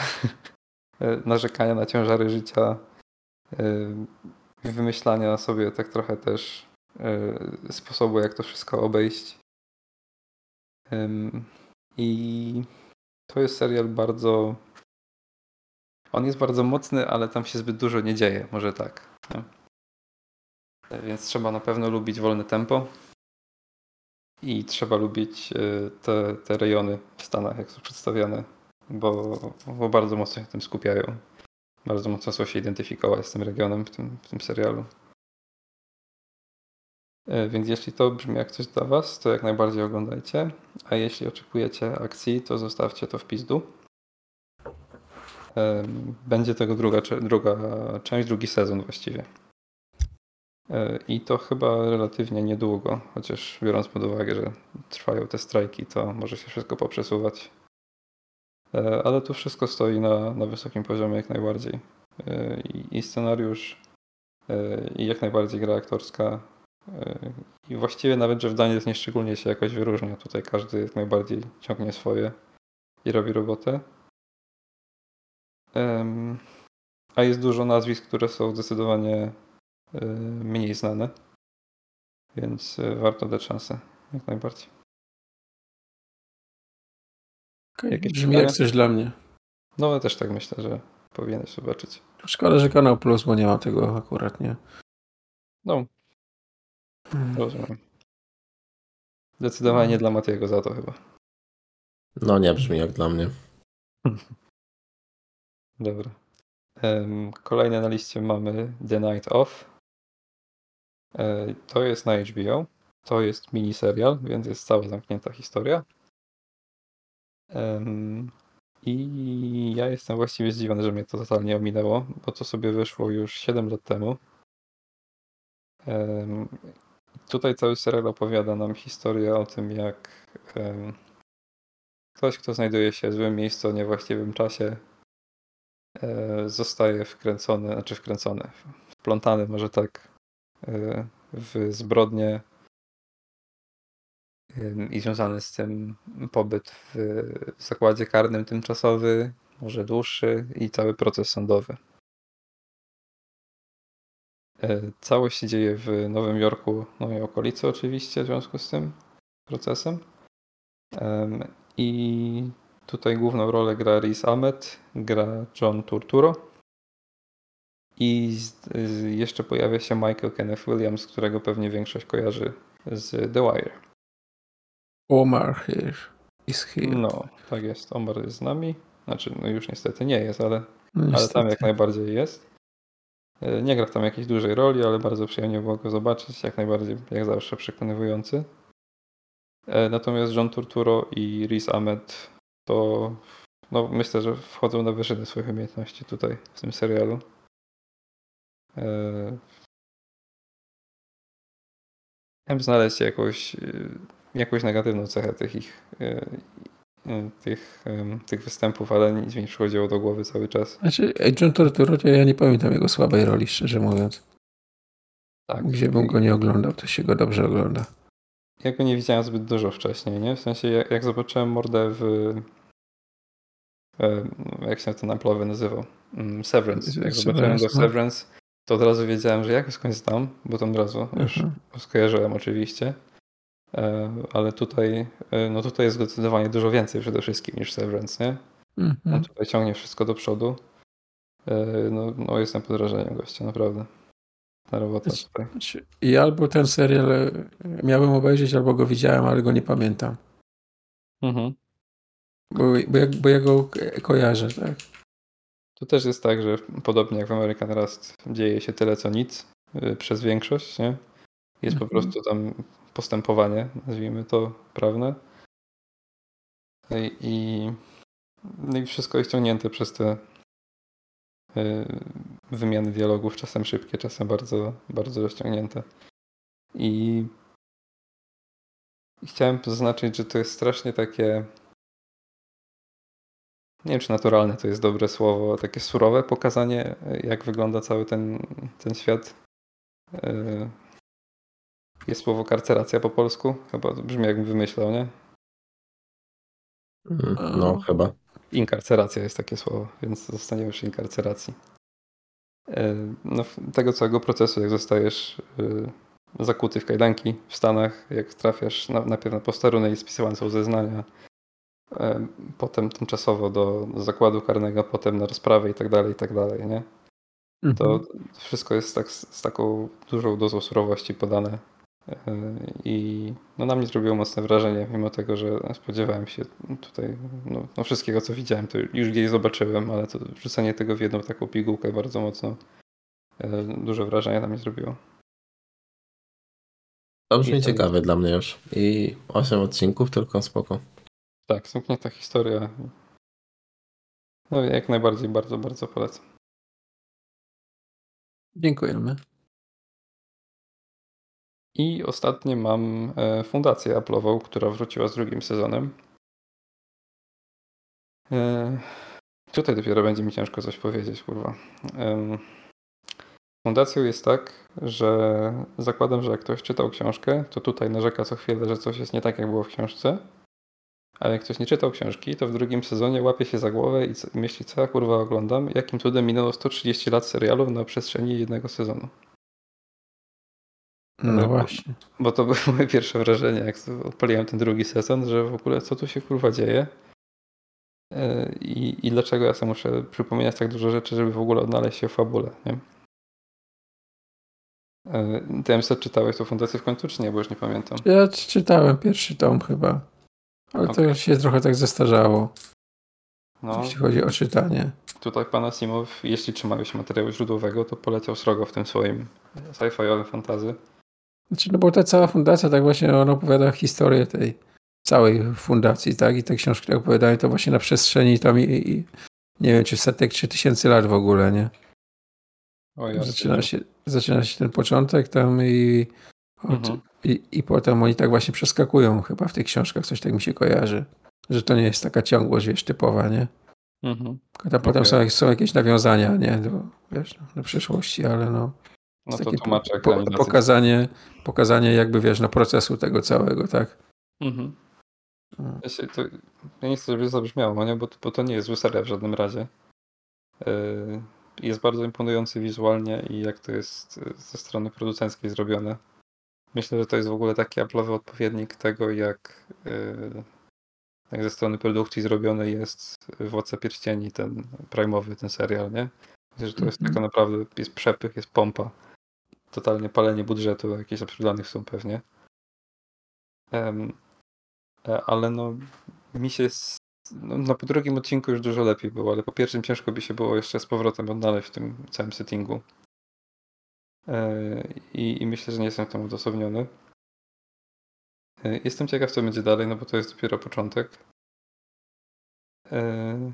e, narzekania na ciężary życia, em, wymyślania sobie tak trochę też e, sposobu, jak to wszystko obejść. I to jest serial bardzo on jest bardzo mocny, ale tam się zbyt dużo nie dzieje, może tak. Więc trzeba na pewno lubić wolne tempo i trzeba lubić e, te, te rejony w Stanach, jak są przedstawiane, bo, bo bardzo mocno się tym skupiają. Bardzo mocno chcą się identyfikować z tym regionem w tym, w tym serialu. E, Więc jeśli to brzmi jak coś dla Was, to jak najbardziej oglądajcie. A jeśli oczekujecie akcji, to zostawcie to w pizdu. Em, Będzie tego druga, druga część, drugi sezon właściwie. E, I to chyba relatywnie niedługo, chociaż biorąc pod uwagę, że trwają te strajki, to może się wszystko poprzesuwać. E, Ale tu wszystko stoi na, na wysokim poziomie jak najbardziej. E, I, scenariusz, i jak najbardziej gra aktorska. I właściwie nawet, że w Daniels nie szczególnie się jakoś wyróżnia. Tutaj każdy jak najbardziej ciągnie swoje i robi robotę. A jest dużo nazwisk, które są zdecydowanie mniej znane. Więc e, warto dać szansę, jak najbardziej. Okay. Jakieś Brzmi jak coś dla mnie. No ale też tak myślę, że powinieneś zobaczyć. Szkoda, że Kanał Plus, bo nie mam tego akurat, nie? No, rozumiem. Zdecydowanie nie dla Matiego za to chyba. No nie brzmi jak dla mnie. Dobra. Kolejne na liście mamy The Night Of. E, To jest na HBO. To jest miniserial, więc jest cała zamknięta historia. I ja jestem właściwie zdziwiony, że mnie to totalnie ominęło, bo to sobie wyszło już 7 lat temu. Em, Tutaj cały serial opowiada nam historię o tym, jak ktoś, kto znajduje się w złym miejscu o niewłaściwym czasie, e, zostaje wkręcony, znaczy wkręcony, wplątany może tak w zbrodnie i związany z tym pobyt w zakładzie karnym tymczasowy, może dłuższy i cały proces sądowy. E, Całość się dzieje w Nowym Jorku, no i okolicy oczywiście w związku z tym procesem. Em, I tutaj główną rolę gra Riz Ahmed, gra John Turturro. I jeszcze pojawia się Michael Kenneth Williams, którego pewnie większość kojarzy z The Wire. Omar here is here. No, tak jest. Omar jest z nami. Znaczy, no już niestety nie jest, ale ale tam jak najbardziej jest. E, Nie gra w tam jakiejś dużej roli, ale bardzo przyjemnie było go zobaczyć, jak najbardziej, jak zawsze przekonywujący. E, Natomiast John Turturro i Riz Ahmed to no, myślę, że wchodzą na wyżyny swoich umiejętności tutaj w tym serialu. E, Chciałem znaleźć jakąś, e, jakąś negatywną cechę tych ich e, tych, tych występów, ale nic mi nie przychodziło do głowy cały czas. Znaczy, John Turturro, to ja nie pamiętam jego słabej roli, szczerze mówiąc. Tak. Gdzie bym go nie oglądał, to się go dobrze ogląda. Ja go nie widziałem zbyt dużo wcześniej, nie? W sensie jak, jak zobaczyłem mordę w jak się ten Apple'owy nazywał? Mm, Severance. Jak Severance, zobaczyłem go w. Severance, to od razu wiedziałem, że ja go skądś znam, bo tam od razu już Mhm. skojarzyłem oczywiście. E, Ale tutaj, e, no tutaj jest zdecydowanie dużo więcej przede wszystkim niż Severance, nie? On Mhm. tutaj ciągnie wszystko do przodu. E, No, no jestem pod wrażeniem gościa, naprawdę. Na robota Znaczy- tutaj. Znaczy, I albo ten serial miałem obejrzeć, albo go widziałem, ale go nie pamiętam. Mhm. Bo, bo, ja, bo ja go ko- kojarzę, tak? Tu też jest tak, że podobnie jak w American Rust dzieje się tyle co nic y, przez większość, nie? Jest po Mhm. prostu tam postępowanie, nazwijmy to prawne. I, i, no i wszystko jest ciągnięte przez te y, wymiany dialogów, czasem szybkie, czasem bardzo, bardzo rozciągnięte. I i chciałem zaznaczyć, że to jest strasznie takie nie wiem, czy naturalne to jest dobre słowo, takie surowe pokazanie, jak wygląda cały ten, ten świat. Yy, Jest słowo karceracja po polsku? Chyba brzmi jakbym wymyślał, nie? Mm, No, chyba. Inkarceracja jest takie słowo, więc zostaniemy przy inkarceracji. Yy, No, tego całego procesu, jak zostajesz zakuty w kajdanki w Stanach, jak trafiasz na, najpierw na posterunek i spisywane są zeznania, e, potem tymczasowo do zakładu karnego, potem na rozprawę i tak dalej, i tak dalej, nie? To Mhm. wszystko jest tak, z taką dużą dozą surowości podane. E, I no, na mnie zrobiło mocne wrażenie, mimo tego, że spodziewałem się tutaj no, no wszystkiego, co widziałem, to już gdzieś zobaczyłem, ale to wrzucenie tego w jedną taką pigułkę bardzo mocno e, duże wrażenie na mnie zrobiło. To brzmi I to- ciekawe dla mnie już. I 8 odcinków, tylko spoko. Tak, zamknięta historia. No jak najbardziej, bardzo, bardzo polecam. Dziękujemy. I ostatnie mam e, fundację Apple'ową, która wróciła z drugim sezonem. E, Tutaj dopiero będzie mi ciężko coś powiedzieć, kurwa. Fundacją jest tak, że zakładam, że jak ktoś czytał książkę, to tutaj narzeka co chwilę, że coś jest nie tak, jak było w książce. A jak ktoś nie czytał książki, to w drugim sezonie łapie się za głowę i myśli, co ja kurwa oglądam, jakim cudem minęło 130 lat serialu na przestrzeni jednego sezonu. No Ale- właśnie. Bo to było moje pierwsze wrażenie, jak odpaliłem ten drugi sezon, że w ogóle co tu się kurwa dzieje Yy, i, i dlaczego ja sobie muszę przypominać tak dużo rzeczy, żeby w ogóle odnaleźć się w fabule, nie? Ty MC czytałeś tą fundację w końcu, czy nie? Bo już nie pamiętam. Ja czytałem pierwszy tom chyba. Ale to Okej. już się trochę tak zestarzało, No, jeśli chodzi o czytanie. tutaj pan Asimow, jeśli trzymałeś się materiału źródłowego, to poleciał srogo w tym swoim sci-fiowym fantazy. Znaczy, no bo ta cała fundacja, tak właśnie ona opowiada historię tej całej fundacji, tak? I te książki które opowiadają to właśnie na przestrzeni tam i, i nie wiem, czy setek, czy tysięcy lat w ogóle, nie? O, ja Zaczyna się, zaczyna się ten początek tam i, od, Mhm. I, i potem oni tak właśnie przeskakują chyba w tych książkach, coś tak mi się kojarzy. Że to nie jest taka ciągłość, wiesz, typowa, nie? Mhm. Potem są, są jakieś nawiązania, nie? Do, wiesz, no, do przyszłości, ale no. No to tłumaczę po, pokazanie, pokazanie jakby, wiesz, no procesu tego całego, tak? Mhm. Mm. Ja, się, to, ja nie chcę, żeby zabrzmiało, nie? Bo, to- bo to nie jest zły w żadnym razie. Yy, Jest bardzo imponujący wizualnie i jak to jest yy, ze strony producenckiej zrobione. Myślę, że to jest w ogóle taki Apple'owy odpowiednik tego, jak, yy, jak ze strony produkcji zrobiony jest Władca Pierścieni, ten prime'owy, ten serial, nie? Myślę, że to jest Mhm. taka naprawdę, jest przepych, jest pompa. Totalnie palenie budżetu, jakichś absurdalnych sum pewnie. E, ale no mi się s- no, no po drugim odcinku już dużo lepiej było, ale po pierwszym ciężko by się było jeszcze z powrotem odnaleźć w tym całym settingu. E, I, I myślę, że nie jestem tym odosobniony. E, Jestem ciekaw, co będzie dalej, no bo to jest dopiero początek. E,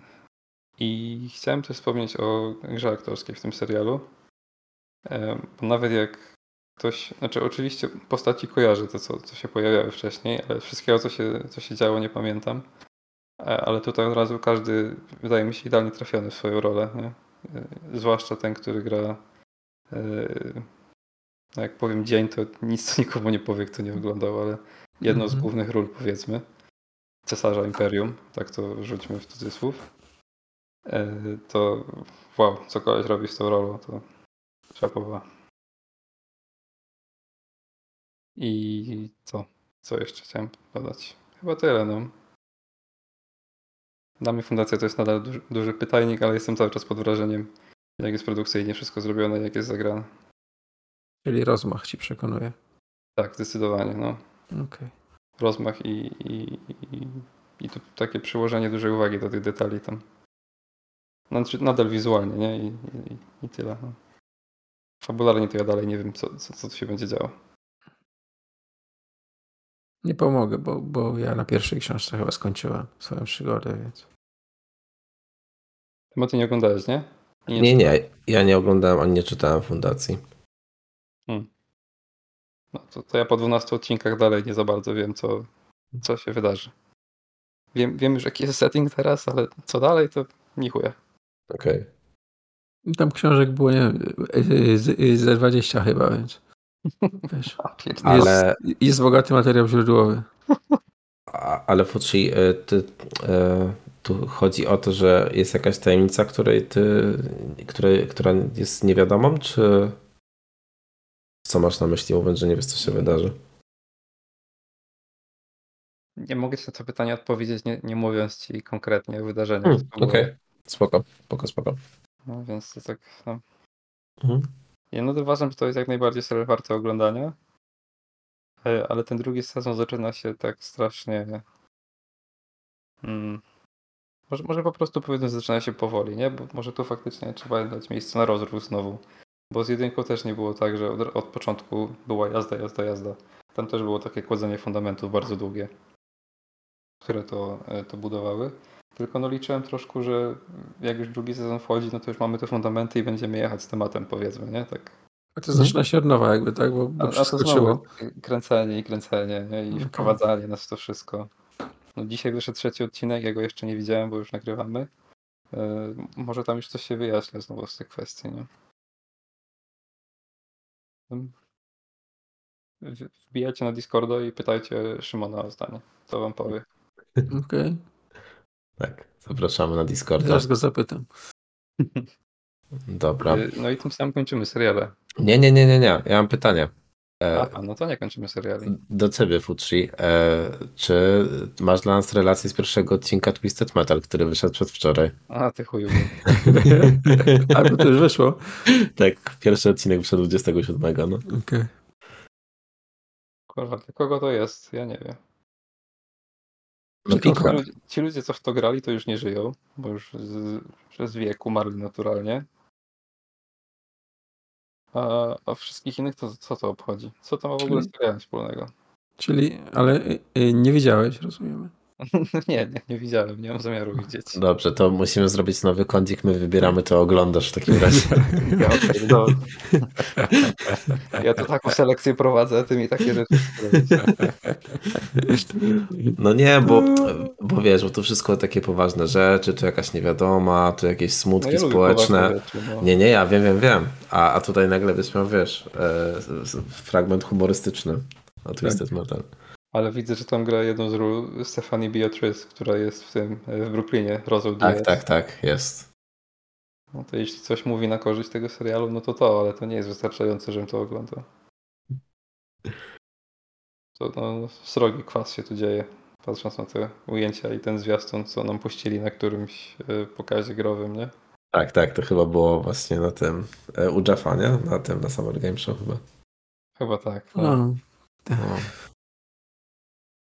I chciałem też wspomnieć o grze aktorskiej w tym serialu. Bo nawet jak ktoś, znaczy oczywiście postaci kojarzę to, co, co się pojawiały wcześniej, ale wszystkiego, co się, co się działo, nie pamiętam. Ale tutaj od razu każdy wydaje mi się idealnie trafiony w swoją rolę. Nie? Zwłaszcza ten, który gra. E, No jak powiem dzień, to nic to nikomu nie powie, kto nie oglądał, ale jedną z Mhm. głównych ról powiedzmy. Cesarza Imperium, tak to rzućmy w cudzysłów. E, To wow, co koleś robi z tą rolą, to szapowa. I co? Co jeszcze chciałem dodać? Chyba tyle, no. Dla mnie fundacja to jest nadal duży, duży pytajnik, ale jestem cały czas pod wrażeniem, jak jest produkcyjnie wszystko zrobione, jak jest zagrane. Czyli rozmach ci przekonuje. Tak, zdecydowanie, no. Okej. Rozmach i, i, i, i to takie przyłożenie dużej uwagi do tych detali tam. Znaczy, nadal wizualnie, nie? I, i, i tyle. No. Fabularnie to ja dalej nie wiem, co, co, co tu się będzie działo. Nie pomogę, bo, bo ja na pierwszej książce chyba skończyłem swoją przygodę, więc. Ty nie oglądałeś, nie? I Nie, nie, ja nie oglądałem ani nie czytałem Fundacji. No, to, to ja po 12 odcinkach dalej nie za bardzo wiem, co, co się wydarzy. Wiem, wiem już, jaki jest setting teraz, ale co dalej, to nie. Okej. Tam książek było, nie wiem, y, z- y, ze 20 chyba, więc. Wiesz. Ale- jest, jest bogaty materiał źródłowy. A- Ale y, ty, y, tu chodzi o to, że jest jakaś tajemnica, której ty, której, która jest niewiadomą, czy co masz na myśli, mówiąc, że nie wiesz, co się wydarzy? Nie mogę ci na to pytanie odpowiedzieć, nie, nie mówiąc ci konkretnie o wydarzeniach. Hmm. Okej, spoko, spoko, spoko. No więc to tak. No. Mhm. Ja no to uważam, że to jest jak najbardziej serial warty oglądania. E, Ale ten drugi sezon zaczyna się tak strasznie. Mm, może, może po prostu powiedzmy, zaczyna się powoli, nie? Bo może tu faktycznie trzeba dać miejsce na rozruch znowu. Bo z jedynką też nie było tak, że od, od początku była jazda, jazda, jazda. Tam też było takie kładzenie fundamentów bardzo długie, które to, e, to budowały. Tylko no liczyłem troszkę, że jak już drugi sezon wchodzi, no to już mamy te fundamenty i będziemy jechać z tematem, powiedzmy, nie? Tak. A to zaczyna się od nowa jakby, tak? Bo, A, bo a to znowu kręcenie i kręcenie nie? i Okej. wprowadzanie nas w to wszystko. No dzisiaj wyszedł trzeci odcinek, ja go jeszcze nie widziałem, bo już nagrywamy. E, może tam już coś się wyjaśnia znowu z tych kwestii, nie? Wbijajcie na Discorda i pytajcie Szymona o zdanie. Co wam powie. Okej, Tak, zapraszamy na Discorda. zaraz go zapytam. Dobra. E, No i tym samym kończymy seriale. Nie, nie, nie, nie, nie. Ja mam pytanie. E, Aha, no to nie kończymy seriali. do ciebie, Futsi. E, czy masz dla nas relację z pierwszego odcinka Twisted Metal, który wyszedł przedwczoraj? A ty chuju. Albo to już wyszło. tak, pierwszy odcinek wyszedł 27, no. Okej. Kurwa, dla kogo to jest? Ja nie wiem. No Ci Piko. Ci ludzie, ci ludzie, co w to grali, to już nie żyją, bo już z, przez wiek umarli naturalnie. A, a wszystkich innych to co to obchodzi? Co to ma w ogóle z wspólnego? Czyli, ale y, y, nie widziałeś, rozumiemy. nie, nie, nie widziałem, nie mam zamiaru widzieć. Dobrze, to musimy zrobić nowy kącik, my wybieramy, to oglądasz w takim razie. Ja, okej, no. ja tu taką selekcję prowadzę, a ty mi takie rzeczy. No nie, bo, bo wiesz, bo to wszystko takie poważne rzeczy, tu jakaś niewiadoma, tu jakieś No smutki ja lubię społeczne. rzeczy, no. Nie, nie, ja wiem, wiem, wiem. A, a tutaj nagle byś miał, wiesz, e, fragment humorystyczny o Twisted Metal. Ale widzę, że tam gra jedną z ról Stephanie Beatrice, która jest w tym, e, w Brooklynie, Rosal Tak, Diaz. tak, tak, jest. No to jeśli coś mówi na korzyść tego serialu, no to to, ale to nie jest wystarczające, żebym to oglądał. To no, srogi kwas się tu dzieje, patrząc na te ujęcia i ten zwiastun, co nam puścili na którymś e, pokazie growym, nie? Tak, tak, to chyba było właśnie na tym, e, u Jaffa, nie? Na tym, na Summer Game Show chyba. Chyba tak. No. No. No,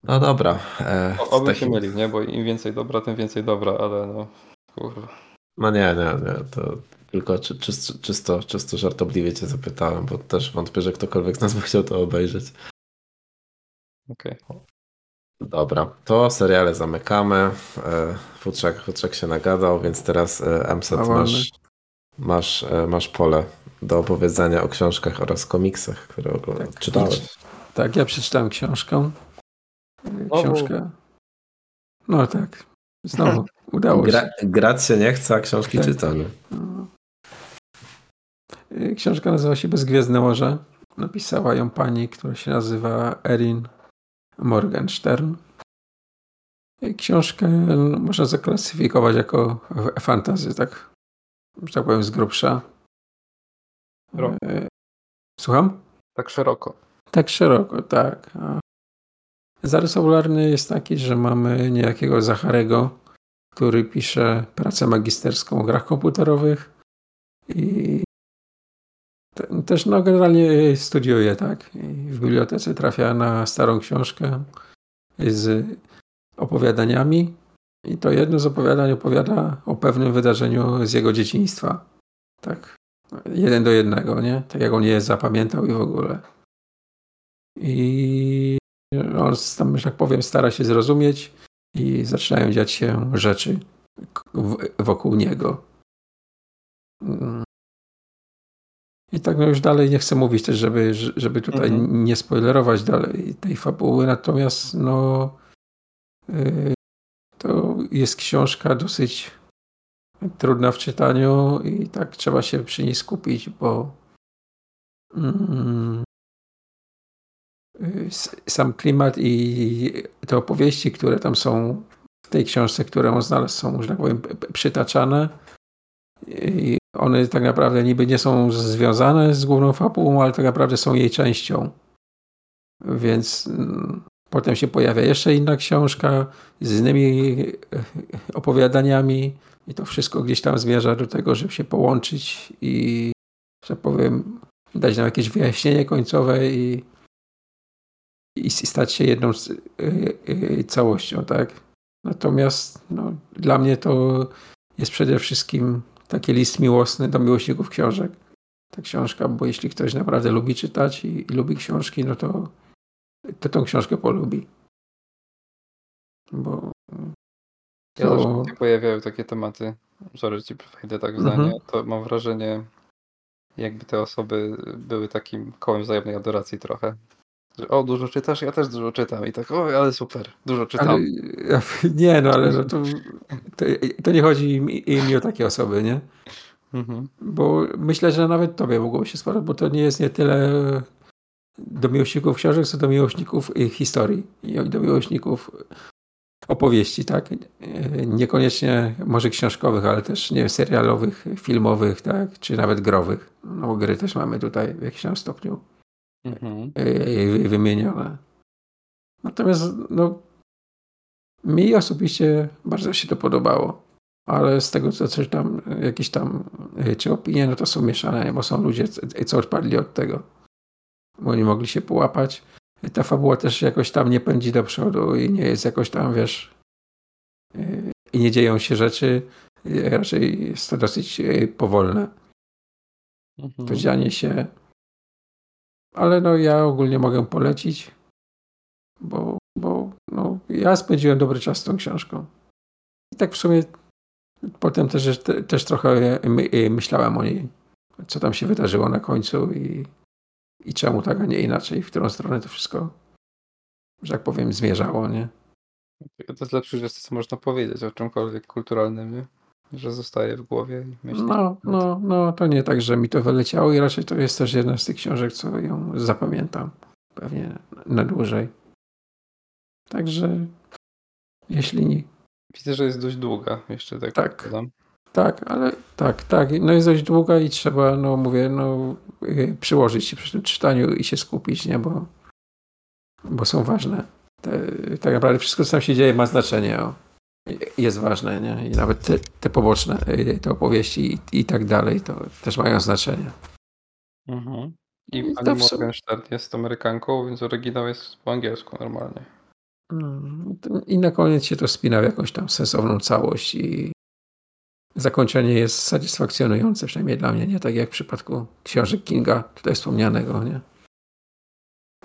no dobra. E, O, oby takim- się mylił, nie? Bo im więcej dobra, tym więcej dobra, ale no, kurwa. No nie, nie, nie, to tylko czy, czysto, czysto, czysto żartobliwie cię zapytałem, bo też wątpię, że ktokolwiek z nas by chciał to obejrzeć. Okej. Dobra, to seriale zamykamy. E, Futrzak, Futrzak się nagadał, więc teraz e, MSET masz, masz, e, masz pole do opowiedzenia o książkach oraz komiksach, które. Tak. czytałeś. Tak, ja przeczytałem książkę. Znowu? Książkę. No tak. Znowu udało Gra, się. grać się nie chce, a książki Tak. czytamy. No. Y, Książka nazywa się Bezgwiezdne Morze. Napisała ją pani, która się nazywa Erin Morgenstern. Y, Książkę no, można zaklasyfikować jako fantasy, tak, że tak powiem, z grubsza. Y, Słucham? Tak szeroko. Tak szeroko, tak. A zarys fabularny jest taki, że mamy niejakiego Zacharego, który pisze pracę magisterską o grach komputerowych i te- też no, generalnie studiuje, tak. I w bibliotece trafia na starą książkę z opowiadaniami i to jedno z opowiadań opowiada o pewnym wydarzeniu z jego dzieciństwa. Tak. Jeden do jednego, nie? Tak jak on je zapamiętał i w ogóle. I on tam, że tak powiem, stara się zrozumieć i zaczynają dziać się rzeczy wokół niego. Mm. I tak no już dalej nie chcę mówić też, żeby, żeby tutaj Mhm. nie spoilerować dalej tej fabuły, natomiast no y, to jest książka dosyć trudna w czytaniu i tak trzeba się przy niej skupić, bo mm, sam klimat i te opowieści, które tam są w tej książce, które on znalazł, są, że tak powiem, przytaczane. I one tak naprawdę niby nie są związane z główną fabułą, ale tak naprawdę są jej częścią. Więc mm, potem się pojawia jeszcze inna książka z innymi e, opowiadaniami i to wszystko gdzieś tam zmierza do tego, żeby się połączyć i, że powiem, dać nam jakieś wyjaśnienie końcowe i, i stać się jedną z, y, y, całością, tak? Natomiast no, dla mnie to jest przede wszystkim taki list miłosny do miłośników książek. Ta książka, bo jeśli ktoś naprawdę lubi czytać i, i lubi książki, no to, to tą książkę polubi. Bo Ja to- zawsze się pojawiają takie tematy, sorry, ci wejdę tak w zdanie, to mam wrażenie, jakby te osoby były takim kołem wzajemnej adoracji trochę. Że o, dużo czytasz, ja też dużo czytam i tak, o, ale super, dużo czytam. Ale, nie, no ale no to, to, to nie chodzi mi, mi o takie osoby, nie? Mhm. Bo myślę, że nawet tobie mogło się spodobać, bo to nie jest nie tyle do miłośników książek, co do miłośników ich historii i do miłośników opowieści, tak? Niekoniecznie może książkowych, ale też nie wiem, serialowych, filmowych, tak? Czy nawet growych. No bo gry też mamy tutaj w jakimś tam stopniu Mhm. yy, wymienione. Natomiast no, mi osobiście bardzo się to podobało. Ale z tego, co czytam, jakieś tam yy, czy opinie, no to są mieszane, bo są ludzie, co- odpadli od tego. Bo nie mogli się połapać. Ta fabuła też jakoś tam nie pędzi do przodu i nie jest jakoś tam, wiesz, i nie dzieją się rzeczy. Raczej jest to dosyć powolne Mhm. to dzianie się. Ale no ja ogólnie mogę polecić, bo, bo no, ja spędziłem dobry czas z tą książką. I tak w sumie potem też, te- też trochę my, myślałem o niej, co tam się wydarzyło na końcu i, i czemu tak, a nie inaczej, w którą stronę to wszystko, że tak powiem, zmierzało, nie? To jest lepszy gest, co można powiedzieć o czymkolwiek kulturalnym, nie? Że zostaje w głowie i myśli. No, no, no, to nie tak, że mi to wyleciało i raczej to jest też jedna z tych książek, co ją zapamiętam pewnie na dłużej. Także jeśli nie, Widzę, że jest dość długa, jeszcze tak, Tak. tak, ale tak, tak, no jest dość długa i trzeba, no mówię, no y, przyłożyć się przy tym czytaniu i się skupić, nie, bo, bo są ważne. Te, tak naprawdę wszystko, co tam się dzieje ma znaczenie, o. jest ważne, nie, i nawet te, te poboczne, y, te opowieści i, i tak dalej, to też mają znaczenie. Mhm. I I pani to w sumie- Morgenstern jest Amerykanką, więc oryginał jest po angielsku normalnie. To- I na koniec się to spina w jakąś tam sensowną całość i zakończenie jest satysfakcjonujące, przynajmniej dla mnie, nie tak jak w przypadku książek Kinga, tutaj wspomnianego, nie?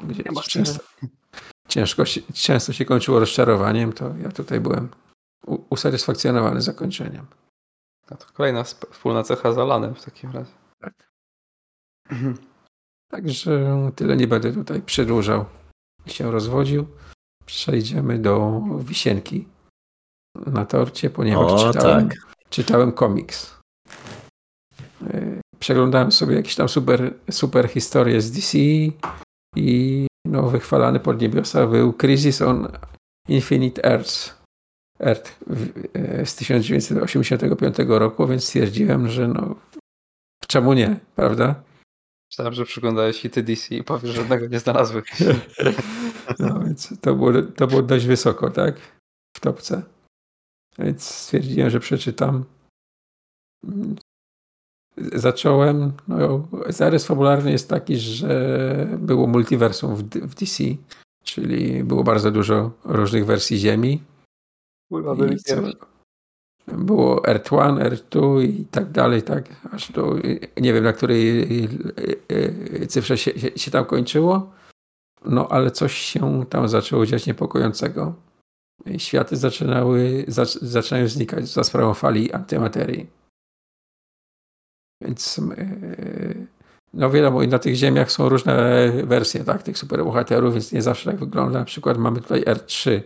Gdzie Nie ma często, ciężko się, często się kończyło rozczarowaniem, to ja tutaj byłem usatysfakcjonowany zakończeniem. A to kolejna sp- wspólna cecha z Alanem w takim razie. Tak. Także tyle nie będę tutaj przedłużał i się rozwodził. Przejdziemy do wisienki na torcie, ponieważ O, czytałem, tak. czytałem komiks. Yy, Przeglądałem sobie jakieś tam super, super historie z DC i no, wychwalany pod niebiosa był Crisis on Infinite Earths. Earth e, z 1985 roku, więc stwierdziłem, że no czemu nie, prawda? Myślałem, że przyglądałeś hity DC i powiesz, że żadnego nie znalazłeś. No więc to było, to było dość wysoko, tak? W topce. Więc stwierdziłem, że przeczytam. Zacząłem. No, zarys fabularny jest taki, że było multiversum w, w DC, czyli było bardzo dużo różnych wersji Ziemi. Kurwa, byli było R1, R2 i tak dalej, tak, aż do, nie wiem na której y, y, cyfrze się, się, tam kończyło, no ale coś się tam zaczęło dziać niepokojącego. Światy zaczynały, zac, zaczynają znikać za sprawą fali antymaterii. Więc y, no wiadomo, i na tych ziemiach są różne wersje, tak, tych superbohaterów, więc nie zawsze tak wygląda. Na przykład mamy tutaj R3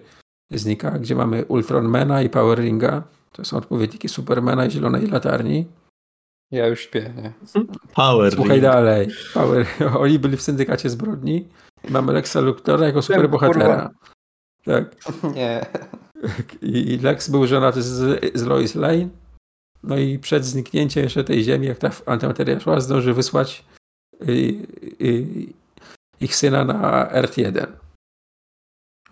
znika, gdzie mamy Ultronmana i Power Ringa. To są odpowiedniki Supermana i Zielonej Latarni. Ja już śpię, nie? Power Słuchaj Ring. dalej. Power, oni byli w syndykacie zbrodni. Mamy Lexa Luthora jako superbohatera. Tak. Nie. I Lex był żonaty z, z Lois Lane. No i przed zniknięciem jeszcze tej ziemi, jak ta antymateria szła, zdąży wysłać y, y, ich syna na Earth 1.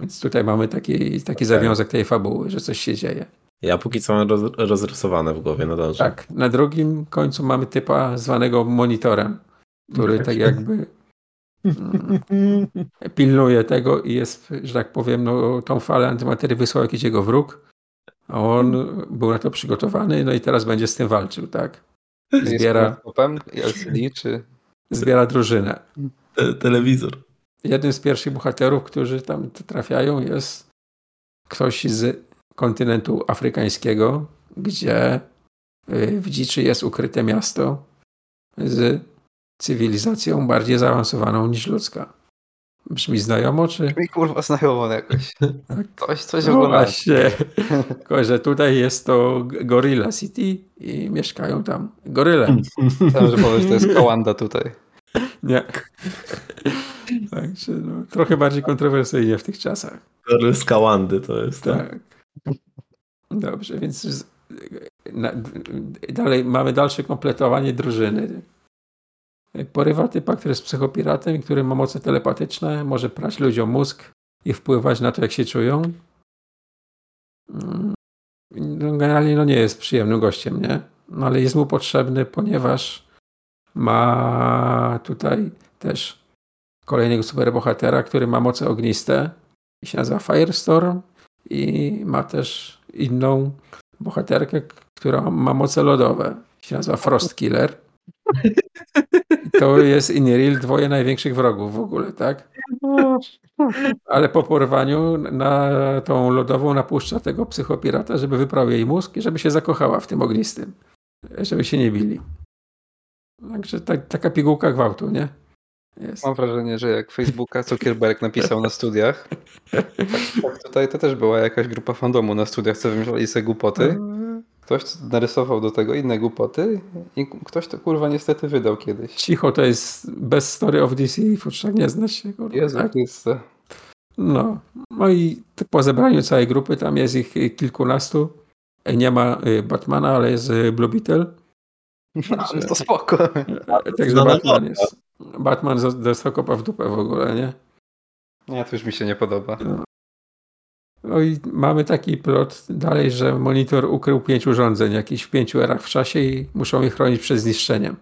Więc tutaj mamy taki, taki zawiązek tej fabuły, że coś się dzieje. Ja póki co mam roz, rozrysowane w głowie, no dobrze. Tak, na drugim końcu mamy typa zwanego monitorem, który tak jakby mm, pilnuje tego i jest, że tak powiem, no, tą falę antymaterii wysłał jakiś jego wróg, a on był na to przygotowany, no i teraz będzie z tym walczył, tak? Zbiera, Jest popem LCD, czy... zbiera drużynę. Te, telewizor. Jednym z pierwszych bohaterów, którzy tam trafiają, jest ktoś z kontynentu afrykańskiego, gdzie y, w dziczy jest ukryte miasto z cywilizacją bardziej zaawansowaną niż ludzka. Brzmi znajomo, czy? Mi kurwa znajomo jakoś. Tak. Coś, coś No oglądałem. właśnie. Tylko, że tutaj jest to Gorilla City i mieszkają tam goryle. Myślałem, że powiesz, to jest Kałanda tutaj. Nie. Także no, trochę bardziej kontrowersyjnie w tych czasach. Z Kawandy to jest. Tak. Tak. Dobrze, więc z, na, dalej mamy dalsze kompletowanie drużyny. Porywa typa, który jest psychopiratem który ma moce telepatyczne, może prać ludziom mózg i wpływać na to, jak się czują. Mm, No, generalnie no nie jest przyjemnym gościem, nie? No ale jest mu potrzebny, ponieważ ma tutaj też kolejnego superbohatera, który ma moce ogniste i się nazywa Firestorm i ma też inną bohaterkę, która ma moce lodowe. Się nazywa Frost Killer. I to jest Iniril, dwoje największych wrogów w ogóle, tak? Ale po porwaniu na tą lodową napuszcza tego psychopirata, żeby wyprał jej mózg i żeby się zakochała w tym ognistym. Żeby się nie bili. Także ta, taka pigułka gwałtu, nie? Jest. Mam wrażenie, że jak Facebooka Zuckerberg napisał na studiach, tak, tak tutaj to też była jakaś grupa fandomu na studiach, co wymyślali sobie głupoty. Ktoś narysował do tego inne głupoty i ktoś to kurwa niestety wydał kiedyś. Cicho to jest bez story of DC, wszak nie zna się. Kurwa, Jezu tak? Chryste. No. no i po zebraniu całej grupy, tam jest ich kilkunastu. Nie ma y, Batmana, ale jest y, Blue Beetle. No, ale to spoko. Także Batman jest. Batman z- dostał kopa w dupę w ogóle, nie? Nie, to już mi się nie podoba. No i mamy taki plot dalej, że monitor ukrył pięć urządzeń, jakichś w pięciu erach w czasie i muszą je chronić przed zniszczeniem.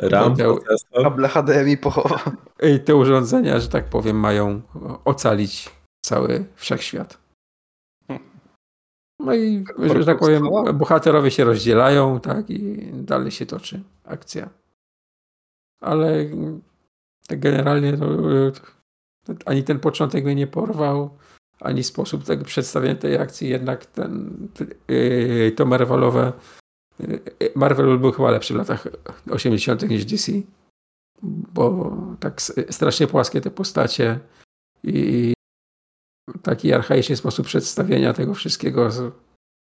RAM, procesor. Kable HDMI pochował. I te urządzenia, że tak powiem, mają ocalić cały wszechświat. No i, że tak powiem, bohaterowie się rozdzielają, tak, i dalej się toczy akcja. Ale tak generalnie no, ani ten początek mnie nie porwał, ani sposób tego przedstawienia tej akcji, jednak ten, yy, to Marvelowe yy, Marvel był chyba lepszy w latach 80. niż DC, bo tak strasznie płaskie te postacie i taki archaiczny sposób przedstawienia tego wszystkiego.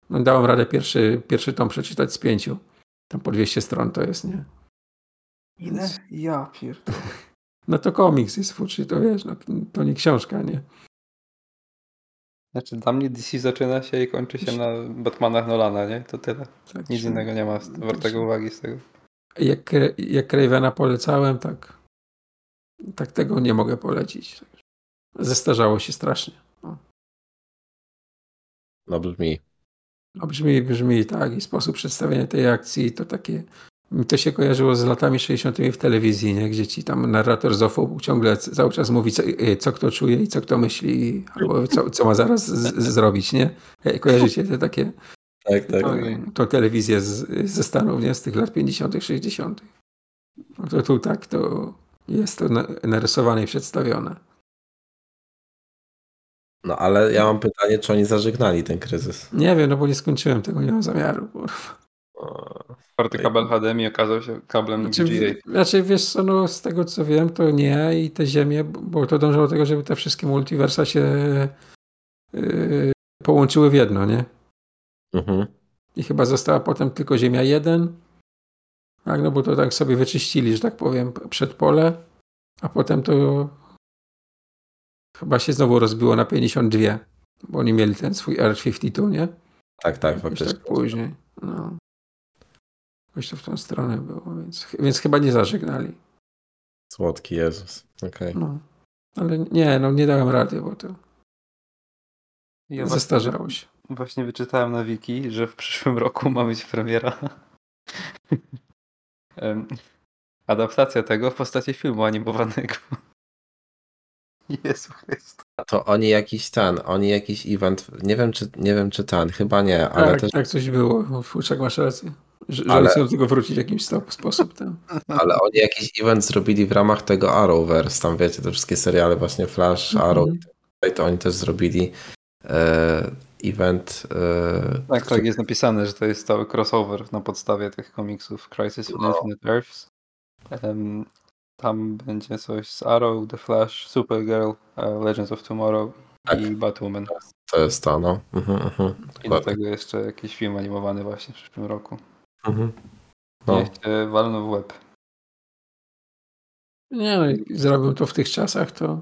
No, dałem radę pierwszy, pierwszy tom przeczytać z pięciu. Tam po 200 stron to jest, nie? Ile? Ja pierdolę. No to komiks jest fuczy, to wiesz, no, to nie książka, nie? Znaczy dla mnie DC zaczyna się i kończy się na Batmanach Nolana, nie? To tyle. Tak, Nic innego nie ma wartego uwagi z tego. Jak, jak Cravena polecałem, tak, tak tego nie mogę polecić. Zestarzało się strasznie. No brzmi. No brzmi, brzmi tak i sposób przedstawienia tej akcji to takie mi to się kojarzyło z latami 60. w telewizji, nie? gdzie ci tam narrator z OFU ciągle cały czas mówi, co, y, co kto czuje i co kto myśli, albo co, co ma zaraz z, z, zrobić, nie? Kojarzycie te takie Tak, tak. to, to telewizję z, ze Stanów, nie? Z tych lat 50., 60. No to tu tak to jest to na- narysowane i przedstawione. No ale ja mam pytanie, czy oni zażegnali ten kryzys? Nie wiem, no bo nie skończyłem tego, nie mam zamiaru. Czwarty kabel HDMI okazał się kablem Znaczy, w- znaczy wiesz co, no z tego co wiem, to nie i te ziemie, bo to dążyło do tego, żeby te wszystkie multiversa się yy, połączyły w jedno, nie? Mhm. I chyba została potem tylko Ziemia 1. Tak, no bo to tak sobie wyczyścili, że tak powiem, przed pole, a potem to chyba się znowu rozbiło na 52, bo oni mieli ten swój R52, nie? Tak, tak, Jakoś faktycznie. tak później. No. Jakoś to w tą stronę było, więc, więc chyba nie zażegnali. Słodki Jezus. Okej. No. Ale nie, no nie dałem rady, bo to Ja właśnie, Zestarzało się. właśnie wyczytałem na wiki, że w przyszłym roku ma być premiera. Em, Adaptacja tego w postaci filmu animowanego. Jezu Chryst. A to oni jakiś ten, oni jakiś event, nie wiem czy, nie wiem czy ten, chyba nie, ale tak, też, tak coś było. Futrzak masz rację. Że, Ale- chcą do tego wrócić w jakimś stop, sposób. Ten. ale oni jakiś event zrobili w ramach tego Arrowverse, tam wiecie, te wszystkie seriale właśnie Flash, Arrow Mhm. i to oni też zrobili e, event. E, Tak, tak, jest napisane, że to jest cały crossover na podstawie tych komiksów Crisis on No. Infinite Earths. Em, tam będzie coś z Arrow, The Flash, Supergirl, e, Legends of Tomorrow Tak. i Batwoman. To jest to, no. Mhm, mhm, I do tego jeszcze jakiś film animowany właśnie w przyszłym roku. Mhm. No. Niech cię walną w łeb. Nie no, zrobił to w tych czasach, to...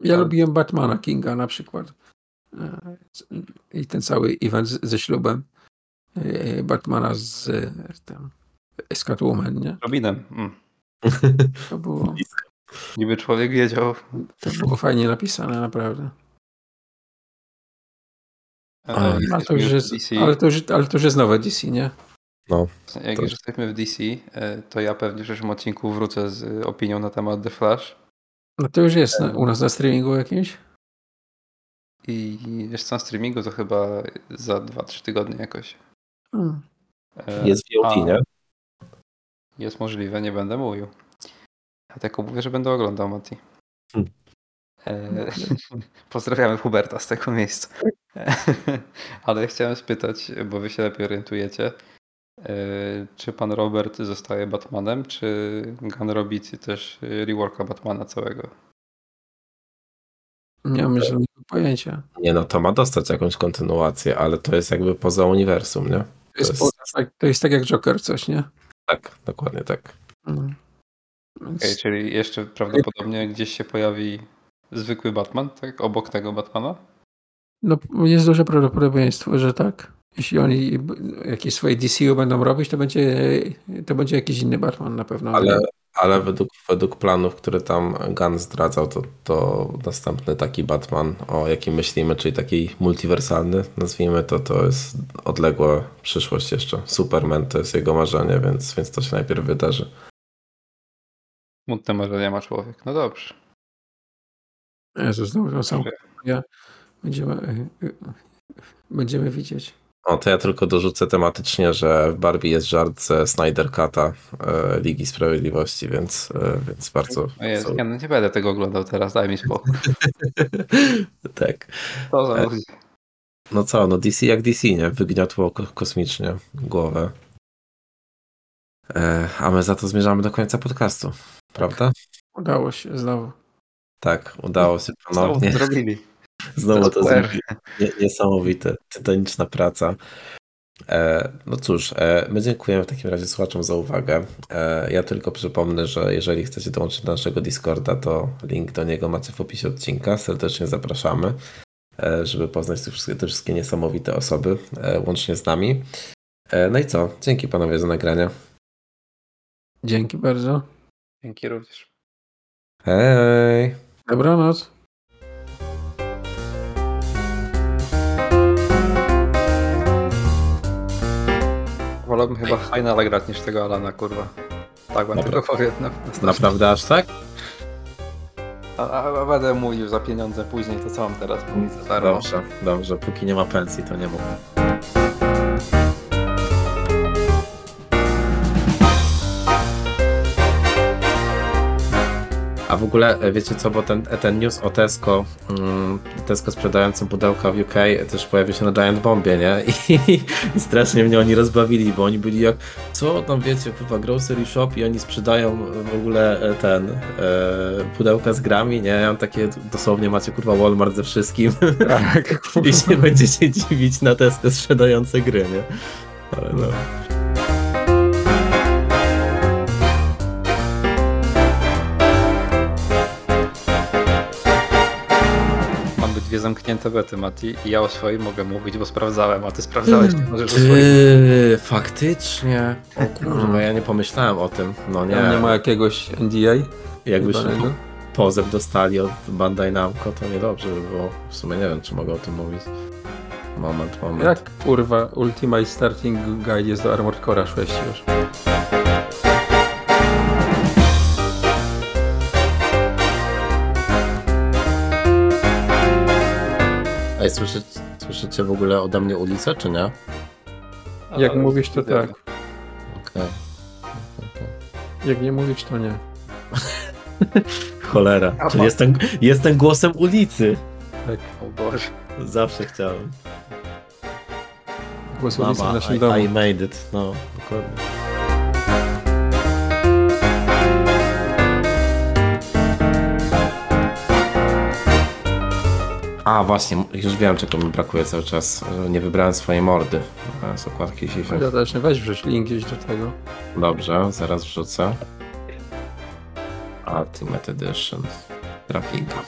Ja Ale- lubiłem Batmana Kinga na przykład. E, I ten cały event ze ślubem e, Batmana z z Catwoman, nie? Robinem. Mm. To było, Niby człowiek wiedział. to było fajnie napisane, naprawdę. Ale- jak Ale to już jest, w DC, ale to już, ale to już jest nowe DC, nie? Jak to- już jesteśmy w DC, e, to ja pewnie w przyszłym odcinku wrócę z opinią na temat The Flash. No to już jest na, u nas na streamingu jakimś? I wiesz co, na streamingu to chyba za 2-3 tygodnie jakoś. Hmm. E, Jest VOD, a, nie? Jest możliwe, nie będę mówił. Ja tylko mówię, że będę oglądał, Mati. Hmm. E, pozdrawiamy Huberta z tego miejsca. Ale chciałem spytać, bo wy się lepiej orientujecie, e, czy pan Robert zostaje Batmanem, czy Gunn robi też reworka Batmana całego? Nie mam żadnego pojęcia. Nie no, to ma dostać jakąś kontynuację, ale to jest jakby poza uniwersum, nie? To jest, jest- tak, to jest tak jak Joker coś, nie? Tak, dokładnie tak. Hmm. Więc Okej, czyli jeszcze prawdopodobnie gdzieś się pojawi zwykły Batman, tak? Obok tego Batmana? no, jest duże prawdopodobieństwo, że tak. Jeśli oni jakieś swoje DCU będą robić, to będzie, to będzie jakiś inny Batman na pewno. Ale, ale według, według planów, które tam Gunn zdradzał, to, to następny taki Batman, o jakim myślimy, czyli taki multiwersalny, nazwijmy to, to jest odległa przyszłość jeszcze. Superman to jest jego marzenie, więc, więc to się najpierw wydarzy. Smutne marzenia ma człowiek. No dobrze. Jezu, znowu to samo. Dziękuję. Ja, będziemy, będziemy widzieć. O, to ja tylko dorzucę tematycznie, że w Barbie jest żart ze Snyder Cut'a e, Ligi Sprawiedliwości, więc, e, więc bardzo... O Jezu, ja nie będę tego oglądał teraz, daj mi spokój. tak. To za E. No co, no DC jak DC, nie? Wygniotło ko- kosmicznie głowę. E, a my za to zmierzamy do końca podcastu, prawda? Udało się znowu. Tak, udało się Znowu ponownie. to zrobili. Znowu to. Nie, niesamowite, tytaniczna praca. E, no cóż, e, my dziękujemy w takim razie słuchaczom za uwagę. E, ja tylko przypomnę, że jeżeli chcecie dołączyć do naszego Discorda, to link do niego macie w opisie odcinka. Serdecznie zapraszamy, żeby poznać te wszystkie, te wszystkie niesamowite osoby, łącznie z nami. No i co? Dzięki panowie za nagranie. Dzięki bardzo. Dzięki również. Hej! Dobranoc. Wolałbym chyba Finala grać niż tego Alana, kurwa. Tak wam Dobra. tylko powiem. Na, na Naprawdę aż tak? a, a, a będę mówił za pieniądze później, to co mam teraz mówić za darmo? Dobrze, dobrze. Póki nie ma pensji, to nie mów. W ogóle e, wiecie co, bo ten, ten news o Tesco, mm, Tesco sprzedającym pudełka w UK też pojawił się na Giant Bombie, nie? I, i strasznie mnie oni rozbawili, bo oni byli jak, co tam wiecie, kurwa, grocery shop i oni sprzedają w ogóle e, ten, e, pudełka z grami, nie? Ja mam takie, dosłownie macie kurwa Walmart ze wszystkim Tak. i się będziecie dziwić na Tesco sprzedające gry, nie? Ale no. Dwie zamknięte bety, Mati, i ja o swoim mogę mówić, bo sprawdzałem, a ty sprawdzałeś, Mm, to możesz o swoim. Ty, faktycznie. O kurwa, ja nie pomyślałem o tym. No nie. Tam nie ma jakiegoś NDA? Jakbyś wydanego? pozew dostali od Bandai Namco, to niedobrze by było. W sumie nie wiem, czy mogę o tym mówić. Moment, moment. Jak kurwa Ultimate Starting Guide jest do Armored Core'a 6 już. Ej, słyszy, słyszycie w ogóle ode mnie ulicę, czy nie? Jak Ale mówisz to tak. Okej. Jak nie mówisz to nie. Cholera, czyli jestem, jestem głosem ulicy. Tak. O Boże. Zawsze chciałem. Głos ulicy w naszym I, domu. I made it, no, dokładnie. A, właśnie, już wiem, czego mi brakuje cały czas. że Nie wybrałem swojej mordy e, z okładki dzisiejszej. Ja też weź wrzuć link gdzieś do tego. Dobrze, zaraz wrzucę. Ultimate Edition. Grafika.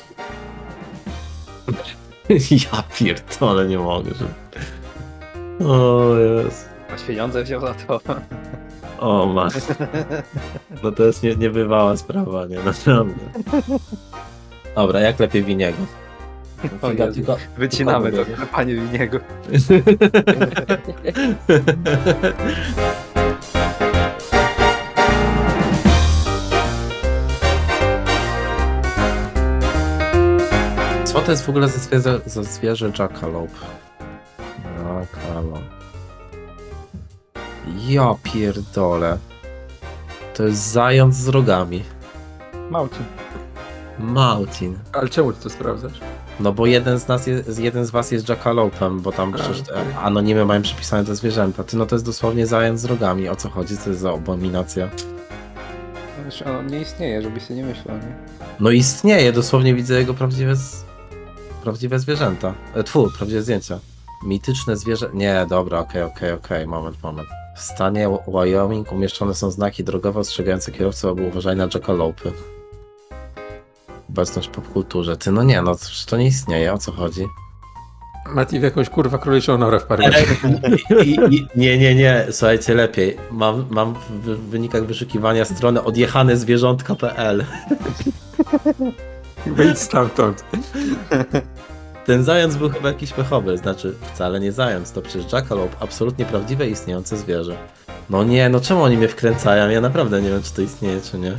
Ja pierdolę, nie mogę, że... O jest. Masz pieniądze wziął za to. O masz. No to jest nie, niebywała sprawa, nie? Naprawdę. Dobra, jak lepiej winiego? O Jezu. tylko... Wycinamy to, panie Winiego. Co to jest w ogóle za zwierzę, za zwierzę Jackalope? Jackalope. Ja pierdolę. To jest zając z rogami. Małci. Mautin. Ale czemu ty to sprawdzasz? No bo jeden z nas jest, jeden z was jest Jackalopem, bo tam A, przecież okej. anonimy mają przypisane te zwierzęta. Ty no to jest dosłownie zając z rogami. O co chodzi? Co jest za abominacja? Znaczy, on nie istnieje, żebyś sobie nie myślał, nie? No istnieje, dosłownie widzę jego prawdziwe, z... prawdziwe zwierzęta. E, tfu, prawdziwe zdjęcia. Mityczne zwierzę... Nie, dobra, okej, okej, okej, moment, moment. W stanie Wyoming umieszczone są znaki drogowe ostrzegające kierowców, aby uważali na jackalopy. Obecność w popkulturze. Ty, no nie, no to nie istnieje, o co chodzi? Mati w jakąś kurwa króliczą norę i, i, nie, nie, nie, słuchajcie, lepiej. Mam, mam w w wynikach wyszukiwania stronę odjechanezwierzątka.pl. Wyjdź stamtąd. Ten zając był chyba jakiś pechowy, znaczy wcale nie zając, to przecież jackalope, absolutnie prawdziwe istniejące zwierzę. No nie, no czemu oni mnie wkręcają? Ja naprawdę nie wiem, czy to istnieje, czy nie.